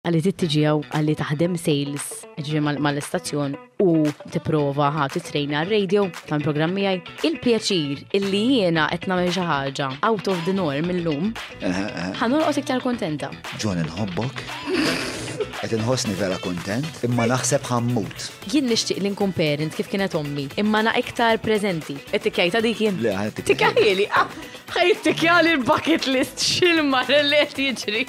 Għalli trid tiġi hawn, għalli taħdem sales, ġifieri mal-istazzjon u tipprova ħa titrejna r-radio tal-programm miegħi. Il-pjaċir illi jiena qed nagħmel xi ħaġa out of the norm illum, ħanolqos iktar kontenta. Ġon inħobbok. Qed inħossni vera kontent, imma naħseb ħammut. Jien nixtieq li nkun parent kif kienet ommi, imma na iktar preżenti. Qed tikkajta dik jien. Le, ħajt Tikkajli, ah, ħajt tikkjali l-bucket list xil-mar li qed jiġri.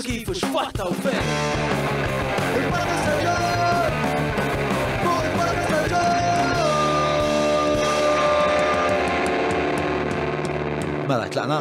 Kif u x'fatta u fejn. Il-Parti Staġġar! Fuq il-Parti Staġġar! Mela, tlaqna?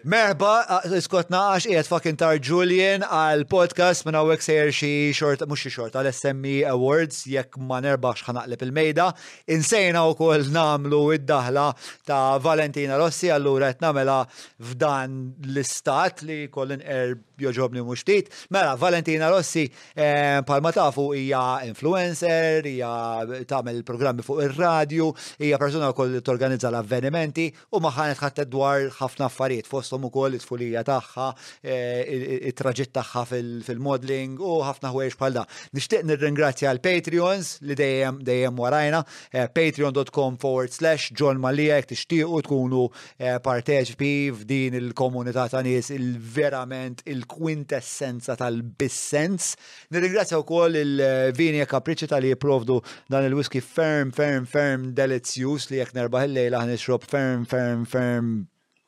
Merba, iskotna għax qiegħed fucking tar Julian għal podcast minn hawnhekk sejjer xi xort mhux xi xort għal SME Awards jekk ma nerbax ħanaqleb il-mejda. Insejna wkoll nagħmlu id-daħla ta' Valentina Rossi allura qed nagħmela f'dan l-istat li kollin inqer joġobni mhux ftit. Mela, Valentina Rossi, eh, palma tafu hija influencer, hija tagħmel programmi fuq ir-radju, hija persuna wkoll li torganizza l-avvenimenti u magħha nitħattet dwar ħafna affarijiet fosthom ukoll it-tfulija tagħha, eh, it-traġitt tagħha fil-modeling u ħafna ħwejx bħal da. Nixtieq nirringrazzja l-Patreons li dejjem dejjem warajna, eh, patreon.com forward slash John Malijek tixtiequ tkunu Eh, parteċipi f'din il-komunità ta' nies il-verament il-kwintessenza tal-bissens. Nirringrazzja wkoll il-Vini e Capricci tal li jipprovdu dan il-whisky ferm, ferm, ferm delizzjuż li jekk nerbaħ il-lejla ħnixrob ferm, ferm, ferm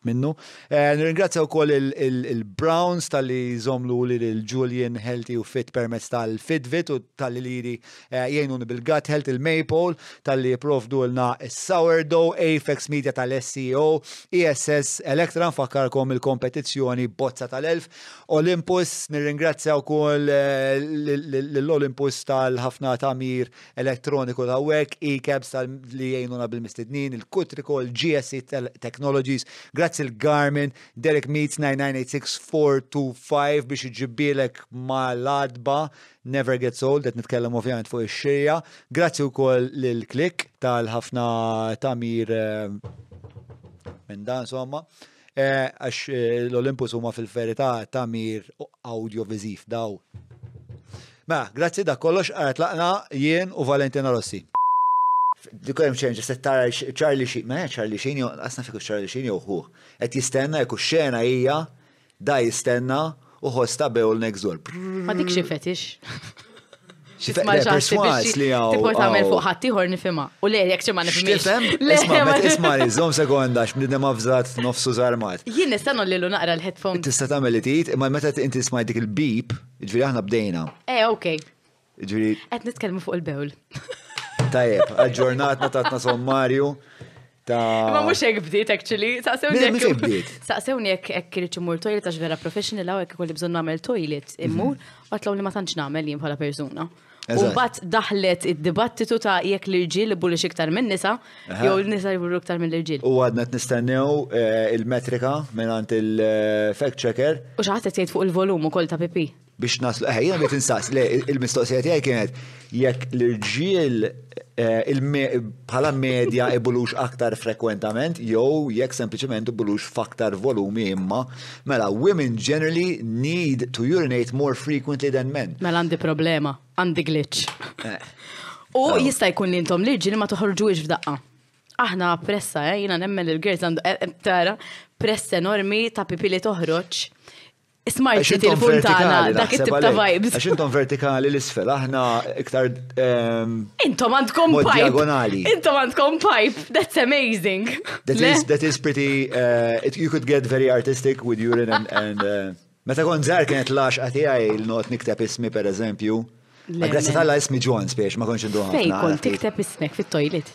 minnu. Eh, nirringrazzja wkoll il-Browns tal-li jżomlu li l-Julian Healthy u Fit permezz tal-Fitvit u tal-li Jgħinuni bil-gut health il-Maypole talli jipprovdulna s-sourdough, Apex Media tal-SEO, ESS, Electra nfakkarkom il-kompetizzjoni Bozza tal-Elf, Olympus, nirringrazzja wkoll lil Olympus tal-ħafna tagħmir elettroniku ta' hawnhekk, eCabs talli jgħinuna bil-mistednin, il-Kutrikol, GSC Technologies, grazzi l-Garmin, Derek Meets 9986 425 biex iġibbielek mal-għatba Never Gets Old, qed nitkellem ovvjament fuq ix-xirja. Grazzi wkoll lil Click tal-ħafna tagħmir minn dan insomma. Eh, għax eh, l-Olympus huma fil-verità tamir audiovisiv daw. Ma, grazzi da kollox għarat laqna jien u Valentina Rossi. Dik hemm ċenġa se tara Charlie Sheen, ma Charlie Sheen jew qasna fiku Charlie Sheen jew hu. Qed jistenna jekk xena hija Da jistenna u ħoss ta' bewl next door. Ma dik xi fetix. Tisma' xi perswas li hawn. Tipprova tagħmel fuq ħadd ieħor nifhimha. U le jekk xi ma nifhimx. Isma' meta isma' li żomm sekonda x'bniedem avżat nofsu żarmat. Jien nista' nollilu naqra l-headphone. Tista' tagħmel li trid, imma meta inti smajt dik il-beep, jiġifieri aħna bdejna. Eh, okej. Ġiri. Qed nitkellmu fuq il-bewl. Tajjeb, għal-ġurnatna tatna sommarju ta' Ma mhux hekk bdiet actually, saqsewni Minn hekk. bdiet? Saqsewni hekk hekk irid imur toilet għax vera professional hawn hekk ikolli bżonn nagħmel toilet mhm. immur għatlaw li ma tantx nagħmel jien bħala persuna. U bat daħlet id-dibattitu ta' jekk l-irġiel ibulix iktar minn nisa, jew l-nisa jibullu iktar minn l-irġiel. U għadna t-nistennew eh, il-metrika minn il-fact eh, checker. U xaħat t fuq il-volum u kol ta' pipi. Biex naslu, eħe, jiena biex insaqs, le, il-mistoqsija tiegħi kienet jekk l-irġiel eh, bħala medja ibulux aktar frekwentament jew jekk sempliċement ibulux f'aktar volumi imma mela women generally need to urinate more frequently than men. Mela għandi problema, għandi glitch. Eh. U jista' jkun li intom l-irġiel ma toħorġux f'daqqa aħna pressa, eh, jina nemmen il-girls għandu, eh, tara, pressa enormi ta' pipi li toħroċ Smart Għax City intom l-punt tagħna, vertikali, dak naħseb it-tip ta' għalhekk. vibes. Għax intom vertikali l-isfel, aħna iktar ehm, Intom għandkom Mod pipe. diagonali. Intom għandkom pipe. That's amazing. That Le? is, that is pretty, uh, it, you could get very artistic with urine and, and uh, meta kon zar kienet lax għatijaj il-not nikteb ismi per eżempju. Le, Grazzi le. tal-la ismi John spiex, ma konx indu Fej ħafna. kont għaraf kif. tikteb ismek fit-toilet.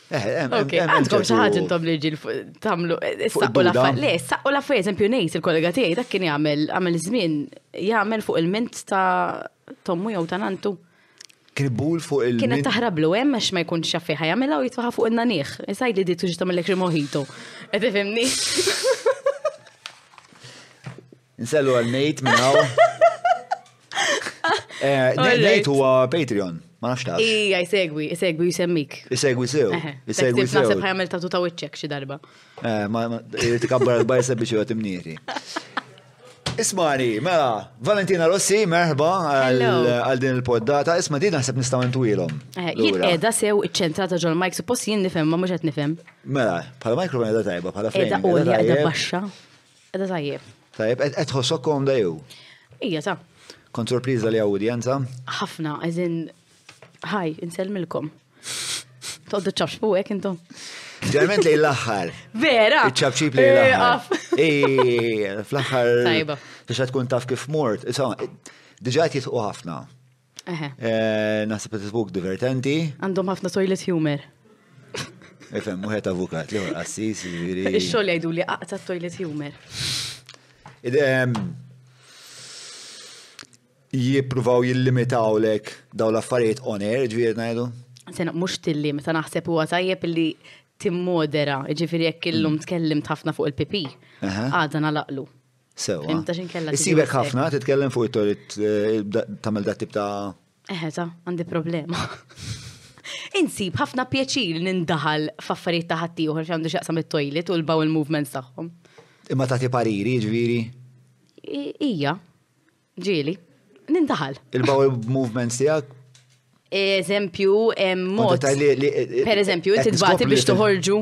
Eh, għandkom xaħġa intom li ġil tamlu, eh, saqqu la fajn. Le, saqqu la fajn, eżempju, nejt il-kollega tiegħi dak kien jagħmel għamel żmien jagħmel fuq il-mint ta' tommu jew ta' nantu. Kien bul fuq il-mint. Kienet taħrablu hemm għax ma jkunx xaffiħa jagħmilha u jitfaħa fuq in-naniħ. Isajd li ditu ġiet tagħmel mojito. Qed ifhimni. Nsellu għal Nate minn hawn. Eh, Nate huwa Patreon, ma nafx taf. Ija, jsegwi, jsegwi, jsemmik. Isegwi sew. Isegwi sew. Naħseb ħajamel tatu ta' wiċċek xi darba. Eh, ma tikabbar il-bajsa biex jgħat imnieri. Ismani, mela, Valentina Rossi, merħba għal din il-poddata. Isma di naħseb nistaw intwilom. Eh, jien edha sew iċċentrata ġol Mike, suppost jien nifhem, ma mhux qed nifhem. Mela, bħala mikrofon edha tajba, bħala fejn. Edha u edha baxxa. Edha tajjeb. Tajjeb, qed tħossok komda jew? Ija ta. Kontrol pliża li awdjenza? Ħafna, eżin ħaj, insellmilkom. Toddu ċaċpu hekk intom. Ġerment li l-aħħar. Vera. Iċċabċib li l-aħħar. Fl-aħħar. Tajba. Biex tkun taf kif mort. Diġa jitqu ħafna. Eh, Nasib qed isbuk divertenti. Għandhom ħafna toilet humor. Ifhem, wieħed avukat li qassis, jiġifieri. Ix-xogħol jgħidu li aqta' toilet humor. Jippruvaw jillimitawlek daw l-affarijiet on air, ġifieri ngħidu. Sena, mux tilli, meta naħseb huwa tajjeb li timmodera, ġifiri jekk illum mm. tkellimt ħafna fuq il-pipi, għadha nalaqlu. Sewa. Isibek ħafna titkellem fuq it-toilet eh, tamel dat tip ta' Eħe, ta' għandi problema. Insib ħafna pjaċir nindaħal f'affarijiet ta' ħatti uħor xandu xaqsam it-toilet u l-bowel movements tagħhom. Imma tagħti pariri, ġviri? Ija, ġieli, nindaħal. Il-bowel movements tiegħek eżempju, mod. Per eżempju, inti tbati biex toħorġu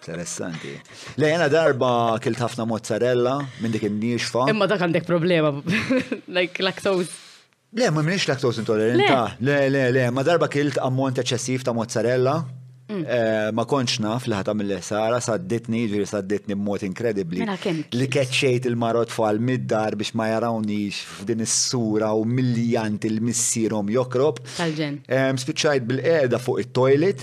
Interessanti. Le, jena darba kilt ħafna mozzarella minn dik il-nixfa. Imma dak għandek problema, like lactose. Le, ma minix lactose intoleranta. Le, le, le, ma darba kilt ammont eċessiv ta' mozzarella. Mm. Eh, ma konċ naf li ħata mill sara sadditni, ġiri sadditni b'mod inkredibli. Mela li keċċejt il-marot tfal mid-dar biex ma jarawnix f'din is-sura u millijant il-missierom jokrob. Tal-ġen. Spiċċajt bil-qeda fuq it-toilet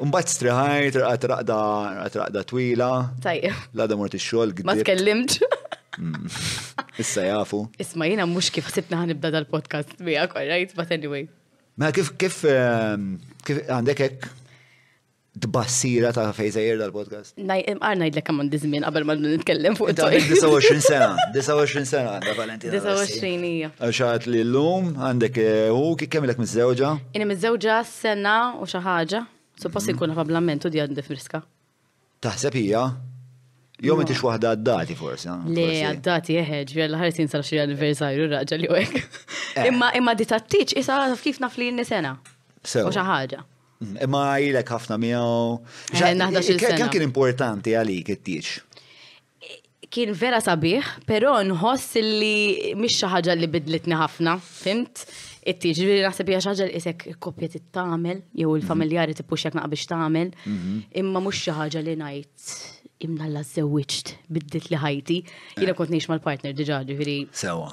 Mbagħad striħajt, raqgħet raqda, raqgħet raqda twila. Tajjeb. L-għada mort ix-xogħol Ma tkellimx. Mm. Issa jafu. Isma' jiena mhux kif ħsibna ħanibda dal-podcast miegħek, all right, but anyway. Ma kif kif ehm, kif għandek hekk tbassira ta' fejżejjer dal-podcast. Għar najdlek kam għandi żmien qabel ma nitkellem fuq ta' 29 sena, 29 sena għandha Valentina. 29 hija. Għaxat li l-lum għandek eh, u kif kemmilek mizzewġa? Inni mizzewġa Sena u xi ħaġa, suppost inkun naf ablament u di għandi friska. Taħseb hija? Jom intix waħda għaddati forsi. Ah, Le, għaddati eħed, ġvjer l-ħar sin sar xie anniversarju raġa li għek. Eh. Imma imma di tattiċ, isa kif naf li n-nisena. U xaħġa. Mm, imma jilek ħafna miegħu. Eh, Naħda xil Kemm kien importanti għalik it-tieċ? kien vera sabiħ, però nħoss li mhix xi ħaġa li bidlitni ħafna, fimt? Itti, ġifieri naħseb hija xi ħaġa li isek koppja tittamel, jew il-familjari tippuxjak naqa' biex tagħmel, mhm. imma mhux xi ħaġa li ngħid imna la żewwiġt biddit li ħajti, jiena kont ngħix mal-partner diġà, ġifieri. Sewa.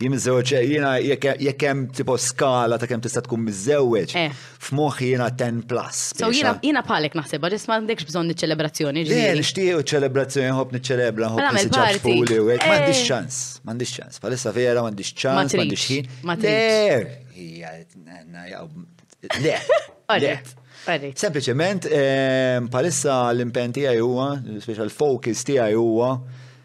Jien miżewġ, eh, jiena jekk hemm tipo skala ta' kemm tista' tkun miżewġ, eh. f'moħħi jiena 10 plus. So jiena jiena bħalek naħseb, ġis ma għandekx bżonn niċċelebrazzjoni. Le, nixtieq ċelebrazzjoni nħobb niċċelebra, nħobb mela, niċċaċ fuli u hekk. M'għandix eh. ċans, m'għandix ċans. Palissa vera m'għandix ċans, m'għandix ħin. Ma Le, le. Sempliċement, ehm, palissa l-impen tiegħi huwa, speċjal focus tiegħi huwa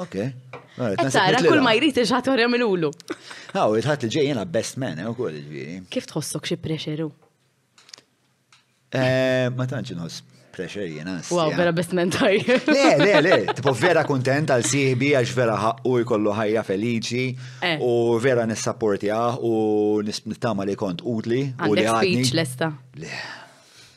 Ok. Tara, kull ma jrid iġħat għorja mill-ulu. Għaw, iġħat li ġejjena best man, eh, u koll ġviri. Kif tħossok xie pressure eh, Ma tanċi nħoss pressure jena. Wow, eh. vera best man taj. Le, le, le, tipo vera kontent għal siħbi għax vera ħakku jkollu ħajja feliċi u vera nissapporti għah u nismittama li kont utli. U li għadni. Le.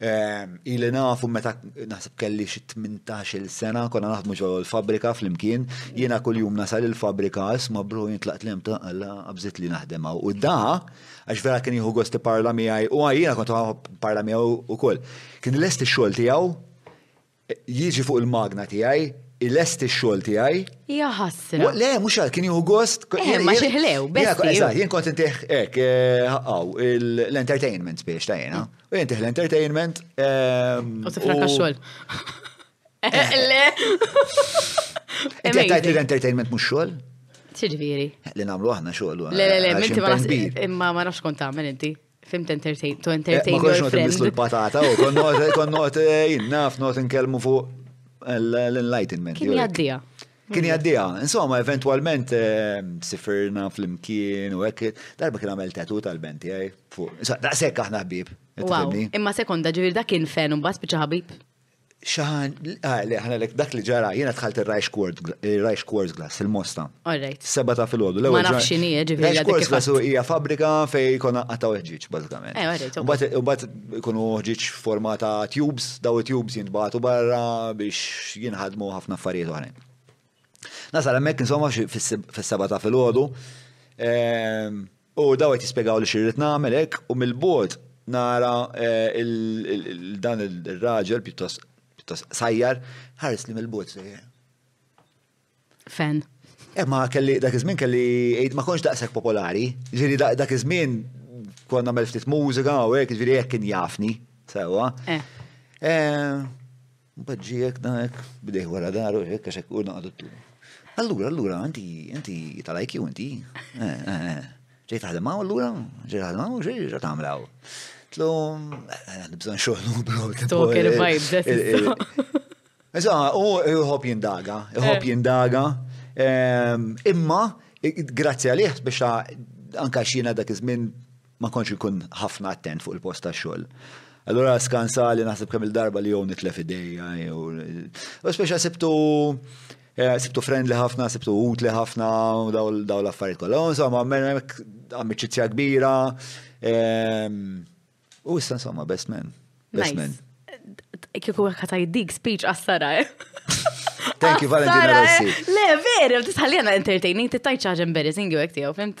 Ehm, ili nafu meta naħseb kelli xi 18-il sena konna naħdmu ġol l-fabrika flimkien, jiena kuljum nasal il-fabrika isma' bru jintlaqt lem ta' alla qabżit li naħdem hawn. U da għax vera kien jieħu gosti parla miegħi u jiena kont parla miegħu ukoll. Kien lest ix-xogħol tiegħu Jiġi fuq il-magna tiegħi, ilesti x-xogħol tiegħi. Ja ħasra. Le, mhux għal kien jieħu gost. Eh, ma xi ħlew, bessi. Eżatt, jien kont intih hekk eh, ħaqqaw l-entertainment biex ta' jiena. U jien tih l-entertainment. Ehm, u tifranka xogħol. Eh, le. Inti tajt l-entertainment mhux xogħol? Ċirviri. Li nagħmlu aħna xogħol. Le, le, le, minti ma Imma ma nafx kont tagħmel inti. Fimt entertain, to eh, entertain your friend. Ma konx not l-patata, u kon not, kon not, eh, naf, not nkellmu fuq l-enlightenment. Kien jaddija. Kien jaddija. Insomma, eventualment eh, sifirna fl-imkien u hekk darba kien għamel tatu tal-benti għaj. Daqshekk aħna ħbib. Wow, imma sekonda ġivir da kien fen u bas bieċa ħabib. Xaħan, ah, le, ħana lek, dak li ġara, jena tħalt il-Rajx Quartz Glass fil-Mosta. Alright. Seba ta' fil-ħodu, l-ewel. Ma nafx xini, ġiviri. Rajx Quartz Glass hija fabrika fej konna għataw ħġiċ, bazzikament. Eh, alright. U bat kunu ħġiċ forma ta' tubes, daw tubes jintbatu barra biex jinħadmu ħafna affarijiet oħrajn. Nasal, mek, insomma, fil-seba ta' fil-ħodu, ehm, U dawn qed jispjegawli x'irrid nagħmel hekk u mill-bogħod nara lil dan ir-raġel pjuttost pjuttost qsajjar ħarisli mill-bogħod sejjer. Fan. Imma kelli dak iż-żmien kelli għid ma kontx daqshekk popolari, ġifieri dak iż-żmien kont nagħmel ftit mużika u hekk, ġifieri hekk kien jafni sewwa. Eh. Mbagħad ġie hekk dan hekk, b'idejh wara dahru hekk għax hekk u naqgħdu t Allura, allura, inti, inti tal-IQ inti? Eh, eh, eh. Ġej taħdem hawn allura? Ġej taħdem hawn, ġej ġej tagħmel hawn. Tlum, bżonn xogħol bro. Talker vibes, that's Issa, u jħob jindaga, jħob jindaga. Ehm, imma, grazzi għalih, biex anka xina dak iż-żmien Ma kontx inkun ħafna attent fuq il-post tax-xogħol. Allura skansali naħseb kemm il-darba li jew nitlef idejja jew. U speċa sibtu eh, sibtu friendly ħafna, sibtu utli ħafna daw l-affarijiet kollha. Insomma, mermek amicizja kbira. Ehm, u issa insomma, best man. Best man. Kieku ħataj dik speech għassara, eh? Thank you, Valentina eh? Rossi. Le, veri, tisħallina entertaining, tittajċaġ embarrassing jew ektijaw, fimt?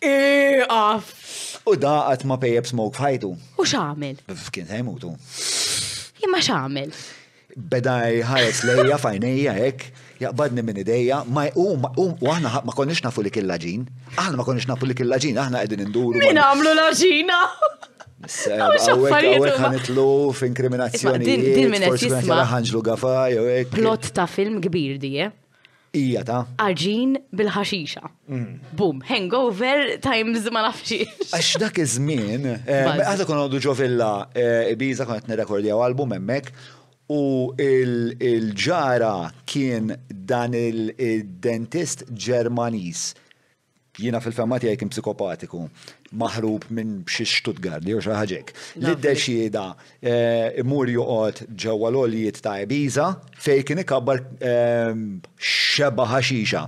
Iqaf! U da qatt ma pejjeb smoke f'ħajtu. U x'għamel? Kien se jmutu. Imma x'għamel? Beda jħares lejja fajnejja hekk, jaqbadni minn idejja, ma jqum, u aħna ma konniex nafu li kien laġin. Aħna ma konniex nafu li kien laġin, aħna qegħdin induru. Min għamlu laġina? Għawek ħanitlu f'inkriminazzjoni. Din minn qed jisma' ħanġlu gafa jew hekk. Plot ta' film kbir di, eh? Hija ta'. Għaġin bil-ħaxixa. Bum, hangover times ma nafxiex. Għax dak iż-żmien, eh, għadha kon għodu ġo villa eh, Ibiza kon qed nirrekordjaw album hemmhekk u il-ġara kien dan il-dentist Ġermaniż Jiena fil-fehma tiegħi kien psikopatiku maħrub minn xi Stuttgart jew xi ħaġa hekk. Li ddeċieda eh, imur joqgħod ġewwa l-għoljiet ta' Ibiza fejn kien ikabbar eh, xeba ħaxixa.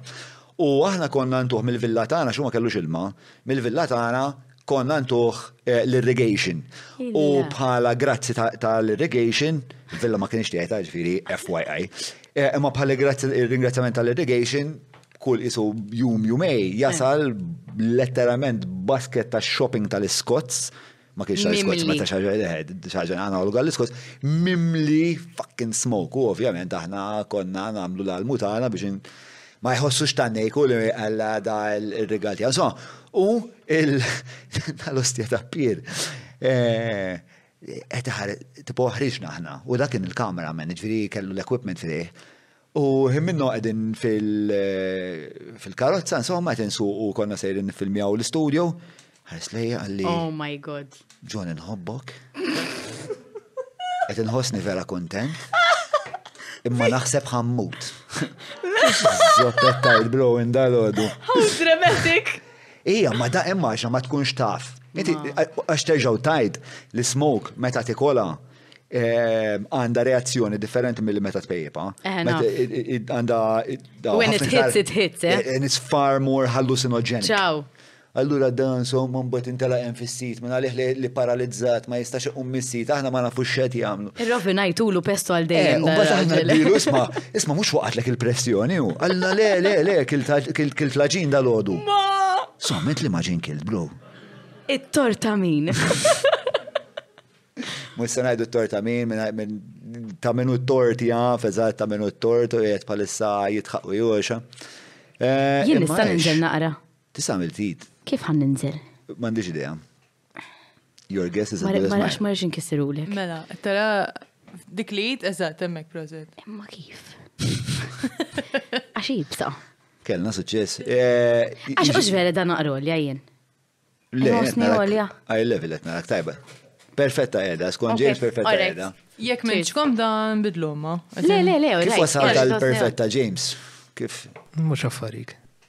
U aħna konna ntuħ mill-villa tagħna x'huma kellux ilma, mill-villa tagħna konna ntuh l-irrigation. U bħala grazzi tal-irrigation, il-villa ma kienx tiegħi ġifieri FYI, imma bħala grazzi ringrazzjament tal-irrigation, kull isu jum jumej jasal letteralment basket ta' shopping tal-iskots, ma kienx tal-iskots ma ta' xaġa għana u l-iskots, mimli fucking smoke u ovvjament aħna konna namlu l-almutana biex ma jħossux ta' nejku li Alla da il-rigal tiegħu. So, u l-ostja ta' pir qed iħar tipo ħriġna aħna u dak kien il-cameraman, ġifieri kellu l-equipment fih. U ħin minnu qegħdin fil-karozza, insomma qed insuqu konna sejrin nifilmjaw l-istudio. Ħares lejja għalli. Oh my god. John inħobbok. Qed inħossni vera kontent. Imma naħseb ħammut. Zoppetta il-blowing dal-ħodu. How dramatic. Ija, ma da imma xa ma tkunx taf. Għax terġaw tajt li smoke meta tikola eh, għanda reazzjoni differenti mill meta tpejpa. Eh, għanda. When it hits, it hits, eh? And it's far more hallucinogenic. Ciao. Allura dan insomma mbagħad intelaq hemm fis-sit mingħalih li paralizzat ma jistax iqum mis-sit, aħna ma nafux x'qed jagħmlu. Irrovinajtulu pestu għal dejjem. Eh, mbagħad aħna ngħidlu isma', isma' mhux waqgħatlek il-pressjoni hu. Alla le le le kilt laġin dal-għodu. Ma! Sommet li maġin kilt bro. It-torta min. Mux se ngħidu t-torta min minn ta' minu t-tort jaf, eżatt ta' minu t-tort u jgħet palissa jitħaq u juxa. Eh, Jien nista' naqra. Tista' tagħmel ftit? Kif ħa ninżel? M'għandix idea. Your guess is as good as mine. Ma nafx ma nafx inkissirulek. Mela, tara dik li jid eżatt hemmhekk prożet. Imma kif? Għax jibsa. Kellna suċċess. Eh, għax mhux vera dan naqru li jien. Le, għaj level qed narak tajba. Perfetta edha, skon James perfetta edha. Jekk minċkom dan bidloma. Le, le, le, Kif wasal tal-perfetta James? Kif? Mhux affarik.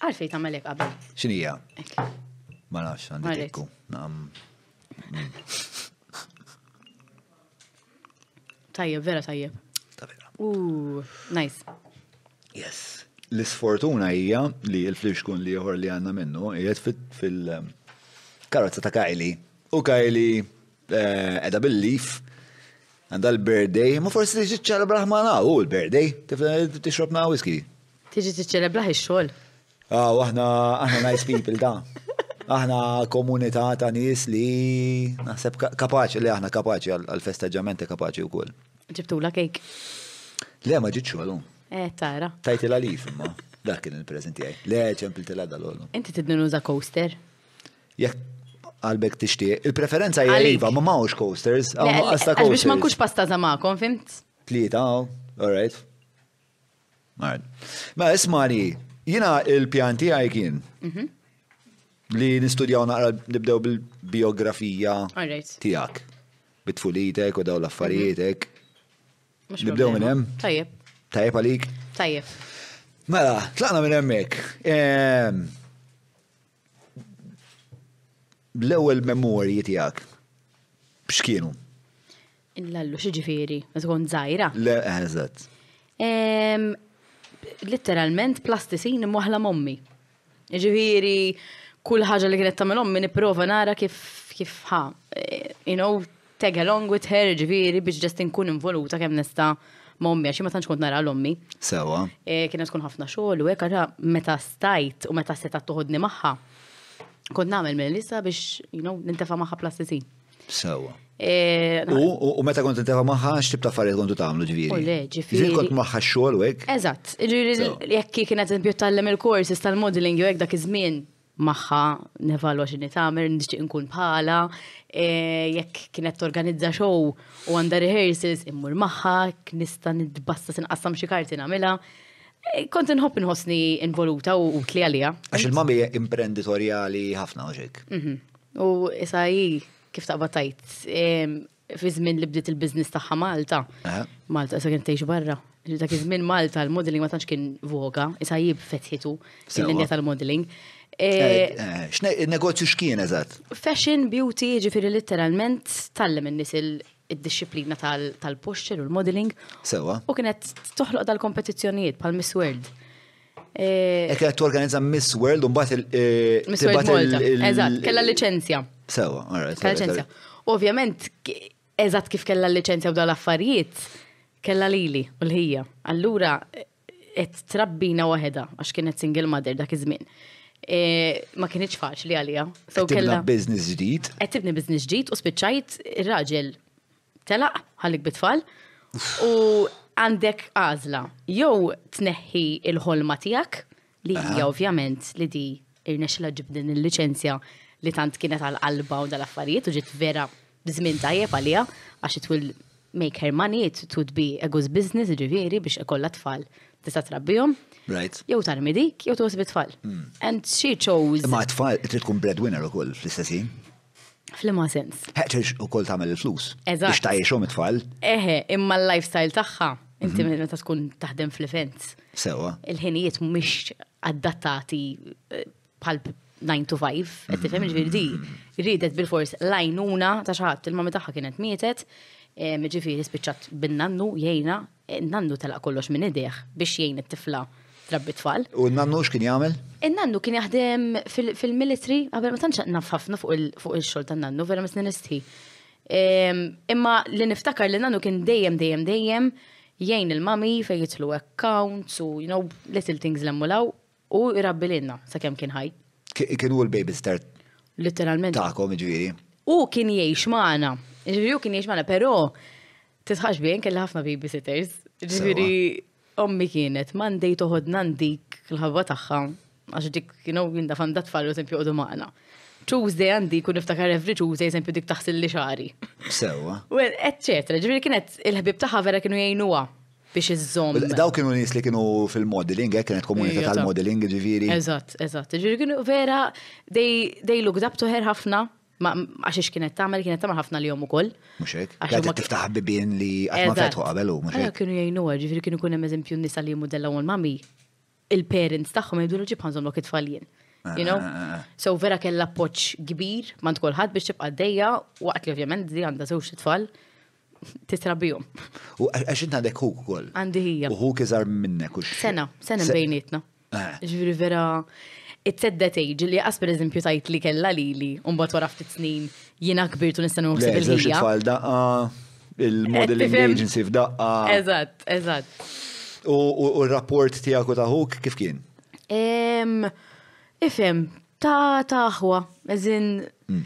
Għalfej ta' melek qabel. Xinija? Ma nafx għandi dikku. Tajjeb, vera tajjeb. Ta' vera. Uuu, nice. Yes. L-sfortuna hija li l-flix kun li jħor li għanna minnu, jgħed fil-karozza ta' Kajli. U Kajli Edha bil-lif, għandha l-birthday, ma forsi tiġi ċċelebraħ magħna u l-birthday, tixrob ma' whisky. Tiġi tiċċelebraħ ix-xogħol. Ah, aħna aħna nice people da. Aħna komunità ta' nies li naħseb kapaċi li aħna kapaċi għal-festeġġamenti kapaċi wkoll. Ġibtula kejk. Le ma ġiet xogħol. Eh, tara. Tajti la lif imma. Dak kien il-preżent tiegħi. Le ċempiltilha dal-għollu. Inti tidnuża coaster. Jekk qalbek tixtieq. Il-preferenza hija iva, ma mawx coasters, għaw nuqqas ta' coasters. Biex ma nkunx pasta zamakom, fimt? Tlieta, alright. Alright. Ma mela, ismani, jina il-pjan tiegħi kien mhm. li nistudjaw naqra nibdew bil-biografija tiegħek. Bitfulitek u daw l-affarijietek. Mhm. Nibdew minn hemm? Tajjeb. Tajjeb għalik? Tajjeb. Mela, tlaqna minn hemmhekk. Ehm, L-ewwel memorji tiegħek x'kienu? L-allu xiġifieri, meta kont żgħira. Le, eh, eżatt. Literalment plastisin imwaħla mommi. Ġifieri kull ħaġa li kienet tagħmel ommi nipprova nara kif kif ħa. Eh, you know, Tag along with her, ġifieri biex ġest inkun involuta kemm nista' ma' ommi għax ma tantx kont nara l-ommi. Sewa. Eh, kienet tkun ħafna xogħol u hekk għara meta stajt u meta setgħet toħodni magħha. Kont nagħmel minn lisa biex, you know, nintefa' magħha plassi Sewa. Eh, u meta kont intefa maħħa, xtib ta' affarijiet kontu tagħmlu ġifieri. U le, ġifieri. kont maħħa xogħol u hekk. Eżatt, ġifieri jekk kienet eżempju tallem il-courses tal-modeling u hekk dak iż-żmien magħha, nevalwa x'inhi tagħmel, nixtieq inkun bħalha, jekk kienet torganizza show u għandha rehearsals immur magħha, nista' nitbassa se nqassam xi karti nagħmilha. Kont inħobb inħossni involuta u utli għaliha. Għax il-mami hija imprenditorjali ħafna u xek. Mhm. U issa hi kif taqbad tajt Fi żmien li bdiet il-business tagħha Malta. Malta sa kien tgħix barra. Dak iż-żmien Malta l-modeling ma tantx kien voga, isa jib fetħitu l-linja tal-modeling. Eh, eh, X'negozju x'kien eżatt? Fashion, beauty, ġifieri literalment tallem in-nies id-disciplina tal-posture u l-modeling. Sewa. U kienet toħloq dal-kompetizzjonijiet pal Miss World. Eh, Ekk qed torganizza Miss World u mbagħad il- eh, Miss World tibgħat Malta. il- Eżatt, kella liċenzja. Sewa, all right, Kella sorry, liċenzja. sorry. U Ovvjament, k- eżatt kif kella liċenzja u dal affarijiet, kella lili u l-ħija. Allura, eh, qed trabbina waħedha għax kienet single mother dak iż-żmien. Eh, Ma kienx faċli għalija. So Tibna kella business ġdid. qed tibni biżness ġdid u spiċċajt ir-raġel telaq ħallik bitfall u għandek għażla jew tneħħi il-ħolma tiegħek li hija ovvjament li di irnexxilha ġib din il-liċenzja li tant kienet għal qalba u dal-affarijiet u ġiet vera b'żmien tajjeb għaliha għax it will make her money, it would be a good business ġifieri biex ikollha tfal tista' trabbihom. Right. Jew tarmi dik, jew tgħosbi tfal. Hmm. And she chose. Ma tfal trid tkun breadwinner ukoll fl-istessin. Flima sens. Ħeċex u kol tamel il-flus. Eżatt. Biex tajiexom it-tfal. Eħe, imma l-lifestyle tagħha, inti mhm. meta tkun taħdem fl-events. Sewa. Il-ħinijiet mhumiex adattati eh, pal 9 to 5, qed tifhem mhm. ġifieri di ridet bil-fors lajnuna ta' xaħat il-mami tagħha kienet mietet, eh, ġifieri spiċċat bin-nannu jgħina In-nannu telaq kollox minn idejh biex jgħin it-tifla trabbi t-tfal. U n-nannu x'kien jagħmel? In-nannu kien jaħdem fil-military, qabel ma tantx naf ħafna fuq il-xogħol tan-nannu, vera mis nistħi. Ehm, imma li niftakar li nannu kien dejjem dejjem dejjem jgħin il-mami fejn jitlu accounts u you know little things l-emmulaw U jrabbi lilna sakemm kien ħaj. Kien hu l-babysitter. Litteralment. Tagħkom ġifieri. U kien jgħix magħna. Ġifieri hu kien jgħix magħna, però tisħax bejn kelli ħafna babysitters. Ġifieri ommi kienet Monday toħodna ndik il-ħabba tagħha għax dik kienu jinda fanda tfal u sempju għodu maħna. Tuesday għandi kun niftakar every Tuesday sempju dik taħsil li xari. Sewa. U eccetera, ġiviri kienet il-ħbib taħħa vera kienu jgħinuwa. biex iżżomm. Daw kienu nies li kienu fil-modeling, eh, kienet komunità tal-modeling, ġifieri. Eżatt, eżatt. Ġifieri kienu vera they looked up to her ħafna għax ix kienet tagħmel kienet tagħmel ħafna li jom ukoll. Mhux hekk. Għax ma tiftaħ bibien li qatt ma fetħu qabel hu, mhux hekk. Kienu jgħinu ġifieri kienu kun hemm eżempju nisa li jmudellawhom mami. il-parents tagħhom jgħidu l-ġib ħanżom lok it-tfal jien. You know? Eh, eh, eh, so vera kella poċ kbir ma tkolħad biex tibqa' dejja waqt li ovvjament di għandha żewġ tfal titrabijom. U għax inti għandek huk ukoll. Għandi hija. U huk iżar minnek u Sena, sena bejnietna. Ġifieri vera it-teddet age li għas per eżempju tajt li kella li li un bat wara ftit snin jiena kbirtu nistanu nsib il-ħija. il-modeling agency f'daqqa. Eżatt, eżatt. U r-rapport tiegħek u taħuk kif kien? Ifhem, ta' taħwa, eżin mm.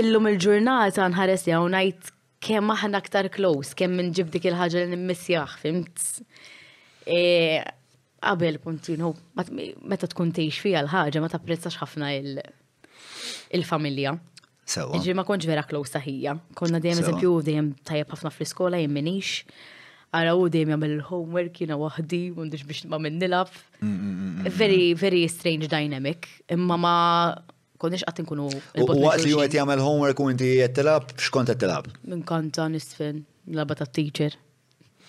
illum il-ġurnata nħares li hawn ngħid kemm aħna aktar close, kemm minn ġibdik il-ħaġa li nimmissjaħ, fimt? E, qabel punt, meta tkun tgħix fija l-ħaġa ma tapprezzax ħafna il- Il-familja. Sewa. Ġi ma konċ vera close taħija. Konna dejjem eżempju dejjem tajjeb ħafna fl-iskola jien minix. Ara u dejjem jagħmel il-homework jiena waħdi, m'għandix biex ma minn nilab. Mm, mm, mm, very, very strange dynamic. Imma ma konniex qatt inkunu. U waqt li qed jagħmel homework u inti qed tilab, x'kont qed tilab? Minkanta nisfen, laba tat-teacher.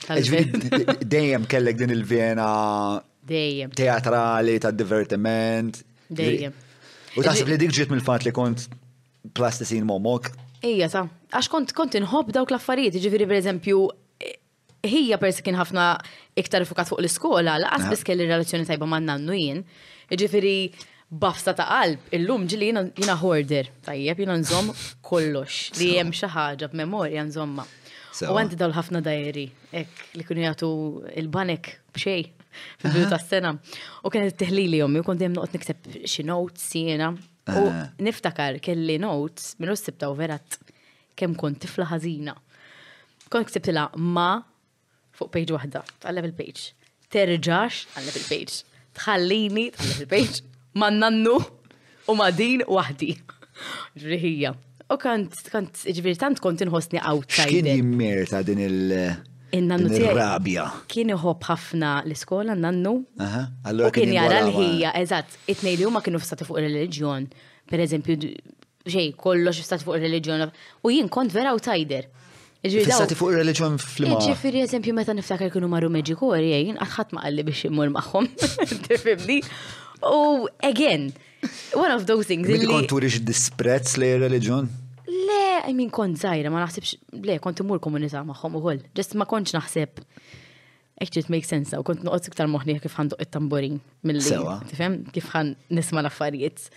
Dejjem kellek din il-vjena dejjem teatrali ta' divertiment. Dejjem. U taħseb li dik ġiet mill-fatt li kont plastisin momok? Ija, sa. Għax kont kont inħobb dawk l-affarijiet, ġifiri per eżempju, ħija pers kien ħafna iktar fukat fuq l-iskola, laqas biss kelli relazzjoni tajba ma' nannu jien. Ġifiri, B'għafsa ta' qalb, illum ġili jiena hoarder, tajjeb jiena nżomm kollox li hemm xi ħaġa b'memorja nżomma. U għandi dawl ħafna dajeri, hekk li kienu jagħtu il-banek b'xej fil-bidu tas-sena. U kienet teħlili jommi u kont dejjem noqgħod nikseb xi notes jiena. U eh. niftakar kelli notes minn sibta u verat kemm kont tifla ħażina. Kont ksibtilha ma fuq page waħda, tqalleb il-page. Terġax tqalleb il-page. Tħallini tqalleb il-page ma' nannu u ma' din waħdi. Ġriħija. U kant, kant, ġviri, tant kont inħossni outsider. Kien jimmerta din il- Il-nannu rabja. Kien iħobb ħafna l-iskola, nannu. Allora kien jara l-ħija, eżatt, it-nej li huma kienu fstati fuq il-reliġjon. Per eżempju, Xej, kollox f'stati fuq il-reliġjon. U jien kont vera u tajder. Fissati fuq il-reliġjon fl-imma. Ġifiri, eżempju, meta niftakar kienu marru meġikori, jien għadħat ma għalli biex immur maħħom. Tifibni? U, again, one of those things. Minn kont turix disprezz li il-reliġjon? Le, I mean, kont zaħira, ma naħsibx, le, kont immur komunità maħħom u għol. Ġest ma kontx naħseb. Actually, it makes sense, u kont noqgħod iktar moħni kif għandu it-tamburin mill-li. Tifhem, kif għan nisma l-affarijiet.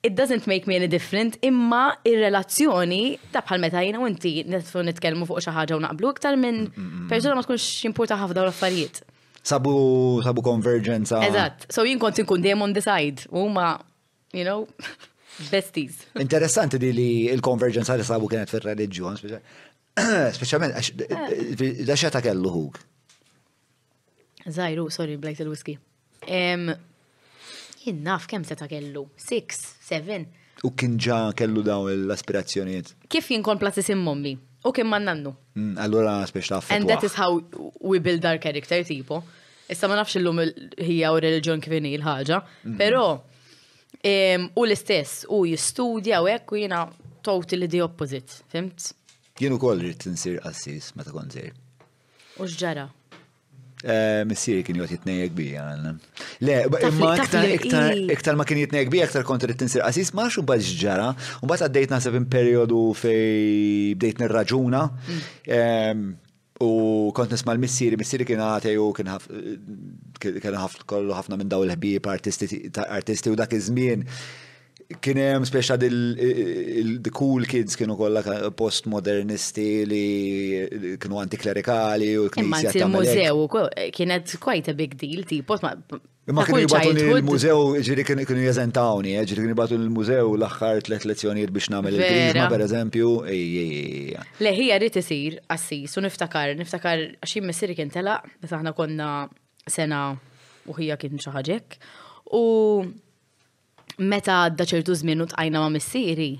It doesn't make me any different imma ir-relazzjoni ta' bħal meta jiena u inti nitfu nitkellmu fuq xi ħaġa u naqblu iktar minn persuna ma tkunx jimpurta ħafna l-affarijiet. Sabu sabu konverġenza. Eżatt, so jien kont inkun dejjem on the side u huma you know besties. Interessanti di li l-konverġenza li sabu kienet fir-reliġjon, speċjalment għax eh. daxxa ta' kellu huk. Zajru, sorry, blajt il-whisky. Jien naf kemm seta' kellu, six, seven. U kien ġa kellu daw l-aspirazzjonijiet. Kif jien kon plazzi sim mommi, u kien man nannu. Mm, allura spiex ta' And that is how we build our character, tipo. Issa ma nafx illum hija u reliġjon kif inhi l-ħaġa, mm-hmm. però u l-istess u jistudja u hekk u jiena totally the opposite, fimt? Jien ukoll rrid nsir qassis meta kont żejr. U x'ġara? Eh, Missiri kien jgħot jitnejek bija għanna. Le, imma iktar ma kien jitnejek bija, iktar kontra t-tinsir qasis, ma xu bad ġara, u bat għaddejt nasib in periodu fej bdejt nirraġuna, mm. ehm, u kont nisma l-missiri, missiri kien għatej u kien kollu ħafna minn daw il-ħbib artisti u dak iż-żmien Kien hemm speċa cool kids kienu kollha postmodernisti li kienu antiklerikali u l-knisja. Imma il-mużew kienet quite a big deal tipo Imma kienu jibatu il-mużew, ġiri kienu jazentawni, eh, ġiri kienu jibatu il-mużew l-axħar tlet lezzjonijiet biex namel il-krizma, per eżempju, ejjejja. Le, hija rrit isir assis, u niftakar, niftakar, għaxin messiri kien tela, meta aħna konna sena u hija kien xaħġek, u meta għadda ċertu żmien u tqajna ma' missieri,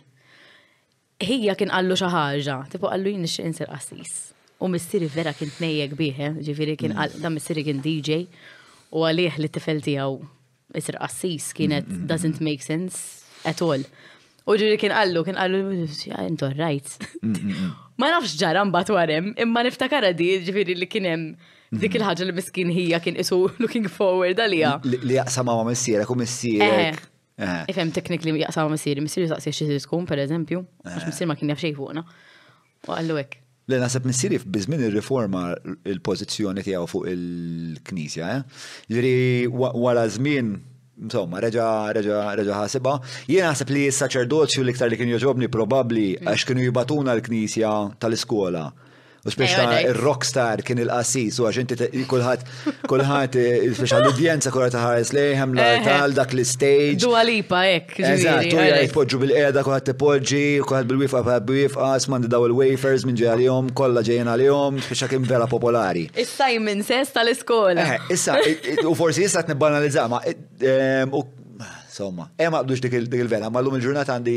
ħija kien qallu xi ħaġa, tipo qallu jien nixtieq insir qassis. U missieri vera kien tnejjek bih, eh, ġifieri kien mm. qal dan missieri kien DJ u għalih li t-tifel tiegħu isir qassis kienet mm, mm, doesn't make sense at all. U ġiri kien qallu, kien qallu, intu rajt. Mm, mm, mm. Ma nafx ġara mbagħad warem, imma niftakar di ġifiri li kien hemm dik il-ħaġa li miskin hija kien isu looking forward għalija. Li jaqsam ma' missierek u missierek. Ifhem teknik li jaqsam ma' missieri, missieri saqsi xi tkun pereżempju, għax missier ma kien jaf xejn fuqna. u qallu hekk. Le naħseb Missieri bi żmien ir-riforma l-pożizzjoni tiegħu fuq il-Knisja, ġifieri wara żmien insomma, reġa, reġa, reġa ħasibha. Jien naħseb li s-saċerdozju l-iktar li kien joġobni probabbli mm. għax kienu jibatuna l-knisja tal-iskola. U speċta il-rockstar kien il-qassis u għax inti kulħadd Kulħadd speċa l-udjenza kollha taħares lejhem l-artal dak l-istage. Dua lipa hekk. Eżatt, u jgħid poġġu bil-qiegħda kulħadd tipoġġi, kulħadd bil-wifqa kulħadd bil-wifqa, smandi daw il-wafers minn ġej għalihom, kollha ġejjin għalihom, speċa kien vera popolari. Is-Simon says tal-iskola. Eh, issa, u forsi issa qed nibbanalizza ma Somma, e ma qbdux dik il-vena, ma l-lum il-ġurnata għandi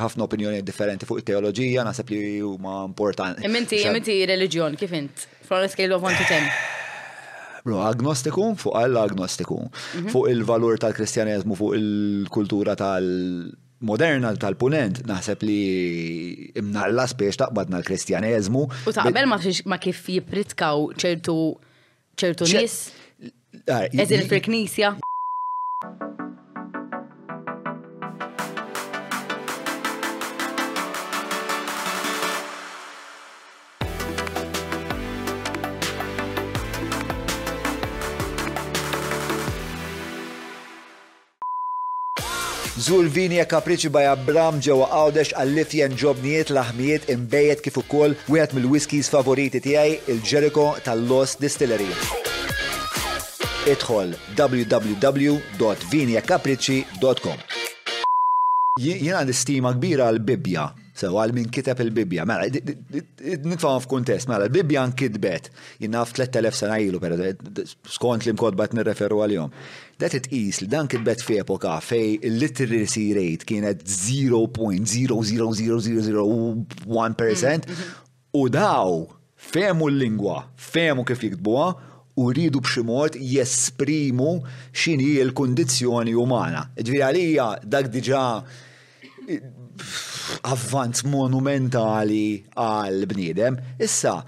ħafna opinjoni differenti fuq il-teologija, nasab li huma importanti. Imminti, imminti religjon, kif int? From a scale of 1 to 10. Bro, agnostiku, fuq għalla agnostiku, mhm. fuq il-valur tal-kristjanizmu, fuq il-kultura tal-moderna tal-punent, naħseb li imnalla spiex taqbadna l-kristjanizmu. U taqbel ma kif jipritkaw ċertu ċertu nis? Ah, Eżil fil-knisja. Żur Vini e Kapriċi by Abram ġewwa Għawdex għall-ifjen ġobnijiet, laħmijiet, inbejjed kif ukoll wieħed mill-whiskies favoriti tiegħi, il-Jericho tal-Lost Distillery. Idħol www.viniecapricci.com Jien għandi stima kbira għall-Bibbja, sew għal min kiteb il-Bibbja. Mela, nitfaw f'kuntest, mela, l-Bibbja nkitbet jinnaf 3000 sena ilu, per skont li mkodba qed nirreferu għalihom. Dak li tqis li dan kitbet f'epoka fejn il-literacy rate kienet 0.000001 percent u daw fehmu l-lingwa, fehmu kif jiktbuha u riedu b'xi mod jesprimu x'inhi l-kundizzjoni umana. Jiġifieri għalija dak diġà avvanz monumentali għal bniedem. Issa,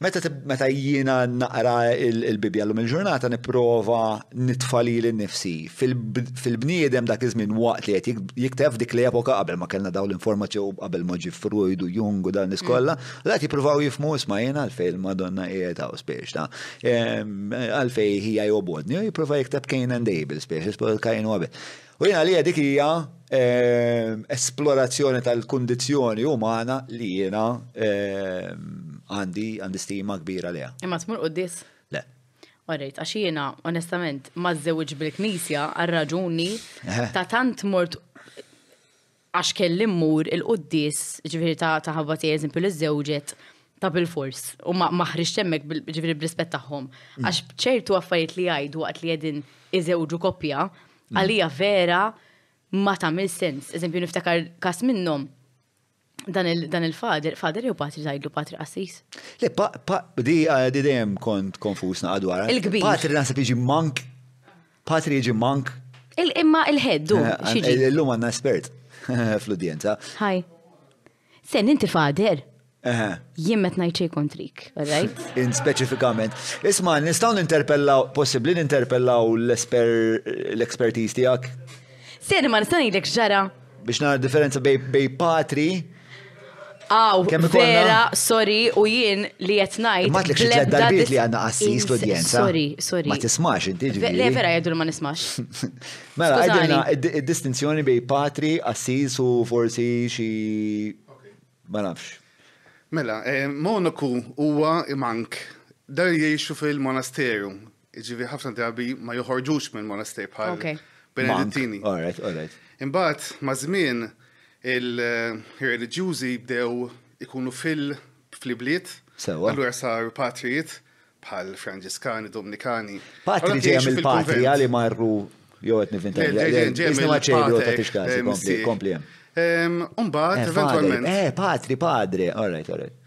meta jiena naqra il-Bibja l-lum il-ġurnata niprofa nitfali l-nifsi fil-bniedem dak iż-żmien waqt li qed jiktef dik l-epoka qabel ma kellna daw l-informazzjoni qabel ma ġi Freud u Jung u dan niskolla, mm. la jippruvaw jifmu isma' jiena għalfejn Madonna qiegħed hawn spiex ta' għalfejn hija jobodni u jipprova jikteb Cain and Abel spiex, il-Kain u Abel. U jien għalija dik hija esplorazzjoni tal-kundizzjoni umana li jiena għandi għandi stima kbira leha. Imma tmur qudies? Le. Orrejt, għax jiena onestament ma żewġ bil-Knisja għal raġuni ta' tant mort għax kelli mmur il-quddies, ġifieri ta' ta' ħabba tiegħi eżempju li żżewġet ta' bilfors u ma ma ħriġt hemmhekk bil- ġifieri b'rispett tagħhom. Għax ċertu affarijiet li jgħidu waqt li qegħdin iżewġu koppja, għalija vera ma tagħmel sens. Eżempju niftakar każ minnhom dan il- dan il-fader, fader jew patri tgħidlu patri qassis? Le, pa, pa, di, eh, di dejjem kont konfusna għadwar. Il-kbir. Patri naħseb jiġi mank. Patri jiġi mank. Il-imma il-ħed, du, eh, xiġi. Eh, illum għanna espert fl-udjenza. Ħaj. Sen, inti fader. Jien met najċej kontrik, right? In specifikament. Isma, nistaw ninterpellaw, possibli ninterpellaw l-expertise tijak? Sen, ma nistaw nidek ġara. Biex nara differenza bej patri Aw, vera, sorry, u jien li qed ngħid. Ma tlekx tliet darbiet li għandna qassis fl-udjenza. Sorry, sorry. Ma tismax inti ġifieri. Le vera jgħidu ma nismax. Mela, għidilna id-distinzjoni bej patri, qassis u forsi xi ma nafx. Mela, eh, monaku huwa mank. Dar jgħixu fil-monasteru. Iġivi ħafna drabi ma joħorġux minn monastej bħal Benedittini. Alright, alright. Imbagħad ma' żmien il-reliġjużi bdew ikunu fil flibliet Sewa. Allura sar patrijiet bħal Franġiskani, Dominikani. Patri ġejja mill-patrija li marru jew qed nivinta. Ġejja maċċedu ta' fixkazi kompli hemm. Umbat, eventualment. Eh, patri, padre, alright, alright.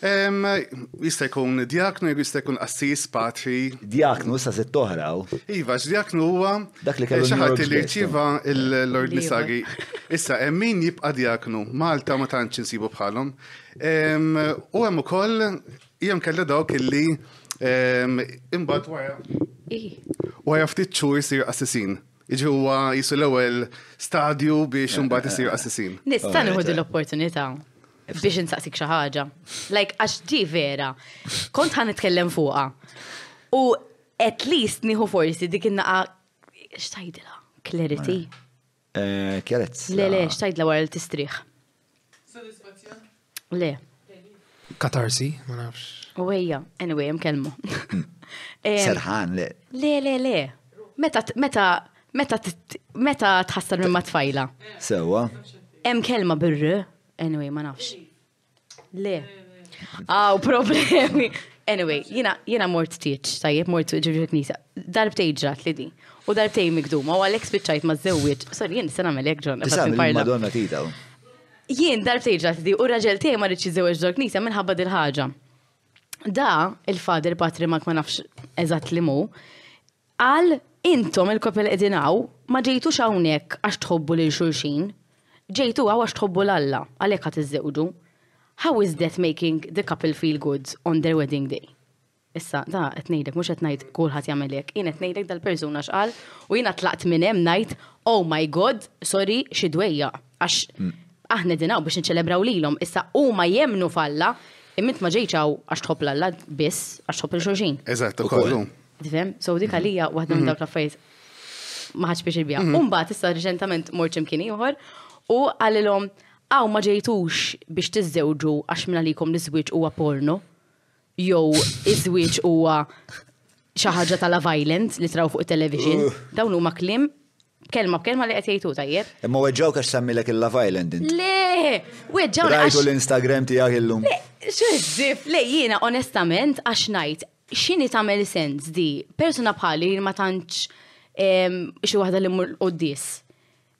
Jista' jkun djaknu, jista' jkun qassis, patri. Djaknu, issa zitt oħra. Iva, x'djaknu huwa dak li kellu xaħat li rċiva l-ordni sagi. Issa, hemm min jibqa' djaknu, Malta ma tantx insibu bħalhom. U hemm ukoll jem kellha dawk illi imbagħad wara. Wara ftit xhur jsir qassisin. Iġi huwa jisu l-ewwel stadju biex imbagħad isir qassisin. Nista' nieħu l-opportunità. Biex insaqsik xi ħaġa. Like, għax ġi vera, kont ħan nitkellem fuqa. U at least nieħu forsi dik innaqa xtajdila, clarity. Eh, Kjerezz. Le, le, xtajdila wara li tistrieħ. Le. Katarsi, ma nafx. U għeja, anyway, jem kelmu. Serħan, le. Le, le, le. Meta, meta, meta, meta tħassar minn matfajla. Sewa. Em kelma birru, Anyway, ma nafx. Le. Aw, problemi. Anyway, jina, jina mort tieċ, tajjeb, mort ġirġu knisa. Darbtej ġrat li di. U darbtej migduma, u għalek spiċċajt ma zewwit. Sorry, jien sena melek ġon. Madonna tita. Jien darbtej ġrat li di, u raġel tej ma rridx zewwit ġol knisa minħabba dil-ħagġa. Da, il-fader patri ma nafx eżat li mu, Qal, Intom, il-koppja li qegħdin hawn, ma ġejtux hawnhekk għax tħobbu lil xulxin. Ġejtu hawn għax tħobbu 'l Alla, għalhekk ħa tiżżewġu. How is that making the couple feel good on their wedding day? Issa, da qed ngħidlek, mhux qed ngħid kulħadd jagħmel hekk, jien qed ngħidlek dal-persuna x'qal u jiena tlaqt minn hemm ngħid, Oh my God, sorry, xi dwejjaq! Għax mm. aħna dinaw biex nċelebraw lilhom, issa huma jemnu falla, imint ma ġejċaw għax tħobb l-alla biss, għax tħobb il-xulxin. Eżatt, ukoll. Tifhem? So dik għalija waħda minn mhm. dawk l-affarijiet ma ħadx biex il-bija. Mhm. Umbagħad issa reċentament mort imkien ieħor u għalilhom għaw ma ġejtux biex tiżżewġu għax minn għalikom l-iżwieġ huwa porno jew iż-żwieġ huwa xi ħaġa ta' Love Island li traw fuq it-television. Dawn huma klim Kelma b'kelma li qed jgħidu tajjeb. Imma weġġawk għax semmilek il-Love Island int. Le, weġġaw. Rajtu l-Instagram tiegħek illum. X'ħżif, le jiena onestament għax ngħid x'inhi tagħmel sens di persuna bħali li ma tantx xi waħda li mmur qudies.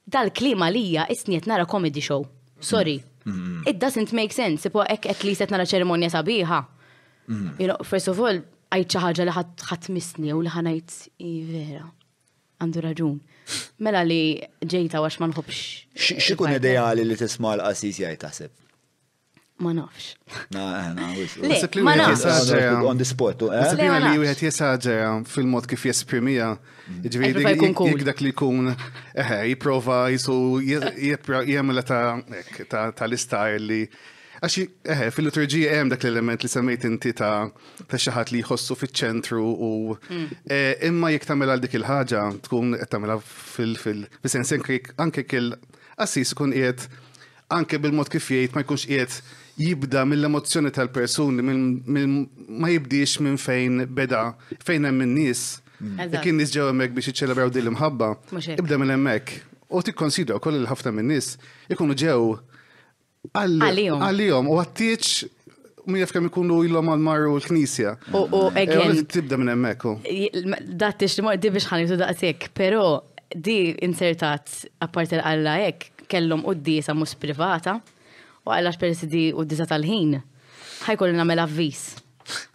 Dal-klima lija isni qed nara comedy show. Sorry. Mm-hmm. It doesn't make sense, ipo hekk qed li qed nara ċerimonja sabiħa. Mm-hmm. You know, first of all, għajt xi ħaġa li ħadd missni u li ħanajt vera. Għandu raġun. Mela li ġejta għax ma nħobx. Xikun ideali li tisma l-qasis jgħid taħseb? Ma nafx. Na, eh, na, ma nafx. On the spot. Eh? Nasib li wieħed jesaġera fil-mod kif jesprimija. Mm. Ġviri, jek dak li kun, eħe, jiprofa jisu jgħamela ta' l-istajl li Għax, eħe, fil-liturġija hemm dak l-element li semmejt inti ta' ta' xi ħadd li jħossu fiċ-ċentru u mm. e, imma jekk tagħmel għal dik il-ħaġa tkun qed tagħmilha fil-sens anke kiel assis ikun qiegħed anke bil-mod kif jgħid ma jkunx qiegħed jibda mill-emozzjoni tal-persuni, ma jibdix minn fejn beda, fejn hemm in-nies. Mm. Kien nies ġew hemmhekk biex iċċelebraw din l-imħabba. Ibda minn hemmhekk. U tikkonsidra wkoll il-ħafna minn nies ikunu ġew Għalihom. Għalihom, u għattieċ Min jaf kemm ikunu ilhom għal marru l-knisja. U eh, again. Tibda minn hemmhekk. Dat tix li mordi biex ħanitu daqshekk, però di insertat apparti l-alla hekk kellhom qudiesa mhux privata u għalax persi di qudiesa tal-ħin ħajkollu nagħmel avviż.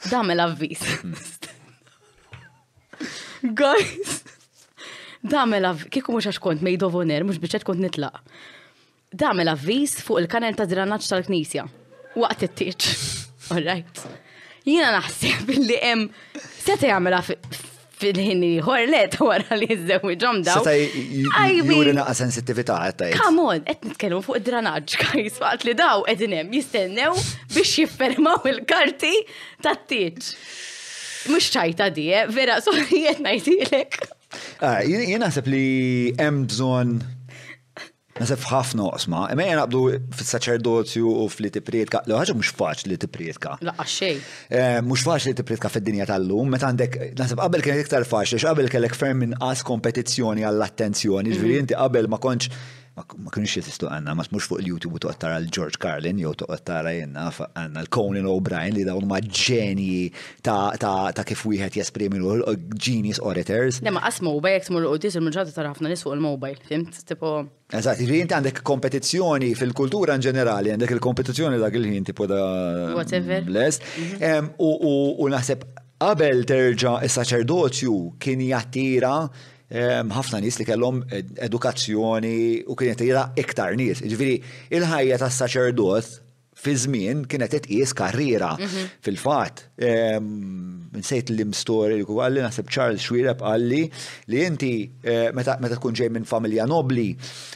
Damel avviż. Guys, damel avviż. Kieku mhux għax kont made of honor, mhux biex kont nitlaq. Tagħmel avviż fuq il-kanel ta' dranaġġ tal-knisja waqt it-tieġ. All right. Jiena naħseb li hemm seta' jagħmilha fil-ħin ieħor le ta' wara li jiżżewġhom dawn. Seta' juri naqa' sensittività qed tgħid. Come on, qed nitkellmu fuq id-dranaġġ kajs waqt li daw qegħdin hemm jistennew biex jiffermaw il-karti tat-tieġ. Mhux ċajta di, eh? vera, sorry qed ngħidilek. Ah, jien naħseb li hemm bżonn Naħseb f'ħafna oqsma, imma jena naqbdu fis-saċerdozju u f'li tipprietka, l ħaġa mhux faċli tipprietka. Laqqa xejn. Eh, mhux faċli tipprietka fid-dinja tal-lum, meta għandek naħseb qabel kien iktar faċli, x'qabel kellek ferm inqas kompetizzjoni għall-attenzjoni, ġifieri mhm. inti qabel ma kontx ma kienx jesistu għanna, ma tmux fuq il-YouTube u toqgħod tara l-George Carlin jew toqgħod tara jenna għanna l-Conan O'Brien li dawn ma ġenji ta' kif wieħed jesprimi l genius orators. Nemma qas mobile jekk tmur u tisil minn ġodda tara ħafna nies fuq il-mobile, fimt? tipo. Eżatt, jiġri inti għandek kompetizzjoni fil-kultura in ġenerali, għandek il-kompetizzjoni dak il-ħin tipo da. Whatever. Blessed. Mhm. U naħseb qabel terġa' is-saċerdozju kien jattira ħafna nies li kellhom edukazzjoni u kien jattira iktar nies. Ġifieri, il-ħajja tas-saċerdot fi żmien kienet titqies karriera. Mhm. Fil-fatt, nsejt li mstori li għalli naħseb Charles Xwireb għalli li inti eh, meta tkun ġej minn familja nobli,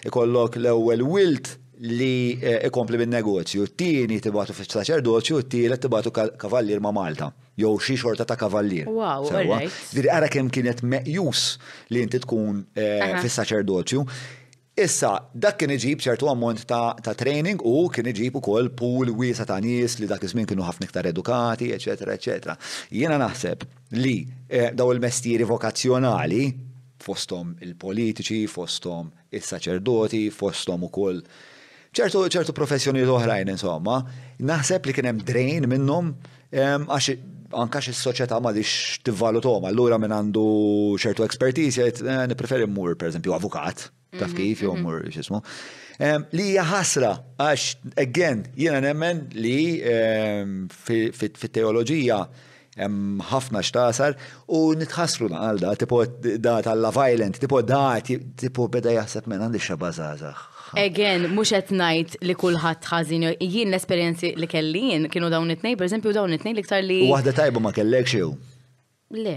ikollok l-ewwel wilt li eh, ikompli bin negozju t-tieni tibatu fi saċerdozju, t-tielet tibatu kavallier ma' Malta, jew xi xorta ta' kavallier. Wow, Diri għara kemm kienet meqjus li inti tkun eh, fis saċerdozju Issa, dak kien iġib ċertu ammont ta' ta' training u kien iġib ukoll pool wiesa' ta' nies li dak iż-żmien kienu ħafna iktar edukati, eċċetera, eċċetera. Jiena naħseb li dawn il-mestieri vokazzjonali, fosthom il-politiċi, fosthom is-saċerdoti, fosthom ukoll Ċertu ċertu professjonijiet oħrajn insomma, naħseb li kien hemm drain minnhom għax anka xi soċjetà ma dix tivvalutom. Allura minn għandu ċertu expertise jgħid eh, nippreferi mmur pereżempju avukat, taf mhm, kif jew mhm. mmur x'ismu. Li hija ħasra għax again jiena nemmen li fit-teoloġija Hemm ħafna x'tasar u nitħassru naqal da, tipo da tal-la violent, tipo da, tipo beda jaħseb mela għandi xaba żgħażagħ. Again, mhux qed ngħid li kulħadd ħażin jien l-esperjenzi li kelli jien kienu dawn it-tnejn, pereżempju dawn it-tnejn liktar li. Waħda tajba ma kellek xew. Le,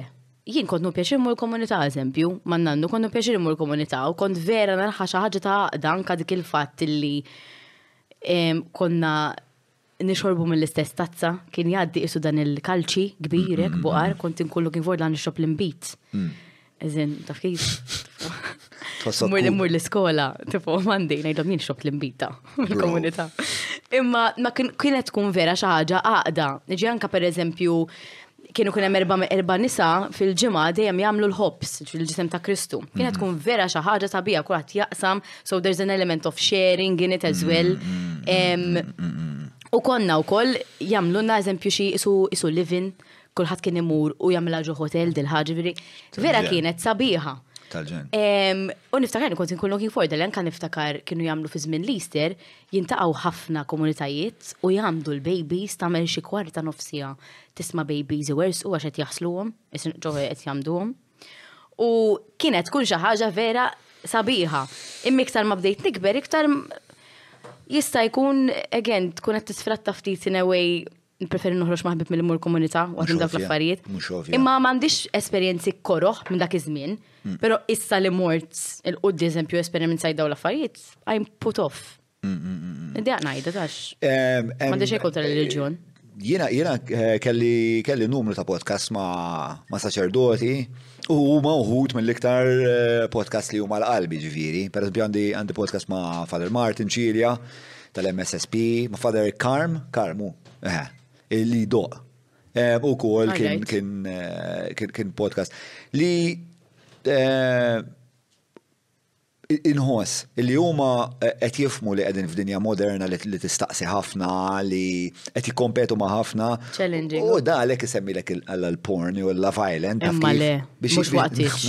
jien kont pjaċir mur komunità eżempju, ma nannu kont pjaċir mur komunità u kont vera nalħa xi ħaġa ta' għaqda anka dik il-fatt li konna nixorbu mill-istess tazza, kien jgħaddi qisu dan il-kalċi kbir hekk buqar, kont inkullu kien forla nixrob l-imbit. Mm. Eżin, taf kif? Mur mur l-iskola, tipo, mandi, najdom jien xobt l-imbita fil-komunità. Imma ma kienet tkun vera xi ħaġa għaqda. Ġi anka per eżempju, kienu kien hemm erba' erba' nisa fil-ġimgħa dejjem jagħmlu l-ħobs fil-ġisem ta' Kristu. Kienet tkun vera xi ħaġa sabiha kulħadd jaqsam, so there's an element of sharing in it as well. U konna wkoll jagħmlulna eżempju xi isu livin, kulħadd kien imur u jagħmilha ġo hotel dil-ħaġa veri. Vera kienet sabiħa. U niftakar kont inkun looking forward, l-anka niftakar kienu jagħmlu fi żmien l-Easter, Jintaqgħu ħafna komunitajiet u jgħammdu l-bejbiż tagħmel xi kwart ta' nofsiegħa tisma' bejbiż iwerżqu għax qed jaħsluhom, ġo qed jgħammduhom. U kienet tkun xi ħaġa vera sabiħa. Imma iktar ma bdejt nikber iktar jista' jkun again tkun qed tisfratta ftit in a way Nippreferi noħroġ ma' ħbib milli mmur komunità waħda minn dawk l-affarijiet. Imma m'għandix esperjenzi koroħ minn dak iż-żmien, mm. però issa li mort il-quddi eżempju esperiment sajt dawn l-affarijiet, I'm put off. Mm, mm, Idea ngħidu tax. M'għandix xejn kontra l-reliġjon. Jiena jiena eh, kelli kelli numru ta' podcast ma' ma' saċerdoti u huma uħud mill-iktar eh, podcast li huma l-qalbi ġifieri. Per għandi għandi podcast ma' Father Martin Ċilja tal-MSSP, ma' Father Karm, Karm u, eħe, li doq. Eh, u kol kien, kien, eh, kien, kien podcast li eh, inħoss li huma eh, qed jifmu li qegħdin f'dinja moderna li li tistaqsi ħafna li qed jikkompetu ma' ħafna. Challenging. U da għalhekk isemmilek il- għal l-porn u l-violent. Imma le, mhux waqtiex.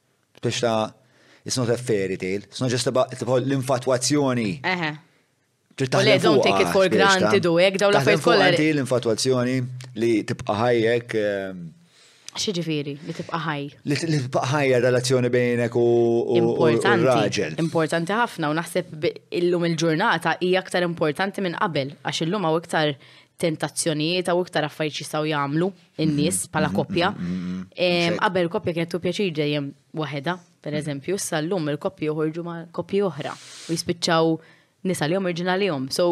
Biex ta' it's not a fairy tale, it's not just about l-infatwazzjoni. Eħe. Le, don't take it for granted u hekk dawn l-affarijiet kollha. L-infatwazzjoni li tibqa' ħajjek. Ehm, Xiġifieri li tibqa' ħaj. Li tibqa' ħajja relazzjoni bejnek u raġel. Importanti ħafna u naħseb illum il-ġurnata hija aktar importanti minn qabel għax illum hawn iktar tentazzjonijiet u iktar affarijiet jistgħu jagħmlu in-nies mm-hmm. bħala koppja. Mm-hmm. Mm-hmm. Qabel koppja kienet tu pjaċir dejjem waħedha, per eżempju, issa llum il-koppji joħorġu ma' koppji oħra u jispiċċaw nisa li jom irġina li jom. So,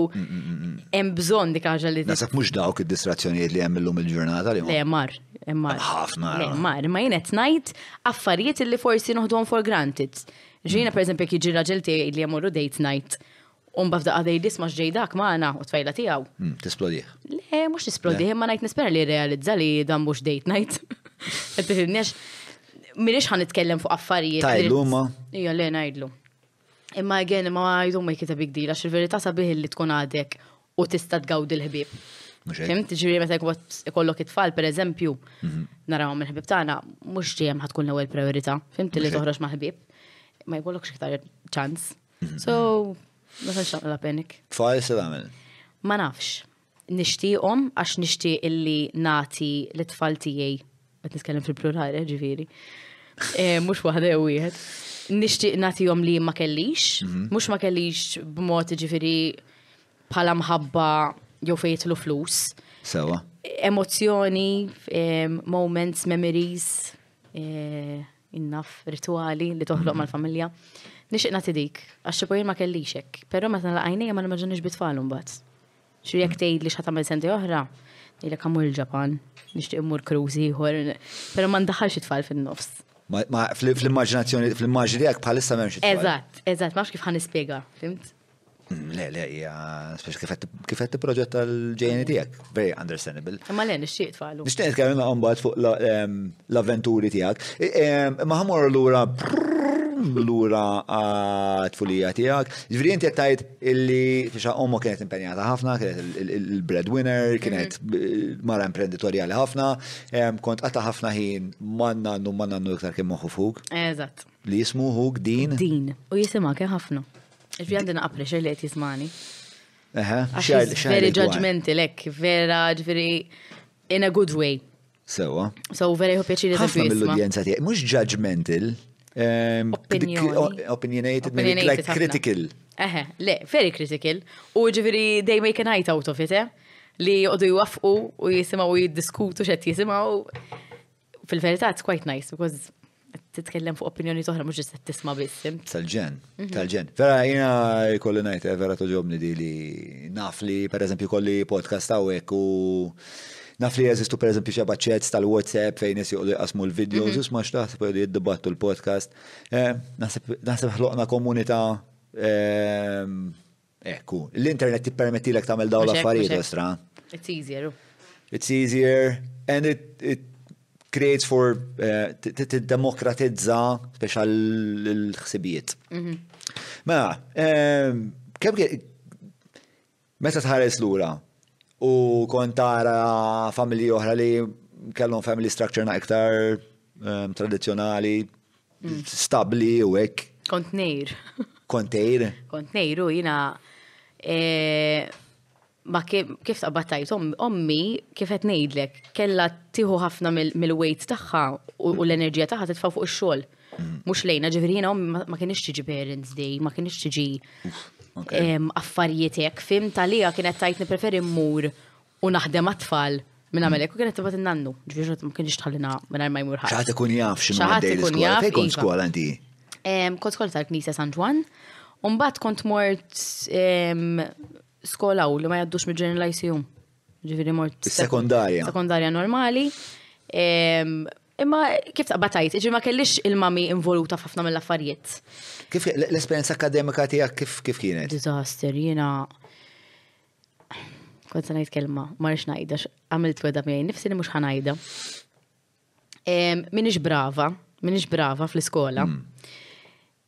hemm bżonn dik ħaġa li. Nasab mhux dawk id-distrazzjonijiet li hemm illum il-ġurnata li. Le, mar, mar. Ħafna. Le, mar, ma jien qed ngħid affarijiet li forsi noħduhom for granted. Ġina, per eżempju, jekk jiġi raġel tiegħi li jemorru date night Umba f'daqqa dej disma x'ġej dak magħna u tfajla tiegħu. Hmm, tisplodih. Le, mhux tisplodih, imma ngħid nispera li realizza li dan mhux dejt ngħid. Qed tiħinnex minix ħan nitkellem fuq affarijiet. Tajlu ma. Ija, le ngħidlu. Imma għen, ma għajdu ma jkita big deal, għax il-verità sabiħ li tkun għadek u tista' tgawdi l-ħbib. Fimt, ġiri meta kollok it-tfal, per eżempju, mhm. naraw minn ħbib tagħna, mhux ġejjem ħatkun l-ewwel priorità. Fimt li toħroġ ma' ħbib, ma jkollokx iktar ċans So, ma tantx naqla penik. Tfal se tagħmel? Ma nafx. Nixtieqhom għax nixtieq illi nagħti l-tfal tiegħi qed nitkellem fil-plural eh, ġifieri. Eh, mhux waħda jew wieħed. Nixtieq nagħtihom li ma kellix, mhm. mhux ma kellix b'mod ġifieri bħala mħabba jew fejtlu flus. Sewa. Emozzjoni, eh, moments, memories, innaf ritwali li toħloq mal-familja. Nixtieq nagħti dik, għax xi ma kellix hekk, però meta nagħlaq għajnejja ma nimmaġinix bitfal imbagħad. Xi jekk tgħid li x'ħa tagħmel senti oħra, jilek għamur il-Ġapan, nixtieq immur kruż ieħor, però ma ndaħħalx it-tfal fin-nofs. Fl-immaġinazzjoni, fl-immaġini tiegħek bħalissa m'hemmx. Eżatt, eżatt, ma kif ħan nispjega, fimt? Le, le, hija speċi kif qed tipproġetta l-ġejjeni tiegħek. Very understandable. Imma le nixtieq tfagħlu. Nixtieq nitkellem ma' mbagħad fuq ehm, l-avventuri tiegħek. Ehm, ma ħamor lura lura għat-tfulija tiegħek. Ġifieri inti qed tgħid illi fixa ommu kienet impenjata ħafna, kienet il-breadwinner, kienet mhm. mara imprenditorjali ħafna, ehm, kont qatta ħafna ħin man nannu man nannu iktar kien moħħu fuk. Eżatt. Li jismu huk din. Din. U jisimha kien ħafna. Fi għandi naqqa pressure li qed jismani. Eħe, xi Very judgmental hekk, vera ġifieri in a good way. Sewa. So vera jħu pjaċiri Ħafna mill-udjenza tiegħek, mhux judgmental. Ehm, Opinionated, opinionated, like critical. Eħe, le, very critical. U ġifieri they make a night out of it, eh? li jgħodu jwafqu u jisimaw u jiddiskutu xed jisimaw. Fil-verità, it's quite nice, because titkellem fuq opinjoni toħra mhux ġisset tisma' biss. Tal-ġen, mhm. tal-ġen. Vera jiena jkolli ngħid eh, vera toġobni di li naf li pereżempju kolli podcast hawnhekk u naf li jeżistu pereżempju xi baċċets tal-WhatsApp fejn nies joqgħdu jqasmu l-videos mhm. isma' x'taħseb li jiddibattu l-podcast. Eh, naħseb ħloqna komunità ehm, Ekku, l-internet tippermettilek tagħmel dawn l-affarijiet estra. It's easier. It's easier and it, it creates for eh, t-demokratizza speċa l-ħsibijiet. Mhm. Mela, eh, kem meta tħares lura u kontara familji oħra li kellhom family structure na iktar eh, tradizjonali, Stabli u hekk. Kont nejr. Kont nejr? Kont nejr u jina eh, ma kif taqbattajt ommi kif qed ngħidlek kellha tieħu ħafna mill-weight tagħha u l-enerġija tagħha titfa' fuq ix-xogħol. Mm. Mhux lejna ġifieri jiena ommi ma kienx tiġi parents day, ma kienx tiġi affarijiet hekk, fim talija kienet tajt nippreferi mmur u naħdem għat-tfal minn għamel hekk u kienet tibgħat in-nannu, ġifieri ma kienx tħallina mingħajr ma jmur ħadd. Xaħat ikun jaf x'inhu għaddej l-iskola. Fejn kont iva. skola inti? Kont skola tal-Knisja San Ġwan, u mbagħad kont mort skola u li ma jaddux miġġen l-ICU. Ġifieri mort. Sekondarja. Sekondarja normali. Imma kif taqbatajt, ġi ma kellix il-mami involuta f'ħafna mill-affarijiet. Kif l-esperienza akademika tiegħek kif kienet? Disaster, jiena Kont se ngħid kelma, ma rix ngħidha għamilt weda miegħi nifsi li mhux ħanajda. Minix brava, minix brava fl-iskola. Mm.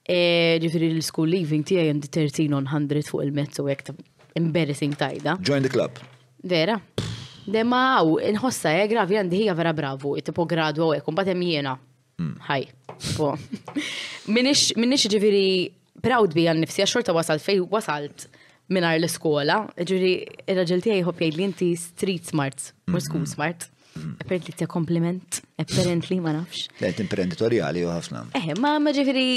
E, ġifiri l-school leaving tiegħi għandi 13 on 100 fuq il-mezzu hekk embarrassing tajda. Join the club. Vera. De ma għaw, inħossa, eh, gravi għandi hija vera bravu, tipo gradu għek, un batem jena. Mm. Hi. Minix, minix ġifiri proud bi għan nifsi xorta wasal fej wasalt minar l-iskola, ġifiri il-raġel tijaj jħob jgħid li inti street smart, mux school mm-hmm. smart. Mm-hmm. Apparently te kompliment, apparently ma nafx. Lejt imprenditoriali u ħafna. Eh, ma ma ġifiri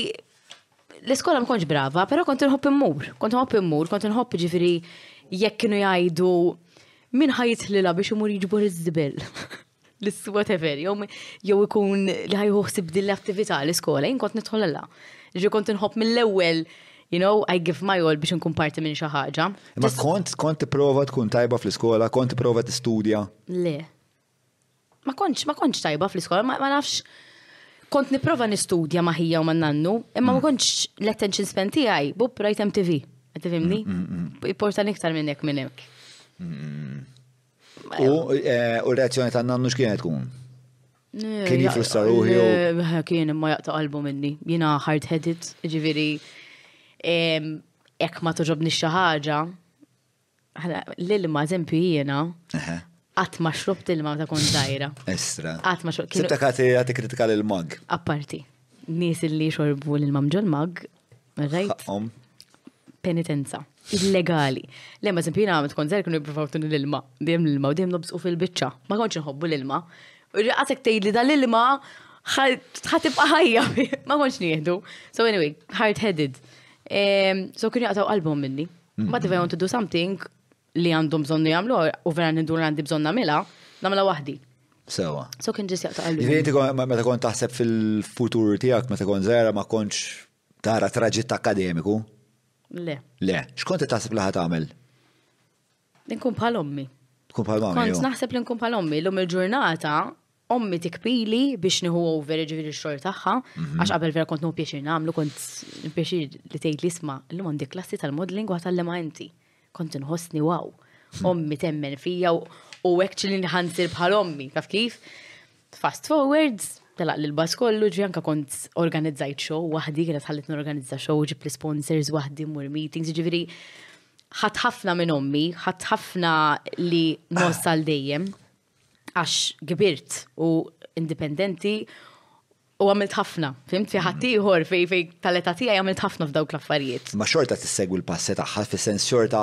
l-iskola ma konċ brava, pero kont nħobb immur, kont nħobb immur, kont nħobb ġifiri jekk kienu jgħidu min ħajt lila biex imur jiġbor iż-żibel. l-issu whatever, jew ikun li ħajħu ħsib din l-attività l-iskola, jien kont nidħol għalla. Ġi kont nħobb mill-ewwel you know, I give my all biex nkun parti minn xi ħaġa. Ma kont kont tipprova tkun tajba fl-iskola, kont tipprova tistudja? Le. Ma kontx ma kontx tajba fl-iskola, ma nafx kont nipprova nistudja ma ħija u ma nannu, imma ma mm. kontx l-attention span tiegħi bub rajt MTV. Tifimni? Mm, mm, Porta iktar minn hekk minn hekk. U eh, r-reazzjoni ta' nannu x'kienet tkun? Eh, kien jifrusta ruħi u. Eh, kien ma jaqta' qalbu minni. Jiena hard-headed, ġifieri jekk ma toġobni xi ħaġa, l-ilma eżempju jiena qatt ma xrobt ilma ta' kont żgħira. Estra. Qatt ma xrobt. Sibta kati għati kritika l-mag. Apparti, nies li xorbu l-ilma mġol mag Rajt? Penitenza. Illegali. Le, ma eżempju, jina għamet konzer kienu jiprofaw tuni l-ilma. Dem l-ilma, dem nobżqu fil-bicċa. Ma konċi nħobbu l-ilma. Raqasek tgħid li dal-ilma ħatibqa ħajja. Ma konċi nieħdu. So anyway, hard-headed. So kienu jaqtaw qalbhom minni. Ma if I want to do something, li għandhom bżonnu jagħmlu u vera nindur għandi bżonn nagħmilha, nagħmilha waħdi. Sewa. So kien ġis jaqta' qalbi. Jiġifieri inti meta kont taħseb fil-futur tiegħek meta kont żgħira ma kontx tara traġitt akademiku? Le. Le, x'kont qed taħseb li ħad tagħmel? Inkun bħal ommi. Tkun bħal ommi. Kont naħseb li nkun bħal ommi, lum il-ġurnata ommi tikpili biex nieħu over ġifieri x-xogħol tagħha, mhm. għax qabel vera kont nieħu pjaċir nagħmlu, kont pjaċir li tgħid li isma' llum għandi klassi tal-modeling u ħatallem inti. Kont inħossni wow. Hmm. Ommi temmen fija u actually nħansir bħal ommi, taf kif? Fast forwards, telaq l bas kollu ġi anka kont organizzajt show wahdi, kienet ħallit n-organizza show ġib l-sponsors wahdi mur meetings, ġiviri ħat ħafna minn ommi, ħat ħafna li nos għal dejjem. għax kbirt u indipendenti u għamilt ħafna, fimt fi ħadd ieħor fej fej tal-età tiegħi għamilt ħafna f'dawk l-affarijiet. Ma xorta tissegwi l-passi tagħha fis-sens xorta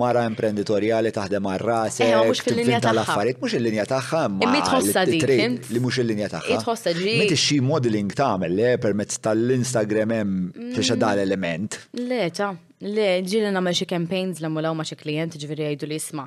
mara imprenditorjali taħdem għal rase. Eh, mhux fil-linja tal-affarijiet, mhux il-linja tagħha ma. Imma tħossha dik, Li mhux il-linja tagħha. Tħossha ġi. Meta xi modeling tagħmel le permezz tal-Instagram hemm mm. xi dal element. Le ta, le ġieli nagħmel xi campaigns l-ammulaw ma' xi klient ġifieri jgħidu li isma'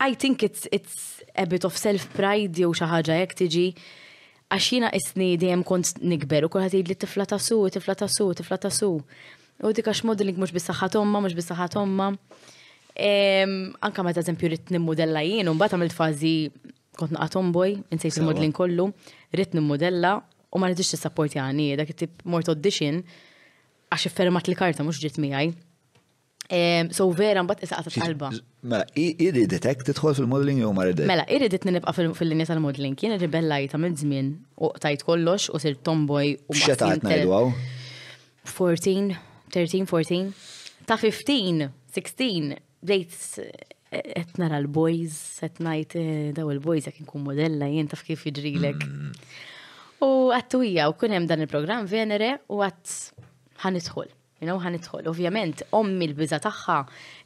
I think it's, it's a bit of self-pride jew xi ħaġa hekk tiġi għax jiena isni dejjem kont nikber u kulħadd jgħidli tifla ta' su, tifla ta' su, tifla ta' su. U dik għax modeling mhux bisaħħa tomma, mhux bisaħħa tomma. Anka meta eżempju rrid nimmodella jien u mbagħad għamilt fażi kont naqa' tomboy, insejt il-modeling kollu, rrid nimmodella u ma rridx tissapportjani, dak it-tip mort audition għax iffermat li karta mhux ġiet miegħi. So vera mbagħad isa qatgħet qalba. Mela, iriditek tidħol fil-modeling jew ma ridek? Mela, iridet nibqa' fil-linja tal-modeling. Kien irribellajta minn żmien u qtajt kollox u sir tomboy u ma. Xeta qed ngħidu hawn? 14, 13, 14. Ta' 15, 16, bdejt qed nara l-boys, qed ngħid eh, daw il-boys jekk inkun modella jien taf kif jiġrilek. Mm. U għattu hija u kun hemm dan il-programm Venere u għadd ħanidħol. You know, ħan idħol. Ovvjament, ommi l-biża tagħha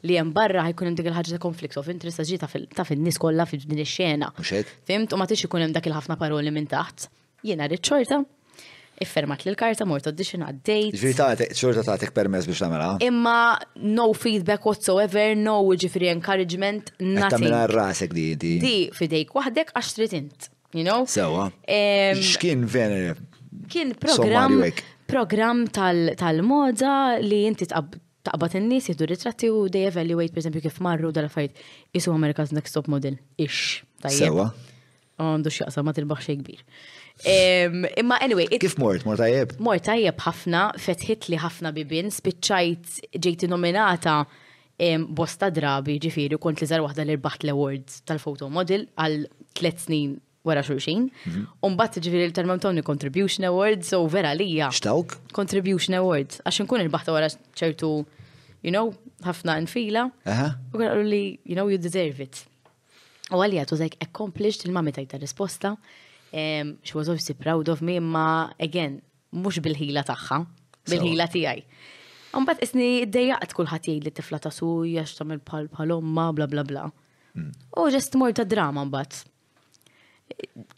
li hemm barra ħajkun hemm dik il-ħaġa ta' conflict of interest ġi ta' fin-nies kollha fi din ix-xena. Fimt, u ma tix ikun hemm dak il-ħafna paroli minn taħt. Jiena rrid xorta, iffermat l karta mort audition għaddejt. Ġifiri ta' xorta tagħtek permess biex nagħmilha. Imma no feedback whatsoever, no ġifiri encouragement, nothing. Tamilha rasek di. Di fidejk waħdek għax trid int. You know? Sewa. X'kien venere? Kien programm programm tal-moda li inti taqbad in-nies jieħdu ritratti u they evaluate pereżempju kif marru dal-affarijiet isu America's Next Top Model. Ix. Sewa. Għandu x'jaqsam ma tilbaħ xejn kbir. Imma anyway. Kif mort, mort tajjeb? Mort tajjeb ħafna, fetħit li ħafna bibin, spiċċajt ġejti nominata Bosta drabi, jiġifieri, kont l-iżgħar waħda li rbaħt l-awards tal-photo model għal tliet snin wara xulxin. Mhm. U mbagħad jiġifieri l-Termem Tony Contribution Awards u vera lija. X'tawk? Contribution Awards, għax inkun irbaħta wara ċertu, you know, ħafna nfila. U għallu li, you know, you deserve it. U għalija tu like accomplished il-mami tajta risposta. Um, she was obviously proud of me, ma again, Mhux bil-ħila tagħha, bil-ħila tiegħi. Mbagħad isni ddejjaqt kulħadd jgħid li tifla ta' suj għax tagħmel bħal bħal omma bla bla bla. Mm. U ġest mor ta' drama mbagħad.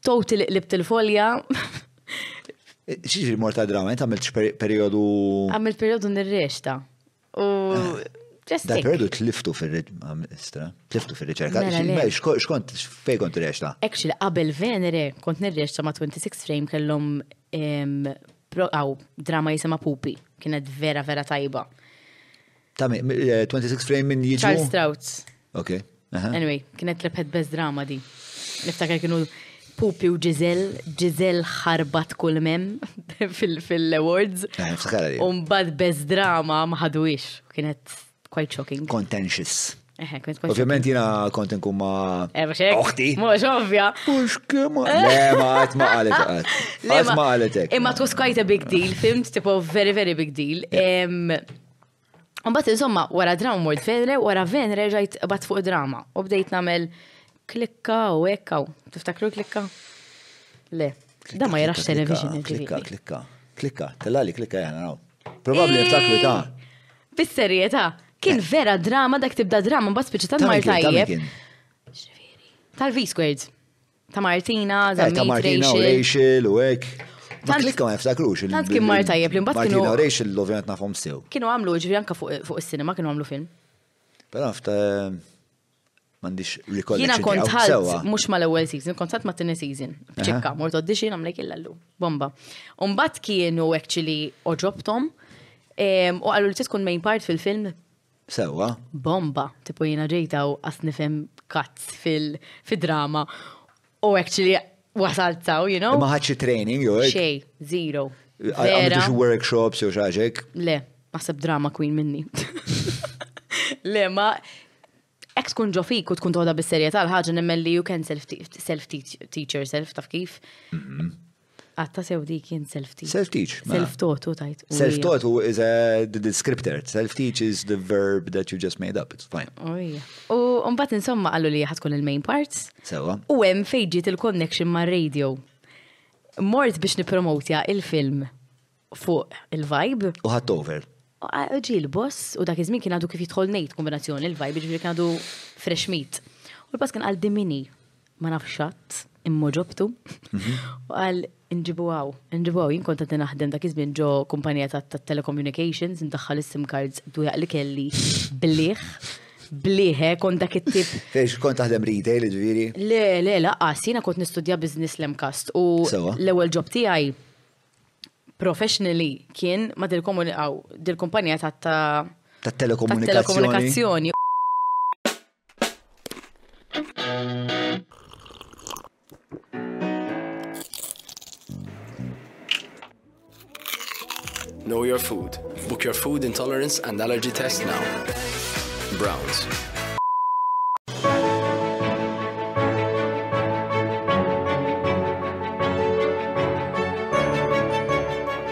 Towti li qlibt il-folja. Xiġri mor ta' drama, jent għamilt periodu. Għamilt periodu nirrexta. U Just da perdu tliftu fil-reġistra, tliftu fil-reċerka, mela, mela, xkont fej kont reċta. Actually, qabel Venere, kont nirreċta ma' 26 frame kellhom għaw drama jisema Pupi, kienet vera vera tajba. Ta' 26 eh, frame minn jiġu. Charles Strauss. Ok. Anyway, kienet rebħet bez drama di. Niftakar kienu Pupi u Ġizel, Ġizel ħarbat kull mem fil-awards. Eh, Umbad bez drama maħadu ix, kienet quite shocking. Contentious. Eh, Ovvijament jina kont nkun ma. Eh, Oħti. Mux ovvja. Mux kema. Eh. Le, ma għat ma għalet għat. Għat ma għaletek. Imma it was quite a big deal, filmed tipo very, very big deal. Mbagħad insomma wara dram mort Venre, wara Venre rajt bat fuq drama u bdejt nagħmel klikka u hekk hawn. Tiftakru klikka? Le. Da ma jarax television. Klikka, klikka, klikka, tella li klikka jana naw. Probabli eh, niftakru ta' Bis-serjetà, kien eh. vera drama dak tibda drama mbagħad spiċċa tal-mar tajjeb. Tal-V squared. Ta' Martina, eh, Zammit, Ta' Martina u Rachel u hekk. Ma klikka ma jiftakrux. Tant kien mar tajjeb li mbagħad kienu. Martina u Rachel l-ovjant nafhom sew. Kienu għamlu ġifi anka fuq is-sinema kienu għamlu film. Però fta mandiċ rikollezzjoni. Jina kont ħalt, mux ma l-ewel season, kont ħalt ma t-tini season. Bċekka, mort audition għamlek il-lallu. Bomba. Umbat kienu actually oġobtom u għallu li tkun main part fil-film Sewwa. Bomba, tipo jiena ġejta u qas nifhem kazz fil-drama. U actually wasalt taw, you know? Ma ħadx training jew hekk? Xej, zero. Għamiltu xi workshops jew xaġek? Le, naħseb drama queen minni. Le, ma ek tkun ġo fik u tkun toħda bis-serjetà l-ħaġa nemmen li you can self-teacher self taf kif. Mhm. Għatta sew dik jien self-teach. Self-teach. Mela. Self-totu tajt. Self-totu is a the descriptor. Self-teach is the verb that you just made up. It's fine. Oh, u mbagħad insomma għallu li ħatkun il-main parts. Sewa. U hemm fejġiet il-connection ma' radio. Mort biex nipromotja il-film. fuq il-vibe. U ħadd over. Ġi l-boss u dak iż-żmien kien għadu kif jidħol ngħid kombinazzjoni l-vibe, ġifieri kien għadu fresh meat. U l-boss kien għal dimini ma nafx xatt immoġobtu. Mhm. U għal nġibu għaw, nġibu għaw, jien kont naħdem dak iż-żmien ġo kumpanija ta' telecommunications, ndaħħal is-sim cards dwejaq li kelli bliħ bliħe kon dak it-tip. Fejx kont taħdem retail, ġviri? Le, le, laqqas, jina kont nistudja business l-MCAST u l-ewel ġob tijaj professionally kien ma dil-kumpanija ta' ta' ta' telekomunikazzjoni. Know your food. Book your food intolerance and allergy test now. Browns.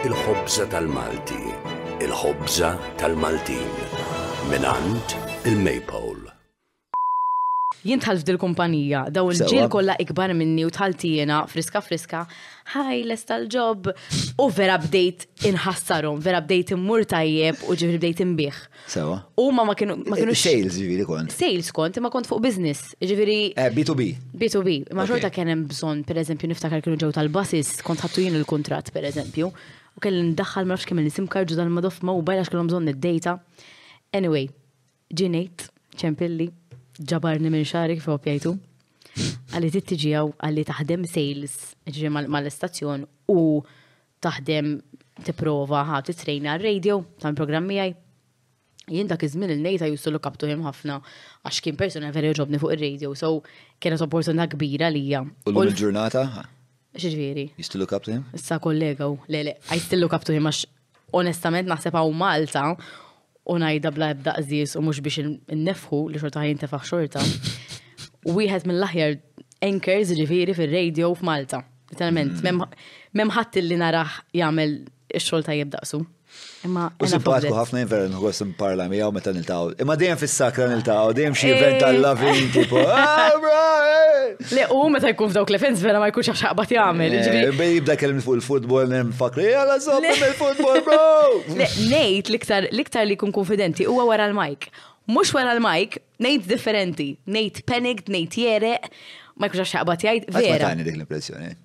Il-ħobza tal-Malti, il-ħobza tal-Maltin, minant il-Maypole. Jien tħall f'dil kumpanija, daw il-ġil kollha ikbar minni u tħall tiena friska friska, ħaj les tal-ġob. U vera bdejt inħassarhom, vera bdejt immur tajjeb u ġifieri bdejt imbih. Sewa. U ma ma kienu ma kienu sales ġifieri kont. Sales kont, imma kont fuq business, ġifieri. Eh, B2B. B2B. Ma xorta kien hemm bżonn, pereżempju, niftakar kienu ġew tal-basis, kont ħattu jien il-kuntratt pereżempju, u kelli ndaħħal ma nafx kemm il-sim card u dan madof mobile għax kellhom bżonn id-data. Anyway, Ġinejt, ċempilli, ġabarni minn xagħri kif huwa b'jgħidu. Qalli trid tiġi hawn, qalli taħdem sales, jiġri mal-istazzjon u taħdem tipprova ħa titrejna r-radio tal-programm miegħi. Jien dak iż-żmien il-nejta jussu look up to him ħafna għax kien persuna vera ġobni fuq ir-radio, so kienet opportunità kbira lija. U l ġurnata? Xiġifieri? Used to look up to him? Issa kollega u, le, le, I still look up to him għax Onestament naħseb hawn Malta u ngħidha bla ebda qżież u mhux biex innefħu li xorta ħajn tefaħ xorta. Wieħed mill-aħjar anchors ġifieri fir-radio f'Malta. Literalment, m'hemm ħadd li naraħ jagħmel ix-xogħol tajjeb daqsu. Imma u simpatku ħafna jinvera nħu għosim parla miegħu meta niltaqgħu. Imma dejjem fis-sakra niltaqgħu, dejjem xi event eh. għall-lavin tipo. Ah, eh. Le, u meta jkun f'dawk l-events vera ma jkunx għax ħaqbat jagħmel. Eh, bej jibda kellim fuq il-futbol hemm fakri, jalla żomm il-futbol, bro! Le, ngħid l-iktar l-iktar li jkun konfidenti huwa wara l-mike. Mhux wara l-mike, ngħid differenti, ngħid panicked, ngħid jereq, ma jkunx għax ħaqbat jgħid vera. Għatani dik l-impressjoni.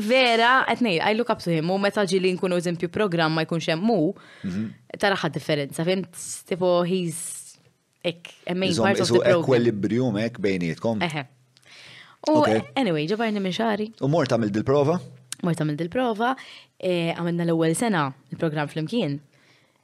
Vera, qed ngħid, I look up to him, u meta ġili nkunu eżempju programm ma jkunx hemm hu, mhm. tara ħad differenza, fin tipo he's ek, main part of the program. Equilibrium ek bejnietkom. Eħe. U anyway, ġabarni minn xari. U mort għamil dil-prova? Mort għamil dil-prova, eh, għamilna l-ewwel sena il-programm flimkien.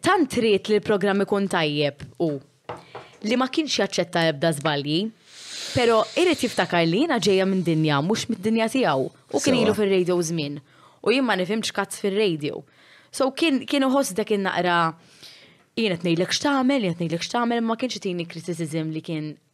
Tant trid li l-programm ikun tajjeb hu, li ma kienx jaċċetta ebda żbalji. Pero irid jiftakar li jiena ġejja minn dinja mhux mid-dinja tiegħu. Hu kien ilu fir-radio żmien u jien ma nifhimx kazz fir-radio. So kien kien iħoss dak in-naqra jien qed ngħidlek x'tagħmel, jien qed ngħidlek x'tagħmel, imma ma kienx itini criticism li kien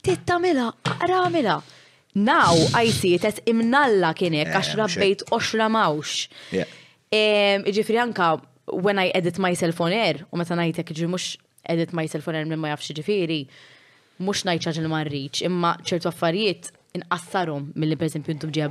Trid tagħmilha, aqra għamilha. Now I see it as imnalla kien hekk għax rabbejt oxra mawx. Ġifri anka when I edit myself on air, u meta ngħidlek ġi mhux edit myself on air minn ma jafx ġifiri, mhux ngħid xi ħaġa li ma rridx, imma ċertu affarijiet inqassarhom milli pereżempju intom ġejja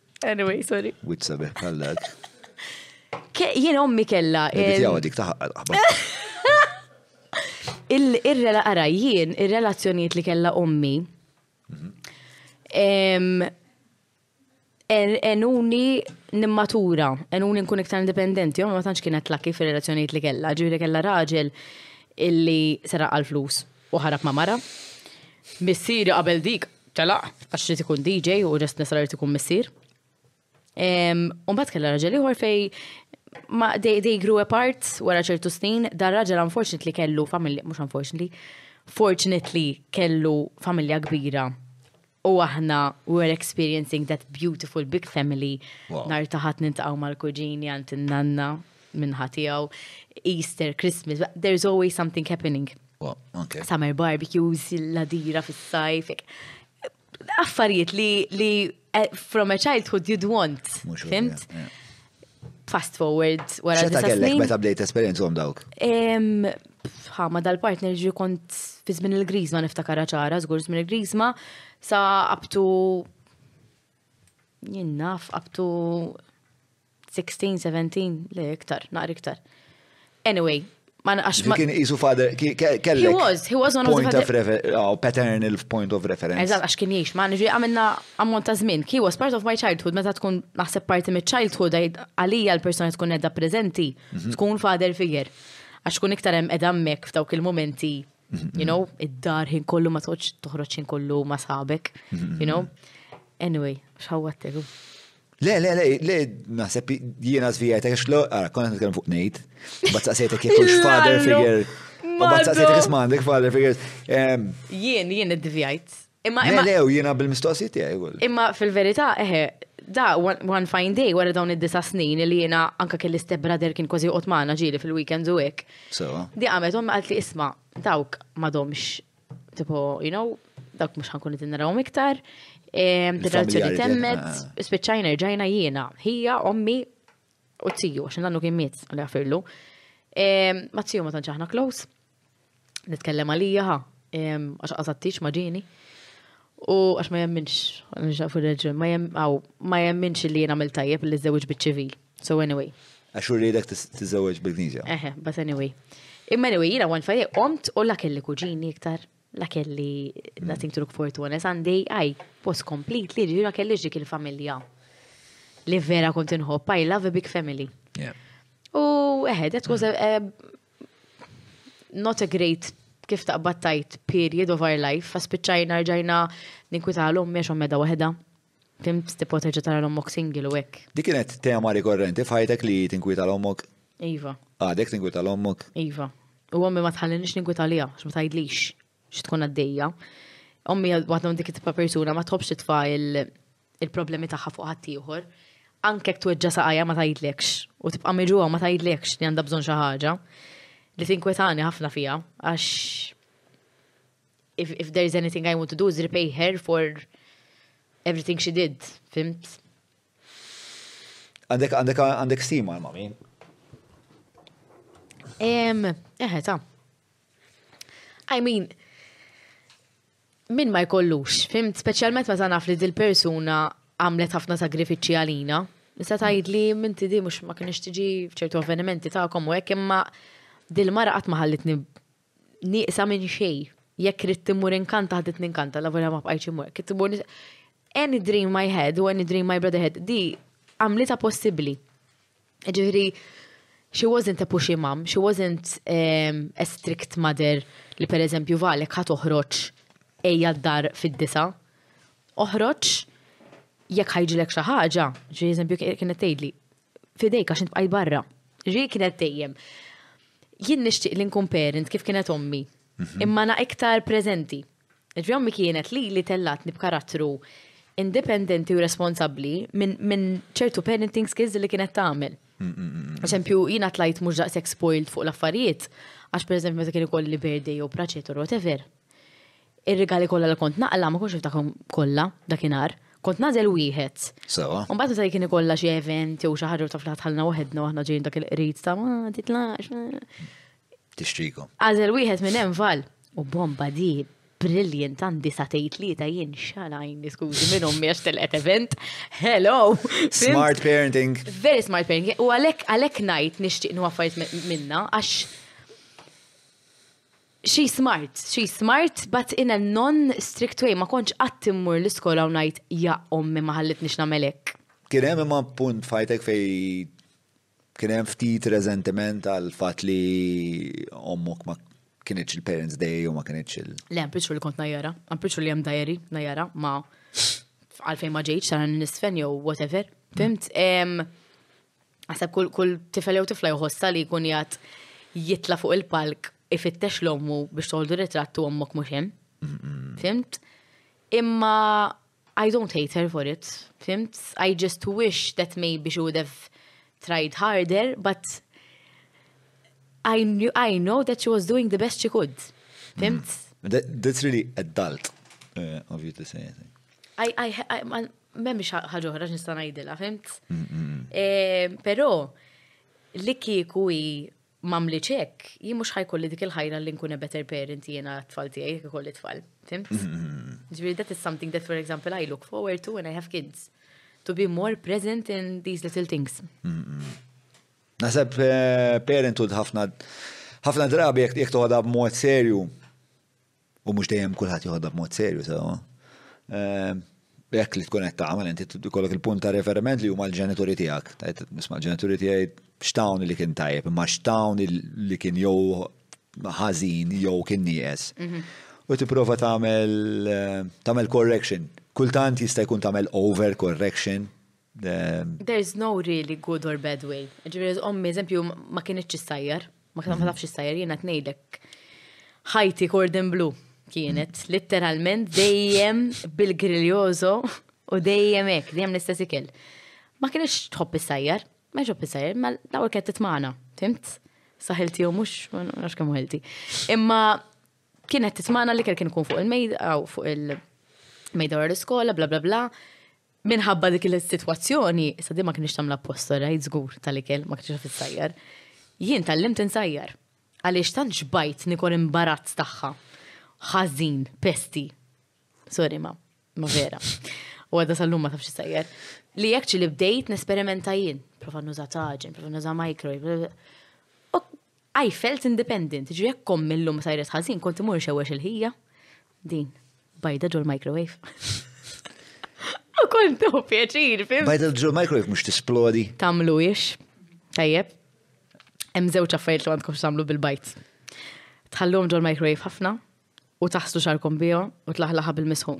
Anyway, sorry. Wit sabiħ bħallat. Jien ommi kella. Jawa dik taħqal Il-rela ara jien, il-relazzjoniet li kella ommi. Mhm. Enuni nimmatura, enuni nkun iktar indipendenti, ommi ma tantx kienet laki fil-relazzjoniet li kella, ġiri kella raġel illi sera għal-flus. U ħarab ma' mara. Missieri qabel dik telaq għax trid ikun DJ u ġast nisra rrid ikun missier. U mbagħad kellha raġel ieħor fej ma they, they grew apart wara ċertu snin, dar raġel unfortunately kellu familja, mhux unfortunately, fortunately kellu familja kbira U aħna we're experiencing that beautiful big family. Nar ta' ħadd nintaqgħu mal-kuġini għand in-nanna minn ħatijaw. Easter, Christmas, there's always something happening. Summer barbecues, l-adira fis-sajf. Affarijiet li eh, from a childhood you'd want, fimt? Fast forward wara Xeta disa' kellek snin. meta bdejt esperjenzhom dawk? Em, Ha, ma dal-partner ġi kont fi żmien il-Grizma niftakara ċara, żgur żmien il-Grizma, sa abtu jien naf abtu 16, 17, le iktar, naqri iktar. Anyway, ma naqax ma. Kien jisu father, kelli. He was, he was on point of reference, oh, paternal point of reference. Eżat, għax kien jiex, ma nġi għamilna ammont ta' zmin. He was part of my childhood, meta tkun naħseb parti mit childhood għalija l-persona tkun edda prezenti, mhm. tkun father figure. Għax kun iktar hemm edha mek f'dawk il-momenti, mhm. you know, id-dar ħin kollu ma toċ toħroċ ħin kollu ma sabek, mhm. you know. Anyway, xawatteru. Le, le, le, le, naħseb jiena zvijajta għax lo, għara, konna nitkellem fuq nejt, bat saqsejtek jek ux father figure. U bat saqsejtek isma għandek father figure. Jien, jien id-dvijajt. Imma imma. Lew, jiena bil-mistoqsijiet tiegħi. Imma fil-verità, eħe, da, one fine day, wara dawn id-disa snin li jiena anka kelli step brother kien kważi uqt maħna ġili fil-weekends u hekk. Di għamet, għamet li isma, dawk madomx Tipo, you know, dak mux ħankun id naraw miktar, il-relazzjoni temmet, ah. spiċċajna rġajna jiena, hija, ommi, u t-tiju, għaxin dannu kien miet li għafirlu. Ma t-tiju ma tanċaħna close, nitkellem għalija, għax għazattix maġini. U għax ma jemminx, nġafu reġun, ma jemminx li jena mil tajjeb li zewġ bit-ċivil. So anyway. Għax urridek tiżewweġ bil-knisja. Eħe, but anyway. Imma anyway, jina għan fajri, omt u la kelli kuġini iktar, la kelli nothing to look forward to, għanes għandi għaj, post komplet li ġira kelli ġik il-familja. Li vera kont inħobb, I love a big family. U eħe, that was a, not a great kif taqbad tajt period of our life, faspiċajna rġajna ninkwita l-om miex meda wahda. Tim tipoteġa tara l-ommok single u hekk. Dik kienet tema rikorrenti f'ħajtek li tinkwieta l-ommok? Iva. Għadek tinkwieta l-ommok? Iva. U ommi ma tħallinix ninkwieta liha, x'ma tgħidlix xi tkun għaddejja. Ommi waħda minn dik it-tibqa' persuna ma tħobbx titfa' il-problemi tagħha fuq ħadd ieħor. Anke tweġġa' saqajja ma tgħidlekx u tibqa' miġuha ma tgħidlekx li għandha bżonn xi ħaġa. Li tinkwetani ħafna fiha għax if, if there is anything I want to do is repay her for everything she did, fimt? Għandek, għandek, għandek stima l-mami. Em, eħe, ta. I mean, min ma jkollux, fimt, specialment meta naf li dil-persuna għamlet ħafna sagrifiċi għalina. Issa tajt li minti di mux ma kienx tiġi fċertu avvenimenti ta'kom u hekk imma dil-mara qatt ma ħallitni nieqsa minn xejn. Jekk rid timmur inkanta ħdiet ninkanta, la volja ma bqajtx immur. Kif timmur any dream my head u any dream my brother head, di għamlita possibbli. Ġifieri, she wasn't a pushy mom, she wasn't um, a strict mother li per eżempju valek ħat oħroġ ejja d-dar fid-disa. Oħroġ jekk ħajġilek xi ħaġa, ġi eżempju kienet tgħidli, Fidejk għax intbqaj barra. Ġi kienet dejjem. Jien nixtieq li nkun parent kif kienet ommi. Mhm. Imma na iktar preżenti. Ġi ommi kienet li li tellatni b'karattru indipendenti u responsabbli minn ċertu parenting skills li kienet tagħmel. Mm, mm, mm, eżempju, jiena tlajt mhux daqshekk spoiled fuq l-affarijiet, għax pereżempju meta kien ikolli birthday jew praċet u whatever. Ir-rigali kollha li kont naqla' ma kontx niftakrhom kollha dakinhar. Kont nagħżel wieħed. Sewwa. U mbagħad meta kien ikollha xi event jew xi ħaġa u taf li ħadħalna waħedna u aħna ġejjin dak il-qrid ta' ma titlaqx. Tixtrikom. Għażel wieħed minn hemm val. U bomba di brilliant għandi sa tgħid tlieta jien xalajn niskużi minn ommi għax telqet event. Hello! Smart parenting. Very smart parenting. U għalhekk għalhekk ngħid nixtieq nu affarijiet minna għax She's smart, she's smart, but in a non strict way, ma kontx qatt immur l-iskola u ngħid ja ommi ma ħallitnix nagħmel hekk. Kien hemm imma punt fajtek fej kien hemm ftit reżentiment għal fatt li ommok ma kienieċ il-parents day u ma kienieċ il. Le, għampriċu li kont najjara, għampriċu li għam dajeri najjara, ma għalfejn ma ġejċ saran nisfen jew whatever, fimt? Għasab kull kull tifel jew tifla jħossa li jkun jgħat jitla fuq il-palk ifittex l-ommu biex toħdu ritrattu ommok mux hemm. Fimt? Imma I don't hate her for it. Fimt? I just wish that maybe she would have tried harder, but I, knew, I know that she was doing the best she could. Fimt? Mm. That, that's really adult uh, of you to say, I think. I, I, I, M'hemmx ħaġa oħra x'nista' ngħidilha, fimt? Eh, però li kieku hi mamli ċek, jien mhux ħajkolli dik il-ħajra li nkun a better parent jiena tfal tiegħi jekk ikolli tfal. Fimt? Ġifieri that is something that for example I look forward to when I have kids. To be more present in these little things. Naħseb eh, parenthood ħafna ħafna drabi jekk toħodha b'mod serju U mhux dejjem kulħadd joħodha b'mod serju sewwa. Ehm, jekk li tkun qed tagħmel inti tkollok il-punt ta' referiment li huma l-ġenituri tiegħek. Tajt nisma' l-ġenituri tiegħi x'tawn li kien tajjeb, imma x'tawn li kien jew ħażin jew kien nieqes. Mhm. U tipprova tagħmel eh, tagħmel correction. Kultant jista' jkun tagħmel over correction There's no really good or bad way. Ġifieri ommi eżempju ma kienitx issajjar, ma kienx ma tafx issajjar, jiena tnejdek ħajti Gordon Blue kienet literalment dejjem bil-griljozo u dejjem hekk, dejjem l-istess ikel. Ma kienx tħobb issajjar, ma kienx tħobb issajjar, ma l-ewwel kienet titmana, fimt? Saħilti u mhux, ma nafx kemm ħelti. Imma kienet titmana li kien kun fuq il-mejda, fuq il-mejda wara l-iskola, bla bla bla. Minħabba dik il-sitwazzjoni, sa di ma kienx tagħmel apposta rajt żgur tal-ikel ma kienx tissajjar. Jien tallimt insajjar għaliex tant xbajt nikol imbarazz tagħha. Ħażin, pesti. Sorry ma, ma vera. U għadda sal-lum ma tafx sajjar. Li jekk li bdejt nesperimenta jien, prova nuża taġen, prova nuża microwave. I felt independent, jiġri jekk ommi llum sajret ħażin kont imur nxewwex il-ħija. Din, bajda ġol microwave. U kont u pjaċir, fim. Bajda ġol microwave mhux tisplodi. Tamlu ix. Tajjeb. Hemm żewġ affarijiet li għandkom x'tagħmlu bil-bajt. Tħallhom ġol microwave ħafna u taħslu xarkom bihom u tlaħlaħa bil-misħun.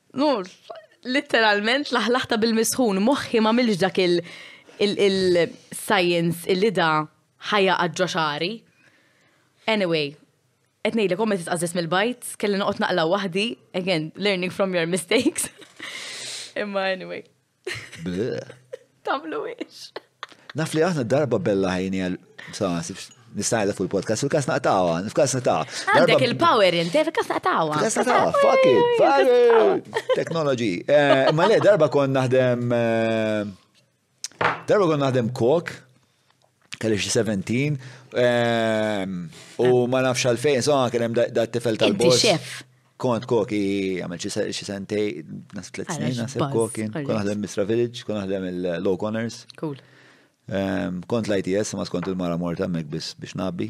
Mort litteralment laħlaħta bil-misħun, moħħi m'għamilx dak il-science illi da ħa jaqgħad ġo xagħri. Anyway, qed ngħidlek ommi titqażżeż mill-bajt, kelli noqgħod naqla' waħdi, again, learning from your mistakes. Imma anyway. Tamlu wix. Naf li aħna darba bella ħajni għal nistajla fuq il-podcast, fil-kas naqtawa, fil-kas naqtawa. Għandek il-power inti, fil-kas naqtawa. Fil-kas naqtawa, fuck it, fuck it. Technology. Eh, ma le, darba kon naħdem, eh, darba kon naħdem kok, kelli xi 17 ehm, u ah. ma nafx għalfejn, so kien hemm da tifel tal-boss. Kont koki għamil xi sentej, nasib tliet snin, nasib koki, kon għadem Mistra Village, kon għadem il-Low Connors. Cool. Ehm, kont l-ITS, ma skont il-mara morta mek biex nabbi.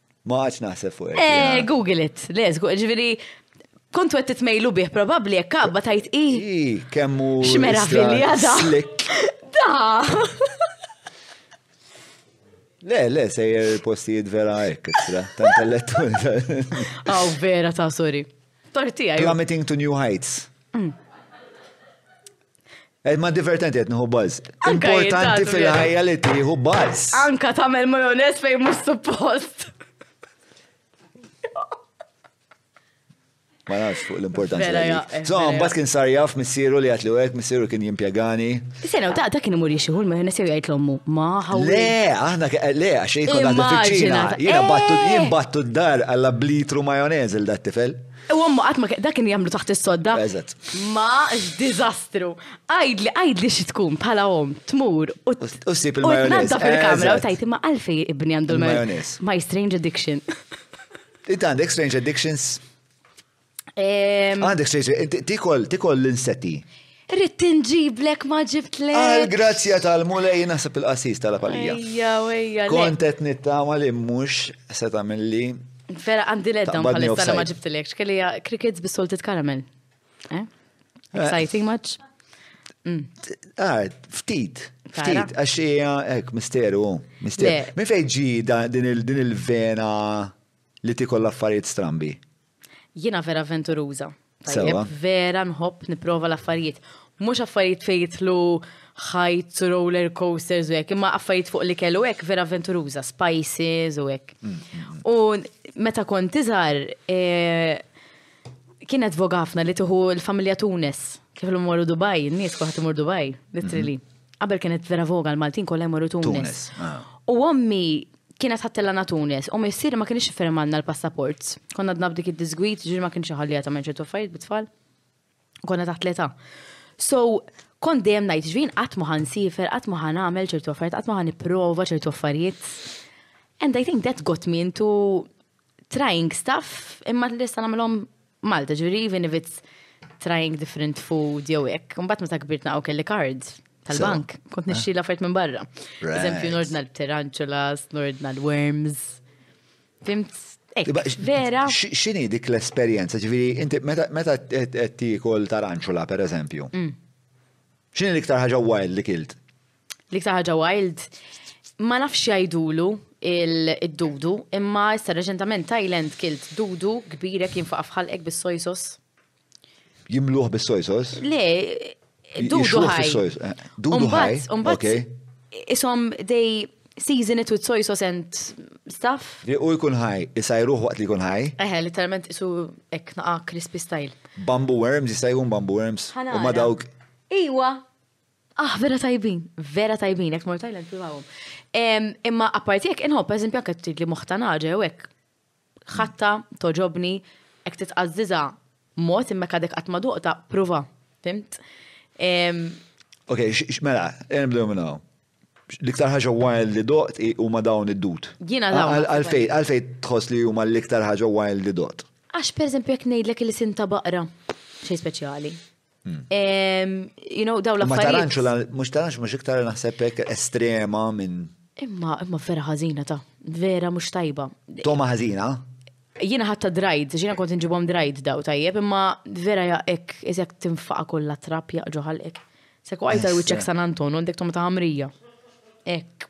Ma għadx naħseb fuq hekk. Eh, jiena. Google it. Les, gu- ġifieri kont wet titmejlu bih probabbli jekk kabba tajt i. I, kemmu. X'meravilja da. Slick. Da! Le, le, sejjer postijiet vera hekk, istra. Tant tal-lettur. Aw vera ta' sorry. Tortija. Plummeting to new heights. Eh, ma divertenti qed nieħu buzz. Importanti fil-ħajja li tieħu buzz. Anka tagħmel majonez fejn mhux suppost. Ma nafx fuq l-importanza. Eh, so, bas kien sar jaf missieru li għatlu għek, missieru kien jimpjegani. Sena, ta' ta' kien imur jiexiħu ma jħunes jew jgħid l-ommu. Ma ħawli. Le, aħna le, għax jkun għadda fiċina. Jina battu, eh! jien battu d-dar għalla blitru majonez il-dat tifel. U ommu qatt ma dak kien jagħmlu taħt is-sodda. Eżatt. Ma x'diżastru. Għidli, għidli xi tkun bħala omm tmur u U ssib u il-majonez. tnaddaf il-kamra u Eżatt. tajt imma għalfej ibni għandu l-majonez. Il-majonez. My strange addiction. Int għandek strange addictions? Em, Għandek strange, inti tikol, tikol l-insetti. Ritt inġiblek ma ġibtlek. Għal grazzja tal-mulej naħseb il-qasis tal-apalija. Ejja, ejja. Kont qed nittama li mhux se tagħmilli. Vera għandi l-edda bħalissa ma ġibtlek. Xkelli crickets bis-solti karamel. Eh? Eh. Exciting much? Mm. Ah, ftit. Ftit, għax hija hekk misteru, misteru. Min fejn ġi din il-vena li tikol affarijiet strambi? Jiena vera avventuruża. Sewa. Vera nħobb nipprova l-affarijiet. Mhux affarijiet fejn jitlu ħajt, roller coasters u hekk, imma affarijiet fuq li kellu hekk vera avventuruża, spices u hekk. Mm, mm, mm. U meta kont iżgħar eh, kienet voga ħafna li tieħu l-familja Tunis kif l morru Dubai, n-nies kuħat imur Dubai, literally. Mhm. Qabel kienet vera voga l-Maltin kollha jmorru Tunis. Ah. U ommi Kienet ħattella na Tunis, u missieri ma kienx iffermalna l-passaport. Konna dna b'dik id-disgwid, ġiri ma kienx ħalliha tagħmel ċertu affarijiet bit-tfal. Konna taħt l-età. So, kont dejjem ngħid ġvin qatt ma ħansifer, qatt ma ħanagħmel ċertu affarijiet, qatt ma ħanipprova ċertu affarijiet. And I think that got me into trying stuff imma li nista' nagħmilhom Malta, ġviri, even if it's trying different food jew hekk, mbagħad meta kbirt naqgħu kelli cards tal-bank, kont eh. nixxi l-affarijiet minn barra. Eżempju, nordna l-pterantulas, nordna l-worms. Fimt, vera. X'inhi dik l-esperjenza, ġviri, inti meta qed tikol taranċula, per eżempju. Mm. X'inhi l-iktar ħaġa wild li kilt? Dik ta' ħaġa wild, ma nafx jgħidulu il-dudu, imma issa reċentament Thailand kilt dudu kbirek jinfaqa fħalqek bis-sojsos. Jimluħ bis-sojsos? Le, dudu ħaj. Eh, dudu ħaj. Umbat, isom dej season it with soy sauce and stuff. Li u jkun ħaj, isajruħ waqt li jkun ħaj. Eħe, literalment isu ek naqa crispy style. Bamboo worms, jistajun bamboo worms. U ma dawk. Iwa, Ah, vera tajbin, vera tajbin, jek mor Thailand primawum. Imma apparti jek inħob, per eżempju, għakket li moħta naġa, jew jek ħatta toġobni, jek titqazziza mod imma kadek għatma duqta, prova, fimt? Ok, xmela, nbdew minna. L-iktar ħaġa wild li doqt huma dawn id-dut. Jiena dawn. Għalfej, għalfej tħoss li huma l-iktar ħaġa wild li doqt. Għax per eżempju jek ngħidlek li sinta baqra, xej speċjali. Hmm. You know, daw l-affarijiet. Mux taranċu, mux iktar naħseb estrema minn. Imma, imma vera ħazina ta' vera mux tajba. Toma ħazina? Jina ħatta drajd, jina kont nġibom drajd daw tajjeb, imma vera ja ek, jizek tinfaqa kolla trap jaqġu ek. Sekwa għajta l-wicċek San Anton, għandek tom ta' għamrija. Ek,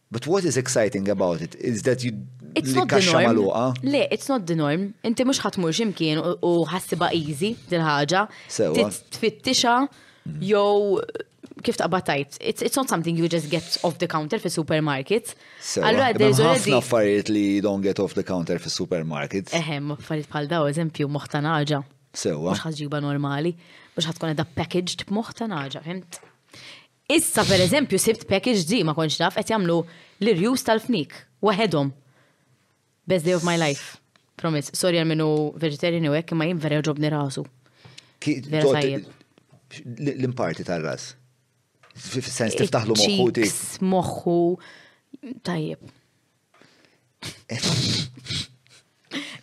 But what is exciting about it is that you It's not the norm. Le, it's not the norm. Inti mhux ħatmur x'imkien u ħassiba easy dil-ħaġa. Sewa. Tfittixa mm. jew kif taqbad tajt, it's not something you just get off the counter fi supermarket. Allora, there's already... affarijiet li you don't get off the counter fi supermarket. Eħem, affarijiet bħal daw, eżempju, moħta naġa. Sewa. Mux ħagġiba normali, mux ħatkun edha packaged b'moħta naġa, fimt? Issa per eżempju sibt package di ma kontx naf qed jagħmlu l-irjus tal-fnik waħedhom. Best day of my life. Promise, sorry għal minnu vegetarian u hekk imma jien vera ġobni rasu. L-imparti tal-ras. Fis-sens tiftaħlu moħħu dik. Moħħu tajjeb.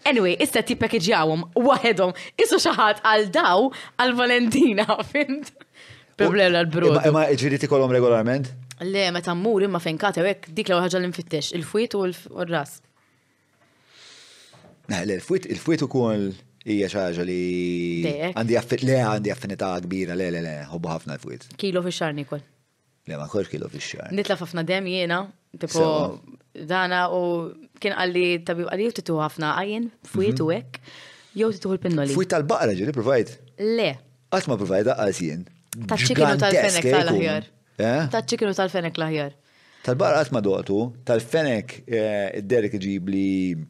Anyway, issa tippakeġġjawhom waħedhom isu xi ħadd għal daw għal Valentina, fimt? Problema l-brod. Imma ġiri tikolhom regolarment? Le, meta mmur imma fejn katew hekk dik l ħaġa li nfittex, il-fwiet u l-ras. Le, il-fwiet il-fwiet ukoll hija xi ħaġa li għandi le għandi affinità kbira, le le le, ħobbu ħafna l-fwiet. Kilo fi xarni kol. Le ma kol kilo fi xar. Nitla fafna dem jiena, tipo dana u kien għalli tabi għalli u titu ħafna għajin, fwiet u mhm. hekk, jew titu l-pinnoli. Fwiet tal-baqra ġiri provajt? Le. Qatt ma provajt għaz jien. Taċċikinu tal-fenek tal-aħjar. Eh? Taċċikinu tal-fenek l-aħjar. Tal-baqra qatt ma dotu, tal-fenek eh, id-derik ġibli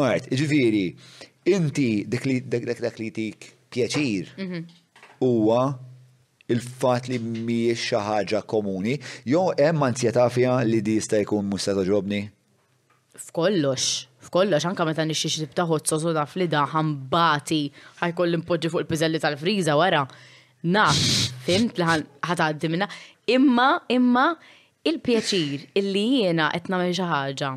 Alright, jiġifieri inti dik li dak li jtik pjaċir huwa il-fatt li mhijiex xi ħaġa komuni, jew hemm ansjetà fiha li di jista' jkun mhux se togħġobni? F'kollox, f'kollox, anke meta nixtri xi tip ta' hot sauce u naf li da ħanbati ħajkolli npoġġi fuq il-piżelli tal-friża wara. Naf, fimt li ħa tgħaddi minnha. Imma, imma il-pjaċir illi jiena qed nagħmel xi ħaġa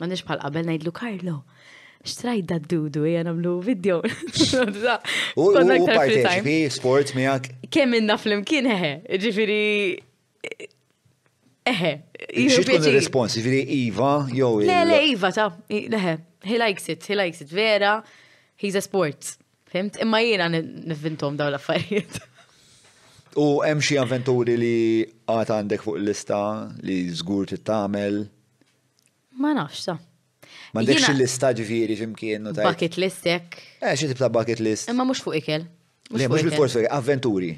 Ma nix bħal qabel ngħidlu Karlo, xtrajt da dudu hija nagħmlu video. U parteċipi sport miegħek. Kemm inna flimkien eħe, ġifieri eħe. X'tkun ir-rispons, ġifieri Iva jew Le, le Iva ta, leħe. He likes it, he likes it vera. He's a sports. Fimt, imma jiena nivvintom daw l-affarijiet. U hemm xi avventuri li għad għandek fuq il-lista li żgur tittamel? Ma nafx sa. Ma għandekx Jiena- il-lista ġifieri x'imkien u tajt. Bucket list hekk. Eh, xi tip ta' bucket list. Imma mhux fuq ikel. Le, mhux fuq ikel. bil-forsi, avventuri.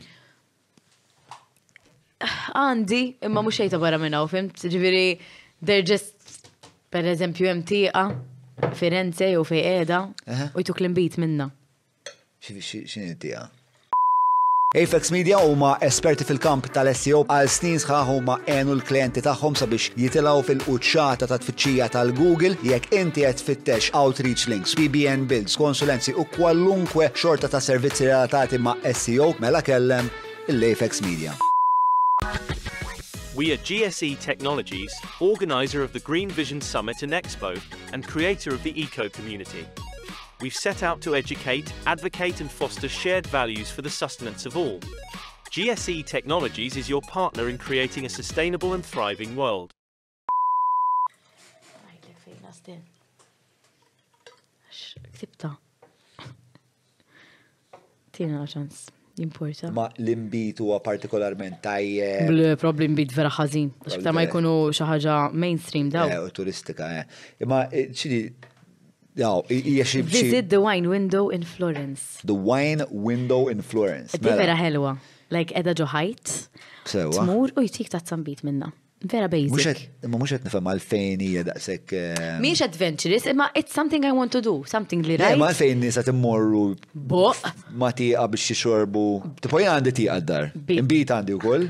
Għandi, imma mhux xejta barra minn hawn, fimt? Ġifieri they're just per eżempju hemm tieqa Firenze jew fej qiegħda u jtuk l-inbit minna. X'inhi tieqa? Apex Media huma esperti fil-kamp tal-SEO għal snin sħaħ huma għenu l-klijenti tagħhom sabiex jitilgħu fil-quċċata ta' tfittxija tal-Google jekk inti qed tfittex outreach links, PBN builds, konsulenzi u kwalunkwe xorta ta' servizzi relatati ma' SEO mela kellem l-Apex Media. We are GSE Technologies, organiser of the Green Vision Summit and Expo, and creator of the Eco Community. We've set out to educate, advocate and foster shared values for the sustenance of all. GSE Technologies is your partner in creating a sustainable and thriving world. Għajtlek fejn għastin. Ksibta. Tina ċans, jimporta. Ma l-imbit huwa partikolarment tajjeb. L-problem bit vera ħażin. Xibta ma jkunu xi ħaġa mainstream daw. Eh, turistika, eh. Imma eh, ċili Jaw, hija xi Visit the wine window in Florence. The wine window in Florence. Di mela. vera ħelwa. Like edha ġoħajt. Sewa. Tmur u jtik ta' tzambit minna. Vera basic. Imma mhux qed nifhem għalfejn hija daqshekk. Eh, Mhix adventurous, imma it's something I want to do, something li rajt. Imma għalfejn nisa timmorru boq ma tieqa biex jixorbu. Tipo jien għandi tieqa d-dar. Imbit għandi wkoll.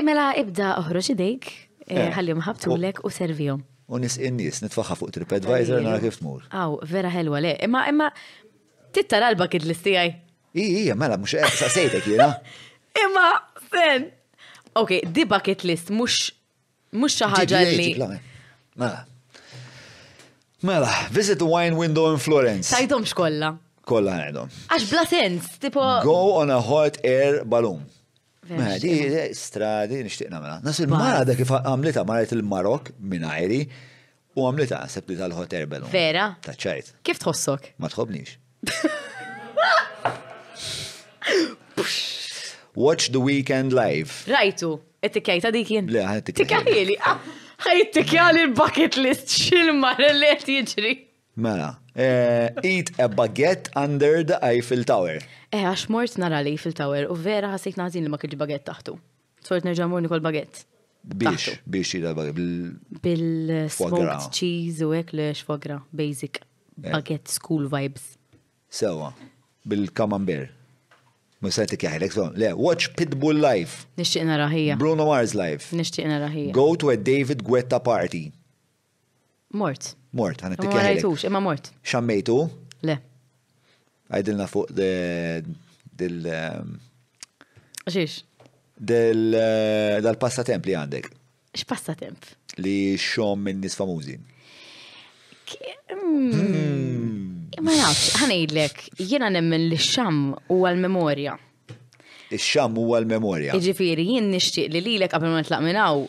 Imela ibda oħroġ idejk, eh, eh. ħalli mħabtulek u servihom. U nis in-nies nitfaħħa fuq TripAdvisor nara kif tmur. Aw, vera ħelwa le. Imma imma tittar qalba kid l-istijaj. Ija, mela, mux eħ, sa' sejtek jena. Imma, fen. Ok, di bucket list, mux, mux xaħġa li. Mela. Mela, visit the wine window in Florence. Tajtom xkolla. Kolla għedhom. Għax bla sens, tipo. Go on a hot air balloon. Mela, di stradi nixtieq nagħmilha. Nas il-mara da kif għamlita maret il-Marok minn ajri u għamlita għasab li tal-hotel belu. Vera? Ta' ċajt. Kif tħossok? Ma tħobnix. Watch the weekend live. Rajtu, etikajta dik jien. Le, etikajta. Tikajli, ah, ħaj etikajli l-bucket list xil-mar li qed jiġri. Mela, eat a baguette under the Eiffel Tower. Eh, għax mort nara l-Eiffel Tower u vera ħassejt naħzin li ma kienx baguette taħtu. Sort nerġa' mur nikol baguette. Biex, biex xi darba bil-smoked cheese u hekk le xfogra, basic, eh. baguette school vibes. Sewa, bil-camembert. Musetik jaħilek, le, watch Pitbull Live. Nishtiq naraħija. Bruno Mars Live. Nishtiq naraħija. Go to a David Guetta party. Mort. Mort, għan Ma rajtux, imma mort. Xammejtu? Le. Għajdilna fuq dil. Um, Xiex? Del uh, dal-passatemp li għandek. X'passatemp? Li xom minn nis famużi. Hmm. Hmm. Ma nafx, ħanajdlek, jiena nemmen li xam u għal-memorja. Ix-xam u għal-memorja. Iġifiri, jien nixtieq li lilek qabel ma nitlaq minn hawn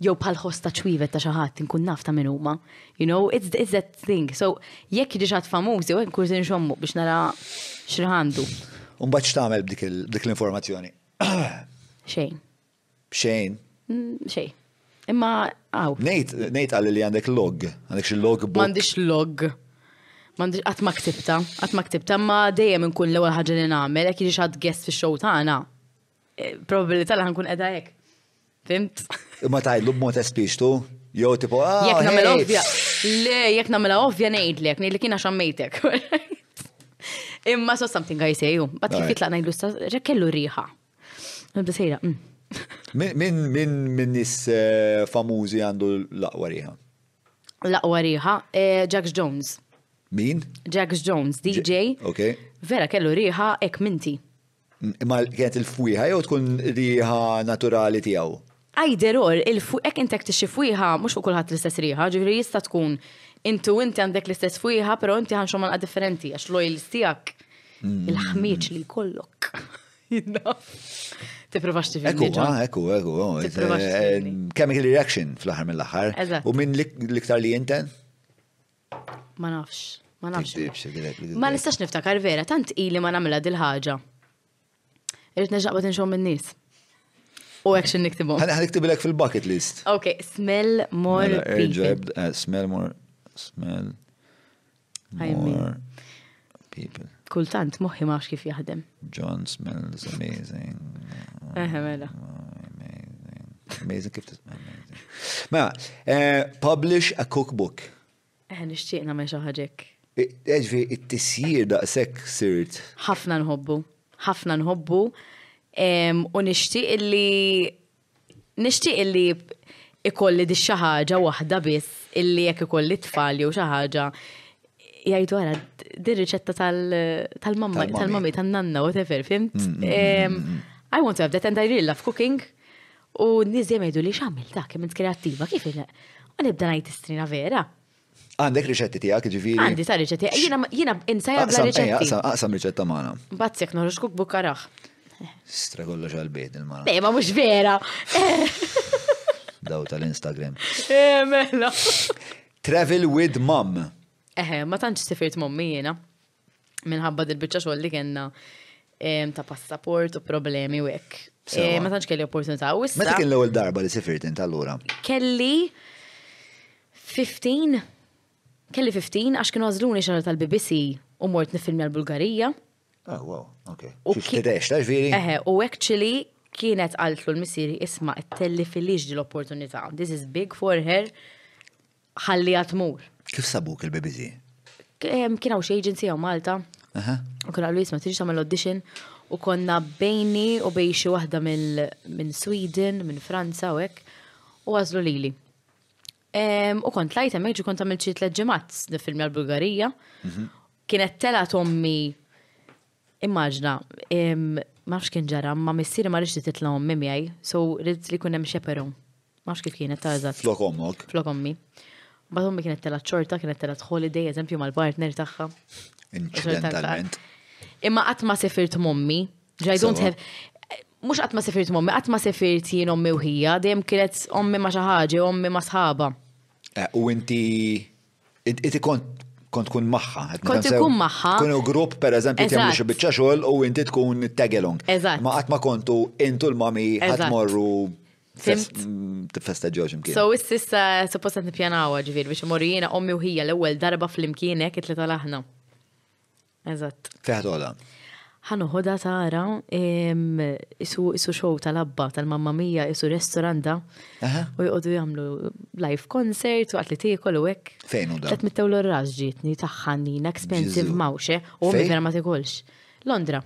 jew bħal ħoss ta' ċwivet ta' xi ħadd inkun naf ta' min huma. You know, it's, it's that thing. So, jekk jiġi xatt famuż jew inkun se nxommu biex nara x'rħandu. Umbagħad x'tagħmel b'dik l-informazzjoni? Xejn. Xejn. Mm, xejn. Imma għaw. Nejt, nejt għalli li għandek log, għandek xi log book. M'għandix log. M'għandix qatt ma ktibta, qatt ma ktibta, ma dejjem inkun l-ewwel ħaġa li nagħmel, jekk jiġi xatt guest fix-show tagħna. Eh, probabilità li ħankun edha hekk. Fimt? Imma tajlu b'mod espiċtu, jew tipo, ah, jek namela ovvja, le, jek namela ovvja nejdlek, nejdlek jina xammejtek. Imma so something I say, bat kif jitlaq najdlu sta, kellu riħa. Nibda sejra. Mm. Min, min, min nis eh, famużi għandu l-aqwa riħa? L-aqwa riħa, eh, Jax Jones. Min? Jax Jones, DJ. Ok. Vera kellu riħa ek minti. Imma kienet il-fwieħa jew tkun riħa naturali tiegħu? Either or, hekk inti jekk tixxi fwieħa mhux fuq kulħadd l-istess riħa, ġifieri jista' tkun inti u inti għandek l-istess fwieħa però inti ħa nxomm għalqa differenti għax l-oils tiegħek mm. il-ħmieġ li jkollok. Tipprovax tivini. Ekku, ekku, ekku. Chemical reaction fl-aħħar mill-aħħar. U minn l-iktar li jinten? Ma nafx, ma nafx. Ma nistax niftakar vera, tant ili ma namela dil-ħaġa. Irrit neġaqbat nxom minn nis. U action niktibu. Għana niktibilek fil-bucket list. Ok, smell more. Mela, eh, smell more. Smell more. people. Kultant moħħi ma kif jaħdem. John smells amazing. Eħe, mela. Amazing. Amazing kif tisma' amazing. Ma, mela, eh, publish a cookbook. Eħe, nixtieq nagħmel xi ħaġek. Eġvi, it-tisjir daqshekk sirt. Ħafna nħobbu. Ħafna nħobbu. U nixtieq li Nixtieq illi ikolli di xi ħaġa waħda biss illi jekk ikolli tfal jew xi ħaġa jgħidu għara din riċetta tal-mamma, tal-mammi, tan-nanna, whatever, fimt? Mm, mm, mm, I want to have that and I really love cooking. U nizjem jgħidu li xamil ta' kemm kreattiva, kif il U nibda ngħid istrina vera. Għandek riċetti tiegħek, ġifieri. Għandi ta' riċetti. Jiena jiena insajja bla riċetti. Aqsam riċetta magħna. Bazzek noħroġ kuk bukkaraħ. Stra kollox għal-bejt il-mara. Ej, ma mhux vera. Daw tal-Instagram. Eh, mela. Travel with mom. Eħe, ma tantx sifirt mommi jiena. minħabba dil-biċċa xogħol li kellna ta' passaport u problemi u hekk. Eh, ma tantx kelli opportunità. Meta kien l-ewwel darba li sifirt int allura? Kelli 15 kelli 15 għax kienu għażluni xara tal-BBC u mort nifilmja l-Bulgarija. Ah, wow, ok. U kietex, ta' ġviri? Eħe, u actually kienet għaltlu l-missiri isma' telli fil-liġ l-opportunità. This is big for her. ħalliha tmur. Kif sabuk il-BBC? Kien hawn xi agency hawn Malta. U kien qalu jisma' tiġi tagħmel audition u konna bejni u bej xi waħda minn Sweden, minn Franza u hekk, u għażlu lili. U kont lajt hemmhekk ġi kont għamil xi tliet ġimgħat nifilmja l-Bulgarija. Mhm. Kienet tela tommi Immaġna, ma nafx kien ġara, ma missieri ma rridx titla' ommi miegħi, so rrid li jkun hemm chaperone. Ma nafx kif kienet ta' eżatt. Flok ommok. Flok ommi. Bad ommi kienet tela' ċorta, kienet tela' holiday, eżempju mal-partner tagħha. Incidentalment. Imma qatt ma sefirt mommi. I don't have mhux qatt ma sefirt mommi, qatt ma sefirt jien ommi u ħija, dejjem kienet ommi ma' xi ħaġa, ommi ma' sħaba. Eh, u inti Iti kont kont tkun maħħa. Kont tkun maħħa. Kunu grupp per eżempju kemm xi biċċa xogħol u inti tkun tagalong. Eżatt. Ma qatt ma kontu intu l-mami ħadd morru mm, festa ġoġ mkien. So issa suppost qed nippjanaw ġifier biex imorru jiena ommi u ħija l-ewwel darba fl-imkien hekk it-tlieta l-aħna. Eżatt. Fejn tola? Ħanoħodha tara isu isu show tal-abba tal-mamma mija isu restaurant da. U jqogħdu jagħmlu live concert waqt li tiekol u hekk. Fejn u da? Qed mittew l-orraż ġietni tagħha nina expensive mawxe u vera ma tikolx. Londra.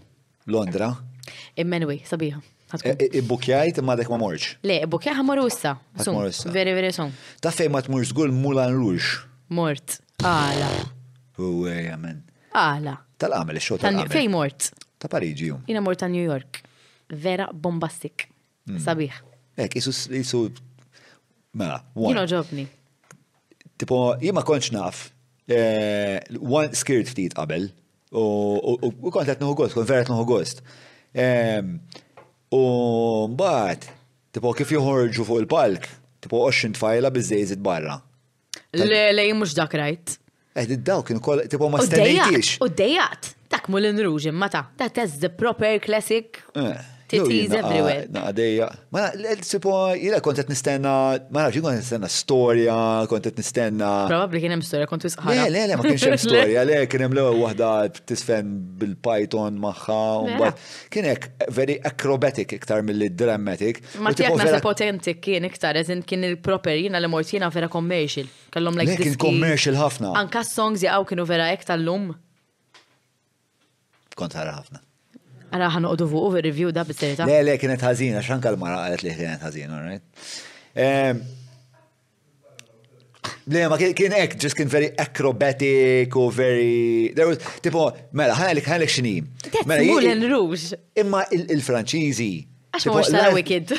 Londra. Immenwi, sabiħa. Ibbukjajt imma dek ma morġ. Le, ibbukjajt ħamorru issa. Ħamorru issa. Veri, veri son. Ta' fej ma tmur zgur mulan rux. Mort. Għala. Uwe, amen. Għala. Tal-għamel, xo tal-għamel. Fej mort. Ta' Pariġi jum. Jina mort ta' New York. Vera bombastik. Hmm. Sabiħ. Ek, jisu, jisu, mela, one. Jino ġobni. Tipo, jima konċ naf, eh, one skirt ftit qabel, u kont għet nuhu gost, kont vera nuhu gost. Ehm, u mbaħt, tipo, kif joħorġu fuq il-palk, tipo, oxxin tfajla bizzejzit barra. Le, le, jien mhux dak rajt. Eh, di daw kien kol, tipo ma U dejjaqt, stennejtix. u dejjaqt. Dak Moulin Rouge imma ta. That is the proper classic. Eh, Titties jew jien naqa- everywhere. Naqa dejja. Ma na- l- tipo, jina kont qed nistenna, ma nafx, jien kont qed nistenna storja, kont qed nistenna. Probabbli kien hemm storja kont Le, wisqħara. le, le, ma kienx hemm storja, le, kien hemm l-ewwel waħda tisfen bil-python magħha, u Le. mbagħad Kien hekk very acrobatic iktar milli dramatic. Ma u tipo tiegħek vera- nasib authentic kien iktar, as in kien il-proper jiena li mort jiena vera commercial. Kellhom like Le, kien diski- commercial ħafna. Anka s-songs jaqgħu kienu vera hekk tal-lum. Kont ħara ħafna. Ara ħan noqogħdu fuq u review da bis-serjetà. Le, le, kienet ħażina, x'anka l-mara qalet li kienet ħażina, all right? Ehm, Le, ma kien ek, just kien very acrobatic u very... There was, tipo, mela, ħanelek, ħanelek xini. Mela, Moulin Rouge. Imma il-Franċizi. Għax mux tara wicked.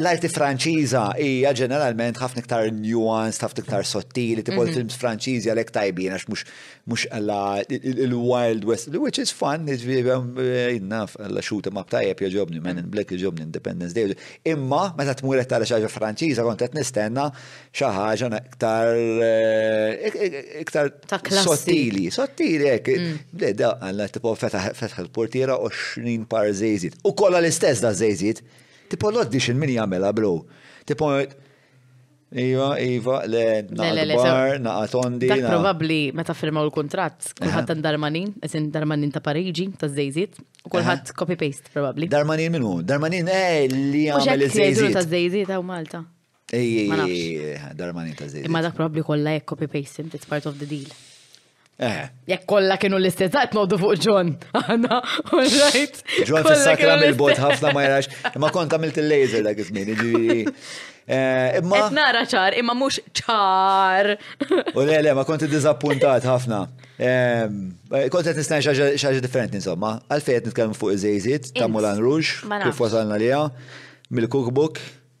L-arti Franċiza hija ġeneralment ħafna iktar nuanced, ħafna iktar sottili, tipo mhm. l-films Franċizi għalek tajbin, għax mux Mhux alla il-Wild West, which is fun, jiġifieri naf alla shoot em up tajjeb jogħġobni, Men in Black jogħġobni, Independence Day. Imma meta tmur qed tara xi ħaġa Franċiża kont qed nistenna xi ħaġa iktar iktar sottili, sottili hekk. Le da alla tipo fetaħ il-portiera 20 par żejżiet. U kollha l-istess da żejżiet. Tipo l-audition min jagħmilha bro. Tipo Iva, iva, le, naqbar, naqatondi. Dak probabli meta firmaw il-kontrat, kullħat tan darmanin, esin darmanin ta' Pariġi, ta' zejzit, u kullħat copy-paste probabli. Darmanin minu, darmanin eh, li għamil il-zejzit. ta' zejzit għaw Malta. Ej, darmanin ta' zejzit. Imma dak probabli kolla jek copy-paste, it's part of the deal. Eh. Jekk kollha kienu l-istess daqt noddu fuq John. Aħna, all right. John fis-sakra mill-bot ħafna ma jarax. Imma kont għamilt il-laser dak iż-żmien, ġifieri. Eh, imma. Qed nara ċar, imma mhux ċar. U le, le, ma kont iddiżappuntat ħafna. Ehm, eh, kont qed nistenna xaġa differenti insomma. Għalfejn qed nitkellmu fuq iż-żejżiet ta' Mulan Rouge, kif wasalna liha, mill-cookbook.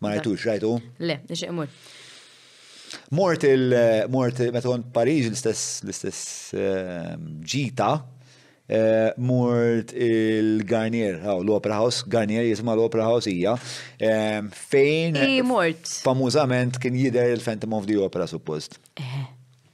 Ma rajtux, rajtu? Le, nixtieq imur. Mort il mort meta kont Pariġ l-istess l-istess ehm, ġita eh, mort il-Garnier, l-Opera House, Garnier jisma l-Opera House hija, ehm, fejn. I mort. Famużament kien jider il-Phantom of the Opera suppost. Eh.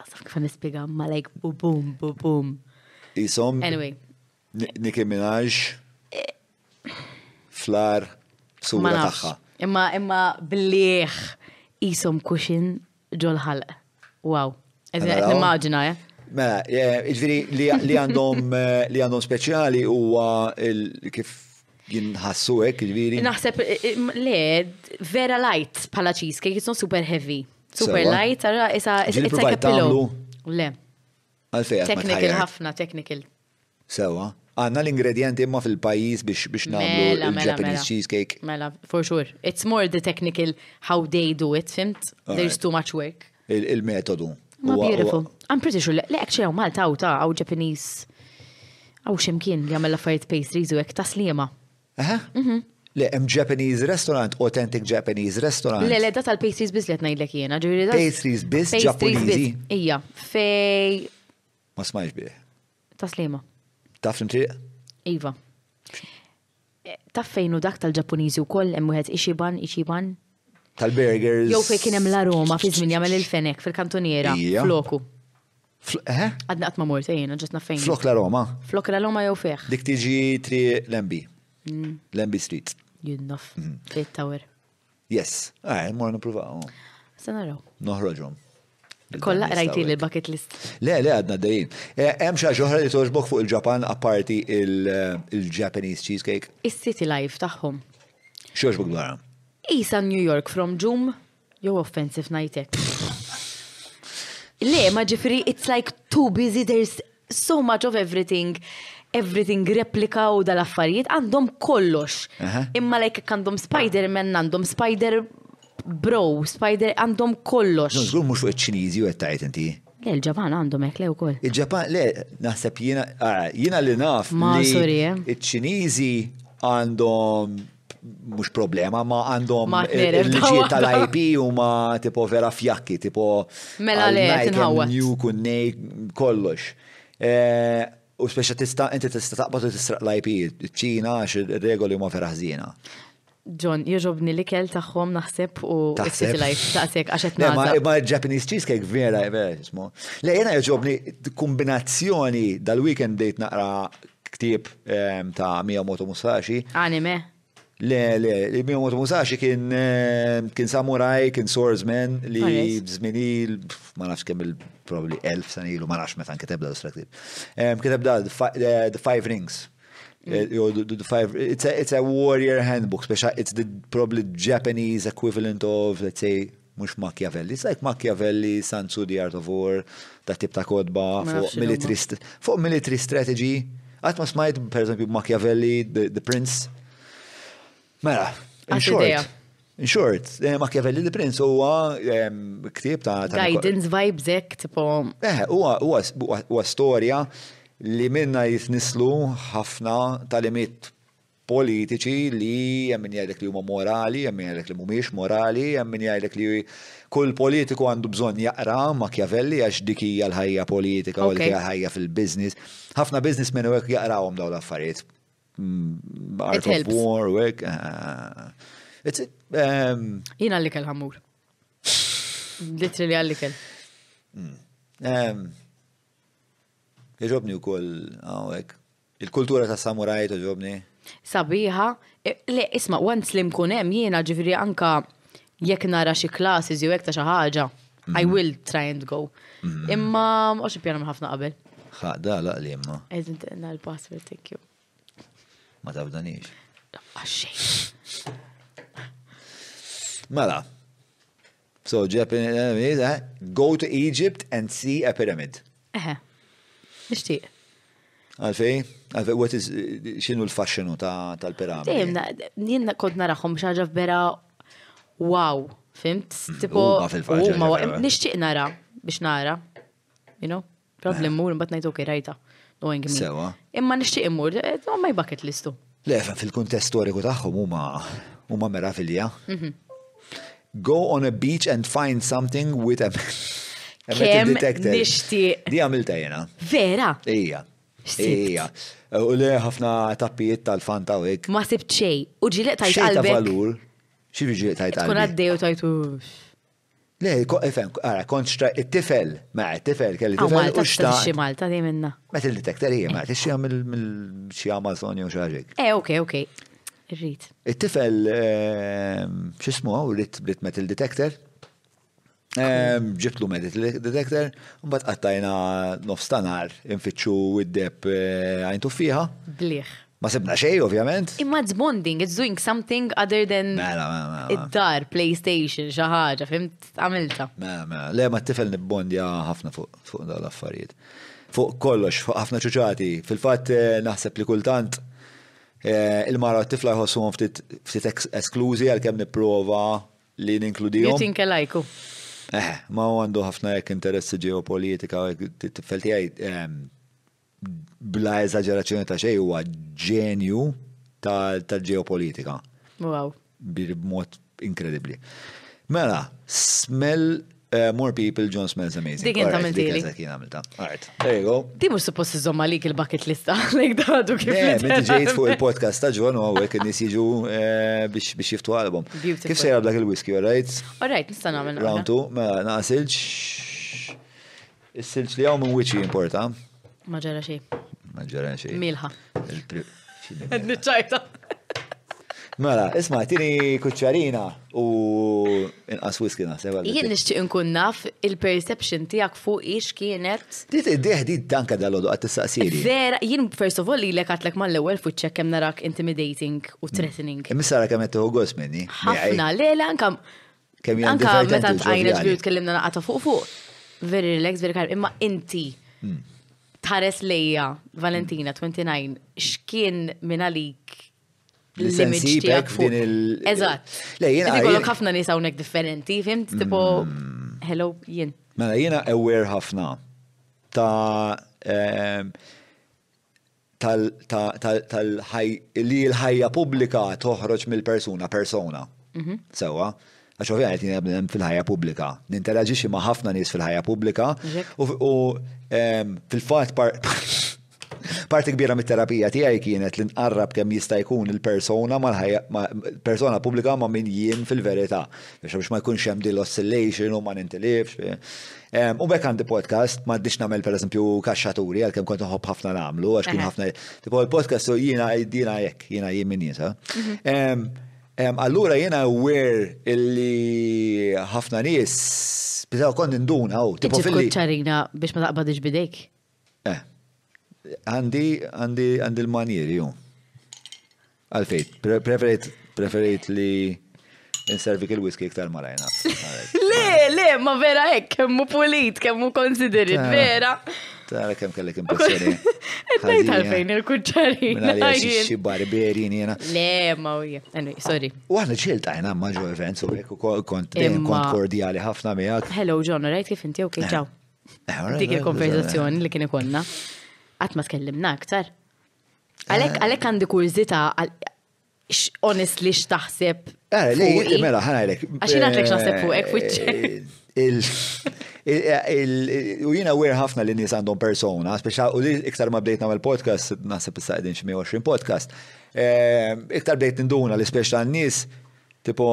Għasaf kif nispiega ma like bu boom, bu boom. Isom. Anyway. Nicki Minaj. Eh. Flar. Sura taħħa. Imma imma bliħ isom kuxin ġol ħalq. Wow. Eżin, immaġina, eh? Mela, eh, ġviri li għandhom eh, li għandhom speċjali huwa kif jinħassu hekk, ġviri. Naħseb eh, le, vera light bħala cheesecake, it's not super heavy. Super light, tara, isa, it's like a pillow. Le. Għalfej. Technical ħafna, technical. Sewa. Għanna l-ingredienti imma fil-pajis biex biex namlu mela, mela, il-Japanese mela. cheesecake. Mela, for sure. It's more the technical how they do it, fimt? There's too much work. Il-metodu. Ma beautiful. I'm pretty sure, le, actually, għaw Malta, għaw ta, għaw Japanese, għaw ximkien li għamil affarijiet pastries u għek taslima. Aha. Mhm. Le, hemm Japanese restaurant, authentic Japanese restaurant. Le, le, da tal-pastries biz li qed ngħidlek jiena, ġifieri da. Pastries biz Pastries Ġappuniżi. biz. Ija, fej Ma smajx bih. taslima. Taf l-imtriq? Iva. Eh, Taf fejn u dak tal-Ġappuniżi wkoll hemm wieħed ixiban, ixiban. Tal-burgers. Jew fejn kien hemm l-aroma fi żmien jagħmel il-fenek fil-kantuniera Ija. floku. Eh? Għadna għatma mort, ejna, ġet naffejn. Flok la Roma. Flok la Roma jew feħ. Dik tiġi tri Lembi. Mm. Lembi Street. Jinnaf. Mm. Tri Tower. Yes. Għaj, eh, mor nipruva. Oh. Sena raw. Noħroġom. Kolla rajti li l-bucket list. Le, le, għadna d-dajin. Eh, hemm xi ġoħra li toġbok fuq il-Ġapan apparti il-Japanese cheesecake? Is-City Life tagħhom. X'joġbok dwarha? Isa New York from Jum Jew offensive ngħidlek. Le, ma ġifiri, it's like too busy, there's so much of everything everything replika u dal-affarijiet għandhom kollox. Imma like għandhom Spider-Man, għandhom Spider Bro, Spider għandhom kollox. Nżgur mux fuq iċ-Ċiniżi u għettajt inti. Le, il-Ġapan għandhom hekk le wkoll. Il-Ġapan, le, naħseb jiena, jiena li naf. Ma, sorry. Eh. Iċ-Ċiniżi għandhom mhux problema, ma għandhom il-liġijiet tal-IP huma tipo vera fjakki, tipo mela le tinħawwad. New kunnej kollox. Eh, u speċa tista' inti tista' taqbad u tisraq l-IP, ċina għax ir-regoli huma vera ħżiena. John, joġobni li kell taħħom naħseb u taħseb lajf taqsek għaxet naħseb. Ma Japanese cheesecake vera, vera, jismu. Le, jena joġobni kombinazzjoni dal-weekend dejt naqra Ktieb ta' Miyamoto Musashi. Anime. Le, le, Miyamoto Musashi kien kien samurai, kien swordsman li b'żminil, ma nafx kemm il-probably elf sanilu, ma nafx meta nkiteb dal ktieb. Kiteb dal The Five Rings. Eh, the five, it's a, it's a warrior handbook, speċa it's the probably Japanese equivalent of, let's say, Mhux Machiavelli. It's like Machiavelli, Sun Tzu, The Art of War, dat tip ta' kotba fuq military, fuq military strategy. Qatt ma smajt, per eżempju, Machiavelli, the, the Prince. Mela, in short, In short, eh, Machiavelli the Prince huwa ehm, ktieb ta' Guidance vibes hekk tipo. Eh, huwa huwa storja li minna jitnislu ħafna tal-imiet politiċi li hemm min jgħidlek li huma morali, hemm min jgħidlek li mhumiex morali, hemm min jgħidlek li kull politiku għandu bżonn jaqra Machiavelli għax dik hija l-ħajja politika u dik hija l-ħajja fil-business. Ħafna businessmen u hekk jaqrawhom dawn l-affarijiet. Mm, Art of War u hekk. Um, Jien għalli kell ħammur. Litri li għalli kell. Mm. Um, Iġobni u koll għawek. Il-kultura ta' samuraj togħġobni. Sabiħa. Le, isma' once li nkun hemm jiena ġifieri anke jekk nara xi classes jew hekk ta' xi ħaġa, I will try and go. Imma ma bqgħodx nippjana minn ħafna qabel. Ħa, da l-għaqli imma. Eżatt, na l-password, thank you. Ma tafdanix. Laqqas xejn. Mela, So Japanese, eh? Go to Egypt and see a pyramid. Eħe. Nixtieq. Għalfej, għalfej, what is, xinu l-fasċinu tal-piramidi? Dejjem, jien kont naraħom xaġa vera wow, fimt? Mm, tipo, ma fil-faċċa. Nixtieq nara biex nara, you know? Probably mmur imbagħad ngħid ok rajta. Knowing me. Sewa. Imma nixtieq immur, eh, no, my bucket listu. Le, fil-kuntest storiku tagħhom huma huma meravilja. Mhm. Go on a beach and find something with a a metal Kemm detector. nixtieq. Di għamilta jena. Vera, Ija. Sibt. Ija. U le ħafna tappijiet tal-fanta u hekk. ma sibt xej. U ġileq tajt Xejn ta' qalbek. valur. Xi ġiet tajt Tkun qalbi? għaddej u tajtu. Le, ifhem, ara, kont xtaq it-tifel, ma tifel, kelli tifel. Malta, xi Malta li minna. Meta li tekter hija Malta, xi għamil xi Amazon jew xaġek. Eh, ok, ok. Irrit. It-tifel, ehm, xismu għaw, rrit blit metal detector. Ehm, ġibtlu metal detector, un bat qattajna nofstanar, infittxu id-deb eh, għajntu fiħa. Bliħ. Ma sibna xej, ovvjament. Imma it's bonding, it's doing something other than mela, mela, mela. id-dar, PlayStation, xi ħaġa, fimt għamilta. Mela, mela, le ma t-tifel nibbondja ħafna fuq fuq dawn l-affarijiet. Fuq kollox, fuq ħafna ċuċati. Fil-fatt eh, naħseb li kultant eh, il-mara t-tifla jħossuhom ftit esklużi għalkemm nipprova li ninkludihom. Jut inkelajku. Eh, ma għandu ħafna jekk interessi ġeopolitika, t-tifel tiegħi ehm, bla eżaġerazzjoni ta' xejn huwa ġenju tal-ġeopolitika. Wow. B'mod inkredibbli. Mela, smell Uh, more people, John smells amazing. Dik inta minn tili. Dik jien għamilta. Alright, there you go. Di mux suppost iżomma lik il-bucket lista, like dadu kif. Eh, minn ġejt fuq il-podcast ta' John u għawek nis jiġu eh, biex jiftu għalbum. Kif se jgħablak il-whisky, alright? Alright, nista' nagħmel. Round two, mela naqsilġ. Is-silġ li hawn minn wiċċi importa. Ma ġara xejn. Ma ġara xejn. Milħa. Nitċajta. Mela, isma, tini kuċċarina u inqas whisky naħseb. Jien nixtieq nkun naf il-perception tiegħek fuq ix kienet. Dit id-dieħ di tanka dal-għodu għat tistaqsiri. Vera, jien first of all li lek għatlek mal-ewwel fuq ċekk hemm narak intimidating u threatening. Missara kemm qed tieħu gost minni. Ħafna, le, le, anka Kemm hija Anka divertenti meta u tqajna ġbir ġovjali. tkellimna naqata fuq fuq. Very relaxed, very calm. Imma inti Hmm. tħares lejja Valentina 29 x'kien minn għalik Li se l-image nsibek tiegħek fuq. f'din il- Eżatt. Le, jiena- Inti kollok jien- Hmm. ħafna nies hawnhekk differenti, fimt? Tipo, hello, jien. Mela jiena aware ħafna ta' ehm, li l-ħajja pubblika toħroġ mill-persuna persona. Mhm. Sewa, għax ovvijament jina bnem fil-ħajja pubblika. Ninteraġiċi ma' ħafna nies fil-ħajja pubblika u fil-fat parti kbira mit-terapija tiegħi kienet li nqarrab kemm jista' jkun il-persona mal-persona pubblika ma' min jien fil-verità. Biex ma jkunx hemm dil oscillation u ma nintilifx. U bekk għandi podcast, ma għaddix namel per eżempju kaxxaturi, għal-kem kont nħobb ħafna namlu, għax kien ħafna. Tipo il-podcast u jina jina jek, jina jien minn jisa. Mhm. Allura jina aware illi ħafna nis, bizaw kont induna, u tipo fil-. ċarina biex ma taqbadix bidejk. Eh, għandi, għandi, għandi l-manjeri, ju. Għalfejt, preferejt, preferejt li inservik il-whisky iktar malajna. Le, le, ma vera hekk, kemmu pulit, kemmu konsiderit, vera. Tara kemm kellek impressjoni. Ejt għalfejn il-kuċċarina. Mela xi barberi jiena. Le, ma ujja. Anyway, sorry. U aħna ċilt għajna ma ġo events u kont kont kordjali ħafna miegħek. Hello John, rajt kif inti okay, eh. ciao. Dik il-konverzazzjoni li kien ikollna. Qatt ma tkellimna aktar. Għalhekk għalhekk għandi kurżità honestly x'taħseb. Eh, li jinti mela ħanajlek. Għax jien għandek x'naħseb fuqek fuq U jina għir ħafna li nis għandhom persona, speċa u li iktar ma bdejt namel podcast, naħseb issa għedin xie 20 podcast, eh, iktar bdejt ninduna li speċa n-nis, tipo,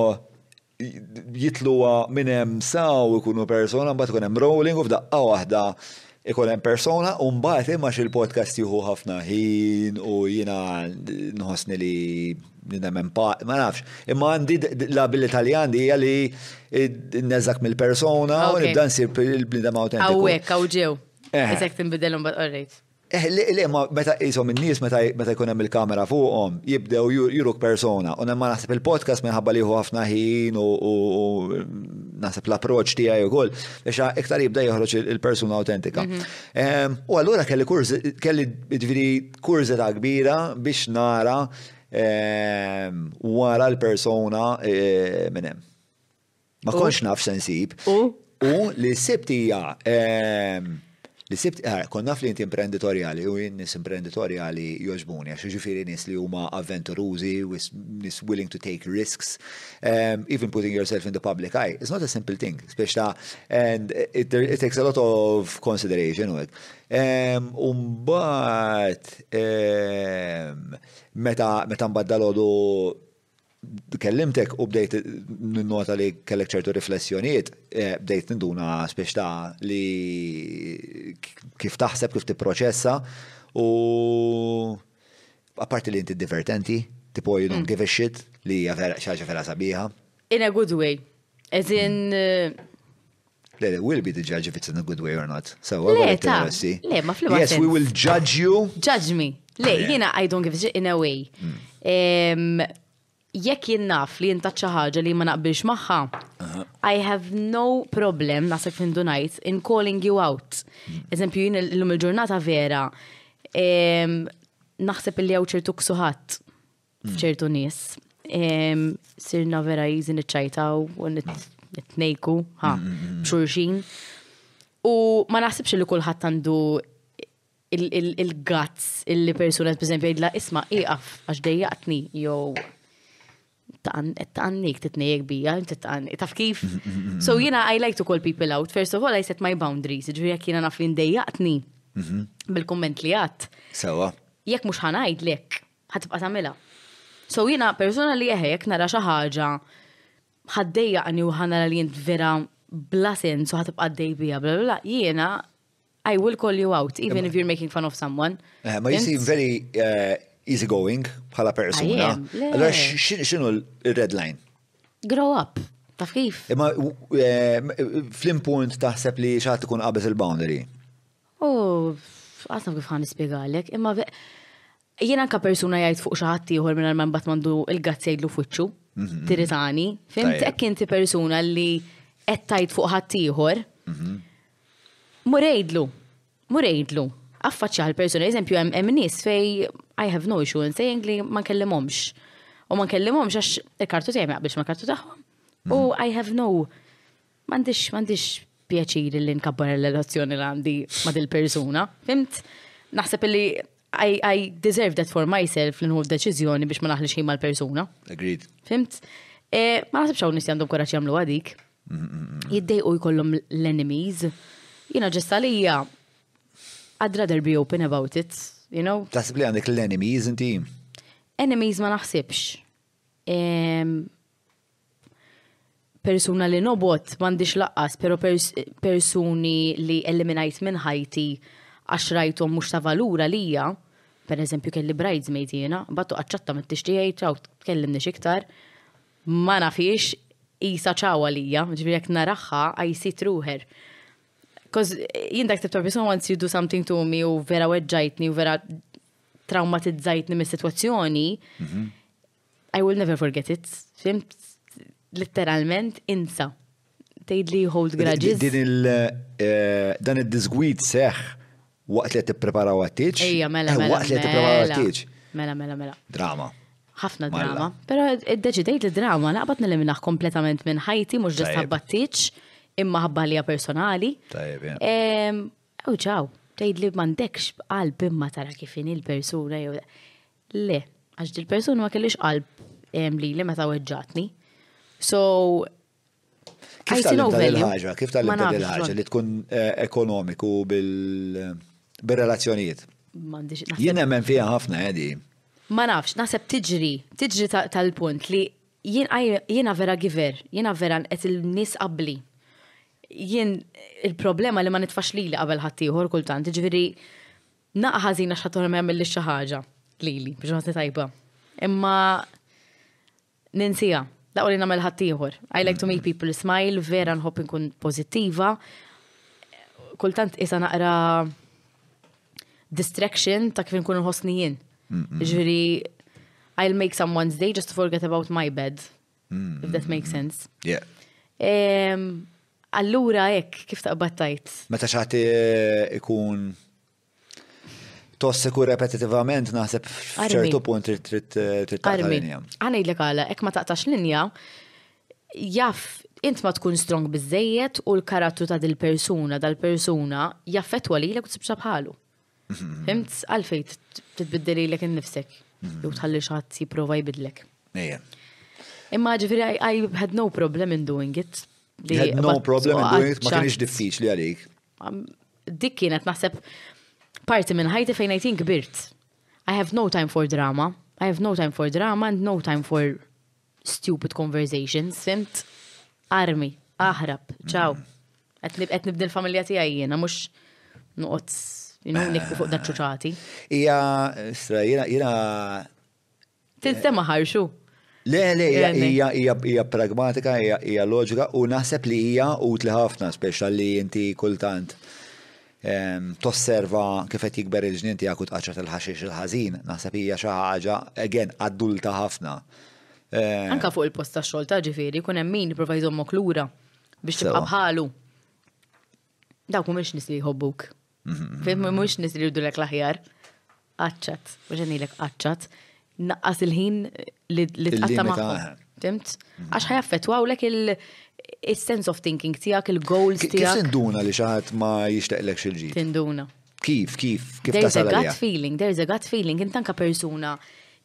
jitluha minn hemm saw ikunu persona, mbagħad ikun hemm rolling u f'daqqa waħda ikun hemm persona u mbagħad imma xi l-podcast jieħu ħafna ħin u jiena nħossni li nemmen pa, ma nafx. Imma għandi l-abilità li għandi hija li neżak mill-persona u nibda nsir il-bnidem awtentiku. Hawnhekk hawn ġew. Isek tinbidel imbagħad qorrejt. Eħ, li, li, ma meta qishom in-nies meta, meta jkun hemm il-kamera fuqhom, jibdew juruk persona. U nemma naħseb il-podcast minħabba li jieħu ħafna ħin u, u, u naħseb l-approċċ tiegħi wkoll, biex iktar jibda joħroġ il-persuna autentika. Mm -hmm. ehm, u allura kelli kurz, kelli ġifieri kurżità kbira biex nara ehm, wara l-persona ehm, minn hemm. Ma konx naf se nsib. U? U li sibt hija ehm, li sibt eh, konna fl inti imprenditorjali u jien nis imprenditorjali joġbuni għax ġifieri nies li huma avventurużi, nis willing to take risks, um, even putting yourself in the public eye. It's not a simple thing, speċ ta' and it, it takes a lot of consideration u ehm, Umbat, um, meta meta mbaddalodu kellimtek u bdejt ninnota li kellek ċertu riflessjonijiet, eh, bdejt ninduna spiex ta' li kif taħseb, kif tipproċessa u apparti li inti divertenti, tipo you don't mm. give a shit li xaġa vera sabiħa. In a good way. As in, mm. eh, Le, le, we'll be the judge if it's in a good way or not. Sewa, Le, għalek ta, terroristi. le, ma fl-ma Yes, we sens. will judge you. Judge me. Le, Le. jiena I don't give a shit in a way. Em, Jekk jien naf li jintat xi ħaġa li ma naqbilx magħha, I have no problem nasek fin dunajt in calling you out. Eżempju, jien l-lum il-ġurnata vera em, naħseb li hawn ċertu ksuħat f'ċertu nies. Sirna vera jizi nitċajtaw u nitnejku, ha, mm, mm, mm. xurxin. U ma naħsibx li kulħadd għandu il-gazz illi persuna, per esempio, jidla isma iqaf għax dejjaqtni jew taqannik titnejek bija, titqannik, taf kif? So jina I like to call people out, first of all I set my boundaries, ġviri jek jina naf li ndejjaqtni mhm. bil-komment li għat. Sewa. Jek mux ħanajd lek, ħa tibqa' tagħmilha. So jiena persuna li eħe jekk nara xi ħaġa ħaddejjaqni u ħanara li jint vera bla sens u ħatibqa' dej bija bla bla jiena I will call you out even if you're making fun of someone. Eh, ma jisi very eh, easy going bħala persuna. Allora x'inhu l-red line? Grow up. Taf kif? Imma eh, flim punt taħseb li xaħat ikun qabeż il-boundary. Oh, għatnaf kif għan ispiegalek, imma Jien anke persuna jgħid fuq xi ħadd ieħor mingħajr ma mbagħad m'għandu l-gazz jgħidlu f'wiċċu, tiritani. Fimt hekk inti persuna li qed tgħid fuq ħadd ieħor. Murejdlu, murejdlu, affaċċja l-persuna, eżempju hemm nies fej I have no issue in saying li ma nkellimhomx. U ma nkellimhomx għax il-kartu tiegħi ma jaqbilx ma kartu tagħhom. U I have no M'għandix m'għandix pjaċir li nkabbar l-relazzjoni li għandi ma' dil-persuna. Fimt? Naħseb li I, I deserve that for myself li nħu deċiżjoni biex ma naħli xejn mal-persuna. Agreed. Fimt? E, ma naħsibx hawn nies għandhom kuraġġ jagħmlu għadik. Jiddejqu jkollhom l-enemies. Jiena ġesta lija I'd rather be open about it, you know? Taħseb li għandek l-enemies inti? Enemies ma naħsibx. Em, persuna li nobot m'għandix laqqas, pero persuni li eliminajt minn ħajti għax rajthom mhux ta' valura lija, per eżempju kelli bridesmaid jiena, battu qaċċatta mit tixtieqi ċaw tkellimni iktar, ma nafix isa ċaw għalija, ġifieri jekk naraħħa I see through her. Cos jien dak tip ta' persuna once you do something to me u vera weġġajtni u vera traumatizzajtni mis-sitwazzjoni, mhm. I will never forget it, fimt, literalment, insa. Tejd li hold grudges. Din il, eh, dan il-disgwid seħ waqt li t-preparaw għattiċ. Ejja, mela, eh, mela. Waqt li t-preparaw mela. għattiċ. Mela, mela, mela. Drama. ħafna drama. Pero id-deċidejt li drama naqbat nil-imnaħ kompletament minn ħajti, mux ġast ħabbattiċ, imma ħabbalija personali. Tajib, Ehm, u ċaw, tejd li mandekx għal bimma tara kifin il-persuna jew. Le, għax dil-persuna ma kellix qalb lili meta weġġatni. So, Kif tal-inta l-ħagġa, kif tal-inta l-ħagġa li tkun eh, ekonomiku bil-relazzjonijiet? Jien nemmen fija ħafna għedi. Eh, ma nafx, naħseb tiġri, tiġri tal-punt li jiena vera giver, jiena vera qed il-nies qabli. Jien il-problema li ma nitfax li qabel ħaddieħor kultant, ġifieri Naqqa ħażin għax ħadd ma jagħmilli xi ħaġa lili biex ħassni tajba. Imma ninsija, laqgħu li nagħmel ħadd ieħor. I like to make people smile, vera nħobb inkun pożittiva. Kultant isa naqra distraction ta' kif nkun nħossni jien. Ġifieri I'll make someone's day just to forget about my bed. Mm-hmm. If that makes sense. Yeah. Allura hekk kif taqbad tajt. Meta xati eh, ikun tossiku repetitivament naħseb f'ċertu punt trid eh, taqta' linja. Għanajdlek għala, ek ma taqtax linja, jaf int ma tkun strong bizzejiet u l-karattru ta' dil-persuna, dal-persuna jaffetwa li l-ek bħalu. Fimt għalfej titbiddel lilek innifsek mhm. jew tħalli xi ħadd jipprova jbidlek. Imma ġifieri I had no problem in doing it. You had no problem in doing it, ma kienx diffiċli għalik. Um, dik kienet naħseb parti minn ħajti fejn għajtin kbirt. I have no time for drama. I have no time for drama and no time for stupid conversations, fint? Armi, aħrab, ċaw. Mm. Qed nibdil familja tiegħi jiena mhux noqgħod nikku fuq daċċuċati. Hija stra jiena Tiltema ħarxu. Le, le, hija pragmatika, hija loġika u naħseb li hija utli ħafna, speċa li inti kultant ehm, tosserva kif qed jikber il-ġnien tiegħek u tqaċċa tal-ħaxix il-ħażin, naħseb hija xi ħaġa, again, adulta ħafna. Eh, Anka fuq il-post ta' xogħol ta' ġifieri, kun hemm min jipprova jżommok lura. Biex tibqa' Sewa. bħalu. Dawk mhumiex nies li jħobbuk. Fim mhumiex nies li jridulek l-aħjar. Qaċċat, u ġenilek qaċċat. Naqqas il-ħin li li tqatta' Il-limita, magħhom. eh. Fimt? Għax ħajaffettwawlek il- il-sense of thinking tiegħek, il-goals Ki- Kif tiegħek. tinduna li xi ħadd ma jixtieqlek xi ġid? Tinduna. Kif, kif, kif There's a tasal gut għalija? feeling, there's a gut feeling. Int anka persuna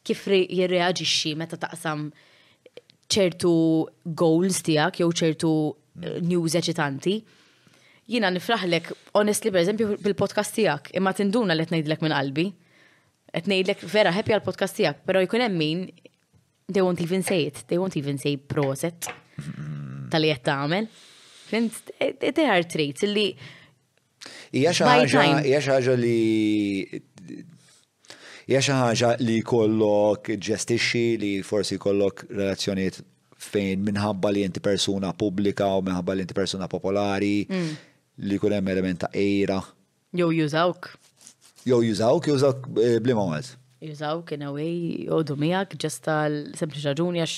kif re- jirreaġixxi meta taqsam ċertu goals tiegħek jew ċertu eh, news eċitanti. Jiena nifraħlek honestly pereżempju bil-podcast tiegħek, imma tinduna li qed ngħidlek minn qalbi. Qed ngħidlek vera happy għal podcast tiegħek, però jkun hemm min they won't even say it, they won't even say proset tal-li qed tagħmel. Fint, they are traits li Hija xi ħaġa hija xi ħaġa li hija xi ħaġa li jkollok ġestixxi li forsi jkollok relazzjonijiet fejn minħabba li inti persuna pubblika u minħabba li inti persuna popolari mm. li jkun hemm element ta' ejra. Jew jużawk. Jew jużawk, jużawk eh, bliema mod. Jużawk in a way jgħodu miegħek ġesta l-sempliċi raġuni għax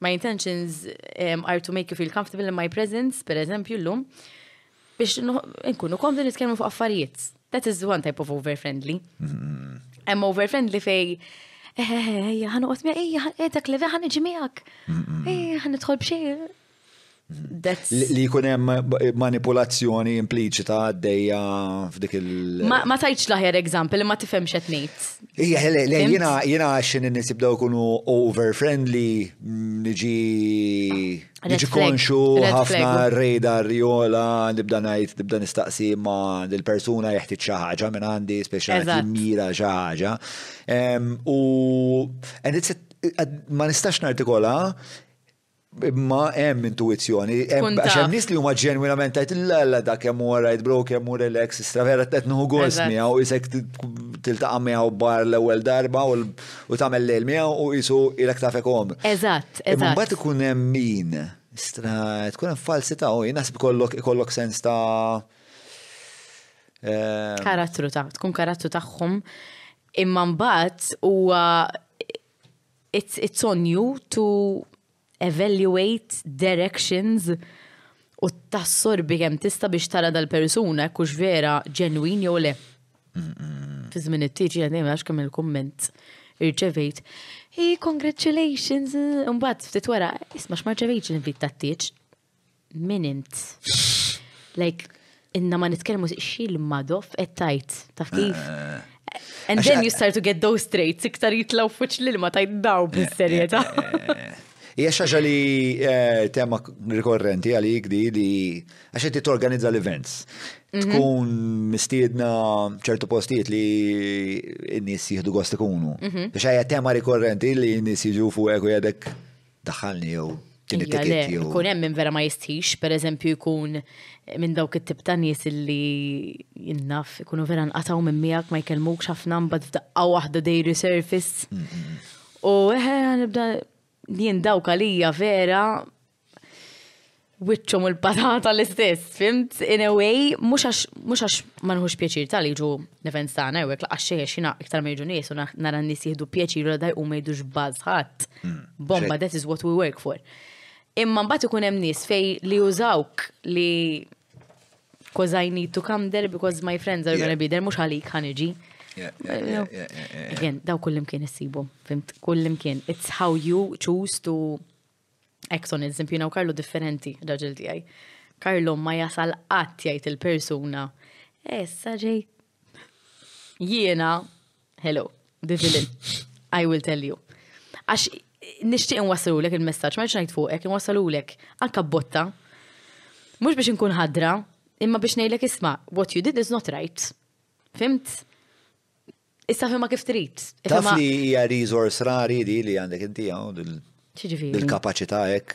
My intentions um, are to make you feel comfortable in my presence, per eżempju l-lum, biex nkunu komdu nitkellmu fuq affarijiet. That is one type of over-friendly. Mm-hmm. Hemm over-friendly fej ejja, ħan uqot mi, ejja, dak li veħan iġi miegħek. Ejja, ħan idħol b'xejn. Li jkun hemm manipulazzjoni impliċita għaddejja f'dik il- Ma tajtx l-aħjar eżampel, ma tifhemx qed ngħid. Ija, jiena jiena għaxin in-nies jibdew ikunu over friendly, niġi niġi konxu ħafna rejda rjola, nibda ngħid, nibda nistaqsi ma l-persuna jeħtieġ xi ħaġa minn għandi speċjalment mira xi ħaġa. U ma nistax nartikola Imma hemm intuizzjoni, għax hemm nies li huma ġenwinament tajt l-alla dak kemm huwa right bro, kemm hu relax, istra vera qed nieħu gost miegħu, isek tiltaqa' miegħu bar l-ewwel darba u tagħmel lejl miegħu u qisu ilek tafek om. Eżatt, eżatt. Imma mbagħad ikun hemm min, istra tkun hemm falsità u jien naħseb ikollok ikollok sens ta' ehm, karattru ta' tkun karattru tagħhom imma mbagħad huwa It's, it's on you to evaluate directions u tassorbi kemm tista' biex tara dal-persuna kux vera ġenwin jew le. Fi żmien it-tieġi għadejn għax kemm il-kumment irċevejt. Hey, congratulations! Mbagħad ftit wara, isma' x'ma rċevejtx l-invit tat-tieġ. Min int? Like, inna ma nitkellmu xil madof qed tajt, taf kif? Eh. And then you start to get those traits, iktar jitlaw fuċ li ma tajt daw bis-serjeta. Eh, eh, Ija xaġa li tema rikorrenti għalik di li għax inti torganizza l-events. Mhm. Tkun mistiedna ċertu postijiet li n-nies jieħdu gost ikunu. Mhm. Biex hija tema rikorrenti li n-nies jiġu fuq u jadek daħalni jew tini tikit jew. Kun hemm minn vera ma jistħix, per eżempju jkun minn dawk it-tip ta' nies illi jinnaf ikunu vera nqataw minn miegħek ma jkellmukx ħafna mbagħad f'daqqa waħda dej resurface. Mm, mm, mm. U eħe nibda jien dawk għalija vera wiċċhom u l-patata l-istess, fimt? In a way, mhux għax ma nħux pjaċir tal jiġu l-events tagħna jew hekk laqax xejn għax jiena iktar ma jiġu nies u nara n-nies jieħdu pjaċir u daj u ma jidux baż ħadd. Mm, Bomba, that is what we work for. Imma mbagħad ikun hemm nies fej li użawk li cause I need to come there because my friends are gonna be there mhux għalik ħaniġi. Again, daw kullimkien issibu, fimt kullimkien. It's how you choose to Exxon il-żempju naw Karlo differenti, raġel tiegħi. Karlo ma jasal qatt jgħid il-persuna. Essa ġej. Jiena, hello, the villain. I will tell you. Għax nixtieq nwaslulek il-messaġġ, ma ngħid fuqek, nwaslulek anka botta. Mhux biex inkun ħadra, imma biex ngħidlek isma' what you did is not right. Fimt? Issa fimma kif trid. Taf li hija resource rari di li għandek inti hawn dil-kapaċità hekk.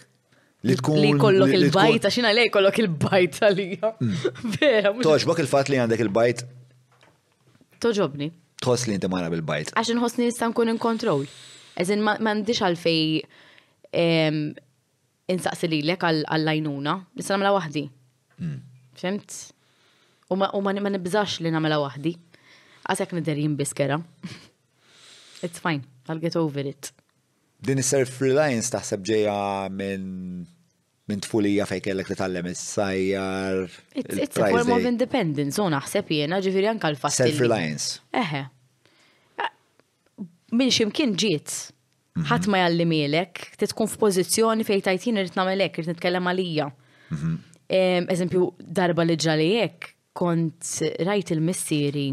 Li tkun. Li kollok il-bajt, għaxina lej kollok il-bajt għalija. Mm. Vera. Toġbok il-fat li għandek il-bajt. Toġobni. Tħoss li inti mara bil-bajt. Għax nħoss li nista' nkun in kontrol. Eżin ma għandix għalfej insaqsi lilek għall-għajnuna, nista' nagħmilha waħdi. Hmm. Fimt? U ma nibżax li nagħmilha waħdi. Għasek nidher jimbiskera. It's fine, I'll get over it. Din is-self-reliance taħseb ġeja minn minn tfulija fej kellek titgħallem is-sajjar. It's a form of independence, u naħseb jiena ġifieri anke l-fatt. Self-reliance. Eħe. minn ximkien ġiet. Mhm. Ħadd ma jallimielek, ti tkun f'pożizzjoni fejn tajt jien irid nagħmel hekk, irid nitkellem għalija. Mhm. Eżempju, darba li ġali hekk, kont rajt il-missieri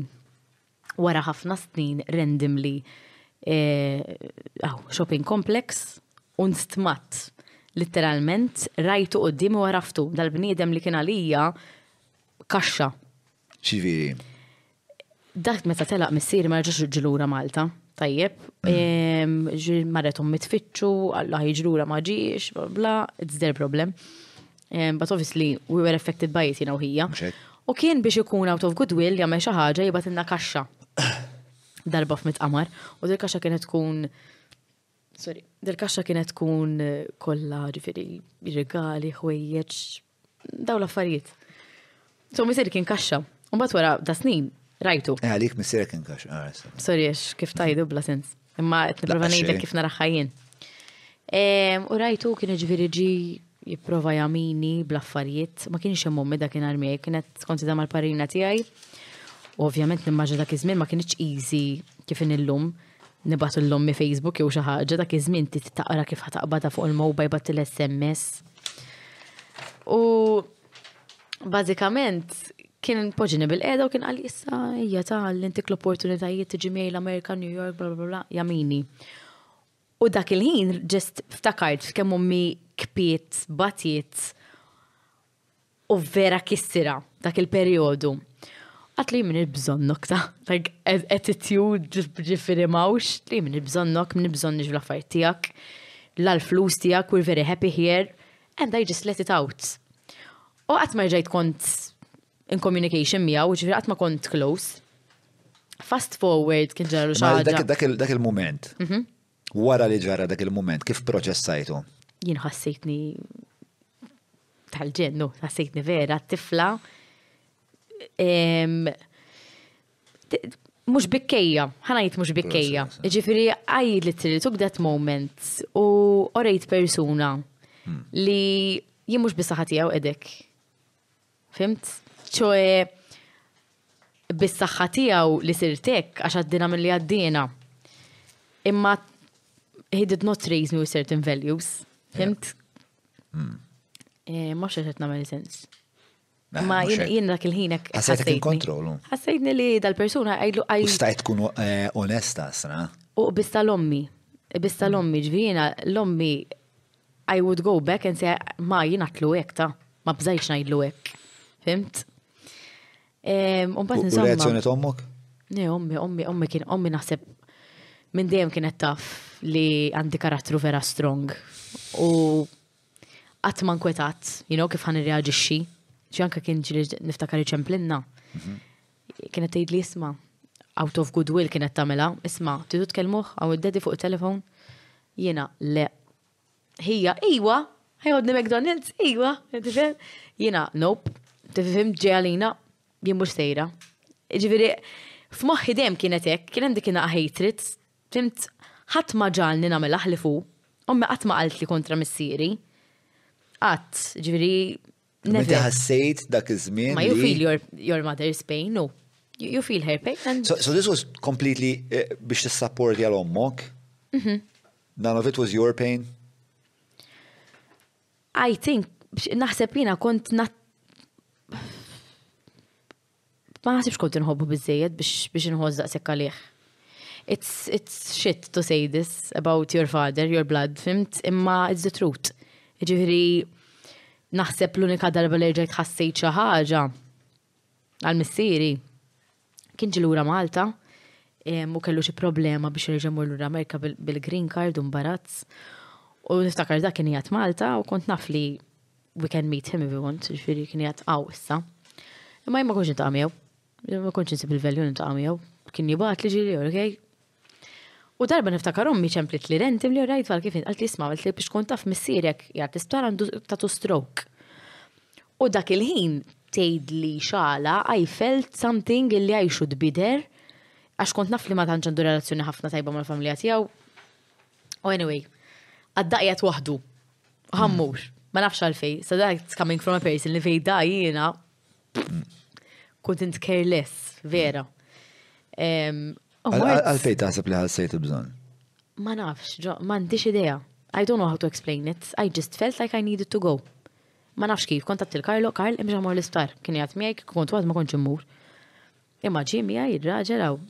wara ħafna snin randomly eh, aw, shopping complex u nstmat literalment rajtu qoddimi wara ftu dal-bniedem li kien għalija kaxxa Ċiviri. Dak meta telaq missieri ma reġax ġilura Malta. Tajjeb, mm. marretom mitfittxu, għalla ġilura ma ġiex, bla bla, it's their problem. But obviously, we were affected by it, jina uħija. U kien biex ikun out of goodwill jagħmel xi ħaġa jibgħat inna kaxxa. Darba f'mit qamar, u dil kaxxa kienet tkun Sorry, dil kaxxa kienet tkun eh, kollha ġifieri regali, ħwejjeġ, Daw l-affarijiet. So misir kien kaxxa. U bat wara da snin, rajtu. Eh, għalik misir kien kaxxa. Ah, Sorry, kif tajdu bla sens. Imma qed nipprova ngħidlek kif naraħħa jien. U rajtu kien ġifieri ġi jipprova jamini bl-affarijiet, ma kienx hemm ommi dak inhar miegħi, kienet skonti da mal-parina tiegħi. Ovvjament nimmaġa dak iż-żmien ma kienx easy kif inillum. illum Nibgħatu lil ommi Facebook jew xi ħaġa dak iż-żmien tit taqra kif ħataqbadha fuq il-mowbaj bat il-SMS. U bażikament kien poġini bil-qeda u kien għal issa hija ta' l-intik l-opportunitajiet tiġi miegħi l-Amerika, New York, bla bla bla, jamini. U dak il-ħin ġest ftakart kemm ummi kpiet, batiet. u vera kissira dak il-perjodu. Għat li minn il-bżonnok ta' like attitude ġifiri mawx li minn il-bżonnok minn il-bżonn nġib l-affarijiet tiegħek l-flus tiegħek we're very happy here and I just let it out. U qatt ma rġajt kont in communication miegħu, ġifiri qatt ma kont close. Fast forward kien ġara xi ħaġa. Dak il-mument. Mhm. Wara li ġara dak il-mument, kif proċessajtu? Jien ħassejtni tal-ġennu, ħassejtni vera tifla. Mux bikkejja, ħanajt mux bikkejja. Ġifiri, għajid li t-tiri took that moment u orejt persuna hmm. li jien mux bisaħatijaw edek Fhimt? ċoe bis-saħħa tiegħu li sirt hekk għax għaddiena milli għaddiena. Imma he did not raise me with certain values. Fhimt? Hmm. Eh, ma xax qed nagħmel sens. Ma jien dak il-ħinek. Għasajtek kontrollu. Għasajtni li dal-persuna għajlu għajlu. Stajt tkun eh, onesta, sra. U bista l-ommi. Bista l-ommi ġvina, l-ommi I would go back and say, ma jien għatlu hekk ta, ma bżajtx ngħidlu hekk. Fimt? U mbagħad insomma. Reazzjoni tommok? Ne, ommi, ommi, ommi kien ommi naħseb minn dejjem kienet taf li għandi karattru vera strong. U qatt ma nkwetat, you know, kif ħan irreaġixxi. Ġi anke kien ġili niftakar iċemplinna. Mhm. Kienet tgħidli isma' out of goodwill kienet tagħmilha, isma' tidu tkellmuh hawn id-daddy fuq it-telefon? Jiena le. Hija iwa, ħajħodni McDonald's, iwa, tifhem? Jiena nope, tifhem ġej għalina, jien mhux sejra. Ġifieri f'moħħi dejjem kienet hekk, kien hemm dik inaqgħa hatred, fimt ħadd ma ġagħalni nagħmel aħlifu, ommi qatt ma qaltli kontra missieri. Qatt, ġifieri Inti ħassejt dak iż-żmien. Ma you feel your, your mother's pain, no. You, you feel her pain. And... So, so this was completely uh, biex tissapporti għal ommok? Mm -hmm. None of it was your pain? I think, naħseb jina kont nat Ma naħsibx kont inħobbu biżżejjed biex inħoss daqshekk għalih. It's, it's shit to say this about your father, your blood, fimt, imma it's the truth. Ġifiri, naħseb l-unika darba li rġajt ħassejt xi ħaġa għal missieri kien ġilura Malta u kellu xi problema biex nerġa' mur lura Amerika bil-green card u mbarazz. U niftakar dak kien jgħat Malta u kont naf li we can meet him if we want, ġifiri kien jgħat għaw issa. Imma jimma konċin ta' għamijaw, ma konċ nsib il-velju ta' għamijaw, kien jibat li ġili, ok? U darba niftakar ommi ċemplit li rentim li rajt għal kifin, għalt jisma għalt li biex kun taf missirek jgħat isptar għandu ta' tu stroke. U dak il-ħin tgħid li xala, I felt something li I should be there, għax kont naf li ma tantx għandu relazzjoni ħafna tajba mal-familja tiegħu. U anyway, għaddaqjat waħdu Ħammux, ma nafx għalfej, so that's coming from a person li fej da jiena couldn't care less, vera. Għalfej taħseb li ħassejt il-bżon? Ma nafx, ġo, ma nantix idea. I don't know how to explain it. I just felt like I needed to go. Ma nafx kif, kontat il-Karlo, Karl, imġa mor l-isptar. Kien jgħat miegħi, kont għad ma konċ immur. Imma ġi miegħi il-raġel għaw.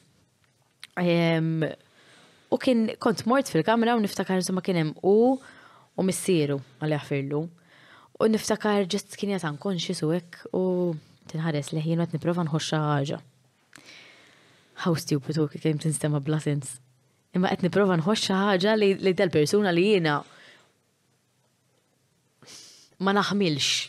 U kien kont mort fil-kamra u niftakar insomma kien hemm u u missieru għal jaħfirlu. U niftakar ġest kien jatan konxi su hekk u tinħares leħin qed nipprova nħoxxa ħaġa. How stupid u kien tinstema bla sens. Imma qed nipprova nħoxxa ħaġa li dal-persuna li jiena ma naħmilx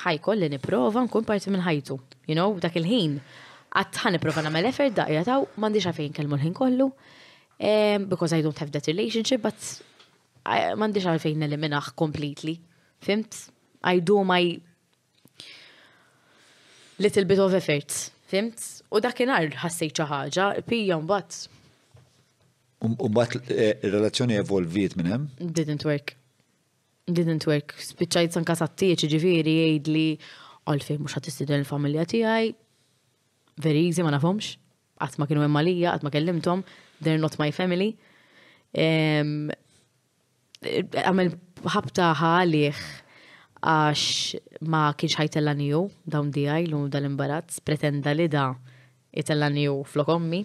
Ħa jkolli nipprova nkun parti minn ħajtu. You know, dak il-ħin, għad ħa nipprova nagħmel effort daqqa taw, m'għandix għalfejn inkellmu l-ħin kollu, ehm, because I don't have that relationship, but eh, m'għandix għalfejn neliminaħ completely. Fimt? I do my little bit of effort. Fimt? U dakinhar ħassejt xi ħaġa, pija mbagħad. U mbagħad eh, ir-relazzjoni evolviet minn hemm? Didn't work. Didn't work. Spiċċajt sanka sattijiet ġifieri jgħidli għalfejn mhux ħadd istiden il-familja tiegħi. Very easy ma nafhomx. Qatt ma kienu hemm għalija, qatt ma kellimthom, they're not my family. Għamel ħabta ħalih għax ma kienx ħajtella niju dawn dijaj l-um dal-imbarazz, pretenda li da jtella niju flok ommi.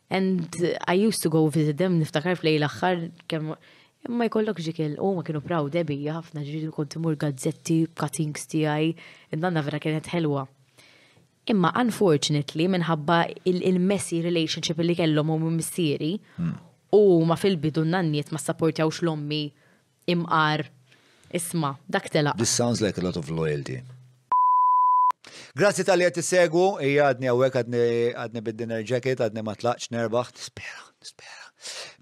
And I used to go visit them, niftakar fl l-axħar, kemm imma jkollok ġikel, u ma kienu praw debi, ħafna ġiġi kont imur gazzetti, cuttings tijaj, id-nanna vera kienet ħelwa. Imma unfortunately, minħabba il-messy relationship li kellhom u missieri, hmm. u ma fil-bidu n-nanniet ma sapportjawx l-ommi Imqar. Isma', dak telaq. This sounds like a lot of loyalty. Grazzi talli qed issegwu, hija għadni hawnhekk għadni bid-dinner jacket, għadni ma tlaqx nerbaħ, nispera, nispera.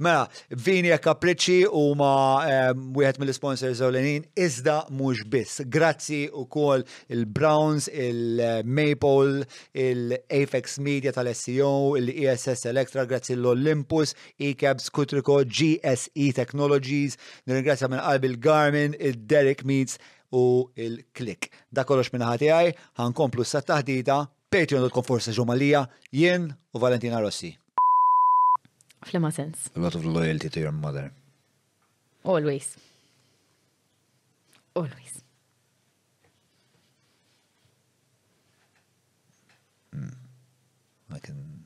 Mela, vini e kapriċċi huma ehm, wieħed mill-sponsors ewlenin iżda mhux biss. Grazzi wkoll il-Browns, il-Maple, il-Apex Media tal-SEO, il-ESS Electra, grazzi l-Olympus, ECABS, Cutrico, GSE Technologies, nirringrazzja minn qalbi il-Garmin, il-Deric Meats u il-Cliq. Dak kollox min-naħa tiegħi, ħa nkomplu issa t-taħdita. Patreon.com/Ġewmalija, jien u Valentina Rossi. F'liema sens? A lot of loyalty to your mother. Always. Always. I can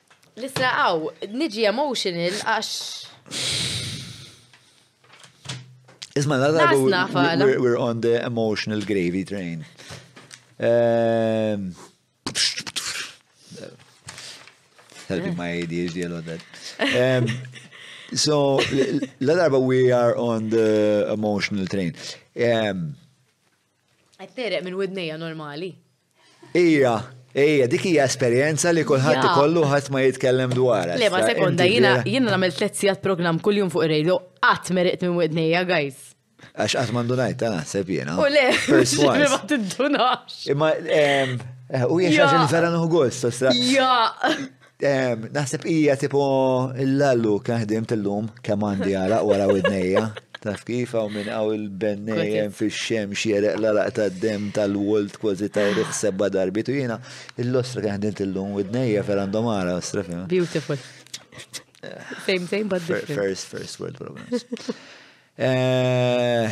Lissa għaw, niġi emotional għax. Isma, la darba, we're on the emotional gravy train. Ehm, Helping my ADHD a lot that. Um, so, la darba we are on the emotional train. Um, Għattereq minn widnija normali. Ija, ija, dik hija esperjenza li kulħadd ikollu ħadd ma jitkellem dwarha. Le ma sekonda jiena jiena nagħmel tliet sigħat programm kuljum fuq ir-radio qatt meriqt minn widnejja guys. Għax qatt ma ndunajt ta' naħseb jiena. U le, ma tiddunax. Imma eh, u jiex għax vera nħu gost, Ja. Naħseb hija tipo l-lallu kien ħdim tillum kemm għandi għaraq wara widnejja. Taf kif hawn minn hawn il-bennejjem fix-xem xiereq l-għaraq tad-dem tal-wolt kważi ta' riħ seba' darbit u jiena l-ostra kien ħdim tillum widnejja vera għandhom għara ostra fihom. Beautiful. Same, same, but different. First, first world problems. Eh,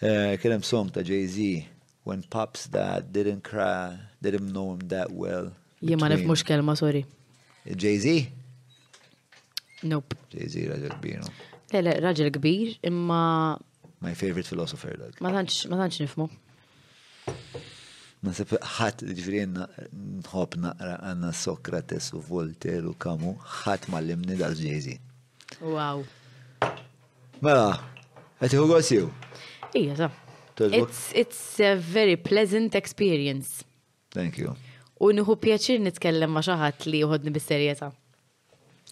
Kien hemm song ta' Jay Z, When Pop's Died, Didn't Cry, Didn't Know Him That Well. Jien ma nifhmux kelma, sorry. Jay Z? Nope. Jay Z raġel kbir. Le, le, raġel kbir, imma. My favorite philosopher dak. Ma tantx, ma tantx nifhmu. Nasib ħadd ġifieri jenna nħobb naqra għandna Sokrates u Voltaire u Kamu, ħadd mallimni dal Jay Z. Wow. Mela, qed iħu gost jew? Ija, ta. It's, it's a very pleasant experience. Thank you. U nħu pjaċir nitkellem ma' xaħat li juħodni bis-serjeta.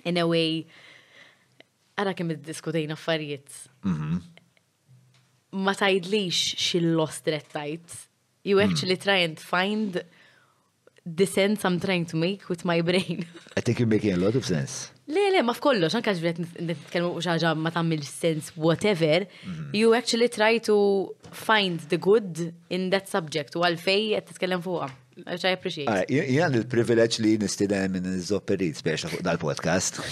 In a way, għara kem id-diskutejna affarijiet. Mhm. Ma tajdlix xil-lost rettajt. You mhm. actually try and find The sense I'm trying to make with my brain. I think you're making a lot of sense. Le, le, ma f'kollox, anka ġbret nitkellmu u xaġa ma tagħmel sense whatever, mhm. you actually try to find the good in that subject u għalfej qed titkellem fuqha. Which I appreciate. Ah, Jan il-privileġġ li nistidem minn iż-żopperit speċa fuq dal-podcast.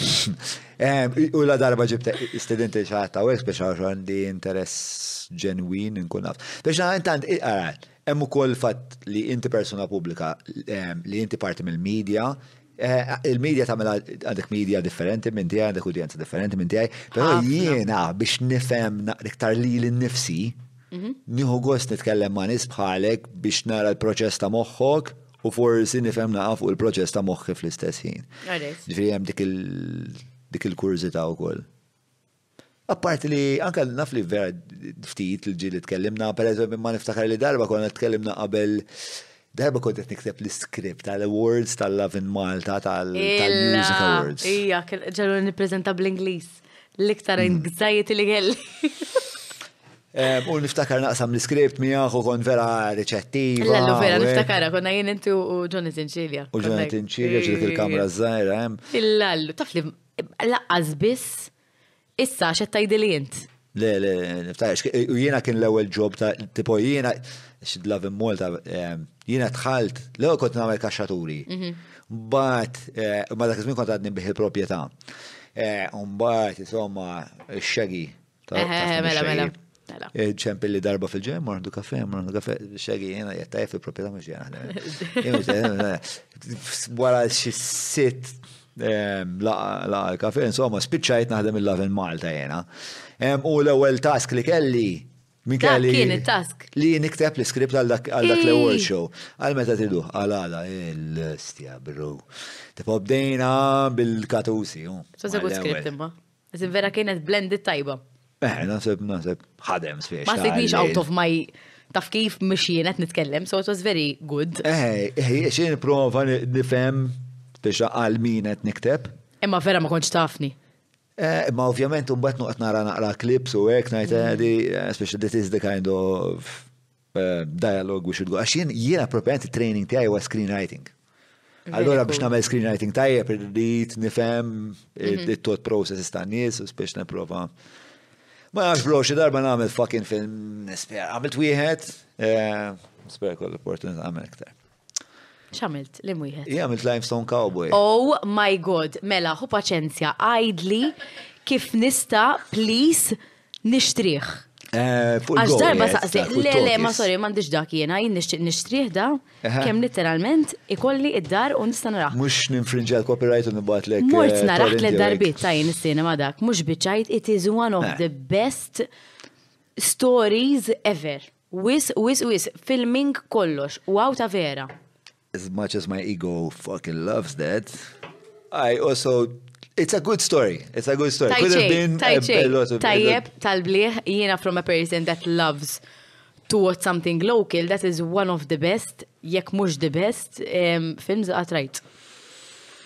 U la darba ġibta istidenti xaħta u speċa għandi interess ġenwin nkun naf. Biex intant, Hemm ukoll il-fatt li inti persuna pubblika, li inti parti mill-media, Eh, il-medja tagħmel għandek medja differenti minn tiegħi, għandek udjenza differenti minn tiegħi, però jiena biex nifhem iktar li l-nifsi, mhm. nieħu gost nitkellem ma' nies bħalek biex nara l-proċess ta' moħħok u forsi nifhem naqa' fuq il-proċess ta' moħħi fl-istess ħin. Ġifieri hemm dik il-kurżità wkoll. Apparti li anke naf li vera ftit li ġieli tkellimna, per eżempju ma niftakar li darba konna tkellimna qabel darba kont qed nikteb l-iskript tal-awards tal-Love in Malta tal-Music Awards. Ija, ġelu nippreżenta bl-Ingliż. L-iktar mm. anxiety li kelli. U niftakar naqsam l-iskript miegħu kon vera reċettiva. Lallu vera niftakara konna jien inti u Jonathan Ċilja. U Jonathan Ċilja ġiet il-kamra żgħira hemm. Illallu, taf li Laqqas biss issa x'qed tgħidili int. Le, le, niftaħx, jiena kien l-ewwel ġob ta' tipo jiena xidlav in Malta, ehm, jiena tħalt, l-ewwel kont nagħmel kaxxaturi. Mhm. Mbagħad, eh, ma dak iż-żmien kont għadni bih il-proprjetà. Eh, mbagħad, insomma, xegi ċempil li darba fil-ġem, marħdu kafe, marħdu kafe, xegi jena jetta jef il-propieta mux jena. Wara xi sit ehm, la l-kafe, insomma, spiċċajt naħdem il-laven Malta jena. Ehm, u l-ewel task li kelli Min kelli. Kien it-task. Li nikteb l-iskript għal dak l-award show. Għal meta tidu, għal għala, il-stja, bro. Tipo bdejna bil-katusi. So, segu skript imma. Zin vera kienet blended tajba. Eh, nasib, nasib, ħadem spiex. Ma sibix out of my taf kif mux jienet nitkellem, so it was very good. Eh, eh, xin prova nifem biex għal minet nikteb. Imma vera ma konċ tafni. Eh, ma ovvjament un bat nuqat nara naqra klips u għek najt għadi, eh, mm. eh, spiex this is the kind of dialogue we should go. Għax jien jiena propjament it-training tiegħi huwa screenwriting. Allora biex nagħmel screenwriting tajjeb irrid nifhem mhm. it-tot process ta' nies u spiex nipprova. Ma nafx bro xi darba nagħmel fucking film nispera. Għamilt wieħed, eh, nispera koll opportunità għamel iktar. Xamilt, li mwieħed? Ija għamilt limestone cowboy. Oh my god, mela, hu paċenzja, għajdli kif nista, please, nishtriħ. Eh, Għax darba saqsi, le, le, ma sorry, mandiġ dak jena, jien nishtiq nishtriħ da, kem literalment ikolli id-dar u nista naraħ. Mux ninfrinġa l-copyright u nibat l Mort eh, naraħ l darbit ta' jien s-sinema dak, mux biċajt, it is one of eh. the best stories ever. Wisq wisq wisq filming kollox, wow ta vera. As much as my ego fucking loves that, I also It's a good story. It's a good story. Could have been a lot of Tajjeb tal-bliħ jiena from a person that loves to watch something local, that is one of the best, jekk mhux the best, films għatrajt.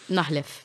Naħlef.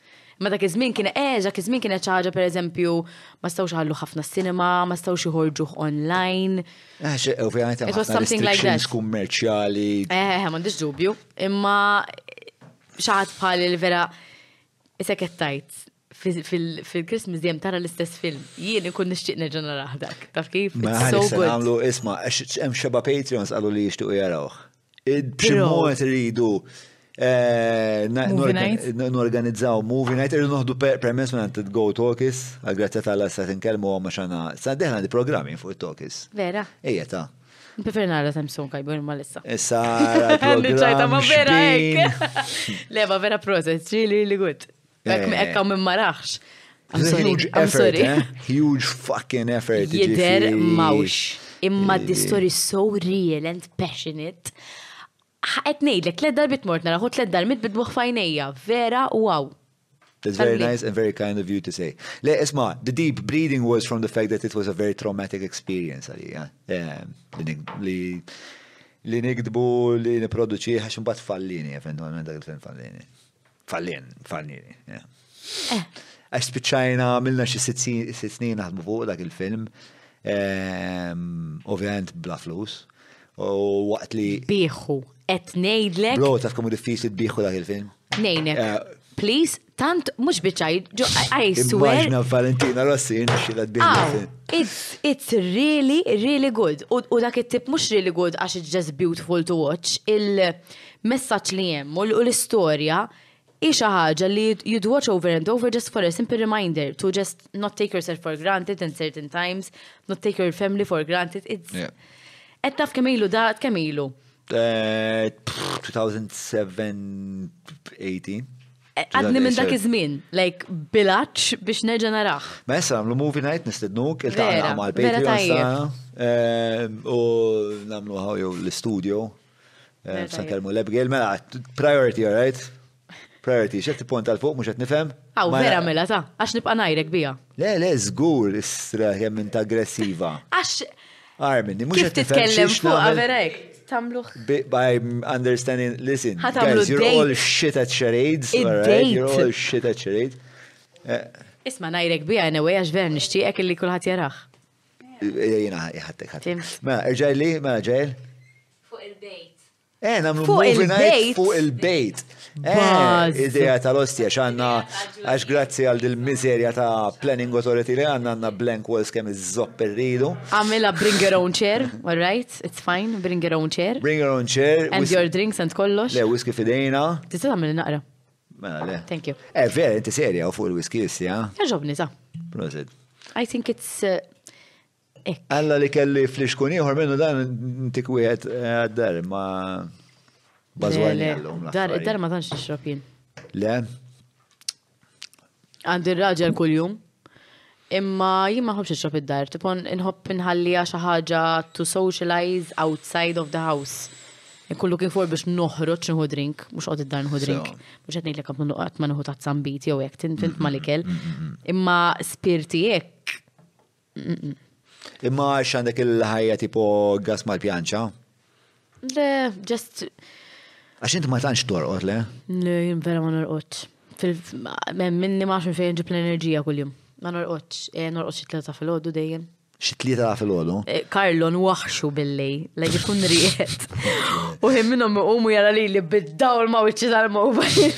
Ma dak iż-żmien kien eh, dak iż-żmien kienet xi ħaġa pereżempju ma stawx ħallu ħafna sinema, ma stawx iħorġuh online. Eh, xi ovvjament hemm ħafna restrictions kummerċjali. Eh, eh, eh m'għandix dubju, imma xaħat bħal il-vera iseket tajt fil-Christmas diem tara l-istess film. Jien ikun nixtieq nerġa' naraħdak. Taf kif? Ma so good. Għamlu isma' hemm xeba Patreons qalu li jixtiequ jarawh. B'xi mod rridu eh, norganizzaw movie night, irridu noħdu permess minn għand go talkis, għal-grazzja tal-la sa' tinkellmu għamma xana, sa' deħna di programmi fuq talkis. Vera? Ejja ta' Prefer nara ta' msun kajbur ma lissa. Issa, ċajta ma vera ek. Leba vera proset, ċili li gut. Hekk mi hekk minn maraħx. I'm sorry. Huge I'm effort, sorry. Eh? Huge fucking effort. Jider mawx. Imma the story is so real and passionate. Qed ngħidlek tliet darbit mort naraħu tliet darbit bidbuħ fajnejja. Vera wow. That's very nice and very kind of you to say. Le, isma, the deep bleeding was from the fact that it was a very traumatic experience għalija. Li li nikdbu li niproduċi għax mbagħad fallini, eventualment dak il-film fallini. Fallin, fallini. Eh. Għax spiċċajna għamilna xi sitt snin naħdmu fuq dak il-film. Ehm, ovvjament bla flus. U waqt li. Biħu, et nejdlek. Bro, taf komu diffiċli biħu dak il-film. Nejnek. Eh, Please, tant mux biċaj, I swear. Immaġna Valentina Rossi, xila d It's, it's really, really good. U dak it-tip mux really good għax it's just beautiful to watch. Il- messaġġ li hemm u l-istorja hi xi ħaġa li you'd watch over and over just for a simple reminder to just not take yourself for granted in certain times, not take your family for granted, it's Qed taf kemm ilu dat, kemm ilu? 2007-18. Għadni minn dak iż-żmien, like bilaċ biex nerġa' naraħ. Ma issa nagħmlu movie night nistednuk, il-taqgħu mal-Patreon. U nagħmlu ħaw jew l-istudio. Eh, San Telmo Lebgel, mela, priority, all right? Priority, xed t-pont tal-fuq, mux għet nifem? Aw, vera mela ta' għax nibqa najrek bija. Le, le, zgur, istra kemm int aggressiva. Għax. Armin, mux għet titkellem fuq, verek. Tamluħ. By understanding, listen, guys, you're all shit at charades, alright? You're all shit at charades. Eh. Isma najrek bija, anyway, għax vera nishtiqek illi kullħat jarax. Jena jħattek ħattek. Ma, erġaj li, ma, ġajl? Fuq il-bejt. Eh, namlu movie night fuq il-bejt. Eh, ideja tal-ostja xanna, għax grazzi għal dil-mizerja ta' planning authority li għanna għanna blank walls kem iż-zopp irridu. Għamela bring your own chair, all right, it's fine, bring your own chair. Bring your own chair. And your drinks and kollox. Le, whisky fidejna. Tista' tagħmel naqra. Mela le. Thank you. Eh, vera, inti serja u fuq il-whisky jissi, ha? Jaġobni, ta. Prosit. I think it's uh, ek. Alla li kelli fliexkun ieħor minnu dan intik wieħed eh, għad-dar ma bażwani għallum. Dar, dar ma tantx nixrob jien. Le, Għandi r-raġel kuljum. Imma jien ma nħobbx nixrob id-dar, tipo nħobb inħalliha xi ħaġa to socialize outside of the house. Ikun looking forward biex noħroġ nieħu drink, mhux qod id-dar nieħu drink. Mhux qed ngħidlek qatt ma nieħu tazzambit jew hekk tint mal-ikel. Imma spirti hekk Imma għax għandek il-ħajja tipo gas mal-pjanċa? Le, just. Għax inti ma tantx torqod, le? Le, jien vera ma norqodx. Minni ma xun fejn ġib l-enerġija kull-jum. Ma norqodx, eh, norqodx xi tlieta fil-ħodu dejjem. Xi tlieta fil-ħodu? Eh, Karlo nwaħxu billi, la jkun rijet. U jien minnhom iqumu jara li li bid-dawl ma wiċċi tal-mobile.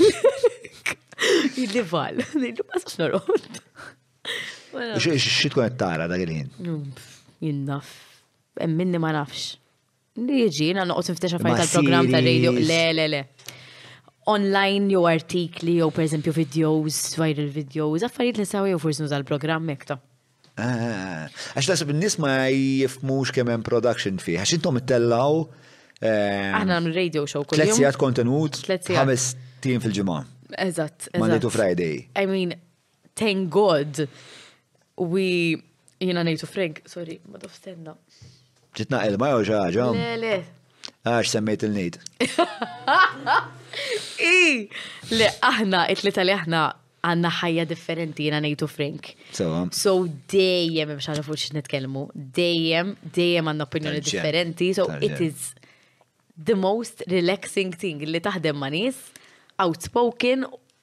Jidli val, jidli ma sax norqod. Xi tkun qed tara dak il-ħin? Jinnaf. Minni ma nafx. Li jiġi, na noqgħod niftex affarijiet tal-programm ta' radio. Le, le, le. Online jew artikli jew pereżempju videos, viral videos, affarijiet li saw jew forsi nuża l-programm hekk ta'. Ah, għax nasib n-nies ma jifmux kemm hemm production fih, għax intom ittellaw. Eh, Aħna għamlu radio show kull. Tletzijat kontenut, ħames tim fil-ġimgħa. Eżatt. Monday to Friday. I mean, Thank God. We, jina nejtu Frank, sorry, ma dofstenna. Ġitna elma jew xi ħaġa? Le, le. Għax semmejt il-nejt. I, le, aħna, it-tlita li aħna għanna ħajja differenti jina nejtu Frank. Sewa. So dejjem biex għana fuċ nitkellmu, dejjem, dejjem għanna opinjoni Tarġa. differenti, so Tarġa. it is the most relaxing thing li taħdem ma' nies outspoken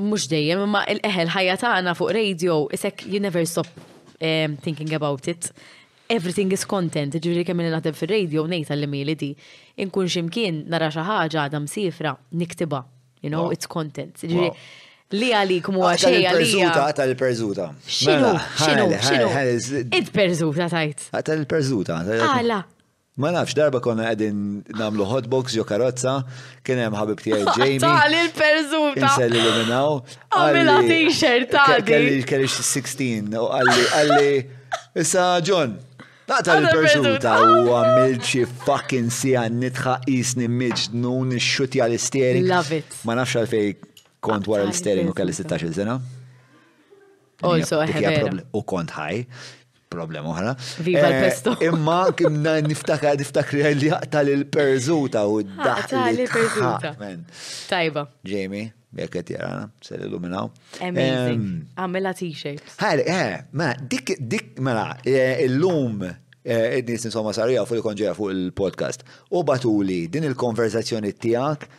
mhux dejjem, imma il-eħel ħajja tagħna fuq radio isek you never stop um, thinking about it. Everything is content, ġifieri kemm li naħdem fir-radio ngħid għall-imili di. Inkun ximkien nara xi ħaġa għadha msifra niktiba, you know, it's content. Ġifieri li għalik mu għaxej għalija. Perżuta, għata l-perżuta. Xinu, xinu, xinu. Id-perżuta tajt. Għata l-perżuta. Għala. Ma nafx, darba konna qegħdin nagħmlu hotbox ġo karozza, kien hemm ħabib tiegħi Jamie. Tali l-perżun ta' Inselli li minnaw. Għamilha t-shirt tagħdi. Kelli kelli 16 u qalli qalli issa John. Naqta l-perżun ta' u għamil xi fucking sija nitħa isni miġnun xutja l-isteering. Love it. Ma nafx għalfej kont wara l-isteering u kelli 16 sena. Also, ħebera. U kont ħaj. Problema oħra. Viva eh, l-pesto. Imma kimna niftakar niftakri li jaqta l perzuta u d-daħta li perzuta. Tajba. Jamie, jek qed jarana, se illuminaw. Amazing. Għamela t-shapes. Ħajli, eh, ma dik dik mela eh, illum eh, id-nies insomma sarija fuq il-konġeja fuq il-podcast. U batuli din il-konverzazzjoni tiegħek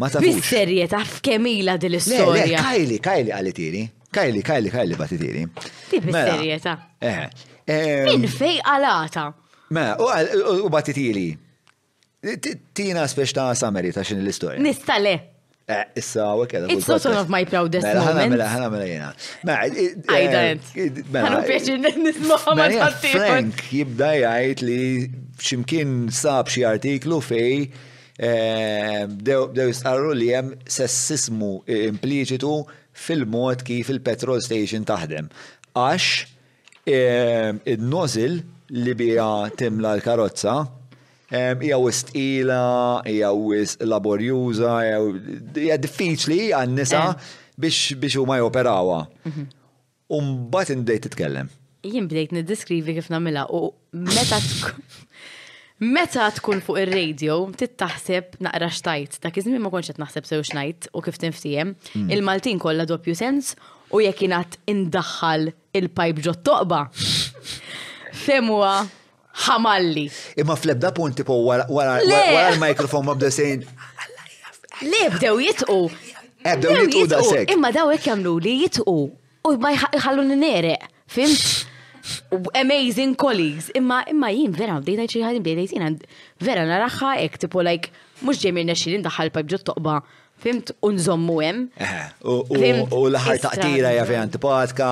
Ma tafux. Bis-serjetà f'kemm ilha din l-istorja. Le, le, Kajli, Kajli qalitieli. Kajli, Kajli, Kajli batitieli. Di mela, bis-serjetà. Eh. eh Min fej qalata. Mela, u batitieli. Tina speċ ta' summary ta' xin l-istorja. Nistale. Eh, issa, u keda. It's not one of my proudest mela, moments. Mela, ħana, mela, jena. Mela, għajda eh, jent. Eh, mela, ħana pjaċin nisma mela, Frank jibda jgħajt li ximkien sab xie artiklu fej bdew jistqarru li hemm sessismu impliċitu fil-mod kif il-petrol station taħdem għax in-nozzle li biha timla l-karozza hija wisq tqila, hija wisq laborjuża, hija diffiċli għan-nisa biex huma joperawha. U mbagħad int bdejt titkellem. Jien bdejt niddeskrivi kif nagħmilha u meta Meta tkun fuq ir-radio, tittaħseb naqra xtajt. Dak iż-żmien ma kontx qed naħseb sew xnajt u kif tinftiehem. Hmm. Il-Maltin kollha doppju sens u jekk ingħad indaħħal il-pajp ġot toqba. Femwa ħamalli. Imma fl-ebda punt tipo wara l-mikrofon ma bdew sejn. Le bdew jitqu. Eh, bdew jitqu da sekk. Imma daw hekk jagħmlu li jitqu u ma jħallu n-nereq, fimt? Amazing colleagues, imma imma jien vera bdejna xi ħadd bdejna jtina vera naraħħa hekk tipo like mhux ġej minn nexxi ndaħħal pajb ġut toqba fimt unżommu hemm. Eh, u l-ħar taqtira hija fejn antipatka.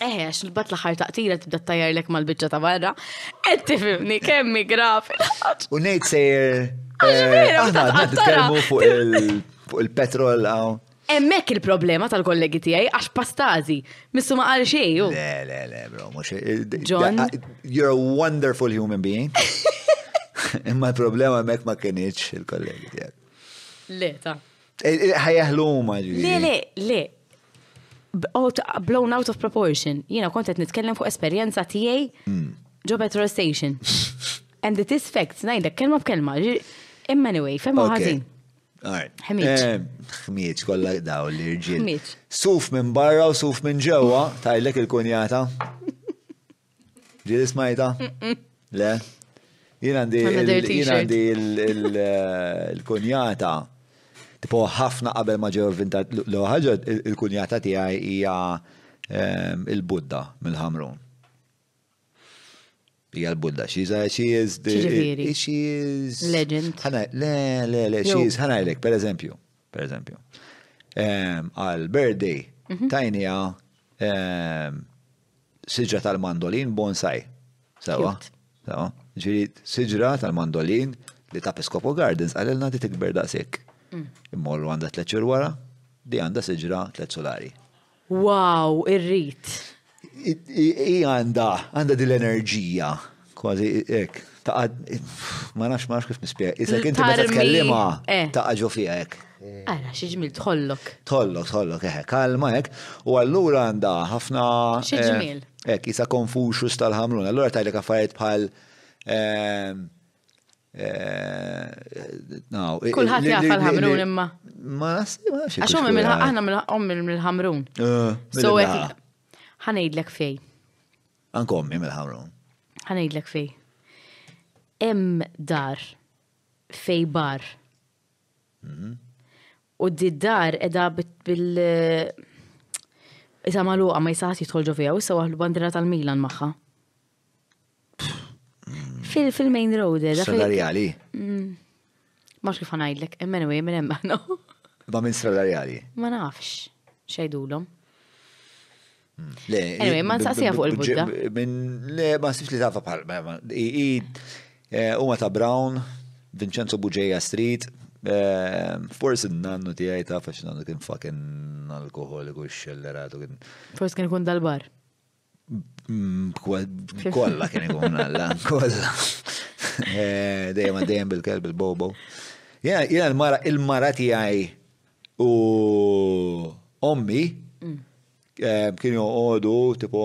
Eħe, għax l-bat l-ħar taqtira tibda tajarlek mal-bicċa ta' barra. Qed tifimni kemmi graf. U nejt sejr. Ah, eh, aħna għadna t-tkelmu fuq il-petrol għaw. Emmek il-problema tal-kollegi tijaj, għax pastazi, missu ma għal xej. Le, le, le, bro, mux. Eh, John. Ah, you're a wonderful human being. Imma il-problema emmek ma kienieċ il-kollegi tijaj. Le, ta' Ħajjaħlu huma ġifieri. Le, le, le. Blown out of proportion. Jiena kont qed nitkellem fuq esperjenza tiegħi hmm. ġo petrol station. And it is facts, ngħidlek kelma b'kelma. Imma anyway, femma ħażin. Ħmieċ. Ħmieċ eh, kollha daw li rġiel. Suf minn barra u suf minn ġewwa, tajlek il-kunjata. Ġili smajta? Le? Jien għandi il-kunjata, tipo ħafna qabel ma ġew vinta l-ħagġa il-kunjata tiegħi hija ehm, il-Budda mill-Ħamrun. Hija l-Budda, she is, she is, she is, legend. Le, le, le, she is, ħanajlek, per eżempju, per eżempju. Ehm, għal birthday, mhm. tajnija, ehm, Siġra tal-mandolin bonsai. Sewa. Sewa. Ġiri, siġra tal-mandolin li ta' Piscopo Gardens għalilna di tikber daqsik. Mm. Immorru għanda tleċur wara, di għanda siġra tlet solari. Wow, irrit. I għanda, għanda dil-enerġija. Kważi hekk. Taqa' ma nafx ma nafx kif nispjega. Isek inti meta tkellima eh. taqa' ġo fiha hekk. Ara, xi ġmil tħollok. Tħollok, tħollok, eħe, eh, kalma hekk. U allura għandha ħafna. Xi eh, ġmil. Hekk, isa Confucius tal-ħamrun. Allura tajlek affarijiet bħal ehm, Eh, eh, Kulħat jaf għal-ħamrun imma. Ma nasibx. Għax ommi mill-ħamrun. Ommi mill-ħamrun. Eh, so ħanejdlek fej. Anke ommi mill-Ħamrun. Ħa ngħidlek fej. Hemm dar fej bar. Mhm. U di dar edha bil Isa maluqa ma jisaħat jitħol ġo fija, u issa waħlu bandira tal-Milan maħħa. Mm. Fil-main road, edha. Salarjali. Mm. Ma kif ħanajdlek, imma anyway, minn hemm aħna. Ma minn stradarjali. Ma nafx xejdulhom. Hmm. Le, anyway, ma nsaqsija fuq il-budda. Le, ma nsibx li tafa bħal. Eh, huma ta' Brown, Vincenzo Bugeja Street, eh, forsi nannu tiegħi ta' fax nannu kien fucking alkoholiku xelleratu kien. Forsi kien kun dal-bar. Kolla kien ikun għalla, kolla. Eh, dejjem dejjem bil-kelb il-bobo. Jena l-mara, il-mara tijaj u ommi mm. eh, kienu joqodu tipo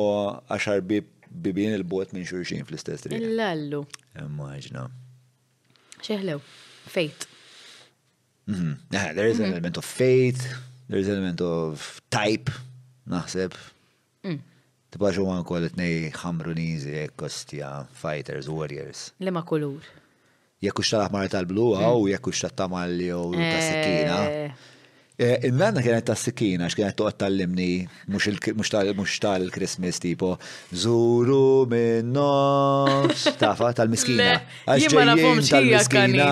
għaxar bibin il-bot minn xurxin fl-istess triq. L-allu. Immaġna. Xeħlew, fate. Mhm. Eh, there is an mhm. element of fate, there is an element of type, naħseb, Tibgħax huma wkoll it-tnej Ħamruniżi hekk ostja, fighters, warriors. Liema kulur? Jekk hux tal-aħmar tal-blu hawn, jekk hux tat-tamalli jew tas-sikkina. In-nanna kienet tas-sikkina x'kienet toqgħod tgħallimni mhux tal-Christmas tipo żuru min-nofs tafha tal-miskina. Għax ġejjin tal-miskina.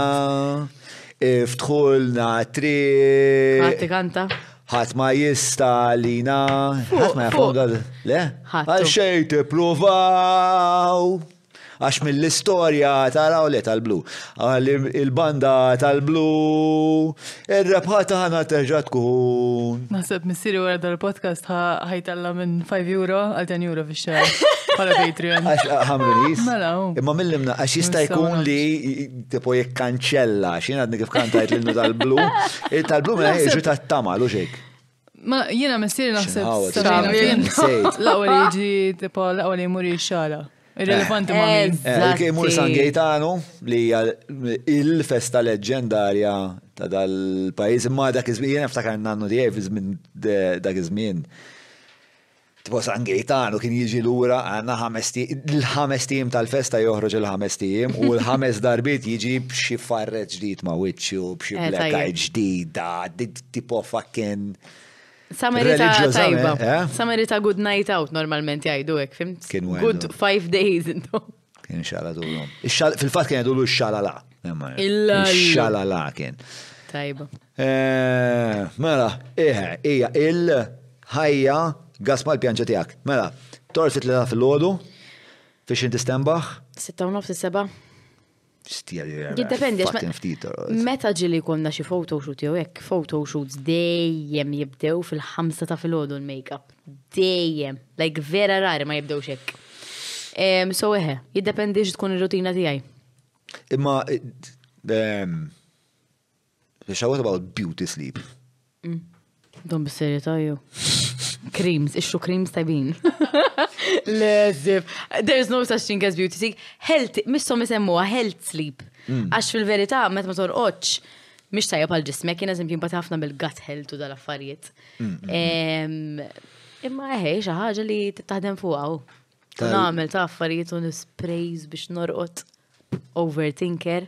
Iftħulna t-triq. Qatt ikanta? Ħadd ma jista lina. Ħadd ma jafonga. Le? Għal xej tippruvaw. Għax mill-istorja taraw le tal-blu. Il-banda tal-blu. Ir-rebħa tagħna terġa' tkun. Naħseb missieri wara dal-podcast ħajtalla minn 5 euro għal 10 euro fix-xahar. Bħala Patreon. Għax ħamru nis. Mela. Imma mill-imna għax jista' jkun li tipo jikkanċella, xin għadni kif kantajt l-innu tal-blu, tal-blu minna jieġu ta' tama, lu xek. Ma jena messiri naħseb. L-għawel jieġi, tipo, l-għawel jimuri xala. Irrelevanti ma' eh, min. Eh, kien mur San Gaetano li il-festa leġġendarja ta' dal-pajjiż imma dak iż-żmien jien niftakar nannu tiegħi fi żmien dak iż-żmien. Tipo San Gejtanu kien jiġi lura għandna ħames il-ħames tim tal-festa joħroġ il-ħames tim u l-ħames darbit jiġi b'xi farret ġdid ma' wiċċu, b'xi eh, blekka ġdida, tipo fucking. Samerita tajba. Eh? Samerita good night out normalment jgħidu hekk, fim? Good five days intom. Kien xala tulhom. Fil-fatt kien jgħidu x-xalala. Il-xalala kien. Tajba. Eeh, mela, eeh, hija il, ħajja, gass mal-pjanċa tiegħek. Mela, torsi tlieta filgħodu, fix-xien tistenbaħ? Sitta u nofs is-seba'. Stija li vera. Jiddependi għax Fatin ftit. Meta ġili konna xi photoshoot jew hekk, photoshoots dejjem jibdew fil-ħamsa ta' filgħodu l-makeup. Dejjem. Like vera rari ma jibdewx hekk. Em, So eħe, jiddependi x'tkun ir-rutina tiegħi. Imma, ehm, Biex għawet about beauty sleep. Mm. Dom bis-serjetà jew. Creams, ixxu creams tajbin. Lezzif. There's no such thing as beauty sleep. Health, missom isemmuha health sleep. Mm. Għax fil-verità, meta ma torqodx, mish tajja pal ġismek, jien eżempju mbagħad ħafna mill-gut health u dal-affarijiet. Mm, mm, imma eħe, xi ħaġa li taħdem fuqha. Nagħmel ta' affarijiet u nisprays biex norqod overthinker.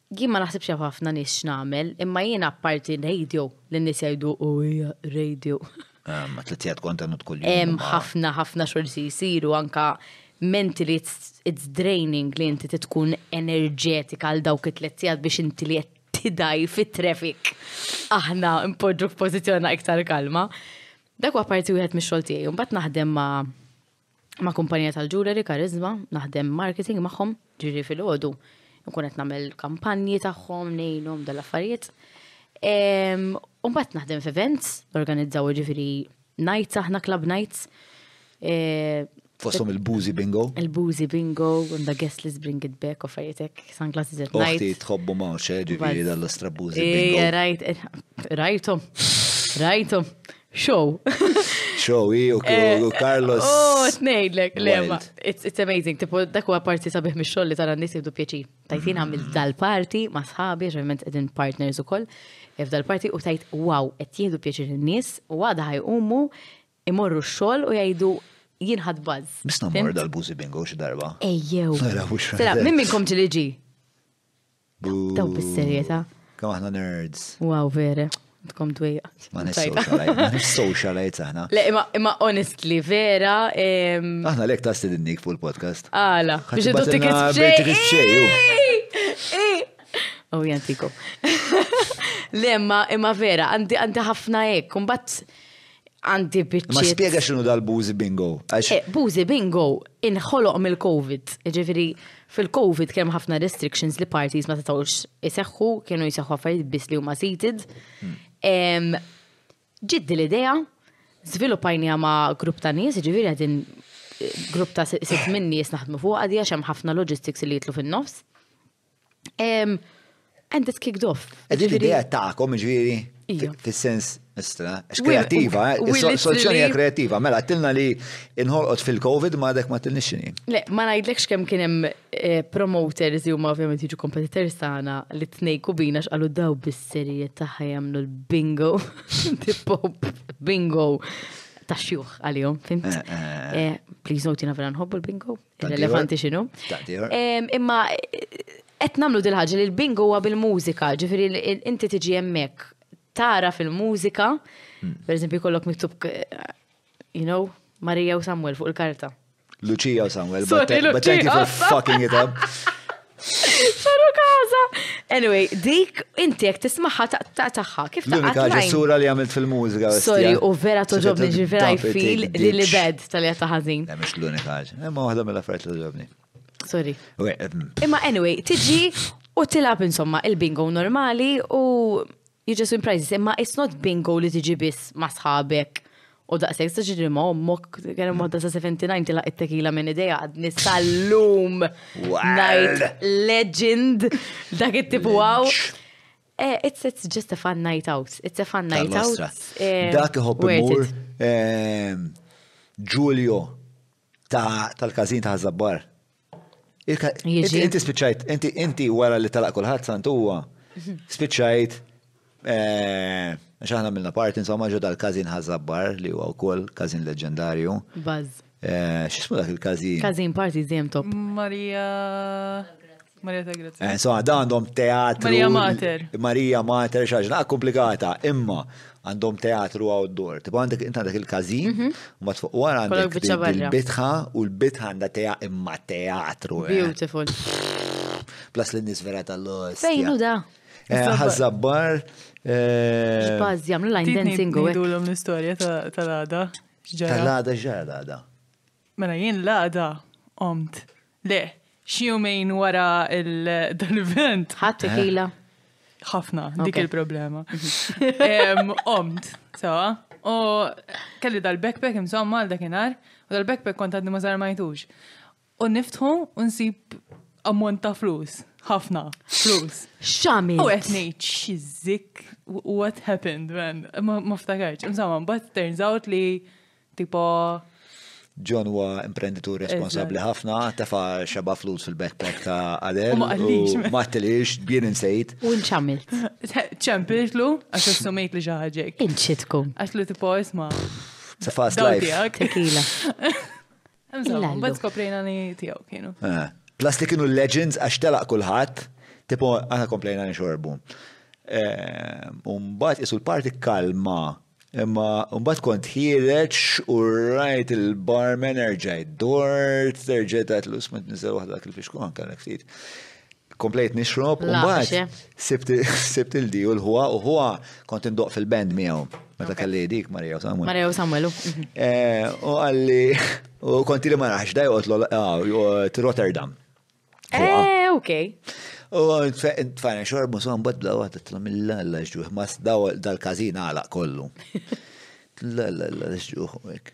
Jien ma naħsibx hemm ħafna nies x'nagħmel, imma jiena apparti r-radio li n-nies jgħidu u hija radio. Ma tliet sigħat kontenut kuljum. Hemm ħafna ħafna xorsi jsiru anka mentally it's, it's draining li inti tkun enerġetika għal dawk it-tliet sigħat biex inti li qed tidaj fit-traffic. Aħna npoġġu f'pożizzjoni iktar kalma. Dak huwa parti wieħed mix-xogħol tiegħi, mbagħad naħdem ma' ma' kumpanija tal-ġuwleri Karizma, naħdem marketing magħhom, ġiri fil-ħodu, nkun qed nagħmel kampanji tagħhom, ngħinhom dal-affarijiet. U mbagħad naħdem f'events, organizzaw ġifieri nights aħna club nights. E, Fossom il-Buzi Bingo? Il-Buzi Bingo, and the guest list bring it back, of fajtek, sunglasses at night. Uħti tħobbu mawċe, ġifieri dal-astra Buzi Bingo. Rajt, rajtom, rajtom. Show. Show, i u eh, Carlos. Oh, tnejdlek, lema. It's amazing. Tipo, dak huwa parti sabiħ mix xogħol li tara n-nies jibdu pjaċi. Tajtin għamil dal-parti ma' sħabi, ġerment edin partners ukoll. Eh, f'dal-parti u tajt wow, qed jieħdu pjaċi n-nies u għada ħajqumu imorru x-xogħol u jgħidu jinħad buzz. Bisna mor dal-buzi bingo xi darba. Ejjew. Mela, minn minnkom ġiliġi? Daw bis-serjetà. Kemm aħna nerds. Wow, vera. Tkom twejja. Ma nix-socialite aħna. Le, imma honestly, vera. Aħna lek ta' stidinnik fuq il-podcast. Għala, biex id tik iċċeju. U jantikom. Le, imma vera, għandi ħafna ek, kumbat għandi biċċiet. Ma spiega xinu dal-buzi bingo. Eh, buzi bingo inħoloq mill-Covid. Ġifiri, fil-Covid kemm ħafna restrictions li parties ma tatawx iseħħu, kienu jiseħħu affarijiet biss li huma seated. Hmm. Ġiddi l-idea, zvilupajnija ma grupp ta' nies, ġifiri għadin eh, grupp ta' sitt minni jisnaħdmu fuq għadija xem ħafna logistics li jitlu fin-nofs. And it's kicked off. Ġiri l-idea ta'kom ġiri, fil-sens istra, kreativa, eh? soluzzjoni kreativa, mela tilna li inħolqot fil-Covid ma dek ma tilni xini. Le, ma najdlekx kem kienem eh, promoters li huma ovvjament jiġu kompetitors tagħna li tnej kubina x'qalu daw bis-serje tagħha jagħmlu l-bingo, tipo bingo ta' xjuħ għalihom, fint? Eh, please notina vera nħobbu l-bingo. L-elefanti xinu? Imma qed nagħmlu dil-ħaġa li l-bingo huwa bil-mużika, ġifieri inti tiġi hemmhekk tara fil-mużika, hmm. per eżempju kollok miktub you know, Marija u Samuel fuq il-karta. Lucia u Samuel, but, but thank you for fucking it up. Saru kaza! Anyway, dik inti jek tismaħħa ta' taħħa, kif ta' L-unika ġessura li għamilt fil-mużika. Sorry, u vera toġobni ġivera jfil li li bed tal-ja taħazin. Ne, mux l-unika ġa. Imma waħda mill-affarijiet li toġobni. Sorry. Imma anyway, tiġi u tilab insomma il-bingo normali u Jiġi swim prizes, imma it's not bingo li tiġi biss ma' sħabek. U daqseg, sa ġidri ma' ommok, kena modda sa' 79 tila it-tekila minn ideja għad nisallum. Night legend, dak it-tip wow. Eh, it's, it's just a fun night out. It's a fun night out. Eh, dak iħobb imur ehm, Giulio tal-kazin ta' Zabbar. Inti spiċċajt, inti inti wara li talaq kulħadd sant huwa. Spiċċajt eh, għax aħna minna parti insomma ġo dal-każin ħażabbar li huwa wkoll każin leġendarju. Buzz. Eh, x'ismu dak il-każin? Każin parti żiem top. Maria. Maria ta' Grazzi. Eh, insomma, da għandhom teatru. Maria Mater. Maria Mater, xaġna komplikata, imma għandhom teatru outdoor. Tipo għandek int għandek il-każin, mhm. u mat fuq wara għandek il-bitħa u l-bitħa għandha teja imma teatru. Eh. Beautiful. Plus l nis vera tal-los. Fejnu da. Eh, ħazzabbar. Eh, Xbaz jamlu line dancing u. Tidulom l-istoria tal-għada. Tal-għada ġara għada. Mela jien l-għada qomt. Le, xi jumejn wara l-event. Ħadd tequila. Ħafna, dik okay. il-problema. Qomt, sawa. U kelli dal-backpack insomma għal dakinhar, u dal-backpack kont għadni ma żarmajtux. U niftħu u nsib ammont ta' flus. Ħafna flus. Xami. U qed ngħid xizzik, what happened man? Ma ftakarx. Insomma, but turns out li Tipo John huwa imprenditur responsabbli ħafna, tefa xeba flus fil-backpack ta' Adel. Ma għallix. Ma għallix, bien insejt. U nċamilt. ċempiltlu, għax assumejt li xaħġek. Inċitku. Għaxlu tipo isma. It's a fast life. Tekila. Insomma, bat skoprejna li tiegħu kienu. Eh, plus li kienu legends għax telaq kulħadd, tipo għana komplejna nxorbu. Eh, umbat isu l-parti kalma, imma umbat kont ħireċ u rajt il-barman erġaj dort, erġaj tajt l-usmet nizel wahda kil-fixku għan kellek ftit. Komplejt nixrob, u mbagħad eh? sibt il-di u l-ħuwa, u ħuwa kont indoq fil-band miegħu. Meta kelli dik Marija u Samuel. Marija u Samuel. Mhm. Eh, u għalli, u konti li ma raħx da jgħot Rotterdam. Eh, ok. U tfajna xorbu, so mbad la għat t-tlom il-lalla ġuħ, mas dal-kazin għalaq kollu. Lalla, lalla ġuħ, ek.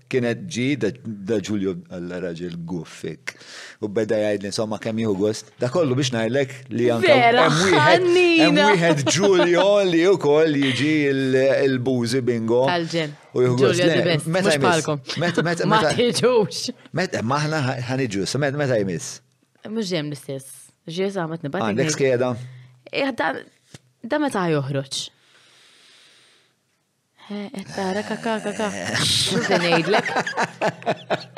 Kienet ġi da Ġulju alla raġel guffik. U beda jgħidli insomma kemm jieħu gost. Da kollu biex ngħidlek li anke hemm wieħed hemm wieħed Ġulju li wkoll jiġi l-bużi bingo. Alġen. U jieħu gost. Meta jmiss. Meta meta ma tiġux. Meta maħna ħaniġu, meta jmiss. Mhux hemm l-istess. Ġies għamet nibgħat. Għandek skeda. Eh, da meta joħroġ? Tara kaka kaka. Se ngħidlek.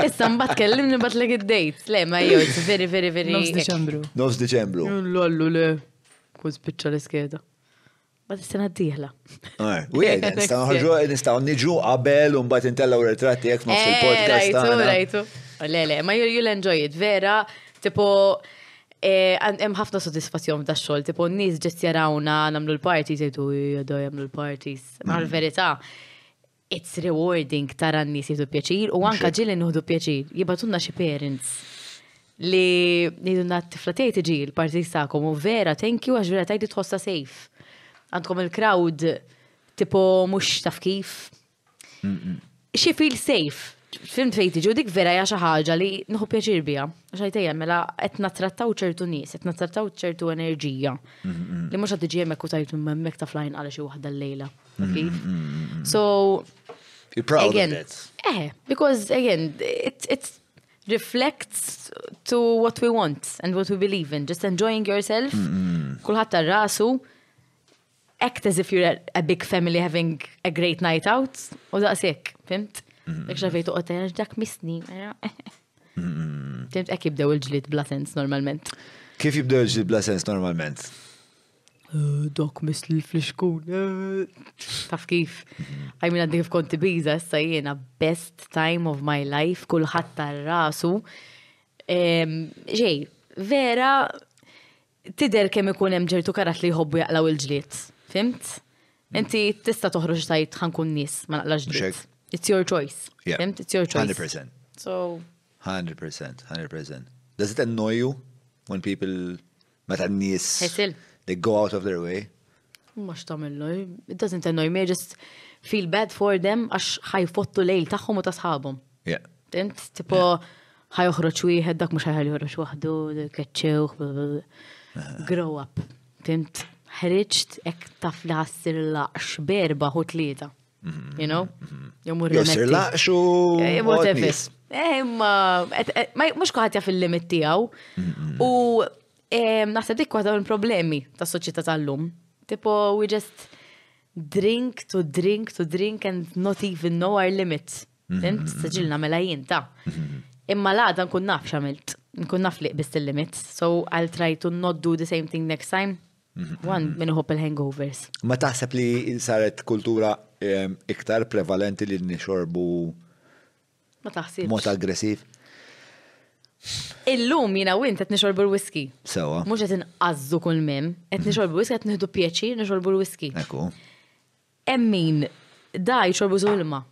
Issa mbagħad kellimni batlek id-dejt. Le ma jgħidx veri veri veri. Nofs Diċembru. Nofs Diċembru. Lollu le. Kun spiċċa l-iskeda. Bat s-sena d-dihla. U jek, nistaw nħarġu, nistaw nġu qabel un bat intellaw retratti jek nofs eh, il-podcast. Rajtu, rajtu. Le, le, ma you'll enjoy it, vera, tipo, Eh, hemm ħafna sodisfazzjon f'da xogħol, tipo n-nies ġiet jarawna nagħmlu l-parties, jgħidu jgħidu jagħmlu l-parties. Għal verità, it's rewarding tara n-nies jgħidu pjaċir u anka ġieli nuħdu pjaċir. Jibatunna xi parents li jgħidu na tifla tiegħi tiġi l-parties tagħkom u vera thank you għax vera tajdi tħossa safe. Għandkom il-crowd tipo mhux taf kif Xi feel safe. Fim fejn tiġu dik vera hija xi ħaġa li nħu pjaċir biha. Għax għajtejja mela qed nattrattaw ċertu nies, qed nattrattaw ċertu enerġija. Li mhux qed tiġi hemmhekk u tajt hemmhekk ta' flajn għal xi waħda llejla. Kif? So You're proud again, of that. Eh, because again, it, it reflects to what we want and what we believe in. Just enjoying yourself. Kulħadd tar rasu Act as if you're a big family having a great night out, u daqs hekk, fimt? Jek mm. xafejtu qotajn, dak misni. Fimt, ek jibdew il-ġlit bla sens normalment. Kif jibdew il-ġlit bla sens normalment? Eh, dok misli l-flixkun. Eh. Taf kif. Għajmin għaddi kif konti biza, issa jena best time of my life, kullħat tar-rasu. Ġej, vera, Tidher kemm ikun hemm ċertu karat li jħobbu jaqlgħu l-ġlied. Fhimt? Inti tista' toħroġ tgħid ħa nkun nies ma naqlax ġlied. It's your choice. Fhimt? It's your choice. 100%. So 100%, 100%. Does it annoy you when people meta n-nies they go out of their way? Mhux x'tagħmillu, it doesn't annoy me, I just feel bad for them għax ħajfottu lejl tagħhom u ta' sħabhom. Yeah. Int, tipo, ħajoħroġ wieħed dak mhux ħajħalli joħroġ waħdu, keċċewh, grow up. Int, ħriġt hekk taf li ħassir laqx berba u tlieta. Mm-hmm. You know? Mm-hmm. Jomur Josir laqx u. Eh, whatever. Eh, imma, eh, mhux kuħat jaf il-limit tiegħu. Mm-hmm. U Naħseb dik waħda mill-problemi ta' soċjetà tal-lum. Tipo, we just drink to drink to drink and not even know our limits. Fint, mhm. saġilna mela jien ta' mhm. Imma l-għada nkun naf xamilt, nkun naf li qbist il-limits, so I'll try to not do the same thing next time. Għan mhm. minn uħob il-hangovers. Ma taħseb li saret kultura ehm, iktar prevalenti li nixorbu Ma taħsibx. Mod aggressiv. Illum jina u int qed nixorbu l-whisky. Sewa. Mhux qed inqażżu kull mim, qed mhm. nixorbu l-whisky qed nieħdu pjaċir nixorbu l-whisky. Ekku. Emmin, da jxorbu zulma.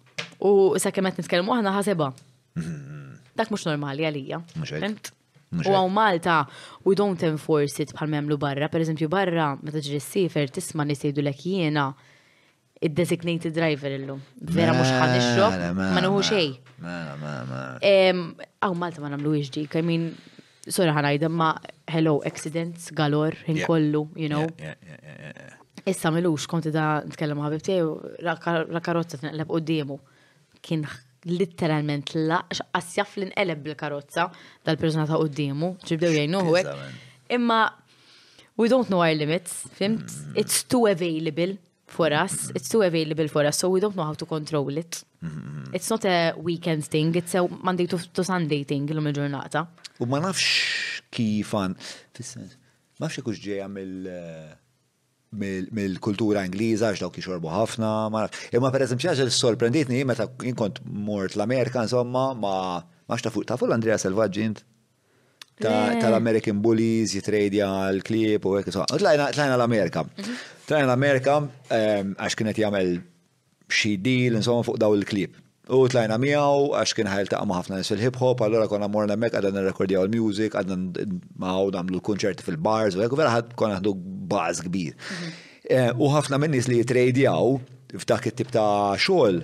U sakemm qed nitkellmu aħna ħasibha. Mhm. Dak mhux normali għalija. Mhux U għaw Malta, we don't enforce it bħal memlu barra, per eżempju barra, meta ġri s-sifer, tisma nis jgħidu l jiena, id-designated driver illum. Vera mhux ħan ix-xok, ma nuhu xejn. Mela, mela, mela. Aw Malta ma nagħmlu iġdi, I mean, sorry ħanajda ma hello accidents galor ħin kollu, you know. Issa milux konti da nitkellem ħabib tiegħi ra karozza tinqleb qudiemu. Kien literalment laqx asjaf li nqeleb bil-karozza dal-persuna ta' qudiemu, ġibdew jgħinuhu Imma we don't know our limits, fimt? Mm. It's too available for us, it's too available for us, so we don't know how to control it. Mm-hmm. It's not a weekend thing, it's a Monday to, to Sunday thing l-lum il-ġurnata. U ma nafx kifan, fissens, ma nafx kux ġeja mill- eh, mill-kultura Ingliża għax dawk jixorbu ħafna, ma nafx. Imma per eżempju ħaġa li sorprenditni meta jinkont mort l-Amerika insomma ma ma ta' fuq ta' fuq l-Andrea Selvaggi int. tal-American Bullies jitrejdja l-klieb u hekk U tlajna l-Amerika. Mhm. Tlajna l-Amerika ehm, għax kienet jagħmel xi deal insomma fuq daw il-klieb. U tlajna miegħu għax kien ħajl ta' ħafna nis fil-hip hop, allura konna morna mek għadna nirrekordjaw il-music, għadna maħu namlu l-konċerti fil-bars, u għek vera ħad konna ħdu baż kbir. Mhm. Eh, u ħafna minn nis li jitrejdjaw f'dak it-tip ta' xogħol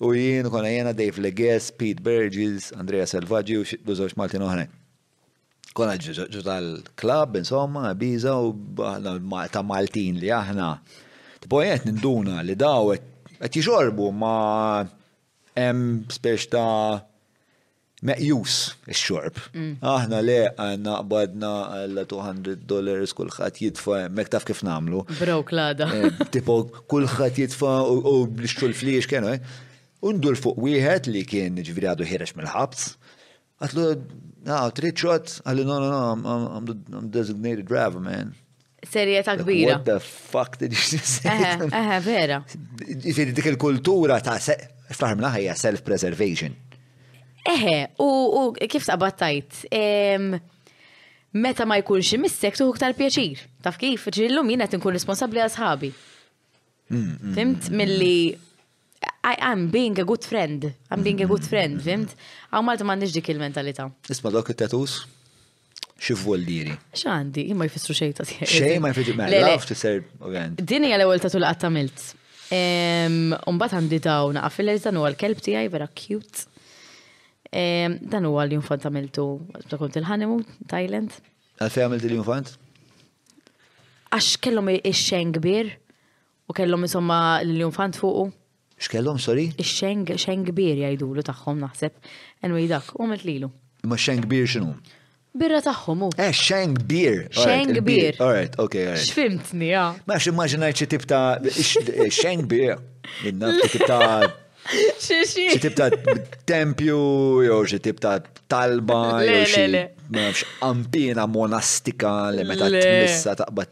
U jien, u konna jiena, Dave Leges, Pete Burgess, Andrea Selvaggi u xi żewġ Maltin oħrajn. Konna ġu tal-klabb, insomma, biża u ta' Maltin li aħna. Tipo qed ninduna li daw qed jixorbu ma' hemm spiex ta' Meqjus ix-xorb. Mm. Aħna le għandna qbadna għal 200 dollars kulħadd jitfa' hemmhekk taf kif nagħmlu. Bro klada. Eh, tipo kulħadd jitfa' u nixtru l-fliex kienu. Eh. Undur fuq wieħed li kien ġifieri għadu ħirex mill-ħabs. Għatlu, ah, trid xot, għalli no, no, no, I'm, I'm, I'm, the, I'm designated driver, man. Serjeta kbira. What the fuck did you say? Eħe, vera. Ġifiri dik il-kultura ta' fl-ħar minn ħajja self-preservation. Eħe, u kif taqbad tajt, meta ma jkunx imissek tuħuk tal-pjaċir. Taf kif, ġillum jina tinkun responsabli għal sħabi. Mm, mm, Fimt mm, mill-li I am being a good friend. I'm being a good friend, fimt? Għaw Malta m'għandix dik il-mentalità. Isma dawk it-tattoos? Xi vwoldiri? X'għandi, jien ma jfissru xejn ta' tiegħi. Xejn ma jfissru ma jafx tisser ovvjament. Din hija l-ewwel tatu li qatt għamilt. Umbagħad għandi dawn għafilers dan huwa l-kelb tiegħi vera cute. Dan huwa l-infant għamiltu ta' kont il-honeymoon Thailand. Għalfejn għamilt l-infant? Għax kellhom ix-xejn kbir U kellhom insomma l-jum fant fuqu. X'kellhom, sorry? Ix-xeng, xeng kbir jgħidulu tagħhom naħseb. Anyway dak, u għamilt lilu. Ma xeng kbir x'inhu? Birra tagħhom hu. Eh, xeng bir. Xeng bir. Alright, okay, alright. X'fimtni, ah. Ma xi immaġinajt xi tip ta' xeng bir. Inna tip ta' Xi xi. Xi tip ta' tempju jew xi tip ta' talba jew xi. Ma nafx ampina monastika li meta tmissa taqbad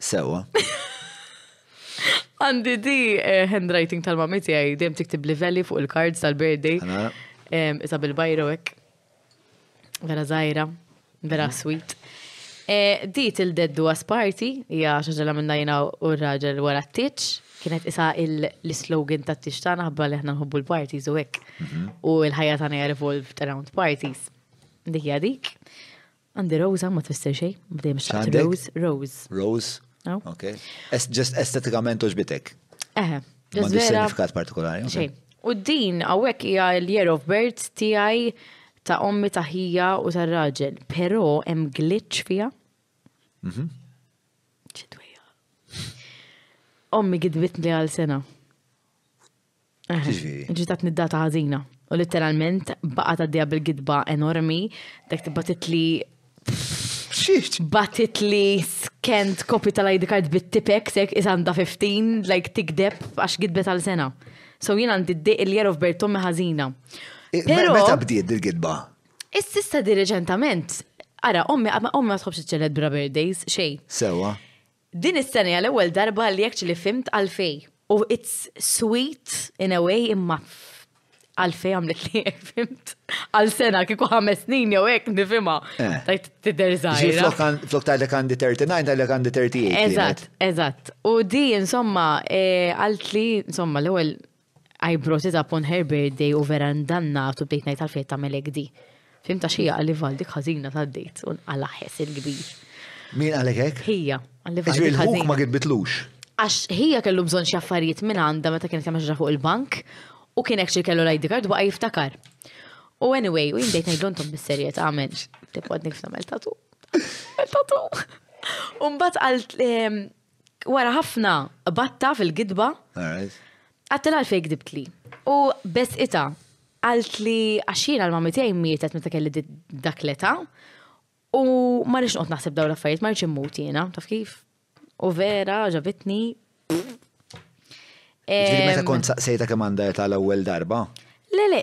Sewa. Għandi di eh, handwriting tal-mami tiegħi dejjem tiktib livelli fuq il-cards tal-birthday. Isa bil-bajro hekk. Vera żgħira, vera mhm. sweet. Eh, di til-deddu għasparti, hija xaġela minna jina u r-raġel wara t-tiċ, kienet isa l-slogan ta' t-tiċ ta' naħba li ħna nħobbu l-parties u hekk. Mhm. U l-ħajja tagħna revolved around parties. Dik hija dik. Għandi Rosa ma tfisser xej, bdejjem xaqt Rose, Rose. Rose. Oh. Ok. Just estetikament uġbitek. Eħe. Ma sinifikat partikolari. Xej. U din għawek hija l-year of birth tiegħi ta' ommi ta' ħija u ta' raġel, però hemm glitch fija. Mhm. Ommi gidbitni għal sena. Ġitat niddata ħażina. U letteralment baqa taddija bil-gidba enormi, dak tibatit li. Xiex? Batit li skent kopju tal-ID card bit-tipek, sek isanda 15, like tikdeb għax gidbet għal sena. So jien għandi d-diq il jerof Bertommi ħażina. Meta bdiet dil-gidba? Is-sista di reċentament, ara, ommi ma tħobx iċċeled bra birthdays, xej. Sewa. Din is-sena hija l-ewwel darba li actually fhimt għalfejn. U it's sweet in a way imma għalfejn għamlet li hekk fhimt. Għal sena kieku ħames snin jew hekk nifhimha. Eh. Tajt tidher żgħira. Flok tgħidlek għandi 39 tgħidlek għandi 38. Eżatt, eżatt. U di insomma eh, għalt li insomma l-ewwel I brought it up on her birthday u vera ndannat u bdejt ngħid għalfejn qed tagħmel hekk di. Fim ta' xija għalli val dik ħażina ta' dejt u nqala' ħes il-kbir. Min għalek hekk? Hija, għalli val dik ħażina. Ma kitbitlux. Għax hija kellu bżonn xi affarijiet minn għandha meta kienet kemm ġra fuq il-bank u kien hekk xi kellu l-ID card baqa' jiftakar. U anyway, u jindejt ngħidlu intom bis-serjet għamel. Tibqa' nifna mel tatu. Mel tatu. Umbat għalt ehm, Wara ħafna batta fil-gidba, għadtilha għalfejn gdibtli. U besqitha, qalt li għax jiena l-mammi tiegħi mietet meta kelli dak l-età u ma rridx noqgħod naħseb dawn l-affarijiet, ma rridx immut jiena, taf kif? U vera ġabitni. Meta kont saqsejta kemm għandha età l-ewwel darba? Le, le,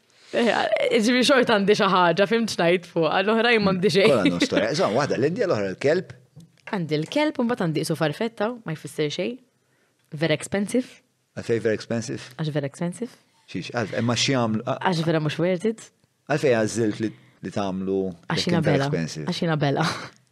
Ġivi xort għandi xi ħaġa fim ċnajt fuq, għall-oħrajn m'għandi xejn. Kolla nostra, eżaw, waħda l-Indja l-oħra l-kelb. Għandi l-kelb un bat għandi isu farfetta, ma jfisser xej. Very expensive. Għalfej very expensive? Għax very expensive. Xiex, għalf, emma xiam. Għax vera mux worth it. Għalfej għazzilt li tamlu. Għaxina bella. Għaxina bella.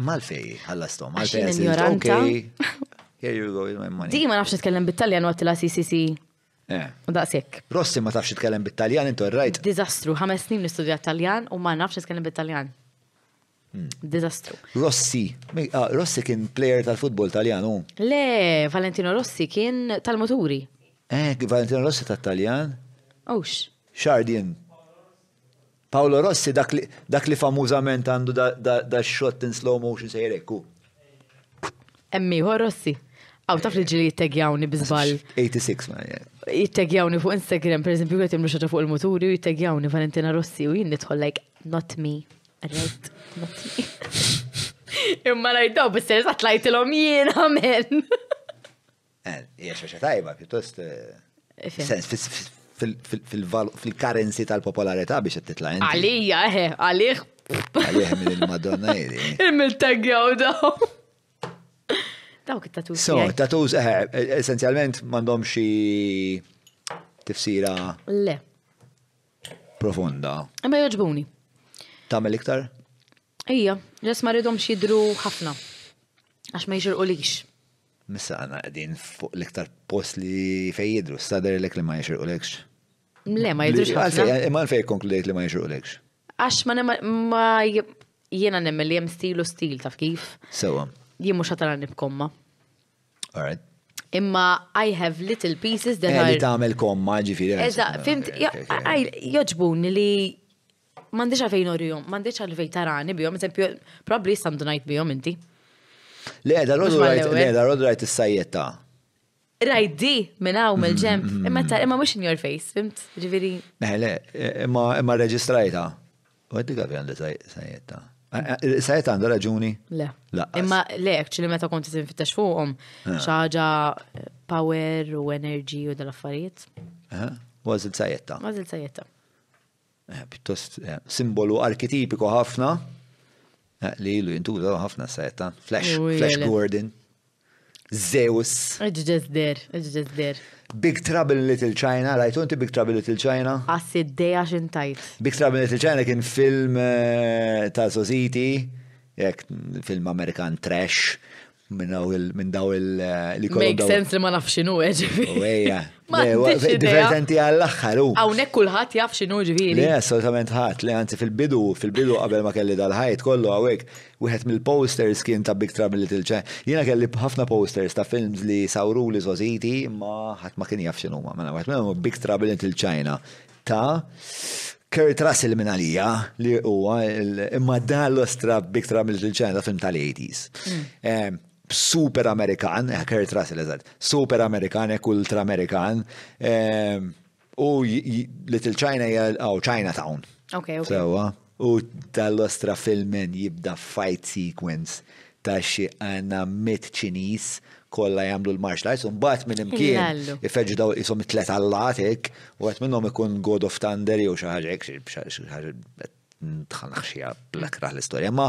Malfej, ħallastom. Malfej, ignoranta. Here you go, my money. Di ma nafx tkellem bit-Taljan u għattila CCC. Eh. U daqsek. Rossi ma tafx tkellem bit-Taljan, intu rajt. Dizastru, ħames snin nistudja Taljan u ma nafx tkellem bit-Taljan. Hmm. Dizastru. Rossi. Ah, Rossi kien player tal-futbol Taljan, u? Le, Valentino Rossi kien tal-moturi. Eh, Valentino Rossi tal-Taljan? Ux. Xardin. Paolo Rossi dak li dak li famużament għandu da shot in slow motion sejjer hekk hu. Hemm ieħor Rossi. Aw taf li ġili jittegjawni biżball. 86 ma Jittegjawni fuq Instagram, per eżempju, għet jimlu xaġa fuq il-muturi u jittegjawni Valentina Rossi u jien nidħol like, not me. Right, not me. Imma rajdaw, bis-serza tlajtilhom jien, amen. Eh, hija xaxa tajba, pjuttost. Fil-karenzi tal-popolarità biex qed titla' inti. Għalija, eh, għalih. Għalih minn il-Madonna jiri. Il-miltagjaw daw. Dawk it-tatuz. So, tatuz, eh, essenzjalment m'għandhom xi tifsira. Le. Profonda. Ma joġbuni. Tagħmel iktar? Ija, ġas ma rridhomx jidhru ħafna. Għax ma jixirqulix. Missa aħna qegħdin fuq l-iktar post li fejn jidhru, issa dherlek li ma jixirqulekx? Le, ma jidhrux ħafna. Imma fejn ikkonkludejt li ma jixirqulekx? Għax ma jiena nemmen li hemm stil u stil taf kif. Sewwa. Jien mhux ħadd ara nibkomma. All right. Imma I have little pieces that are. Li tagħmel komma ġifieri. Eżatt, fimt, joġbuni li M'għandix għalfejn urihom, m'għandix għalfejn tarani bihom, eżempju, probabbli issa ndunajt bihom inti. Le, da rodu rajt, le, da rodu rajt is-sajjetta. Rajt di minn hawn mill-ġemp, mm, mm, imma mm. imma mhux in your face, fimt? Ġifieri. Eh, le, imma imma reġistrajta. U għeddi għavi għandi sajjetta. Eh, eh, sajjetta għandu raġuni? Le. Imma le, li meta konti tinfittax fuqhom, xaġa power u energy u dal-affarijiet. Għazil sajjetta. Għazil sajjetta. Pjuttost simbolu arkitipiku ħafna li ilu jintuża ħafna seta. Flash, Flash Gordon. Zeus. Ġġez der, ġġez der. Big Trouble in Little China, rajtu inti Big Trouble in Little China? Għassi d-deja xintajt. Big Trouble in Little China kien film eh, ta' Zoziti, jek film Amerikan trash, Minn daw il- minn daw il- li kollhom Make daw- sense li ma nafx x'inhu eh, ġifieri. U ejja. Ma Le, u- għandix idea. Divertenti għall-aħħar u. Hawnhekk kulħadd jaf x'inhu Le, ġifieri. assolutament ħadd, le anzi fil-bidu, fil-bidu qabel ma kelli dal-ħajt kollu għawek, wieħed mill-posters kien ta' Big Trouble in Little China. Jiena kelli ħafna posters ta' films li sawru li sositi, ma ħadd ma kien jaf x'inhuma. Mela wieħed minnhom Big Trouble in Little China. ta' Kurt Russell minn għalija li huwa imma dan l-ostra biktra mill-ġilċena film tal-80s. Mm. Super Amerikan, eh, Kurt Russell eżad, Super Amerikan, ek ultra Amerikan, u Little China jgħal, oh, Chinatown. Ok, ok. Sewa. U tal-ostra filmen jibda fight sequence ta' xi għandna mitt Ċiniż kollha jagħmlu l-martial arts u mbagħad minn imkien ifeġġu dawn qishom it-tliet allat hekk u wieħed minnhom ikun God of Thunder jew xi ħaġa hekk xi ħaġa tħanħxieha bl-ikrah l-istorja. Imma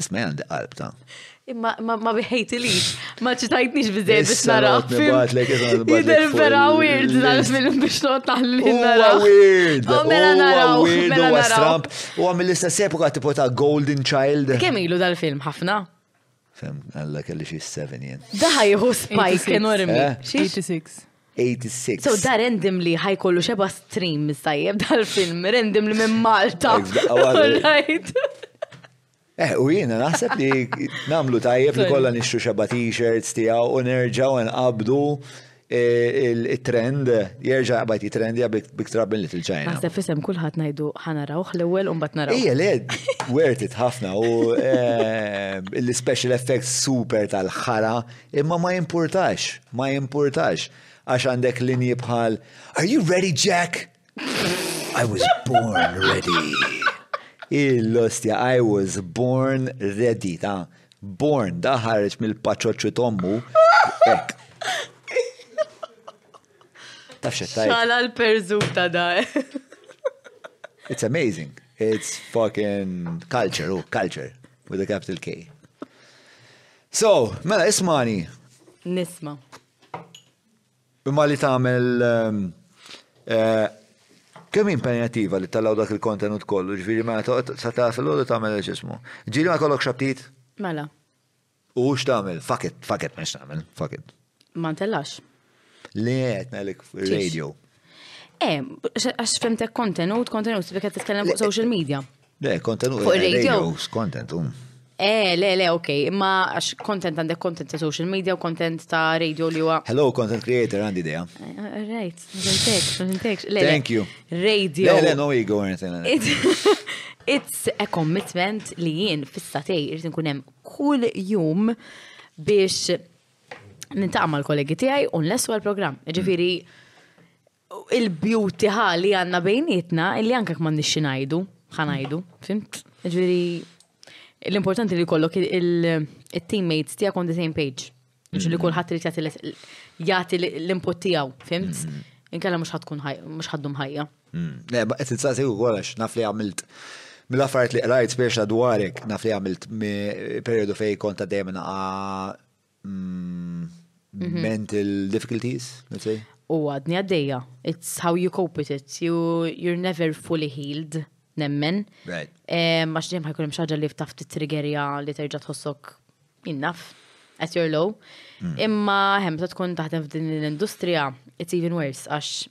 Isma għandi qalb ta' imma ma biħejti li, ma ċitajtnix bizzejt biex nara. Jider vera weird dan film biex not taħli nara. Weird, oh, mela naraw, mela naraw. U għamil l-istess epoka tipo ta' Golden Child. Kemm ilu dal-film ħafna? Fem, għalla kelli xie 7 jen. Daħa jieħu spike enormi. 86. Eh? 86. So da rendim li ħajkollu xeba stream tajjeb dal-film, rendim li minn Malta. Right. Eh, u jina naħseb li namlu tajjeb li kolla nixtru xeba t-shirts tijaw u nerġaw nqabdu it-trend jerġa' jaqbad jitrendja big trouble in little China. Naħseb fisem kulħadd ngħidu ħanarawh l-ewwel u mbagħad naraw. Ejja le, worth it ħafna u eh, l-special effects super tal-ħara, imma ma jimpurtax, ma jimpurtax. Għax għandek linji bħal Are you ready, Jack? I was born ready. Il-lostja I was born ready ta' born da ħareġ mill-paċoċċu tommu. Ek. Taf xettaj. Xala l-perżu ta' da. It's amazing. It's fucking culture, oh, culture, with a capital K. So, mela, ismani. Nisma. Imma li tagħmel kemm hi impenjattiva li tellgħu dak il-kontenut kollu, ġifieri mela toqgħod sa ta' filgħodu tagħmel eċismu. Ġieli ma jkollokx aptit? Mela. U x'tagħmel? Fuck it, fuck it ma x'tagħmel, fuck it. Ma ntellax. Le, qed ngħidlek radio. Eh, għax fimtek kontenut, kontenut, li qed titkellem fuq social media. Le, kontenut. Fuq radio. Kontent, um. Eh, le, le, ok. Imma għax kontent għandek kontent ta' social media u kontent ta' radio li huwa. Hello, content creator, għandi idea. Eh, right, għantek, Le, Thank you. Radio. Le, le, no ego or anything like that. It's a commitment li jien fissatej irrid nkun hemm kull jum biex nintaqa' mal-kollegi tiegħi u nlessu għal-programm. Ġifieri, mm il-beauty ħa li għanna bejnietna illi anke ma nix ngħidu, ħa ngħidu, fimt? Ġifieri l-importanti li kollok il-teammates tiegħek on the same page. Ġifieri mm. kulħadd irid jagħti l-input tiegħu, fimt? Mm. Inkella mhux ħadkun mhux ħaddum ħajja. Mm. Le, qed insaqsi wkoll għax naf li għamilt mill-affarijiet li qrajt speċa dwarek naf li għamilt periodu fej konta dejjem Mm-hmm. mental difficulties, let's say? U għadni għaddeja. It's how you cope with it. You, you're never fully healed, nemmen. Right. Eh, Max dejjem ħajkun hemm xaġa li taf titrigerja li terġa' tħossok enough at your low. Mm. Imma hemm ta' tkun taħdem f'din l-industrija, it's even worse għax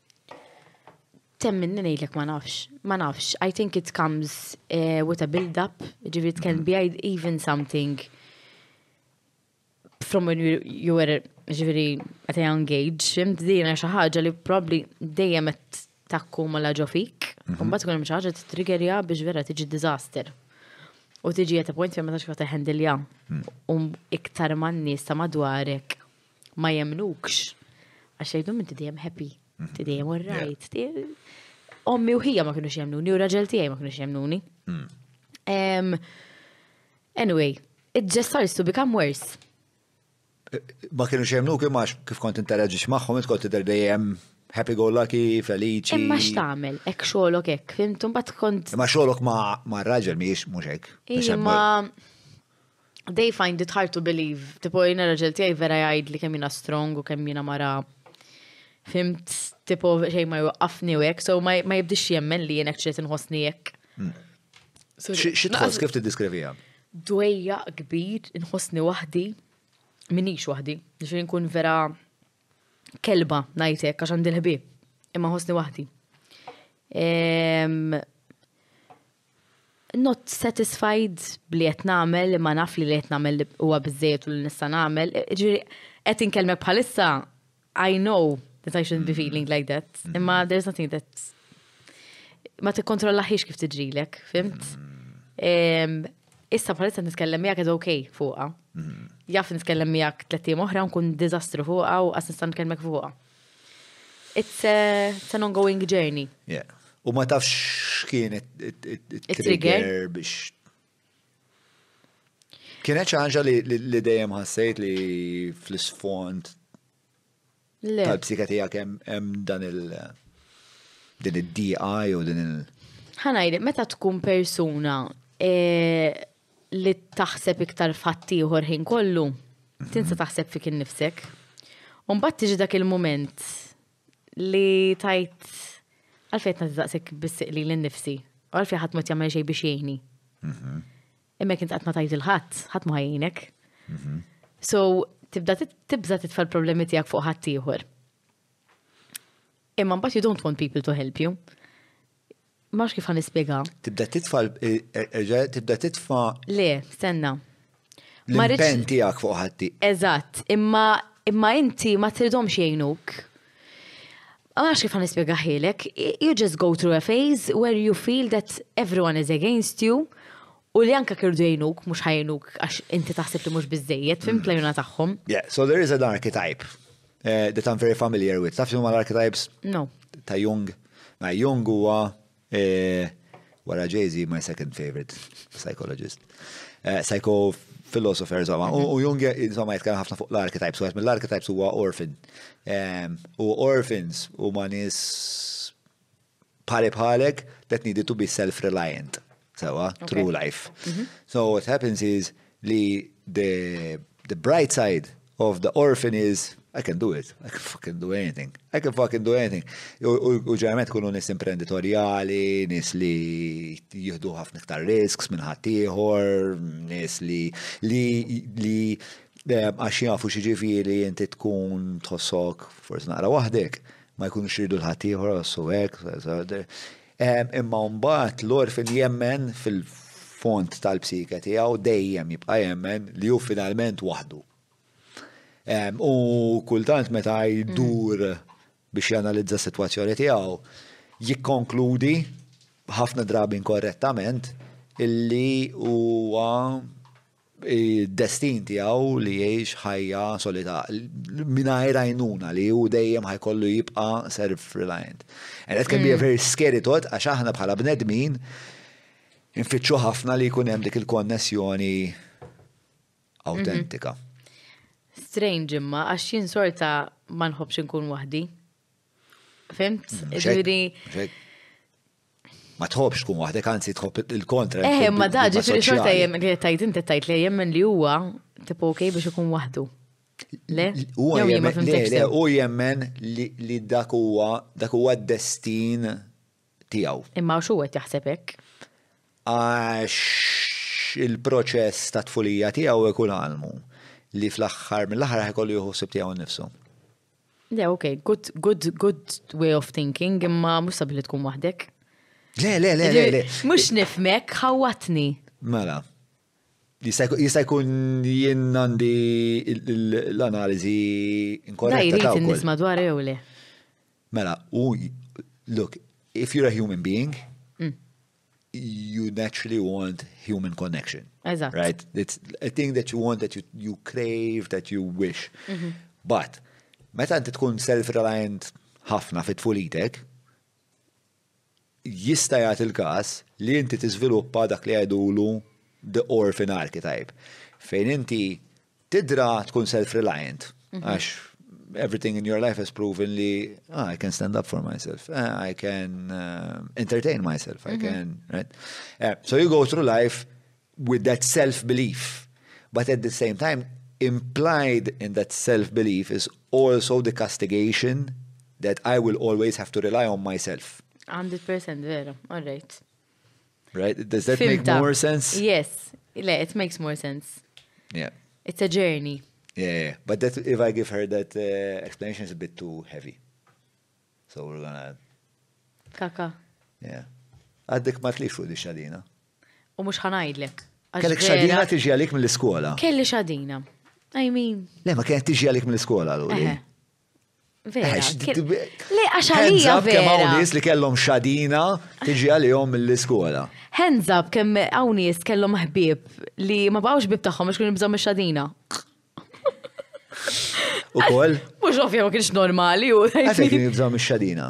Temmin ngħidlek ma nafx, ma nafx. I think it comes uh, with a build-up, ġifieri it can be even something from when you were ġifieri at a young age, fimt dina xi ħaġa li probably dejjem qed takku ma la ġofik, u mhm. mbagħad tkun hemm xi ħaġa titriggerja biex vera tiġi diżaster. U tiġi qed point fejn ma tax kif teħendilja. Mm. U iktar man-nies ta' madwarek ma jemnukx. Għax jgħidhom inti dejjem happy, inti dejjem all right. Ommi u ħija ma kienu xemnuni, u raġel tiegħi ma kienu xemnuni. Hmm. Anyway, it just starts to become worse. Eh, ma kienu xemnu kif max kif kont interaġiċ maħħom, int kont tidher dejjem happy go lucky, felici. Imma x'tagħmel, hekk xogħolok hekk, fimtum bat kont. Imma xogħolok ma' raġel mhijiex mhux hekk. Imma they find it hard to believe. Tipo, jina raġel tijaj vera jgħid li kem jina strong u kem jina mara. Fimt, tipo, xej ma jwaqqafni u jek, so ma jibdix jemmen li jenek ċret nħosni jek. Mm. Xitħos, kif t-diskrivija? Dwejja kbir, nħosni wahdi, minix wahdi, ġifiri nkun vera kelba najtek, għax għandi l-ħbib, imma nħosni wahdi. not satisfied b'li qed nagħmel imma naf li li qed nagħmel huwa biżżejjed u li nista' nagħmel. Ġifieri qed inkellmek bħalissa I know that I shouldn't be mm. feeling like that. Mm. Imma there's nothing that ma tikkontrollaħiex kif tiġrilek, fimt? Mm. Issa bħalissa nitkellem miegħek eż okej fuqha. Jaf nitkellem miegħek tliet oħra nkun diżastru fuqha u qas nista' nitkellmek fuqha. It's a, it's an ongoing journey. Yeah. U ma tafx x'kien it-trigger biex. Kienet ċanġa li dejjem ħassejt li fl-isfond tal-psika tijak hemm dan il- din id-DI u din il- ħanajdi, meta tkun persuna e, li taħseb iktar f'ħaddieħor ħin kollu, tinsa taħseb fik innifsek. U mbagħad tiġi dak il-mument li tajt għalfejn qed daqshekk bissiq li l-nifsi, u għalfejn ħadd ma jagħmel xejn biex jgħini. Mhm. Imma kien qatt ma tajt il-ħadd, ħadd ma jgħinek. Mhm. So, tibda tibza titfa' l-problemi tiegħek fuq ħadd ieħor. Imma mbagħad you don't want people to help you. Max kif ħanispjega. Tibda titfa erġa' tibda titfa. Le, stenna. L-impen tiegħek fuq ħatti. Eżatt, imma imma inti ma tridhom xejnuk. Għax kif ħanispjega ħilek, you just go through a phase where you feel that everyone is against you u li anka kirdu jgħinuk, mux ħajnuk, għax inti taħseb li mux bizzejiet, fim mm. tlajuna taħħom. Yeah, so there is an archetype. Eh, that I'm very familiar with. Taf xinu l-archetypes? No. Ta' Jung. Ma' mela, Jung huwa eh, wara Jay-Z my second favorite psychologist. Eh, psycho philosopher, zoma. U Jung, zoma, jitkellem ħafna fuq l-archetypes. U għet mill-archetypes huwa orphan. U orphans u ma' nis bħali bħalek, that needed to be self-reliant. Sewa, okay. true life. Mm -hmm. So what happens is li the, the bright side of the orphan is I can do it, I can fucking do anything, I can fucking do anything. U ġeneralment kunu nis imprenditorjali, nis li jihdu ħafna iktar risks minn ħaddieħor, nis li li li eh, għax jafu xieġifiri inti tkun tħossok forse naqra wahdek ma jkunux iridu l-ħaddieħor għassu hekk. Imma mbagħad l-orfin jemmen fil-fond tal-psike tiegħu dejjem jibqa' jemmen li hu finalment waħdu. U kultant meta jdur biex janalizza s-sitwazzjoni tiegħu, jikkonkludi ħafna drabi inkorrettament illi huwa id-destin tiegħu li jgħix ħajja solita mingħajr għajnuna li hu dejjem ħajkollu jibqa' self-reliant. And that can be a mm. very scary thought għax aħna bħala bnedmin infittxu ħafna li jkun hemm dik il-konnessjoni autentika. Mhm. Strange imma għax jien sorta ma nħobbx inkun waħdi. Fimt? Mm, Ġifieri ma tħobx tkun waħdek, anzi tħob il-kontra. Eh, ma da, ġifiri xorta jem, li tajt inti tajt li jemmen li huwa tipo ok biex ikun waħdu. Le? U jemmen li dak huwa dak huwa d-destin tiegħu. Imma xu qed jaħseb hekk? Għax il-proċess ta' tfulija tiegħu ikun għalmu li fl-aħħar mill-aħħar ħekollu juħu sib tiegħu nnifsu. Le, ok, good, good, good way of thinking, imma mux sabiħ li tkun wahdek. Le, le, le, le. Mux nifmek, ħawatni. Mela. Jista' jkun jien għandi l-analizi inkorretta. Da jrid in-nies madwar jew le. Mela, u look, if you're a human being, mm. you naturally want human connection. Exactly. Right? It's a thing that you want, that you, you crave, that you wish. Mm -hmm. But, meta inti tkun self-reliant ħafna fit tfulitek jista' jagħti il-każ li inti tiżviluppa dak li għedulu the orphan archetype. Fejn inti tidra tkun self-reliant. Mm-hmm. Għax mm -hmm everything in your life has proven oh, I can stand up for myself. Uh, I can um, entertain myself. Mm-hmm. I can, right? Uh, so you go through life with that self belief. But at the same time, implied in that self belief is also the castigation that I will always have to rely on myself. 100% vero. All right. Right? Does that make more sense? Yes. Le, it makes more sense. Yeah. It's a journey. Yeah, yeah. But that, if I give her that uh, explanation, it's a bit too heavy. So we're gonna. Kaka. Yeah. Għaddek ma tlix fuq di xadina. U mux ħanajdlek. Kellek xadina tiġi għalik mill-iskola. Kelli xadina. I mean. Le, ma kienet tiġi għalik mill-iskola, l Vera. Le, għax għalija vera. Kemm hawn nies li kellhom xadina tiġi għalihom mill-iskola. Hands up kemm hawn nies kellhom ħbieb li ma baqgħux bib tagħhom biex kienu jibżgħu mix-xadina. Ukoll? Mhux ovvja ma kienx normali u. Għalfejn kienu jibżgħu mix-xadina.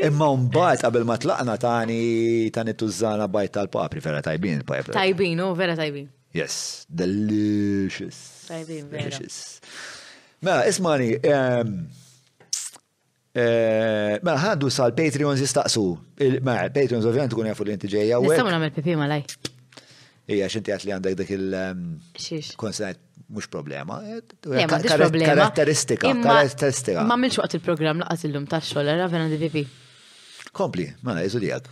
Imma mbagħad qabel ma tlaqna tani tani tużana bajt tal-papri vera tajbin il-pajp. Tajbin, u oh, vera tajbin. Yes, delicious. Tajbin, vera. Delicious. Mela, ismani, ehm, eh, mela ħaddu sal-Patreons jistaqsu. Mela, Patreons ovvijament tkun jafu li inti ġejja. Nistaw nagħmel pipi malaj. Ija, xinti għat li għandek dak il-konsenat ehm, Mux problema, eh, karatteristika, karatteristika. Ma milx waqt il-program laqat il-lum ta' xol, era vena DVP. Kompli, ma mela, jizu dijak.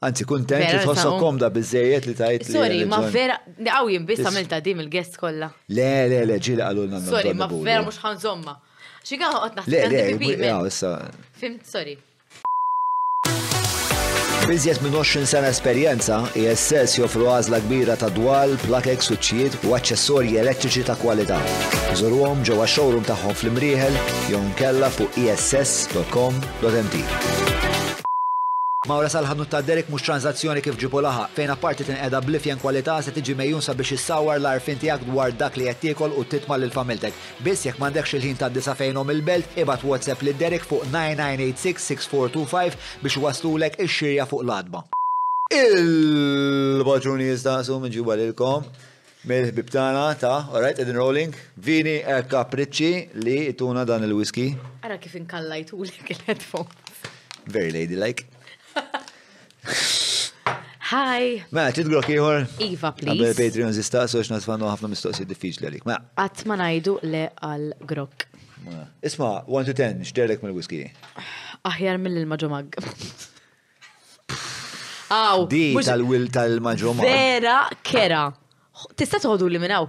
Anzi, kontent li tħossok komda bizzejiet li tajt. Sorry, ma vera, għaw jimbis għamilta dim il-guest kolla. Le, le, le, ġili għallu l Sorry, ma vera mux ħanżomma. Xiga għot naħseb. Le, le, issa. Fimt, sorry. Biżjed minn 20 sena esperjenza, ISS joffru għażla kbira ta' dwal, plakek, suċċijiet u aċċessorji elettriċi ta' kwalità. Żuruhom ġewwa showroom tagħhom fl-Imrieħel jew nkella fuq iss.com.mt. Mawra sal-ħanut ta' Derek mhux transazzjoni kif ġibu laħa, fejn apparti tinqeda bl-ifjen kwalità se tiġi mejjun sabiex issawwar l-għarfien tiegħek dwar dak li qed tiekol u titma' lil familtek. Biss jekk m'għandekx il-ħin tgħaddi sa fejnhom il-belt, ibgħat WhatsApp lil Derek fuq 99866425 biex iwasslulek ix-xirja fuq l-għatba. Il-patruni jistaqsu min ġiebha lilkom mill-ħbieb tagħna ta' Alright, qegħdin rolling. Vini e Capricci li ituna dan il-whisky. Ara kif inkallajtulek il-headphones. Very ladylike. Hi. Mela, trid grok ieħor? Iva, please. Għabel Patreon zista, so xna tfannu ħafna mistoqsi diffiċli għalik. Mela. Qatt ma ngħidu le għal grok. Mela. Isma, 1 to 10, x'derlek mill-whisky? Aħjar mill-ilma ġomag. Aw. Di tal-wil tal-maġoma. Vera kera. Tista' toħdu li minnaw?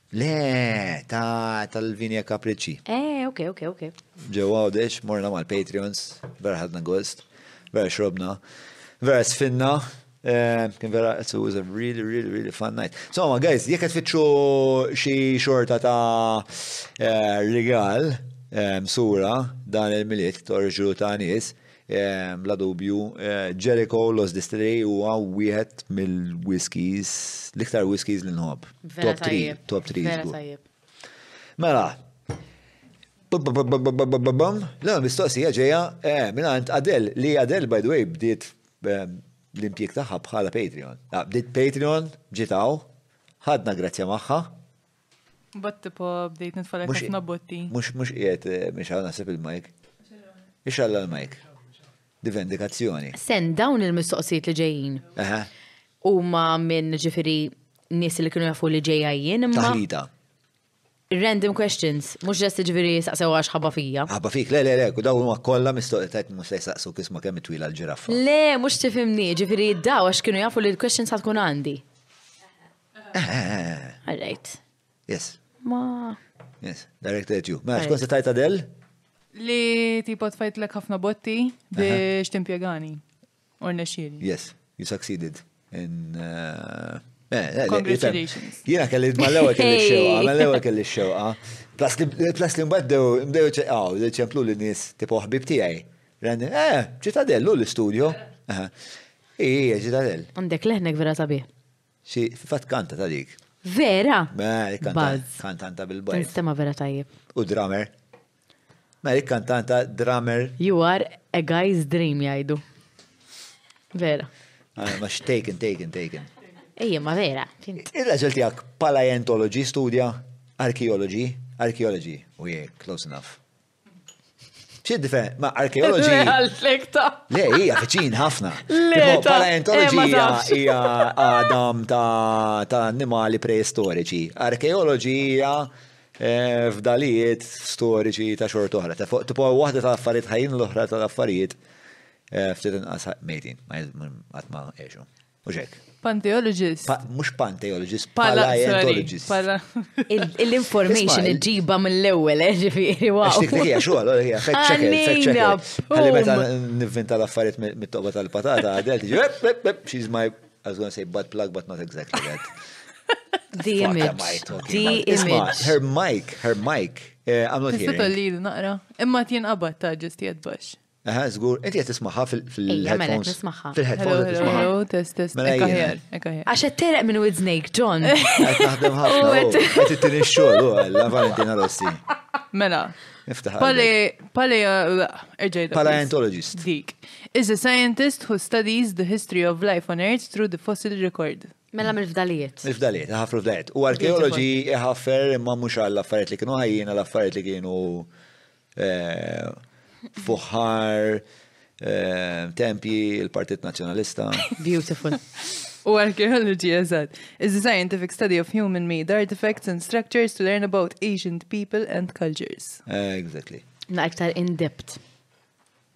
Le, ta' tal-Vinja Kapriċi. Eh, ok, ok, ok. Ġew għawdex, morna mal-Patreons, vera ħadna gost, vera xrobna, vera sfinna, eh, kien vera, it was a really, really, really fun night. Soma, guys, jek għed fitxu xie xorta ta' eh, rigal, eh, msura, dan il-miliet, torġu ta' nis, Bla dubju, Jericho Lost Distillery huwa wieħed mill-whiskies, l-iktar whiskies li nħobb. Top 3, top 3. Mela, l-għam mistoqsija ġeja, eh, minn għand Adel, li Adel, by the way, bdiet eh, l-impjek taħħa bħala Patreon. Ah, bdiet Patreon, ġitaw, ħadna grazzja maħħa, Mbagħad tipo bdejt nitfalek Mhux- ħafna botti. Mux, mux qiegħed eh, miex għal naħseb il-mike. Ixalla l-mike. Divendikazzjoni. Sen dawn il-mistoqsijiet li ġejjin Aha, huma minn ġifiri nies li kienu jafu li ġejja jien imma taħlita. random questions, mhux ġest ġifiri saqsew għax ħabba fija. Ħabba fik, le, le, le, u dawn huma kollha mistoqsijiet tajt mhux se jsaqsu kisma kemm itwila l-ġiraffa. Le, mhux tifimni, ġifiri daw għax kienu jafu li l-questions ħatkun għandi. All right. Yes. Ma. Yes, direct at you. Ma, xkun se tajt Adel? Li tipo tfajt l ħafna botti biex timpiegani. Orna xiri. Yes, you succeeded in. Uh... Eh, eh, eh, Congratulations. Jina kelli mal-ewa kelli xewqa, mal-ewa kelli xewqa. Plas li mbaddew, mbdew ċeqaw, li ċemplu li nis tipo ħbib tijaj. Ranni, eh, ċitadellu l-studio. Ija, ċitadell. Għandek leħnek vera tabi. Si, fat kanta ta' dik. Vera? Mela, kantanta. Kantanta bil-bajt. Nistema vera tajjeb. U drummer. Mela, kantanta drummer. You are a guy's dream jajdu. Vera. Ah, ma taken, taken, taken. Ejja, ma vera. Il-raġel tijak palaeontology studja archaeology, archaeology. U close enough. Xi difen, ma arkeoloġi. Le għalfek ta'. Le, hija fiċin ħafna. Le. Paleontoloġija eh, hija għadam ta' annimali preistoriċi. Arkeoloġi hija eh, fdalijiet storiċi ta' xort oħra. Ta' fuq tipo waħda ta' affarijiet ħajjin l-oħra ta' affarijiet eh, ftit inqas mejtin, ma għatma eġu. Mhux hekk. Panteologist. Pa, mux panteologist, palaeontologist. Pala... Il-information iġiba mill-ewel, eh, ġifiri, wow. Għax dik hija xogħol, hija fact checker, fact checker. Għalli meta nivvinta l-affarijiet mit-toba tal-patata, għadel tiġi, she's my, I was gonna say butt plug, but not exactly that. The image. The image. Her mic, her mic. Eh, I'm not here. Tista' naqra. Imma tien qabad ta' ġest jadbax. Aha, zgur, inti qed tismaħħa fil-headphones. Nismaħħa. Fil-headphones qed tismaħħa. Hello, test, test. Mela ekka ħjar, ekka ħjar. Għax qed tereq minn Widsnake, John. Qed naħdem ħafna. Qed ittini x-xogħol, u għalla Valentina Rossi. Mela. Niftaħ. Pale, pale, erġej. Paleontologist. Dik. Is a scientist who studies the history of life on Earth through the fossil record. Mela mill-fdalijiet. Mill-fdalijiet, ħafru fdalijiet. U arkeologi iħaffer imma mhux għall affarijiet li kienu ħajjina, l affarijiet li kienu eh, fuħar, eh, tempi, il-Partit Nazjonalista. Beautiful. U archaeology, Is a scientific study of human made artifacts and structures to learn about ancient people and cultures. exactly. Naktar in depth.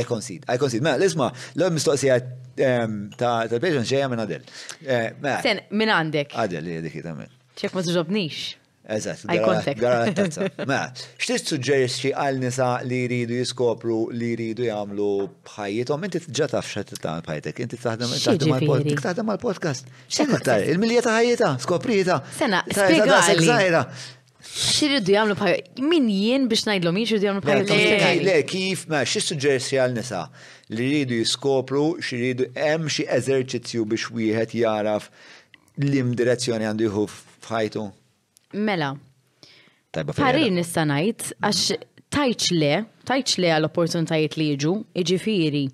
I concede, I concede. Mela, l-isma, l-għol mistoqsija ehm, ta' patient ġeja minn Adel. Eh, mela. Sen, minn għandek. Adel, li dik jitamen. ċef ma tuġobnix. Eżat, gara tazza. Mela, xtist suġġerixxi għal nisa li jridu jiskopru li jridu jagħmlu bħajjithom, inti ġa taf x'qed tagħmel bħajtek, inti taħdem taħdem mal-podcast. X'inhi il-milja ta' ħajjita, skoprita. Sena, spjegali. Xirridu jagħmlu bħal min jien biex ngħidlhom jien xirridu jagħmlu bħal Le, le, kif ma xi suġġersi għal nisa li jridu jiskopru x'iridu hemm xi eżerċizzju biex wieħed jaraf lim direzzjoni għandu jieħu f'ħajtu? Mela. Tajba Parir nista' ngħid għax tajċ le, tajċ le għal opportunitajiet li jiġu, iġifieri.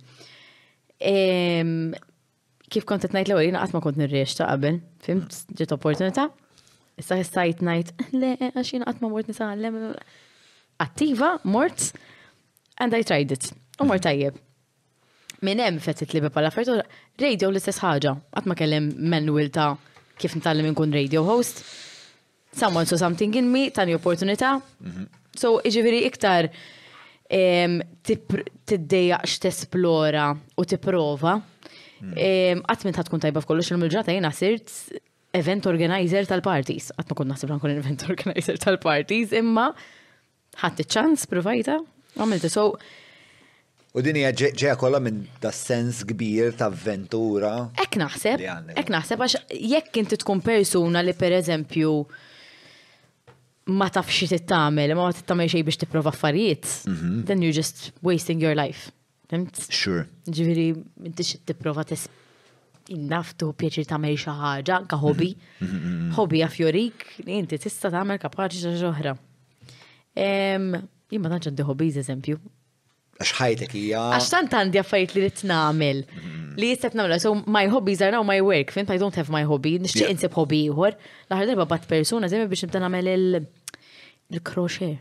Kif kont qed ngħid l-ewwel jiena qatt ma kont nirriex ta' qabel, fimt ġiet opportunità. Issa stajt ngħid le għax jiena qatt ma mort nisgħallem. Attiva, mort and I tried it. U mort tajjeb. Minn hemm fetit li bħala fertu radio l-istess ħaġa. Qatt ma kellem manual ta' kif nitgħallem inkun radio host. Someone saw something in me, tani opportunità. Mhm. So, iġifiri iktar tiddejaqx tesplora u tipprova. Hmm. Għatmin ta' tkun tajba f'kollox il-mġata jena sirt event organizer tal-parties. Għatma kun naħseb għankun event organizer tal-parties, imma Ħadd iċ-ċans, provajta, għamilta so. U din hija ġeja kollha minn da sens kbir ta' avventura. Ek naħseb, ek naħseb għax jekk inti tkun persuna li pereżempju ma tafx xi tittamel, ma tittamel xejn biex tipprova affarijiet, mhm. then you're just wasting your life. Fimt? Sure. Ġifieri m'intix tipprova tis innaftu pjaċir tagħmel xi ħaġa, anke hobby. Mm-hmm, mm-hmm. Hobby jaf jorik li inti tista' tagħmel kapaċi xi oħra. Jien ma tantx għandi hobbies eżempju. Għax ħajtek hija. Għax tant għandi affarijiet li rid nagħmel. Mm-hmm. Li jistet nagħmel, so my hobbies are now my work, fint I don't have my hobby, nixtieq insib hobby ieħor. L-aħħar darba bat persuna żemmi biex nibda nagħmel il-crochet.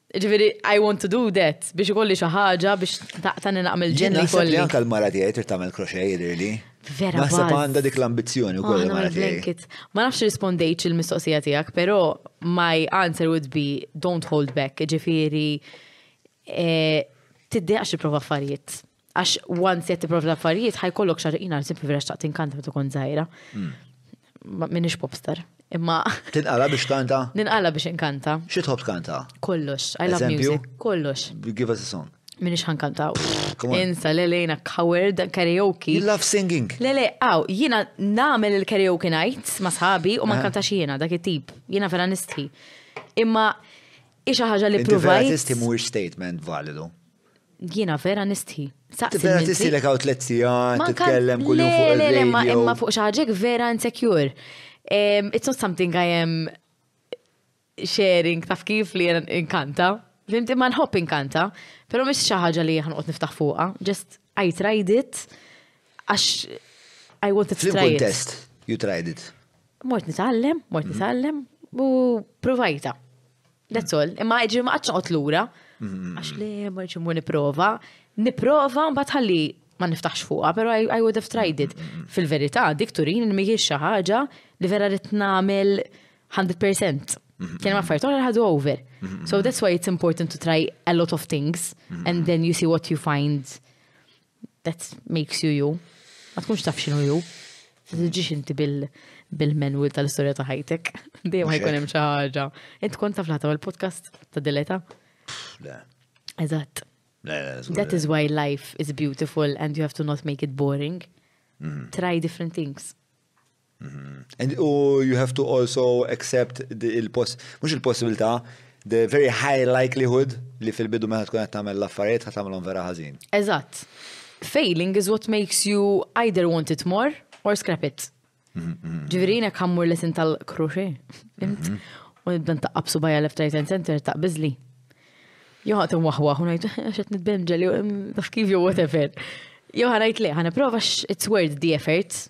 Ġifieri I want to do that biex ikolli xi ħaġa biex taqtani naqmel ġen li kolli. Anke l-mara tiegħi trid tagħmel crochet jidhirli. Vera. Naħseb għandha dik l-ambizzjoni wkoll il-mara tiegħi. Ma nafx rispondejt il-mistoqsija tiegħek, però my answer would be don't hold back, ġifieri eh, tiddeqx prova affarijiet. Għax once qed tipprovda affarijiet ħajkollok xi ħaġa jiena nsimpli vera xtaqt inkanta meta kont żgħira. Hmm. Minix popstar. Imma. Tinqala biex kanta? Ninqala biex inkanta. Xi tħobb kanta? Kollox. I love music. Kollox. Give us a song. Minix ħankantaw. Insa, le lejna covered karaoke. You love singing. Le le, għaw, jina namel il-karaoke night ma sħabi u ma eh. kantax jina dak it-tip. Jina vera nistħi. Imma, ixa ħaġa li provajt. Inti vera statement validu. Jiena vera nistħi. Saqsi. Vera tistilek għaw tliet sigħat, titkellem kull jum fuq il-radio. Imma imma fuq xi ħaġa vera insecure. It's not something I am sharing taf kif li inkanta. Fimti ma nħobb inkanta, pero mhix xi ħaġa li ħanqod niftaħ fuqha. Just I tried it għax I wanted to try it. test, you tried it. Mort nitgħallem, mort mm-hmm. nitgħallem u provajta. That's all. Imma ġi ma qatx noqgħod lura. Mm-hmm. Għax li ma ġi mur nipprova. Nipprova mbagħad ħalli ma niftaħx fuqha, però I, would have tried it. Mm-hmm. Fil-verità, dik turin li mhijiex xi ħaġa li vera rid nagħmel 100%. Mm-hmm. Kien ma fajt, għal ħadu over. So that's why it's important to try a lot of things and then you see what you find that makes you you. Ma tkunx taf xinu ju. Ġiġ inti bil-menwil tal-istoria ta' ħajtek. Dejjem ma jkun hemm xi ħaġa. Int kont taf laħta il-podcast ta' dileta? Le. Eżatt. That is why life is beautiful and you have to not make it boring. Mhm. Try different things. U you have to also accept il-post, mhux il-possibilità, the very high likelihood li fil-bidu meta tkun qed tagħmel l-affarijiet ħa tagħmilhom vera ħażin. Eżatt. Failing is what makes you either want it more or scrap it. Ġifieri jinek ħammur lesin tal-kruxi. U nibda ntaqqab subajja left right and center taqbiżli. Joħat imwaħwaħ u ngħid għax qed nitbenġel jew taf kif jew whatever. Jew ħanajt le, ħana prova it's worth the effort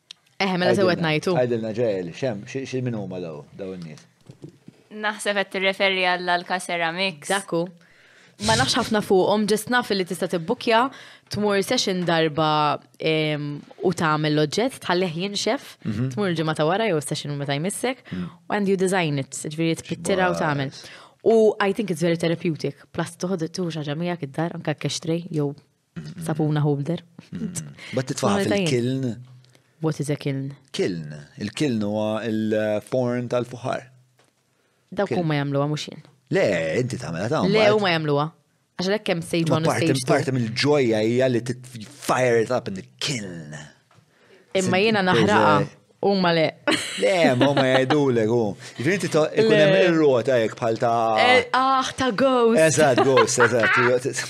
Eħe, mela sewet najtu. Għajdilna ġael, xem, xil minn huma daw, daw n-nies. Naħseb qed tirreferi għall-Alka Ceramics. Daku. Ma nafx ħafna fuqhom, ġest naf li tista' tibbukja tmur session darba u tagħmel l-oġġett tħallih jinxef, mhm. tmur ġimgħa ta' wara jew session meta jmissek, mhm. and you design it, ġifieri tpittira u tagħmel. U I think it's very therapeutic, plus toħod tuħu xaġa miegħek id-dar anke kextrej jew Sapuna holder. Bat titfaħa fil-kiln. What is a kiln? Kiln. Il-kiln huwa il-forn tal-fuħar. Dawk huma jagħmluha mhux jien. Le, inti tagħmilha tagħmel. Le huma jagħmluha. Għax hekk hemm stage one stage two. Parti mill-ġojja hija li titfire it up in the kiln. Imma jiena naħraqa. Umma le. Le, ma umma jgħidulek, u. Ġifiri ti ikun hemm ir-rota jekk bħal ta' eh, Ah, ta' ghost. Eżatt, ghost, eżatt.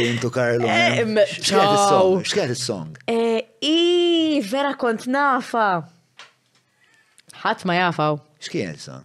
Intu Karlu. Eh, eh, X'kienet is-song? I vera kont nafa. Ħadd ma jafaw. X'kienet is-song?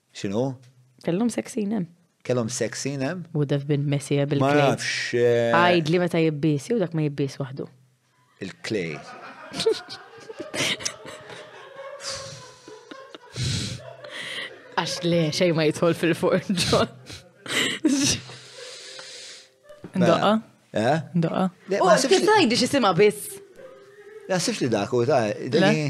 X'inhu? Kellhom sex scene hemm. Kellhom sex scene hemm? Would have been messy eh, bil-clay. Ma nafx. Eh, Għajd li meta jibbies jew dak ma jibbies waħdu. Il-clay. Għax le, xej ma jitħol fil-forn ġon. Ndoqa? Eh? Ndoqa. U kif tajdi xisima biss? Nasibx li dak u ta' dini.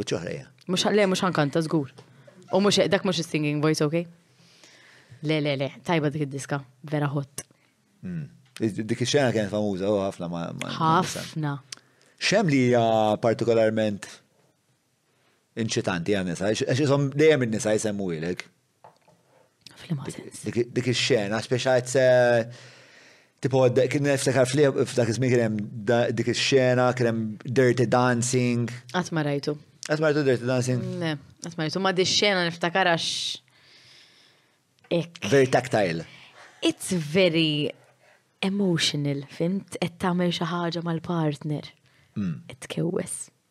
Biċċa oħra hija. Mhux le mhux ħankanta żgur. U mhux dak mhux is-singing voice, ok? Le le le, tajba dik id-diska, vera hot. Hmm. Dik ix-xena kienet famuża oh, ħafna ma. Ħafna. Xem li hija partikolarment inċitanti għan nisa, għax jisom dejjem in-nisa jisemmu ilek. Flima sens. Dik ix-xena, speċa qed Tipo, kien niftakar f'dak iż-żmien kien hemm dik ix-xena, kien hemm dirty dancing. Qatt ma rajtu. Qatt ma rajtu dirty dancing? Ne, qatt ma rajtu. Ma di xena niftakar għax. Very tactile. It's very emotional, fimt, qed tagħmel xi ħaġa mal-partner. Hmm. Qed tkewwes.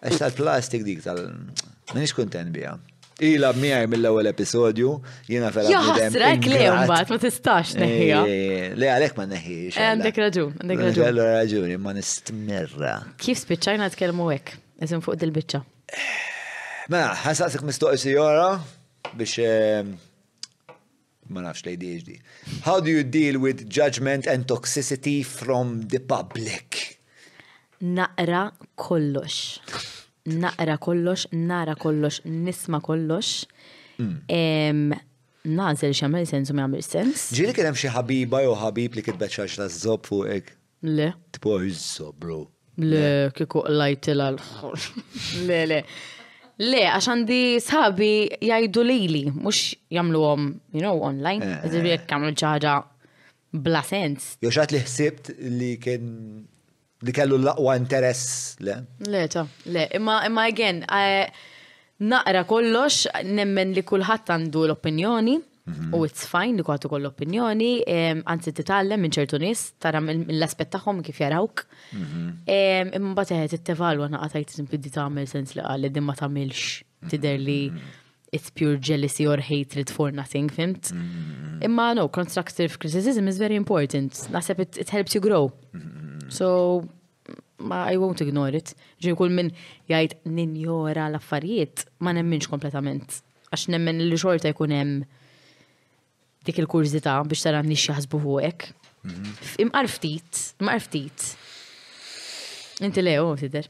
Għax tal-plastik dik tal. Minix kuntent biha. Ila miegħi mill-ewwel episodju, jiena vera. Ja ħasrek li mbagħad ma tistax neħħija. Eh, eh, eh, le għalhekk ma neħħiex. Għandek raġun, għandek raġun. Għandek raġuni, ma nistmerra. Kif spiċċajna tkellmu hekk, iżin fuq dil-biċċa. Mela, ħasaqsek mistoqsi jora biex Ma nafx l-ADHD. How do you deal with judgment and toxicity from the public? Naqra kollox. Naqra kollox, nara kollox, nisma kollox. Mm. Nazel xamel sens u ma sens. Ġili kien hemm xi ħabiba jew ħabib li kitbet xaġ ta' żob fuqek. Le. Tporzzo, bro. Le, kiku qlajtila l-ħor. Le, le. Le, għax għandi sħabi jajdu lili, mux jamlu għom, you know, online. Eh. Ġibi jek għamlu ċaħġa bla sens. Joxat li ħsibt li kien li kellu l-laqwa interess, le? Le, ta, le, imma, imma again, eh, naqra kollox, nemmen li kullħat għandu l-opinjoni, Mhm. U it's fine li kwaħtu koll opinjoni, anzi titgħallem minn ċertu nies, tara l-aspett tagħhom kif jarawk. Mhm. Imma mbagħad qed ittevalwa naqa' tajt simpli di tagħmel sens li qal li din ma tagħmilx mhm. tidher li it's pure jealousy or hatred for nothing, fimt? Imma no, constructive criticism is very important. Naħseb it, it helps you grow. So, ma I won't ignore it. Ġin kull minn jgħid ninjora l-affarijiet, ma nemminx kompletament Għax nemmen li xorta jkun hemm dik il-kurżità biex tara n jaħsbu fuqek. Mhm. Imqar ftit, imqar ftit. Inti le, u oh, tider.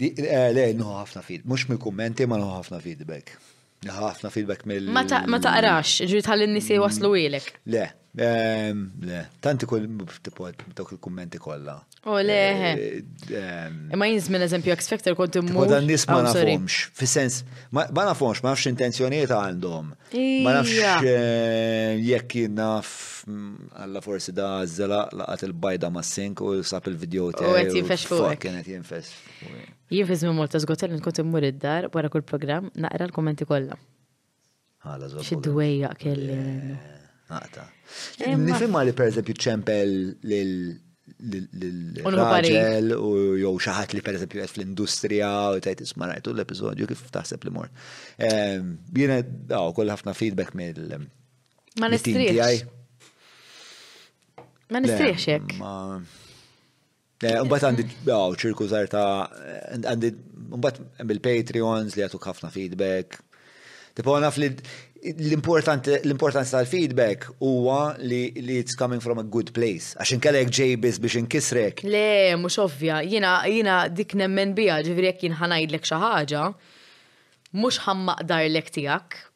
Eh, le, nħu ħafna fid. Mux mill kommenti ma nħu ħafna feedback. Nħu ħafna feedback mill. Ma taqrax, ġri tħalli n-nisi waslu ilek. Le, Ehm, le, tanti kull tipot dok il-kummenti kollha. U le. Eh, ehm, Imma jinżmi l-eżempju X Factor kont immur. Dan nies ma oh, nafhomx, fis-sens, ma nafhomx, ma nafx intenzjonijiet għandhom. Ma nafx eh, jekk naf mm, alla forsi da żela laqat il-bajda ma' sink u sab il-video tiegħi. U qed jinfex fuq. Kienet jinfex. Jinfex minn Malta żgotel kont immur id-dar wara kull programm naqra l-kummenti kollha. Għala zobbu. Xi dwejja kelli. Għata. Eh, eh, Nifimma li per eżempju ċempel lil l-raġel u jow xaħat li per eżempju għed fl-industrija u tajt isma rajtu l-episodju kif taħseb li mor. Ehm, Jena daw koll ħafna feedback mill- Ma nistriex. Ma nistriex jek. Eh, mbagħad għandi għaw ċirku żgħar ta' għandi mbagħad hemm il-Patreons li jagħtuk ħafna feedback. Tipo naf li l-importanza tal-feedback huwa li it's coming from a good place. Għax inkellek ġej biss biex inkisrek. Le, mhux ovvja. Jiena jiena dik nemmen biha, ġifieri jekk jien ħanajdlek xi ħaġa, mhux ħammaqdarlek tiegħek,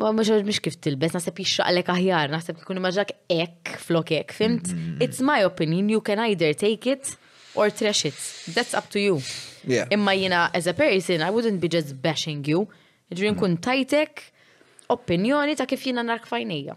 Ma mhux mhux kif tilbes, naħseb jixraqlek aħjar, naħseb kikun immaġak ek flok ek, fimt? Mm-hmm. It's my opinion, you can either take it or trash it. That's up to you. Yeah. Imma jina, as a person, I wouldn't be just bashing you. Ġri nkun tajtek opinjoni ta' kif jina nark fajnija.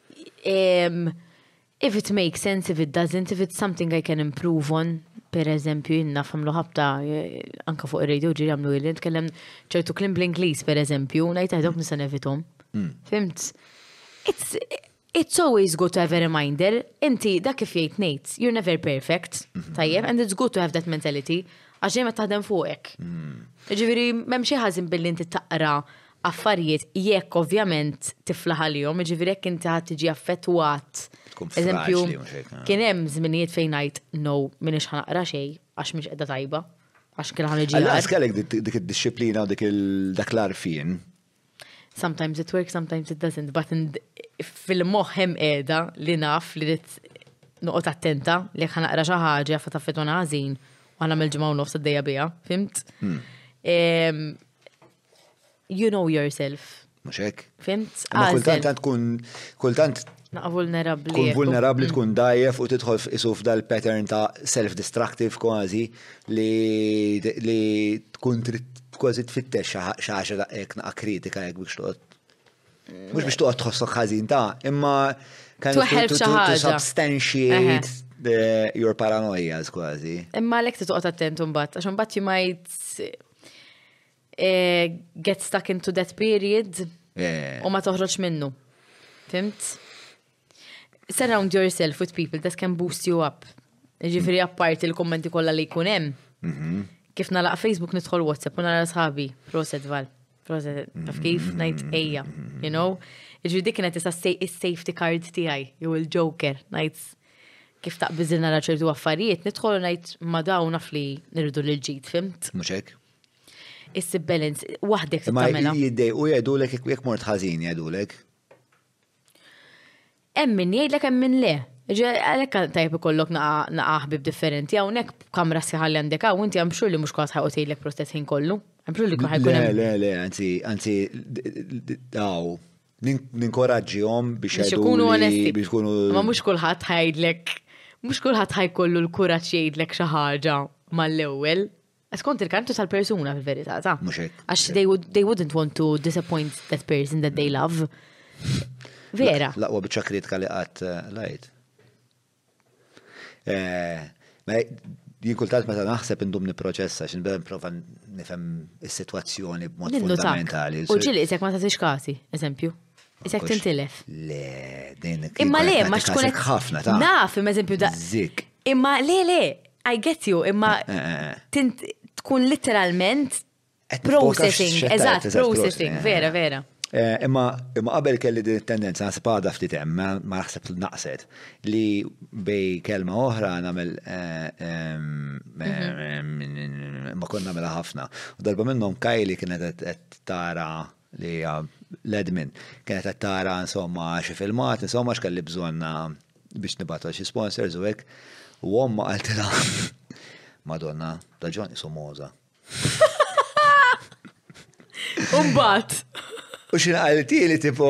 Um, if it makes sense, if it doesn't, if it's something I can improve on, per eżempju, jinna famlu ħabta, eh, anka fuq il-radio ġiri għamlu il nitkellem ċertu klim bl-Inglis, per eżempju, najt għedok nisa nevitom. Hmm. Fimt? It's, it's always good to have a reminder, inti da kif jgħid Nate, you're never perfect, mhm. tajjeb, and it's good to have that mentality, għaxġej ma taħdem fuqek. Hmm. Ġiviri, memxie ħazin billi inti taqra affarijiet jekk ovvjament tiflaħ għalihom, jiġifieri jekk inti ħadd tiġi affettwat. Tkun eżempju, kien hemm żminijiet fejn ngħid no minix ħanaqra xejn għax mhix qiegħda tajba għax kien ħan iġi. Għallas kellek dik id-disciplina u dik dak l-arfin. Sometimes it works, sometimes it doesn't, but fil-moħ hemm qiegħda li naf li rid noqgħod attenta li jekk ħanaqra xi ħaġa fa taffetuna ħażin u ħanam il-ġimgħa u nofs għaddejja biha, fimt? Hmm. You know yourself. Mhux hekk. Fimt? Kultant tkun kultant vulnerabli. Tkun vulnerabli, mm. tkun dajjef u tidħol f'isu f'dal pattern ta' self-destructive kważi li tkun kważi tfittex xaħġa ta' ek naqa kritika jek biex toqgħod. Mhux biex toqgħod tħossok ħażin ta' imma kan to substantiate eh, your paranoia kważi. Imma għalhekk titqgħod attent imbagħad għax imbagħad you might Eh, get stuck into that period eh. u ma toħroġ minnu. Fimt? Surround yourself with people that can boost you up. Ġifiri apparti il-kommenti kollha li jkun hemm. Mhm. Kif nalaq Facebook nidħol WhatsApp u nara sħabi, proset val, proset taf kif mhm. ngħid ejja, you know? Ġifiri dik kienet issa safety card tiegħi, jew il-joker, ngħid kif taqbiżilna nara ċertu affarijiet, nidħol ngħid ma dawn naf li nirdu l-ġid, fimt? Muxek. Issib balance, waħdek tagħmilha. Ma jiddejqu jgħidulek jekk mort ħażin jgħidulek. Hemm min jgħidlek hemm min le. Għalhekk tajb ikollok naqa' ħbib differenti hawnhekk kamra sħiħalli għandek hawn inti hemm xhur li mhux kważi ħaqgħu tgħidlek protest ħin kollu. Hemm xhur li kważi ħajkun hemm. Le, le, anzi, anzi, daw, ninkoraġġihom biex jgħidu. Ikunu onesti. Biex ikunu. Ma mhux kulħadd ħajdlek, mhux kulħadd ħajkollu l-kuraġġ jgħidlek xi ħaġa mal-ewwel. Skont il-karakter tal-persuna fil-verità, ta' Mhux hekk. għax they, would, they wouldn't want to disappoint that person that they love. Vera. Laqwa bieċa kritika li qatt eh, lajt. Eh, Ma jien kultant meta naħseb indum niproċessa xin bda nipprova nifhem is-sitwazzjoni b'mod Ninnu tak. fundamentali. U ġili isek ma tatix kasi, eżempju. Isek Kux- tintilef. Le, din. Imma le, ma xkunet. Ħafna ta' Naf, imma eżempju da. Zik. Imma le le, I get you, imma tkun literalment processing, eżatt, processing, vera, vera. Eh, imma imma qabel kelli din it-tendenza naħseb għadha ftit hemm, ma naħseb naqset li bej kelma oħra nagħmel eh, mhm. ma konna nagħmilha ħafna. U darba minnhom Kajli kienet qed tara li hija l-admin, kienet qed tara insomma xi filmat, insomma x'kelli bżonn ah, biex nibgħathom xi sponsors u hekk. U omma qaltilha Madonna, ta' ġon isu moza. Umbat. U xina għalti li tipo.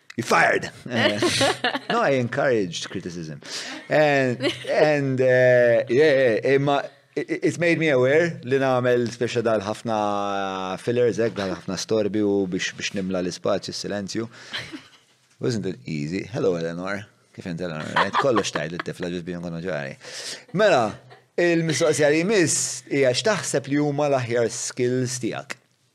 You're fired! no, I encouraged criticism. And, and uh, yeah, yeah, yeah, It's made me aware li nagħmel speċa dal ħafna fillers hekk dal ħafna storbi u biex biex nimla l-ispazju s-silenzju. Wasn't it easy? Hello Eleanor. Kif int Eleanor? Qed kollox tgħid lit-tifla ġiet bihom konu ġari. Mela, il-mistoqsija li miss hija x'taħseb li huma l-aħjar skills tiegħek.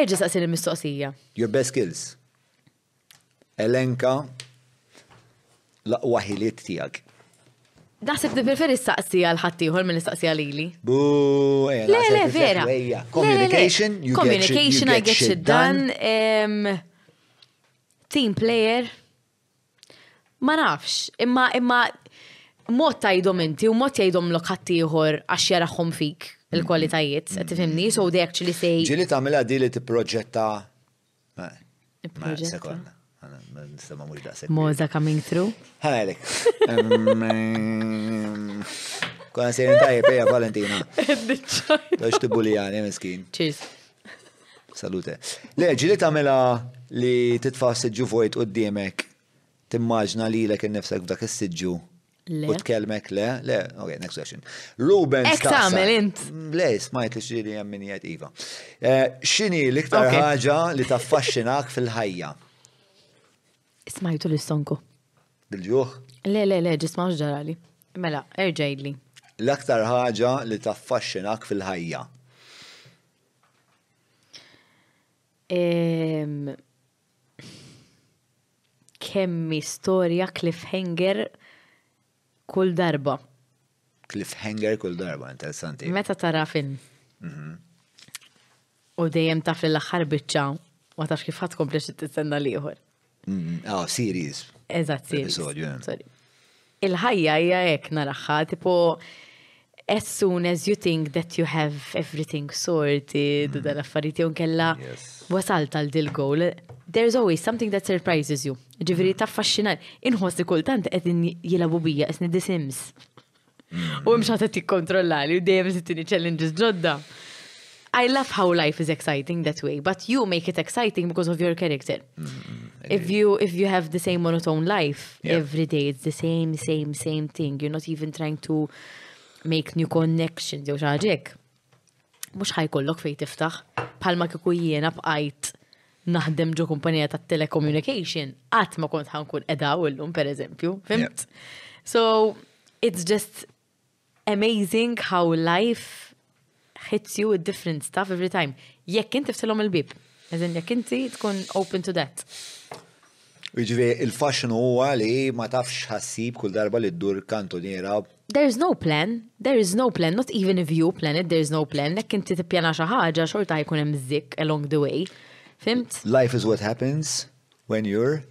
Erġa' saqsi l-mistoqsija. Your best skills. Elenka l-aqwa ħiliet tiegħek. Naħseb li preferi staqsi għal ħaddieħor mill staqsi għal ili. Bu, eh, le, le, vera. Communication, you Communication, I get shit done. Team player. Ma nafx, imma imma mod tajdhom inti u mod jgħidhom lok ħaddieħor għax jarahom fik il-kwalitajiet, qed tifhimni? So they actually say. Ġieli tagħmilha di li tipproġetta. Proġetta. Nistema mhux daqshekk. Moza coming through. Ħalek. Konna sejrin tajjeb ejja Valentina. Għax tibulijani miskin. Cheers. Salute. Le, ġili tamela li titfa siġġu vojt u d-diemek timmaġna li l-ek nifsek f'dak is-siġġu. U tkellmek le, le, ok, next question. Ruben. Ek tamel int. Mm, le, smajt li xiri jemmin jgħet Iva. Eh, xini l-iktar ħaġa li taffaxxinak fil-ħajja? Smajtu li stonku. Bil-ġuħ? Le, le, le, ġisma mhux ġarali. Mela, erġa' jidli. L-aktar ħaġa li taffaxxinak fil-ħajja. Ehm, kemmi storja cliffhanger kull darba. Cliffhanger kull darba, interessanti. Meta tara film. Mhm. U dejjem taf li l-aħħar biċċa ma tafx kif ħadd kompli xi tistenna l-ieħor. Mhm. Ah, series. Eżatt, series. Episodju. Eh. Il-ħajja hija hekk naraħħa, tipo as soon as you think that you have everything sorted u dan affarijiet jew kella wasalt għal dil goal, there's always something that surprises you. Ġifieri mm. taffaxxinar, inħoss li kultant qegħdin jilabu bija isni The Sims. Mm. U hemm xi ħadd tikkontrollali u dejjem isittini challenges ġodda. I love how life is exciting that way, but you make it exciting because of your character. Mm-hmm. If you if you have the same monotone life yeah. every day, it's the same, same, same thing. You're not even trying to make new connections jew xaġek. Mux ħajkollok fej tiftaħ. Palma kiku jiena bqajt naħdem ġo kumpanija ta' telecommunication, għat ma kont ħankun edaw illum, per eżempju, fimt? Yeah. So, it's just Amazing how life hits you with different stuff every time. Jekk inti ftilhom il-bib. Eżin, jekk inti tkun open to that. Iġvi, il-fashion huwa li ma tafx ħassib kull darba li ddur kantuniera. There is no plan, there is no plan, not even if you plan it, there is no plan. Jekk inti tippjana xi ħaġa, xorta ħajkun hemm zik along the way. Fimt? Life is what happens when you're.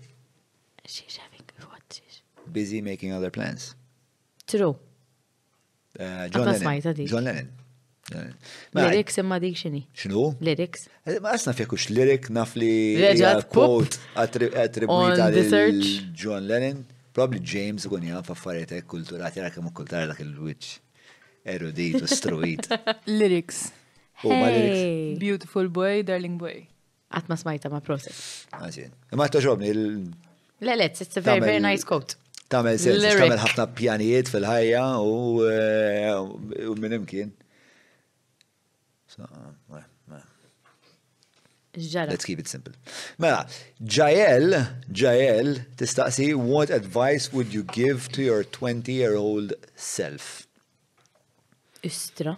She's having what she's. Busy making other plans. True. Eh, John Lennon. John Lennon. Mela, lyrics imma dik xini. Xinu? Lyrics. Eh, ma asna fjek ux lyric naf li. Reġat quote attribuita John Lennon. Probably James ikun jaf affarijiet hekk kulturat jara kemm kultar dak il-wiċċ erudit u struit. Lyrics. Beautiful boy, darling boy. Għat ma smajta ma proset. Għazin. Ma toġobni il. Le, le, it's a very, very nice quote. Tamel sens, tamel ħafna pjanijiet fil-ħajja u eh, minn imkien. Ġara. Let's keep it simple. Mela, Jael, Jael, tistaqsi, what advice would you give to your 20-year-old self? Istra.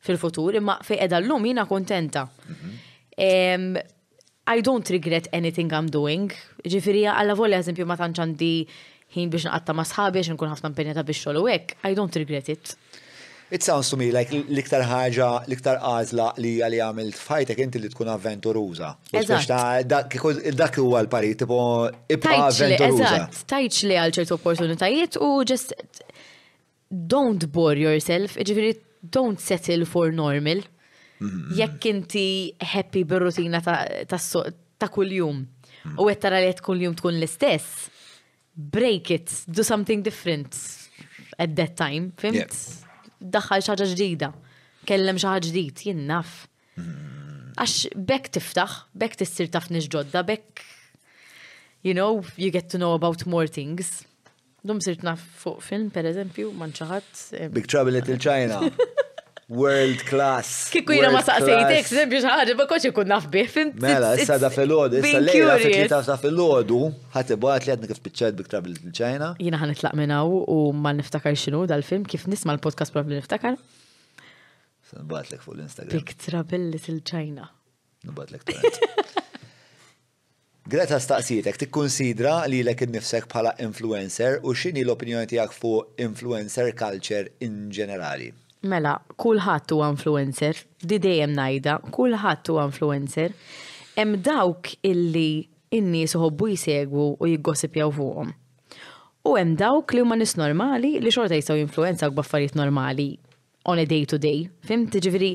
fil-futur, imma fej edha l-lum jina kontenta. Mhm. I don't regret anything I'm doing. Ġifiri, għalla volja eżempju ma tanċandi ħin biex naqatta ma sħabi għax nkun ħafna impenjata biex xogħol u hekk, I don't regret it. It sounds to me like l-iktar ħaġa, l-iktar għażla li għali għamilt fajtek inti li tkun avventuruża. Dak huwa l-parit, tipo ibqa' avventuruża. Tajċ li għal ċertu opportunitajiet u ġest don't bore yourself, ġifiri don't settle for normal. Mm-hmm. Jekk inti happy bir-rutina ta' kuljum mm. u qed tara li qed kuljum tkun l-istess, break it, do something different at that time, fimt? Daħħal xaġa ġdida, kellem xaġa ġdid, jien naf. Mm-hmm. Għax bekk tiftaħ, bekk tissir taf ġodda, bekk, you know, you get to know about more things. Dum sirt naf fuq film, per eżempju, man ċaħat. Big Trouble Little China. World class. Kiku jina ma saqsejtek, sempju xaħġa, ma koċi kun naf bih, fim. Mela, issa da fil-ħodu, issa lejla fil ta' da fil-ħodu, ħati bat li għadni kif pitċajt Big Trouble Little China. Jina ħan itlaq minnaw u ma niftakar xinu dal-film, kif nisma l-podcast probabli niftakar. Nbatlek fuq l-Instagram. Big Trouble Little China. Nbatlek Greta staqsietek tikkunsidra lilek innifsek bħala influencer u x'inhi l-opinjoni tiegħek fuq influencer culture in ġenerali. Mela, kulħadd huwa influencer. Di dejjem ngħidha, kulħadd huwa influencer. Hemm dawk illi n-nies iħobbu jsegwu u jiggossipjaw fuqhom. U hemm dawk li huma nies normali li xorta jistgħu jinfluenzawk b'affarijiet normali on a day to day. Fhimt? Jiġifieri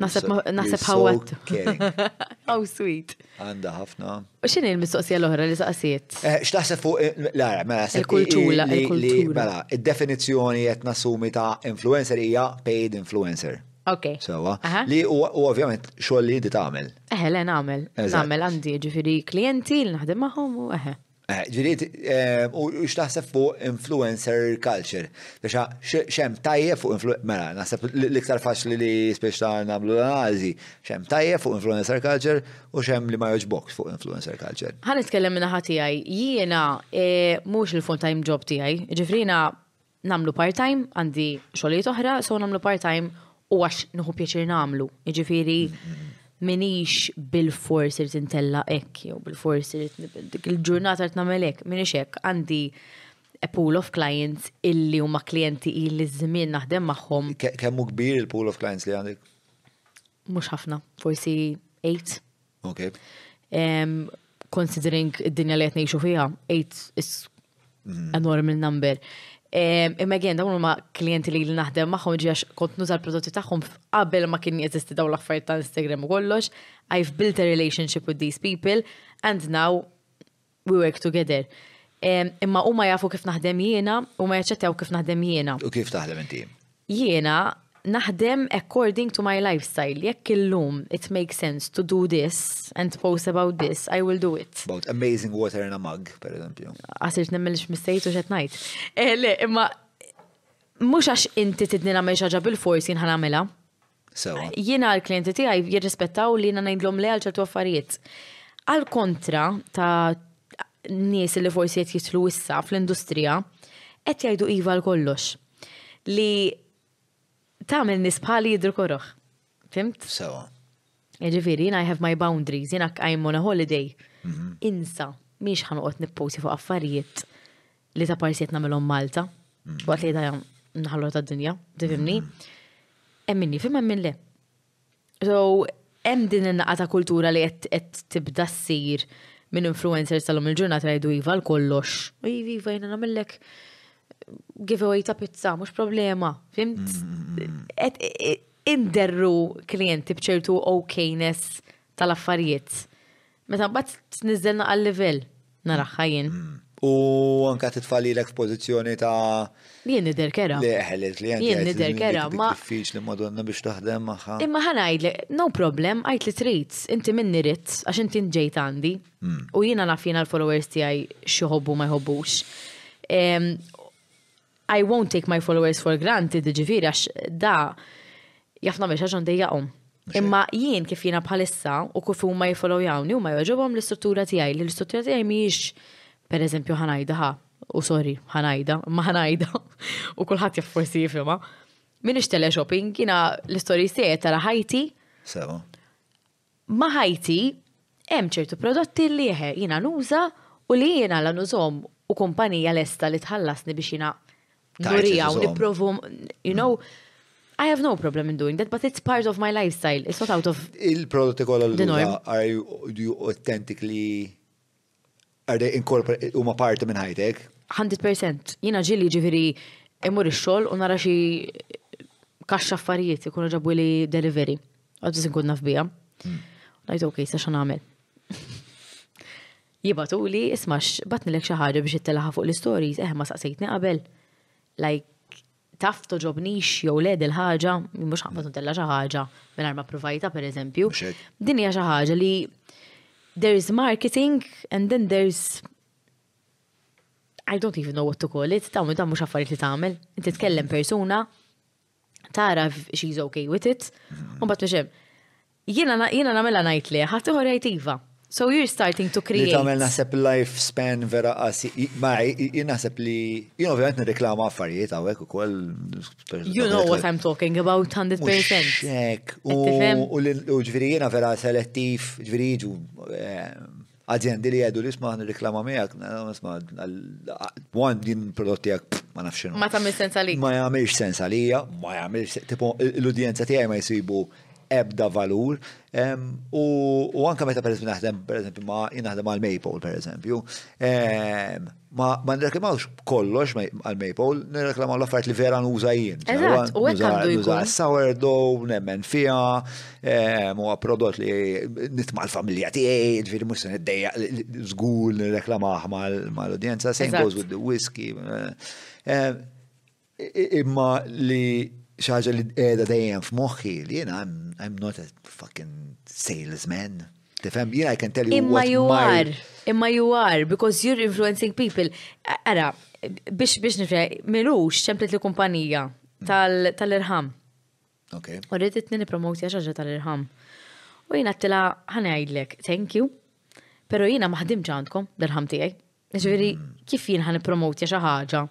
Naħseb ma- naħseb You're so ħawwat. caring. How sweet. Għandha ħafna. U x'inhi l-mistoqsija l-oħra li saqsiet? Eh, X'taħseb fuq il- l-ara, mela se- Il-kultura, li- li- il-kultura. Mela, id-definizzjoni qed nassumi ta' influencer hija paid influencer. Ok. Sewa. Aha. Li u u ovvjament xogħol li inti tagħmel. Eħe, le nagħmel. Eżatt. Nagħmel għandi ġifieri klijenti li naħdem magħhom u eħe. Eh, Ġirid, eh, u x'taħseb fuq influencer culture? Biex ah, xem tajjeb fuq influencer, mela, naħseb l-iktar faċli li spiex ta' namlu l-analizi, xem tajjeb fuq influencer culture u xem li ma joġbok fuq influencer culture. Għan itkellem minna ħati għaj, jiena eh, mux il-full time job ti għaj, ġifrina nagħmlu part-time, għandi xogħlijiet oħra, so nagħmlu part-time u għax nieħu pjaċir nagħmlu. Jiġifieri minix bil-fors irid intella hekk jew bil-fors irid dik il-ġurnata qed nagħmel hekk, minix hekk għandi a pool of clients illi huma klijenti illi żmien naħdem magħhom. Kemm hu kbir il-pool of clients li għandek? Mhux ħafna, forsi 8. Okay. Um, considering id-dinja li qed ngħixu fiha, 8 is mm. enormous number. Imma għen, dawn huma klienti li l-naħdem magħhom ġi għax kont nuża l-prodotti tagħhom qabel ma kien jeżisti dawn l-affarijiet ta' Instagram u kollox. I've built a relationship with these people and now We work together. Imma huma jafu kif naħdem jiena, huma jaċċettaw kif naħdem jiena. U kif taħdem inti? Jiena naħdem according to my lifestyle. Jekk illum it makes sense to do this and to post about this, I will do it. About amazing water in a mug, per eżempju. Għasirt nemmilx mistejt u xet najt. Eh, le, imma mux għax inti tidni namel xaġa bil-fors jien ħanamela. Sewa. Jiena l-klijenti tiegħi jirrispettaw li jiena ngħidlhom le għal ċertu affarijiet. Għal kontra ta' nies li forsi qed jitlu issa fl-industrija, qed jgħidu iva għal kollox. Li tagħmel nies bħali jidru koroħ. Fimt? Sewa. Jiġifieri, I have my boundaries, jiena I'm on a holiday. Mhm. Insa, miex ħanqot nipposi fuq affarijiet li ta' parsi qed nagħmilhom Malta, mm. waqt li ta' nħallu ta' dinja, tifimni. Mm. Hemm minni fim hemm min le. So, hemm din in-naqa ta' kultura li qed tibda ssir minn influencers tal-lum il-ġurnata jgħidu iva l-kollox. Iva, iva, jena namillek giveaway ta' pizza, mux problema. Fimt? Mm. Et inderru klienti bċertu okayness tal-affarijiet. Meta mbagħad tniżżelna għal livell naraħħa jien. U anka titfa' lilek f'pożizzjoni ta' Jien nidher kera. li eħel il-klijent. Jien jgħid, nidher kera, "Dik ma- Diffiċli madonna biex taħdem magħha. Imma ħa ngħidlek, no problem, għid li trid, inti minni ridt, għax inti ġejt għandi. U jiena naf jiena l-followers tiegħi x'joħobbu u ma jħobbux. Em, I won't take my followers for granted, ġifiri, għax da jafna meċa ġan dejjaqom. Imma jien kif jiena bħalissa u kif huma jawni huma jogħġobhom l-istruttura tiegħi li l-istruttura tiegħi mhijiex pereżempju ħanajda ħa u sorry ħanajda, ma ħanajda u kulħadd jaf forsi jifhimha. Min ixtele shopping jiena l-istorji tiegħi tara ħajti. Sewa. Ma' ħajti hemm ċertu prodotti li eħe jiena nuża u li jiena la nużhom u kumpanija lesta li tħallasni biex jiena nuriha u nipprovhom, you know, I have no problem in doing that, but it's part of my lifestyle, it's not out of. Il-prodotti kollha li nuża, are you authentically Are they incorporated, huma parti minn ħajtek? 100%. Jiena ġieli ġifieri immur ix-xogħol u nara xi kaxxa affarijiet ikunu ġabu li delivery. Għad biss inkun naf biha. Hmm. Ngħid ok, sa x'għan nagħmel. Jibatu li isma' batnilek xi ħaġa biex ittelaħa fuq l-istories, eh ma saqsejtni qabel. Like taf toġobnix jew le dil ħaġa, mhux ħaqbad ntella xi ħaġa mingħajr ma provajta pereżempju. Din hija xi ħaġa li there is marketing and then there is I don't even know what to call it, ta' minn mhux affarijiet li tagħmel. Inti tkellem persuna, tara she's okay with it, u mbagħad mhux hemm. Jiena jiena nagħmilha ngħid le, ħaddieħor jgħid iva. So you're starting to create. Li tagħmel naħseb life span vera qasi. Ma jien naħseb li jien ovvjament nirreklama affarijiet hawnhekk ukoll. You know what I'm talking about 100%. Hekk u ġifieri jiena vera selettiv, ġifieri jiġu eh, Azjendi li jgħidu li sma' nirriklama miegħek, sma' one din prodott tiegħek ma nafx x'inhu. Ma tagħmel sens għalik. Ma jagħmilx sens għalija, ma jagħmilx tipo l-udjenza tiegħi ma jsibu ebda valur. U anke meta pereżempju naħdem pereżempju ma' naħdem għal Maple pereżempju. Ma ma nirreklamawx kollox għal Maple, nirreklamaw l-affarijiet li vera nuża jien. Eżatt, u hekk għandu jkun. Nuża sourdough, nemmen fiha, ehm, huwa prodott li nitma' l-familja tiegħi, ġifieri mhux se niddejja żgur nirreklamah mal-udjenza, same goes with the whiskey. Eh, Imma li xi ħaġa li qiegħda dejjem f'moħħi li jiena I'm not a fucking salesman. Tifhem, jiena I can tell you what you are, imma you are, because you're influencing people. Ara, biex biex nifhem, milux ċemplet li kumpanija tal-irħam. Okay. U rriditni nipromoti għax ħaġa tal-irħam. U jina t-tila ħanajlek, thank you, pero jina maħdim ġantkom dal-ħam tijaj. Ġveri, mm. kif jina ħan promoti għaxa ħaġa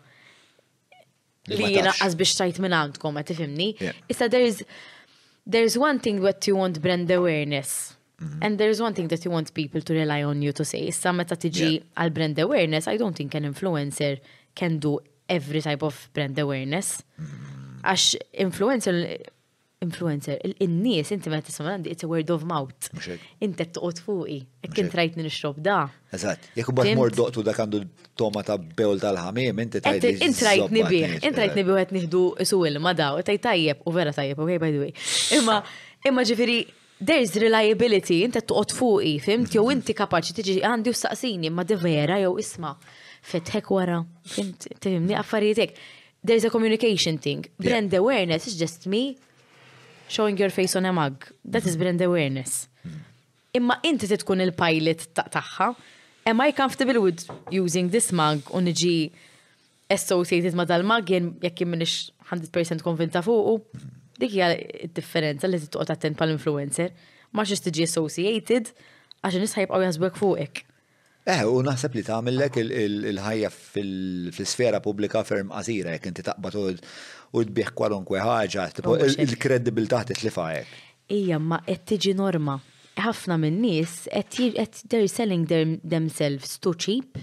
li jina għaz biex tajt minn għandkom, għet tifimni. Issa, there's, there's one thing that you want brand awareness. Mm-hmm. And there is one thing that you want people to rely on you to say. Issa meta tiġi għal brand awareness, I don't think an influencer can do every type of brand awareness. Mm-hmm. Għax influencer influencer, il-nies, inti meta tisma għandi, it's a word of mouth. Inti t-tuqot fuqi, ekk intrajt nixrob da. Eżat, jek bat mor doqtu da għandu toma ta' bewl tal-ħamim, inti tajt. Intrajt nibih, intrajt nibih għet nihdu su il-ma da, u tajt tajjeb, u vera tajjeb, ok, by the way. Imma, imma ġifiri, There is reliability, inti qed toqgħod fuqi, fhimt? Jew inti kapaċi tiġi għandi u staqsini, imma di vera jew isma' fetħek wara, fhimt? Tifhimni affarijiet hekk. There is a communication thing. Brand awareness is just me showing your face on a mug. That is brand awareness. Mm. Imma inti tkun il-pilot tagħha. Am I comfortable with using this mug u niġi associated ma dal-magjen, jekk minix 100% konvinta fuqu, dik hija differenza li titqgħod attent pal-influencer, ma xiex tiġi associated għax in-nies ħajbqgħu jaħsbek fuqek. Eh, u naħseb li tagħmillek il-ħajja fil-sfera pubblika ferm qasira jekk inti taqbad u tbih kwalunkwe ħaġa, tipo il-kredibilità titlifa hekk. Ija, ma qed tiġi norma. Ħafna minn nies qed they're selling themselves too cheap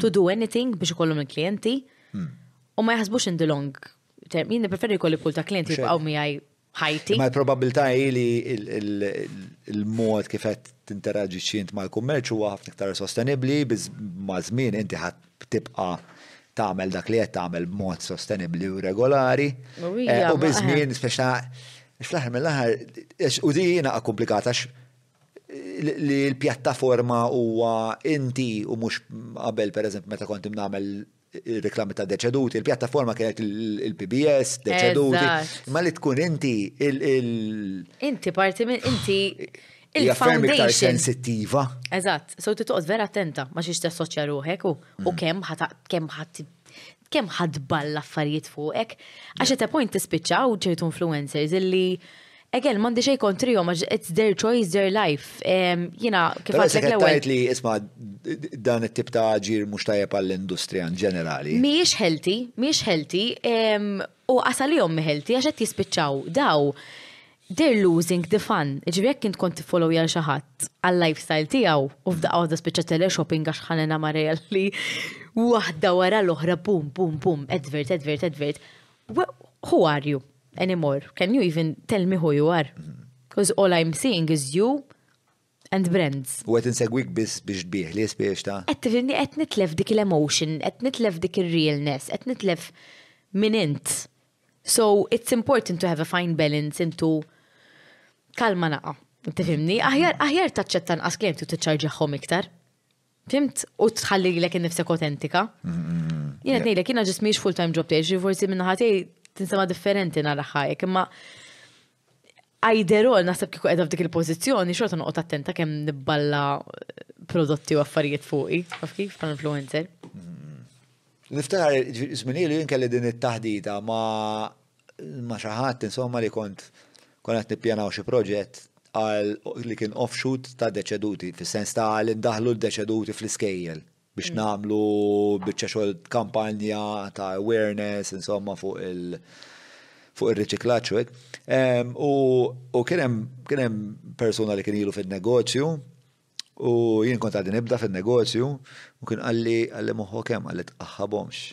to do anything biex ikollhom il-klijenti u ma jaħsbux in the long term. Jien preferi kolli pool ta' klijenti jibqgħu miegħi ħajti. Ma l-probabilità hi li il-mod kif qed tinteraġi xint mal-kummerċ huwa ħafna iktar sostenibbli ma' żmien inti ħadd tibqa' tagħmel dak li qed tagħmel b'mod sostenibbli u regolari. U eh, biżmien speċa fl-aħħar mill-aħħar u di jiena komplikata li l-pjattaforma huwa inti u mhux qabel pereżempju meta kont nagħmel reklami ta' deċeduti, il-pjattaforma kienet il-PBS, deċeduti, ma li tkun inti il- Inti parti minn inti il-foundation. sensittiva. Eżatt, so ti toqgħod vera attenta ma xiex tassoċja ruħek u mm. kemm ħata kemm ħadd kemm ħadbal l-affarijiet fuqek. Għax at point tispiċċaw ċertu influencers illi Again, mandi xej kontrihom, għax it's their choice, their life. Em, Jina, kif Però se għatlek l-ewel. tajt li isma' dan it-tip ta' ġir mhux tajjeb għall-industrija in ġenerali. Miex healthy, miex healthy, em, u għasalihom mi healthy għax qed jispiċċaw daw. They're losing the fun. Ġifieri jekk int kont tiffollow jal xi ħadd għal-lifestyle tiegħu u f'daqqa waħda spiċċa teleshopping għax ħanena ma' rejal li waħda wara l-oħra bum bum bum advert advert advert. Wh- Who are you? anymore, can you even tell me who you are? Because all I'm seeing is you and brands. U qed insegwik biss biex tbih li spiex ta'. Qed tifhimni qed nitlef dik il-emotion, qed nitlef dik ir-realness, qed nitlef min int. So it's important to have a fine balance into kalma naqa'. Tifhimni? Aħjar aħjar taċċetta nqas klijenti u tiċċarġahom iktar. Fimt? U tħallilek innifsek autentika. Jien qed ngħidlek jiena ġismix full-time job tiegħi, forsi minn ħatej tinsema differenti nara ħajek, imma għajderol naħseb kieku qiegħda f'dik il-pożizzjoni xorta noqgħod attenta kemm nibballa prodotti u affarijiet fuqi, taf kif bħal influencer. Niftakar żminielu jien kelli din it-taħdita ma ma xi ħadd insomma li kont kont qed nippjanaw xi proġett għal li kien offshoot ta' deċeduti, fis-sens ta' li ndaħlu l-deċeduti fl-iskejjel biex mm. namlu bieċa xogħol kampanja ta' awareness insomma fuq il- fuq ir-riċiklaġġ hekk. Ehm, u kien hemm persuna li kien ilu fin-negozju u jien kont għadin nibda fin-negozju u kien qalli qalli moħħok hemm qalli tqaħħabhomx.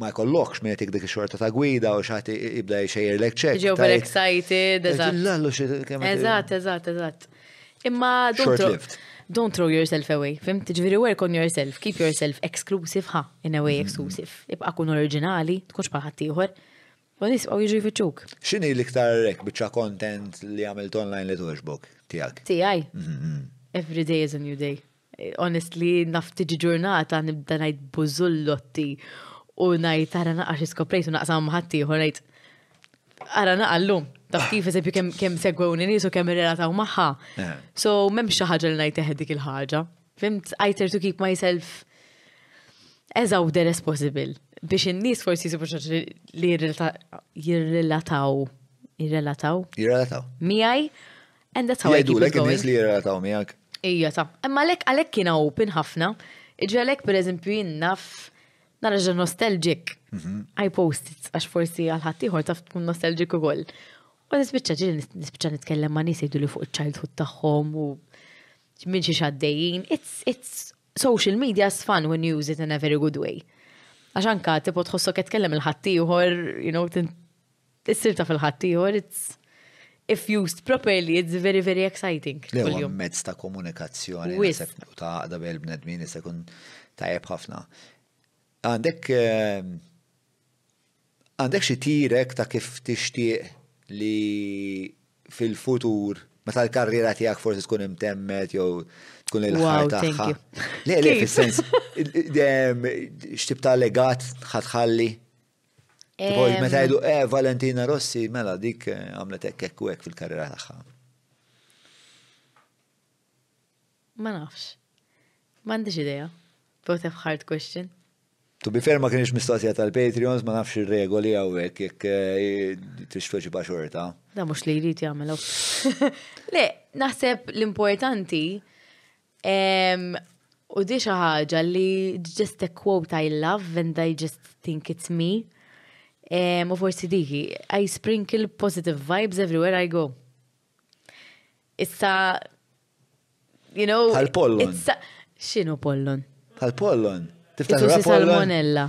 ma jkollokx minn dik ix-xorta ta' gwida u xaħti jibda jxejjer lek ċek. Ġew vel excited, eżatt. Eżatt, eżatt, eżatt. Imma don't throw yourself away, fim? Ġviri work on yourself, keep yourself exclusive, ha, in a way mm-hmm. exclusive. Ibqa kun oriġinali, tkunx bħalħat ieħor. U nis u jiġu jfittxuk. Xini li ktar rek bieċa content li għamilt online li tuħġbok tijak? Tijaj. Mm-hmm. Every day is a new day. Honestly naf tiġi ġurnata nibda ngħid bużullotti u ngħid ara naqa' xi skoprejt u naqsam ma' ħaddieħor ngħid ara naqa' llum. Taf kif eżempju kemm kemm segwewni nies u kemm irrelataw magħha. Eh. So m'hemmx xi ħaġa li ngħid teħed dik il-ħaġa. Fimt, I try to keep myself as out there as possible. Biex in-nies forsi jisibu xi ħaġa li jirrelata- jirrelataw. Jirrelataw? Jirrelataw. Miegħi And that's how I keep it going. li jirrataw miegħek. Ija ta' Imma lek għalek kien open ħafna. Iġalek per eżempju jinnaf nara ġa nostalgic. Mhm. I post it għax forsi għal ħaddieħor taf tkun nostalgic ukoll. U nispiċċa ġili nispiċċa nitkellem ma' nies jgħidu li fuq il-childhood tagħhom u minn xi xaddejjin. It's it's social media is fun when you use it in a very good way. Għax anka tipo tħossok qed tkellem il-ħaddieħor, you know, Issir taf il-ħaddieħor, it's if used properly, it's very, very exciting. Lewa mezz ta' komunikazzjoni, u ta' għaqda bel bnedmin, jista' jkun tajjeb ħafna. Għandek ehm, għandek xi tirek ta' kif tixtieq li fil-futur meta l-karriera tiegħek forsi tkun imtemmet jew tkun il-ħar tagħha. Le, le, fis-sens, ehm, x'tib ta' legat ħatħalli Poi meta jgħidu eh Valentina Rossi, mela dik eh, għamlet hekk hekk u hekk fil-karriera tagħha. Ma nafx. M'għandix idea. Both have hard question. Tu bi ferma kienx mistoqsija tal-Patreons, ma nafx ir-regoli għawek, jek eh, trix toċi baxorta. Da mux li jrid jgħamil. Le, naħseb l-importanti U di xi ħaġa li just a quote I love and I just think it's me. U forsi diħi, I sprinkle positive vibes everywhere I go. Issa, you know. Għal-pollon. Xinu pollon? Għal-pollon. Tiftaħ salmonella.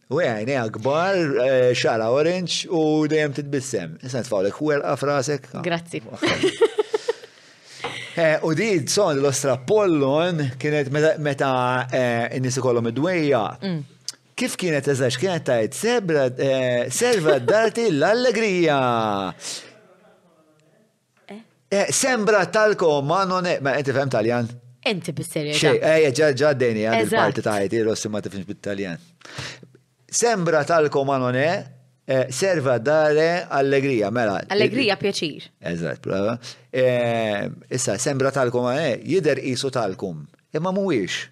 U hija għajnejha kbar, eh, xara orange u dejjem titbissem. Issa tfawlek werqa frasek. Grazzi. Eh, u di son l-ostra Pollon kienet meta eh, n-nies ikollhom id-dwejja. Mm. Kif kienet eżax kienet tajt sebra serva darti l-allegrija. Eh, sembra talco, ma non è, ma inti fem taljan? Inti bis-serjetà. Xej, ejja ġa ġa dejni għandi Eżatt. parti ta' ħajti, Rossi ma tifhimx bit-Taljan. Sembra talco ma non è, eh, serva dare allegria, mela. Allegrija pjaċir. Eżatt, brava. Eh, Issa, sembra talco ma non è, jider qisu talcum, imma mhuwiex.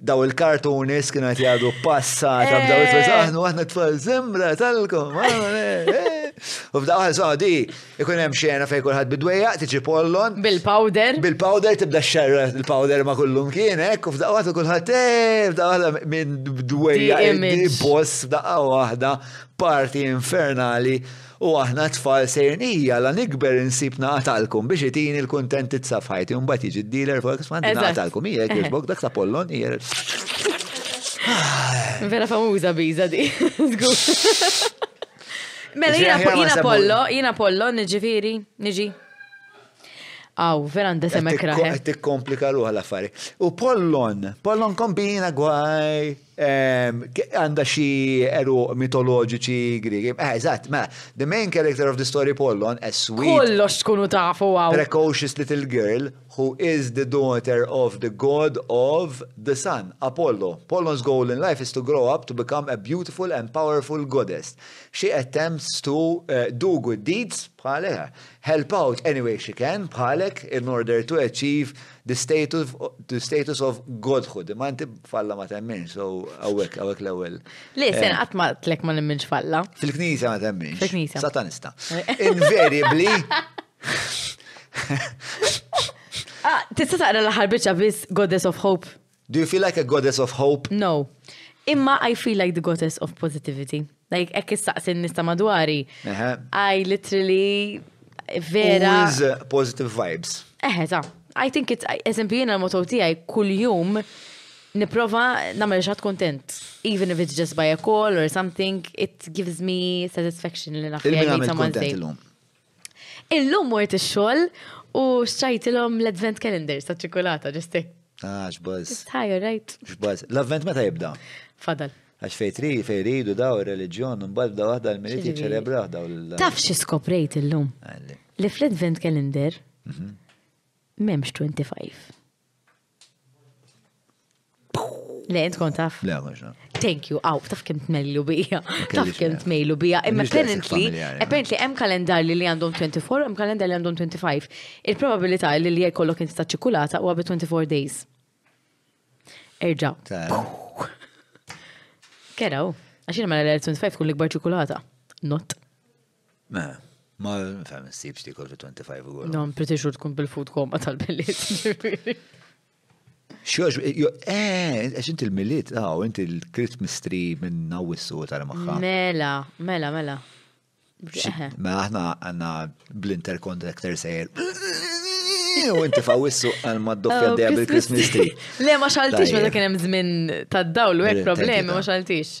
Daw il-cartoonists kienu qed jgħidu passata b'daw it-tfal aħna aħna tfal żembra talkom. U f'daqqa ħaġa di, ikun hemm xena fejn kulħadd bidwejja, tiġi pollon. Bil-powder. Bil-powder tibda xerra il-powder ma kullum kien hekk, u f'daqqa waħda kulħadd eh, f'daqqa minn bidwejja boss f'daqqa waħda parti infernali. U aħna t-tfal sejrin ija la nikber insib naqa' talkum biex itini l-kuntentizza f'ħajti u mbagħad jiġi d-dealer fuq isma' għandi naqa' talkum ija jekk jogħġbok dak ta' pollon ija. Vera famuża biża di. Mela jiena pollo, jiena pollo, niġifieri, niġi. Aw, vera għandha semmek raħe. Qed tikkomplika ruħ l-affari. U Pollon, Pollon kombina gwaj ehm, għandha xi eru mitoloġiċi Griegi. Eh, eżatt, mela, the main character of the story Pollon, a sweet. Kollox tkunu tafu għaw. Precocious little girl who is the daughter of the god of the sun, Apollo. Pollon's goal in life is to grow up to become a beautiful and powerful goddess. She attempts to uh, do good deeds bħalha. help out any way she can, bħalek, in order to achieve the status, the status of godhood. Imma inti falla ma temmin, so għawek, għawek l ewwel Le, sen eh. għatma tlek ma nemminx falla. Fil-knisja ma temmin. Fil-knisja. Satanista. Invariably. Ah, tista taqra l-ħarbiċa bis Goddess of Hope. Do you feel like a goddess of hope? No. Imma I feel like the goddess of positivity. Like, hekk issaqsi n-nies ta' madwari. I literally vera. Always uh, positive vibes. Eħe, ta' I think it's, eżempju jena l-moto tijaj kull-jum niprofa namel xaħt kontent. Even if it's just by a call or something, it gives me satisfaction li naħfija. Il-min għamil kontent l-lum? Illum mort ix-xogħol u xtrajtilhom l-advent calendars ta' ċikulata ġest hekk. Ah, xbaz. Just higher, right? Xbaz. L-avvent meta jibda? Fadal. Għax fej tri, fej ridu daw il-reġjon, mbagħad bda waħda l-miliet jiċċelebraħ daw l Taf xi skoprejt illum? Li fl-advent calendar m'hemmx 25. Le, int kont taf. Le, għax naf. Thank you, għaw, taf kem tmellu bija. Taf Kellix kem nejja. tmejlu bija. Imma Mhix daqshekk apparently, familjari, no? apparently hemm kalendarji li għandhom 24, hemm kalendarji li għandhom 25. Il-probabilità li li jkollok inti ta' ċikulata huwa bi 24 days. Erġa. Tara. Keraw. Għax jiena mela l-25 tkun l-ikbar ċikulata. Not. Mela, ma nfhem issib x'dik 25 euro. No, I'm pretty sure tkun bil-food koma tal-billiet. Xjoġ, eh, għax inti l-miliet, għaw, ah, inti l-Christmas tree minn għawissu tal maħħa. Mela, mela, mela. Ma aħna għanna blinter contractor sejr. U inti fawissu għal ma doppja oh, d bil-Christmas tree. Le, ma xaltix, ma kien hemm żmien tad-dawl u hekk problemi, ma xaltix.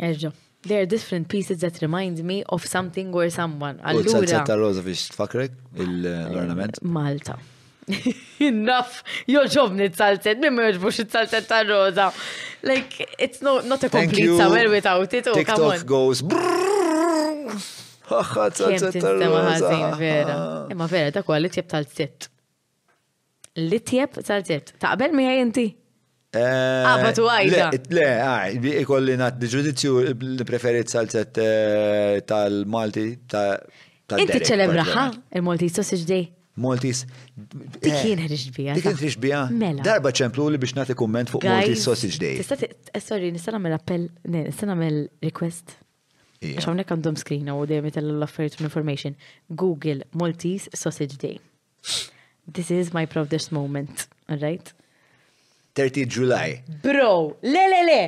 Erġa. They are different pieces that remind me of something or someone. Allura. Salza ta' roza biex tfakrek l-ornament? Eh, Malta. Enough! Joġobni t-salzet, minn ma joġbux t-salzet ta' roza. Like, it's no, not a complete summer without it. Oh, TikTok goes Ħaxħat salzet ta' roza. Imma vera, ta' kwalitjeb tal-zett. L-itjeb tal-ġebd. Taqbel miegħi inti? Eh, Qabad u għajda. Le, għaj, ikolli nat ġudizzju preferit salzet eh, tal-Malti ta' Inti ċelebraħa il-Maltese Sausage Day? Maltese. Dik eh, kien ħriġ bija. Dik kien ħriġ bija. Mela. Darba ċemplu li biex nagħti kumment fuq Maltese Sausage Day. Tista' sorry, nista' nagħmel appell, nista' nagħmel request. Għax hawnhekk għandhom screen u dejjem itellhom l-affarijiet information. Google Maltese Sausage Day. This is my proudest moment, alright? 30 July. Bro, le le le,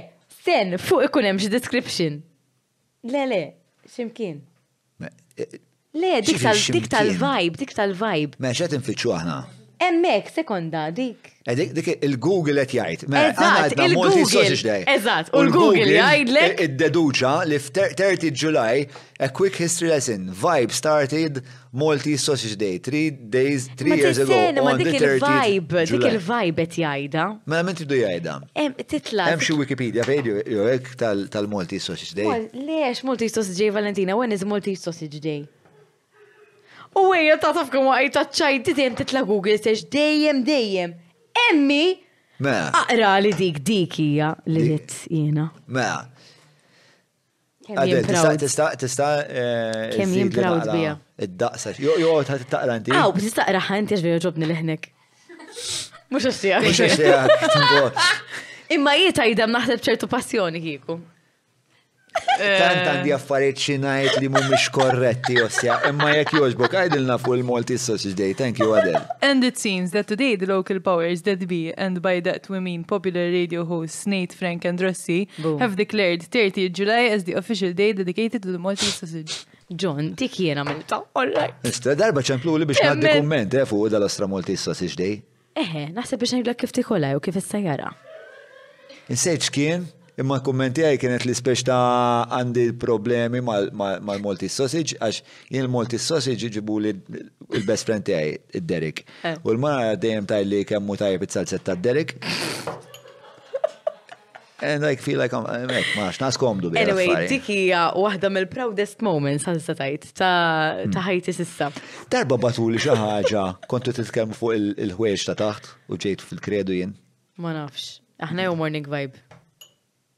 sen, fuq ikun hemm xi description. Le le, ximkien. Eh, le, dik tal-vibe, dik tal-vibe. Meċ qed infittxu aħna. Emmek, sekonda, dik. Eh, dik il-Google qed jgħid. Mela, Eżatt, il-Google. Eżatt, u l-Google jgħidlek. Id-deduċa li f'30 July, a quick history lesson, vibe started Maltese Sausage Day, three days, three years ago. Ma dik il-vibe, dik il-vibe qed jgħidha. Mela min tridu jgħidha? Titla. Hemm xi Wikipedia fejdu jgħek tal-Maltese Sausage Day. Lex Maltese Sausage Day Valentina, when is Maltese Sausage Day? U għajja ta' taf kum għajta ċajti dejjem titla Google sex dejjem dejjem. Emmi! Mela. Aqra li dik dik hija li lit jiena. Mela. Għadil, tista, tista. Eh, Kem jien proud bija. Id-daqsa, jo, jo, taqra inti. Aw, bżis taqra ħanti għax ġobni liħnek. Mux għaxtijak. Mux għaxtijak. Imma jie tajdam naħseb ċertu passjoni kiku. Tant għandi affarijiet xi ngħid li mhumiex korretti osja, imma jekk jogħġbok għajdilna fuq il-Malti Sausage Day. Thank you Adel. And it seems that today the local powers that be and by that we mean popular radio host Sinead Frank Androssi have declared 30 July as the official day dedicated to the Maltese sausage. John, dik jiena milta, all right. Esta darba ċemplu li biex ngħaddi kumment eh, fuq dal-Ostra Maltese sausage day. Eħe, naħseb biex ngħidlek kif tikola jew kif issejjara. Insejt x'kien, imma kummenti għaj kienet li speċ ta' għandi problemi mal-Maltese sausage, għax jien il-Maltese sausage ġibu li il-best friend tiegħi, id-Derek. U l-mara dejjem tajt li kemm hu tajjeb it-salzett ta' Derek. And I feel like I'm hemmhekk ma x'nas komdu bi. Anyway, dik hija waħda mill-proudest moments għal sa tajt ta' hmm. ħajti sissa. Darba batuli xi ħaġa kontu titkellmu fuq il-ħwejġ ta' taħt u ġejt fil-kredu jien. Ma nafx. Aħna jew morning vibe.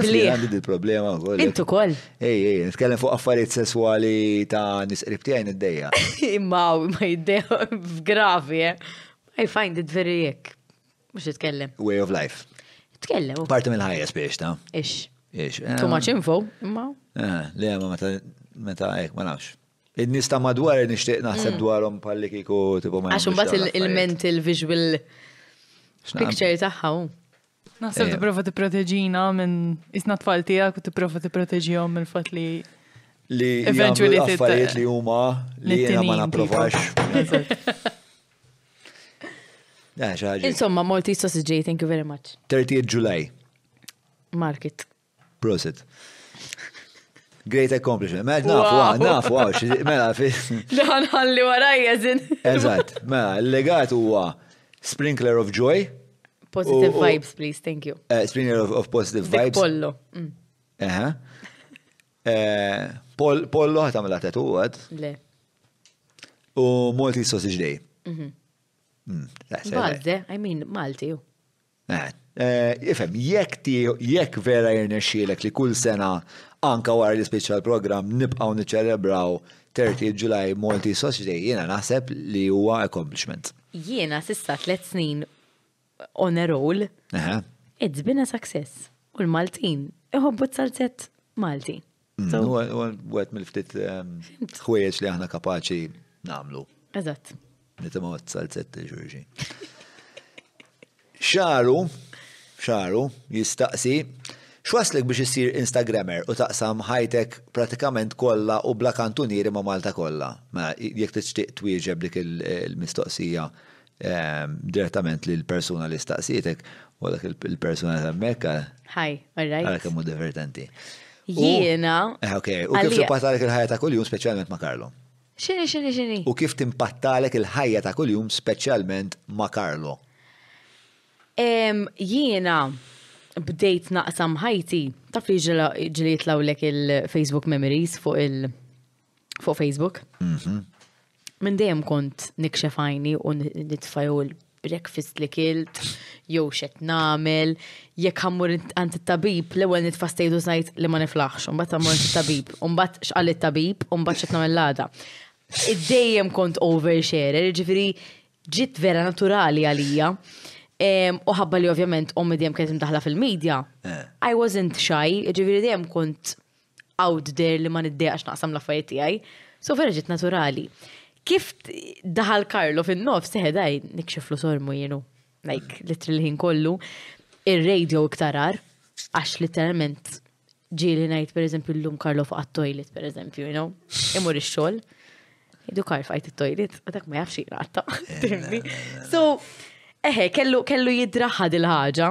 Billi. Għandi di problema u koll. Intu koll. Ej, ej, nitkellem fuq affarijiet sessuali ta' nisqrib tiegħi niddejja. Imma ma jiddejja gravi, eh. I find it very jekk. Mux jitkellem. Way of life. Tkellem. Parti mill-ħajja spiex ta'. Ix. Ix. Eh. Too much info, imma. Eh, le, ma meta, meta, ek, ma nafx. In-nies ta' madwar nixtieq naħseb mm. dwarhom palli kieku tipo ma Għax imbagħad il-mental visual picture tagħha. Naħseb eh. tipprova tipproteġina minn isna tfal tiegħek u tipprova tipproteġihom mill-fatt li li jagħmlu affarijiet li huma li jiena ma napprovax. Insomma, Maltese Sausage, thank you very much. 30 July. Market. Prosit. Great accomplishment. Mela, nafu, nafu, għax, mela, fi. Dan għalli warajja, zin. Eżat, mela, l-legat huwa sprinkler of joy. Positive vibes, please, thank you. Eh, sprinkler of positive vibes. Pollo. Mm. Eħe. Eh, pollo ħatam la tetu għad. Le. U Malti sausage day. Mhm. Mm, Malti, I mean, Malti ju. Ifhem, jekk vera jirnexxielek li kull sena anke wara li jispiċċa l-programm nibqgħu niċċelebraw 30th July Malta Heritage Day, jiena naħseb li huwa accomplishment. Jiena s'issa tliet snin on a roll, it's been a success u l-Maltin iħobbu s-salzett Malti. Għed mill-ftit ehm, ħwejjeġ li aħna kapaċi namlu. Eżatt. Nitimaw t-salzetti ġurġi. Xaru, xaru, jistaqsi, xwaslek biex issir Instagrammer u taqsam ħajtek pratikament kollha u bla kantunieri ma' Malta kollha. Ma mela, jekk tixtieq twieġeb dik il-mistoqsija Ehm, direttament li l-persuna li staqsietek u dak il-persuna hemmhekk. Hi, all right. Għalhekk hemm divertenti. Jiena. Eh, ok, u kif timpattalek il-ħajja ta' kuljum speċjalment ma' Karlo? Xini, xini, xini? U kif timpattalek il-ħajja ta' kuljum speċjalment ma' Karlo? Ehm, jiena bdejt naqsam ħajti, taf li ġili jitlawlek il-Facebook memories fuq il- fuq Facebook. Mhm. Minn dejjem kont nikxef għajni u nitfajew il-breakfast li kilt, jew xet namel, jekk ħammur għand it-tabib, l-ewwel nitfa' stejdu ngħid li ma niflaħx, u mbagħad ħammur għand it-tabib, u mbagħad x'qal it-tabib, u mbagħad xet nagħmel l-għada. Id-dejjem kont oversharer, ġifieri ġiet vera naturali għalija. Em, U ħabba li ovvjament ommi dejjem kienet imdaħla fil-medja, Eh. I wasn't shy, ġifieri dejjem kont out there li ma niddejqax naqsam l-affarijiet tiegħi. So vera ġiet naturali. Kif daħal Karlo fin-nofs seħedaj nikxiflu sormu jienu. Like, literally ħin kollu. Ir-radio iktarar, għax literalment ġieli ngħid pereżempju llum Karlo fuq għat-toilet pereżempju, you know, imur ix-xogħol. Idu Karl fajt it-toilet, u dak ma jafx jgħatta. So, eħe, kellu kellu jidraħħad il-ħaġa.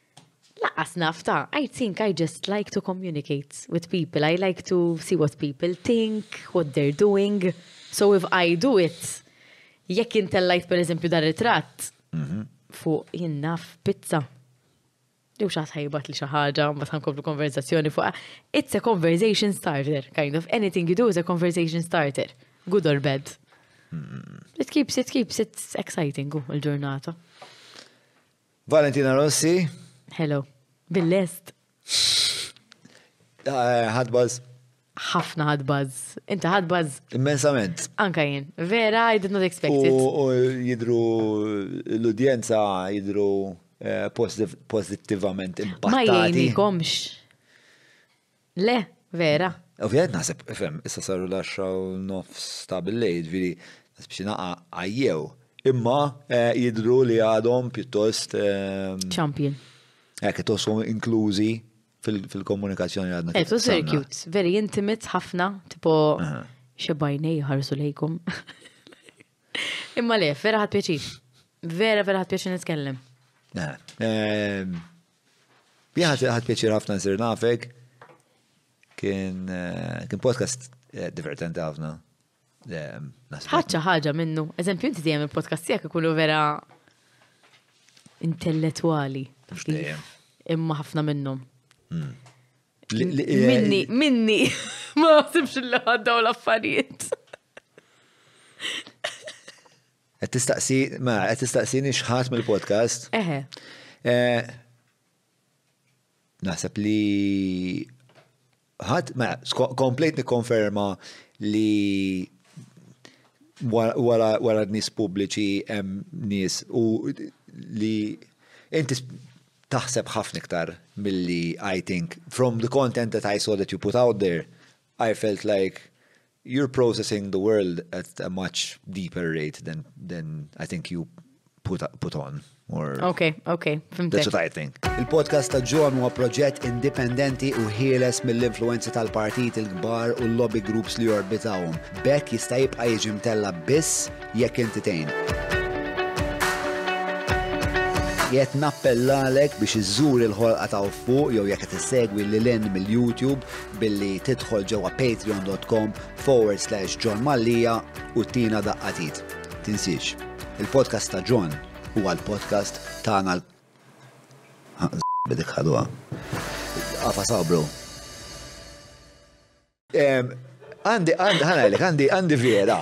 Laqqas naf ta', I think I just like to communicate with people, I like to see what people think, what they're doing. So if I do it, jekk intellajt per eżempju dar ritratt, mhm. fuq jinnaf pizza. Jew xaħat ħajbat li xaħġa, ma tħankomplu konverzazzjoni fuq. It's a conversation starter, kind of. Anything you do is a conversation starter. Good or bad. Hmm. It keeps, it keeps, it's exciting oh, il-ġurnata. Valentina Rossi. Hello. Bil-lest. Ħadbaż. Ħafna ħadbaż. Inta ħadbaż. Immensament. Anka jien. Vera, I did not expect it. U jidru l-udjenza jidru eh, pozittivament impattati. Ma jgħinikomx. Le, vera. Ovvijament naħseb, fem, issa saru l-10 u nofs ta' bil-lejl, viri, naħseb xi naqa għajjew. Imma eh, jidru li għadhom pjuttost. Ehm, Champion. Ek, tosom inklużi fil-komunikazzjoni għadna. Eh, so very cute, very intimate, ħafna, tipo xebajnej ħarsu lejkom. Imma le, vera ħad pjaċir. Vera, vera ħad pjaċir nitkellem. Eh, ehm, Jien ħadd pjaċir ħafna nsir nafek. Kien kien podcast eh, divertenti ħafna. Eh, Ħaġa ħaġa minnu. Eżempju, inti dejjem il-podcast tiegħek ikunu vera intellettwali. Imma ħafna minnhom. Hmm. Minni, eh, minni, ma għasibx l-ħaddaw l-affarijiet. Qed tistaqsi, ma qed tistaqsini x'ħadd mill-podcast? Eħe. Eh, naħseb li ħadd ma komplejt nikkonferma li wara n-nies pubbliċi hemm nies u li inti taħseb ħafna iktar milli I think from the content that I saw that you put out there I felt like you're processing the world at a much deeper rate than, than I think you put, put on. Or... Ok, ok, fimtek. That's what I think. Il-podcast ta' John huwa proġett indipendenti u ħieles mill-influenzi tal-partit il-kbar u l-lobby groups li jorbitawhom. Bekk jista' jibqa' jiġi mtella biss jekk inti tgħin. Jett nappellalek biex iżżur il-ħolqa ta' fuq jew jekk qed issegwi lil mill-YouTube billi tidħol ġewwa patreon.com forward slash John Mallia u tina daqqatit. Tinsiex, il-podcast ta' John huwa l-podcast tagħna l bidik ħadwa. Għafa sabru. Għandi, għandi, għandi, għandi vera.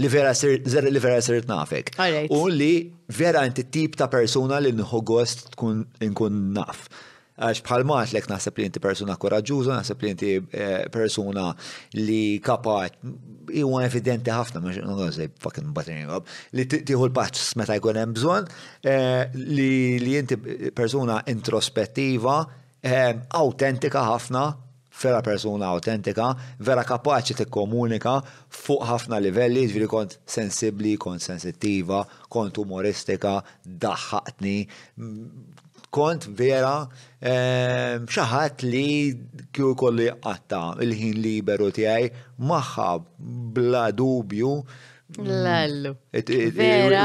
li vera ser li vera ser nafek. U li vera inti tip ta' persuna li nħu gost tkun nkun naf. Għax bħal maħt lek naħseb li inti persuna koraġuża, naħseb li inti eh, persuna li kapat, huwa evidenti ħafna, ma xie fucking buttering up, li tiħu l-paċ meta jkun hemm bżonn, eh, li inti persuna introspettiva, eh, autentika ħafna, Vera persuna awtentika, vera kapaċi tikkomunika fuq ħafna livelli, jiġifieri kont sensibbli, kont sensittiva, kont umoristika, daħħaqtni, kont vera xi ħadd li kieku jkollu jqatta' l-ħin liberu tiegħi magħha bla dubju. Lallu. Vera.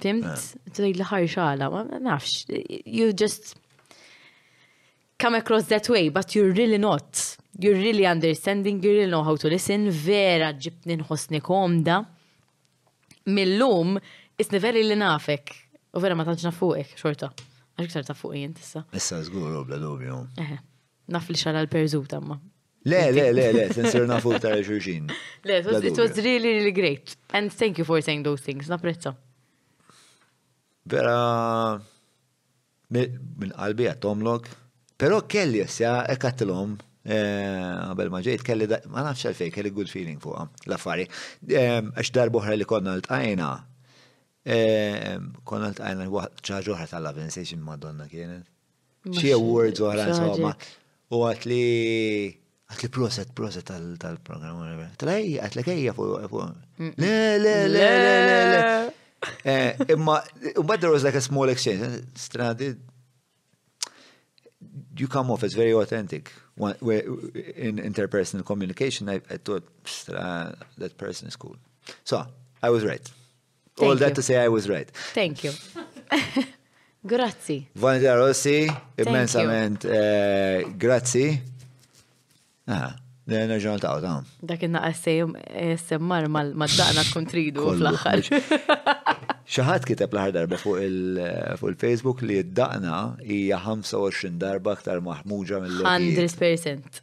Fimt, eh. trid li ħarxala, ma nafx, you just come across that way, but you're really not. You're really understanding, you really know how to listen, vera ġibni nħosni komda. Millum, isni veri li nafek, u vera ma tantx nafuqek, xorta. Għax iktar ta' fuq jien tissa. Issa żgur u bla dubju. Naf li xala l-perżuta ma. Le, le, le, le, sensir nafu ta' xurxin. Le, it was really, really great. And thank you for saying those things, naprezza. Vera, minn qalbi għattomlok, pero kelli jessja, ekkatilom, eh, għabel maġejt, kelli, ma nafx għalfej, kelli good feeling fuqa, l-affari. Eh, għax darboħra li konna l-tqajna, Konna l-tqajna ċaġa oħra tal-Laven Station Madonna kienet. Xie awards oħra insomma. U għat li għat li proset, proset tal-program. Tlej, għat li kajja fuq. Le, le, le, le, le. Imma, imma there was like a small exchange. Stradi, you come off as very authentic. One, in interpersonal communication, I, I thought that person is cool. So I was right. Thank All you. that to say, I was right. Thank you. grazzi. Vanita Rossi, immensament uh, eh, grazzi. Ah, nerġa' niltaqgħu ta'. Dak in-naqas semmar mad-daqna tkun tridu fl-aħħar. Xi ħadd kiteb l-aħħar darba fuq il-Facebook li d-daqna hija 25 darba aktar maħmuġa mill-logħbiet. 100%.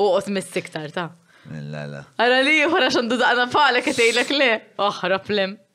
U qos mis-siktar ta'. La la. Ara li ieħor għax għandu daqna falek qed le. Oħra plem.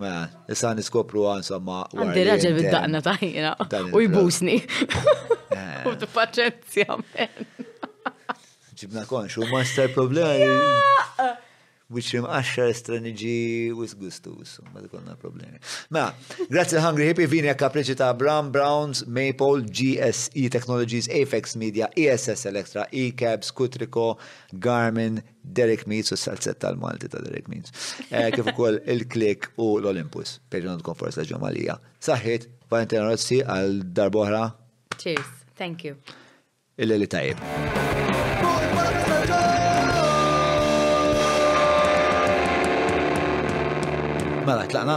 Mela, issa niskopru għan somma. Għandi raġel bid-daqna taħjina u jbusni. Eh. U t-paċenzja. Ġibna konx, u master problemi. Which him għaxar estraniġi wis gustu, ma dikonna problemi. Ma, mela, grazie Hungry Hippie, vini għakka preċi ta' Brown, Browns, Maple, GSE Technologies, Apex Media, ESS Electra, E-Cabs, Kutriko, Garmin, Derek Meets u s-salzet tal-Malti ta' Derek Meets. Eh, kif ukoll il-Klik u l-Olympus, perjonu tkun forsi ta' ġemalija. Saħħit, Valentina Rossi għal darbohra. Cheers, thank you. Illa li tajib. Mela, tlaqna?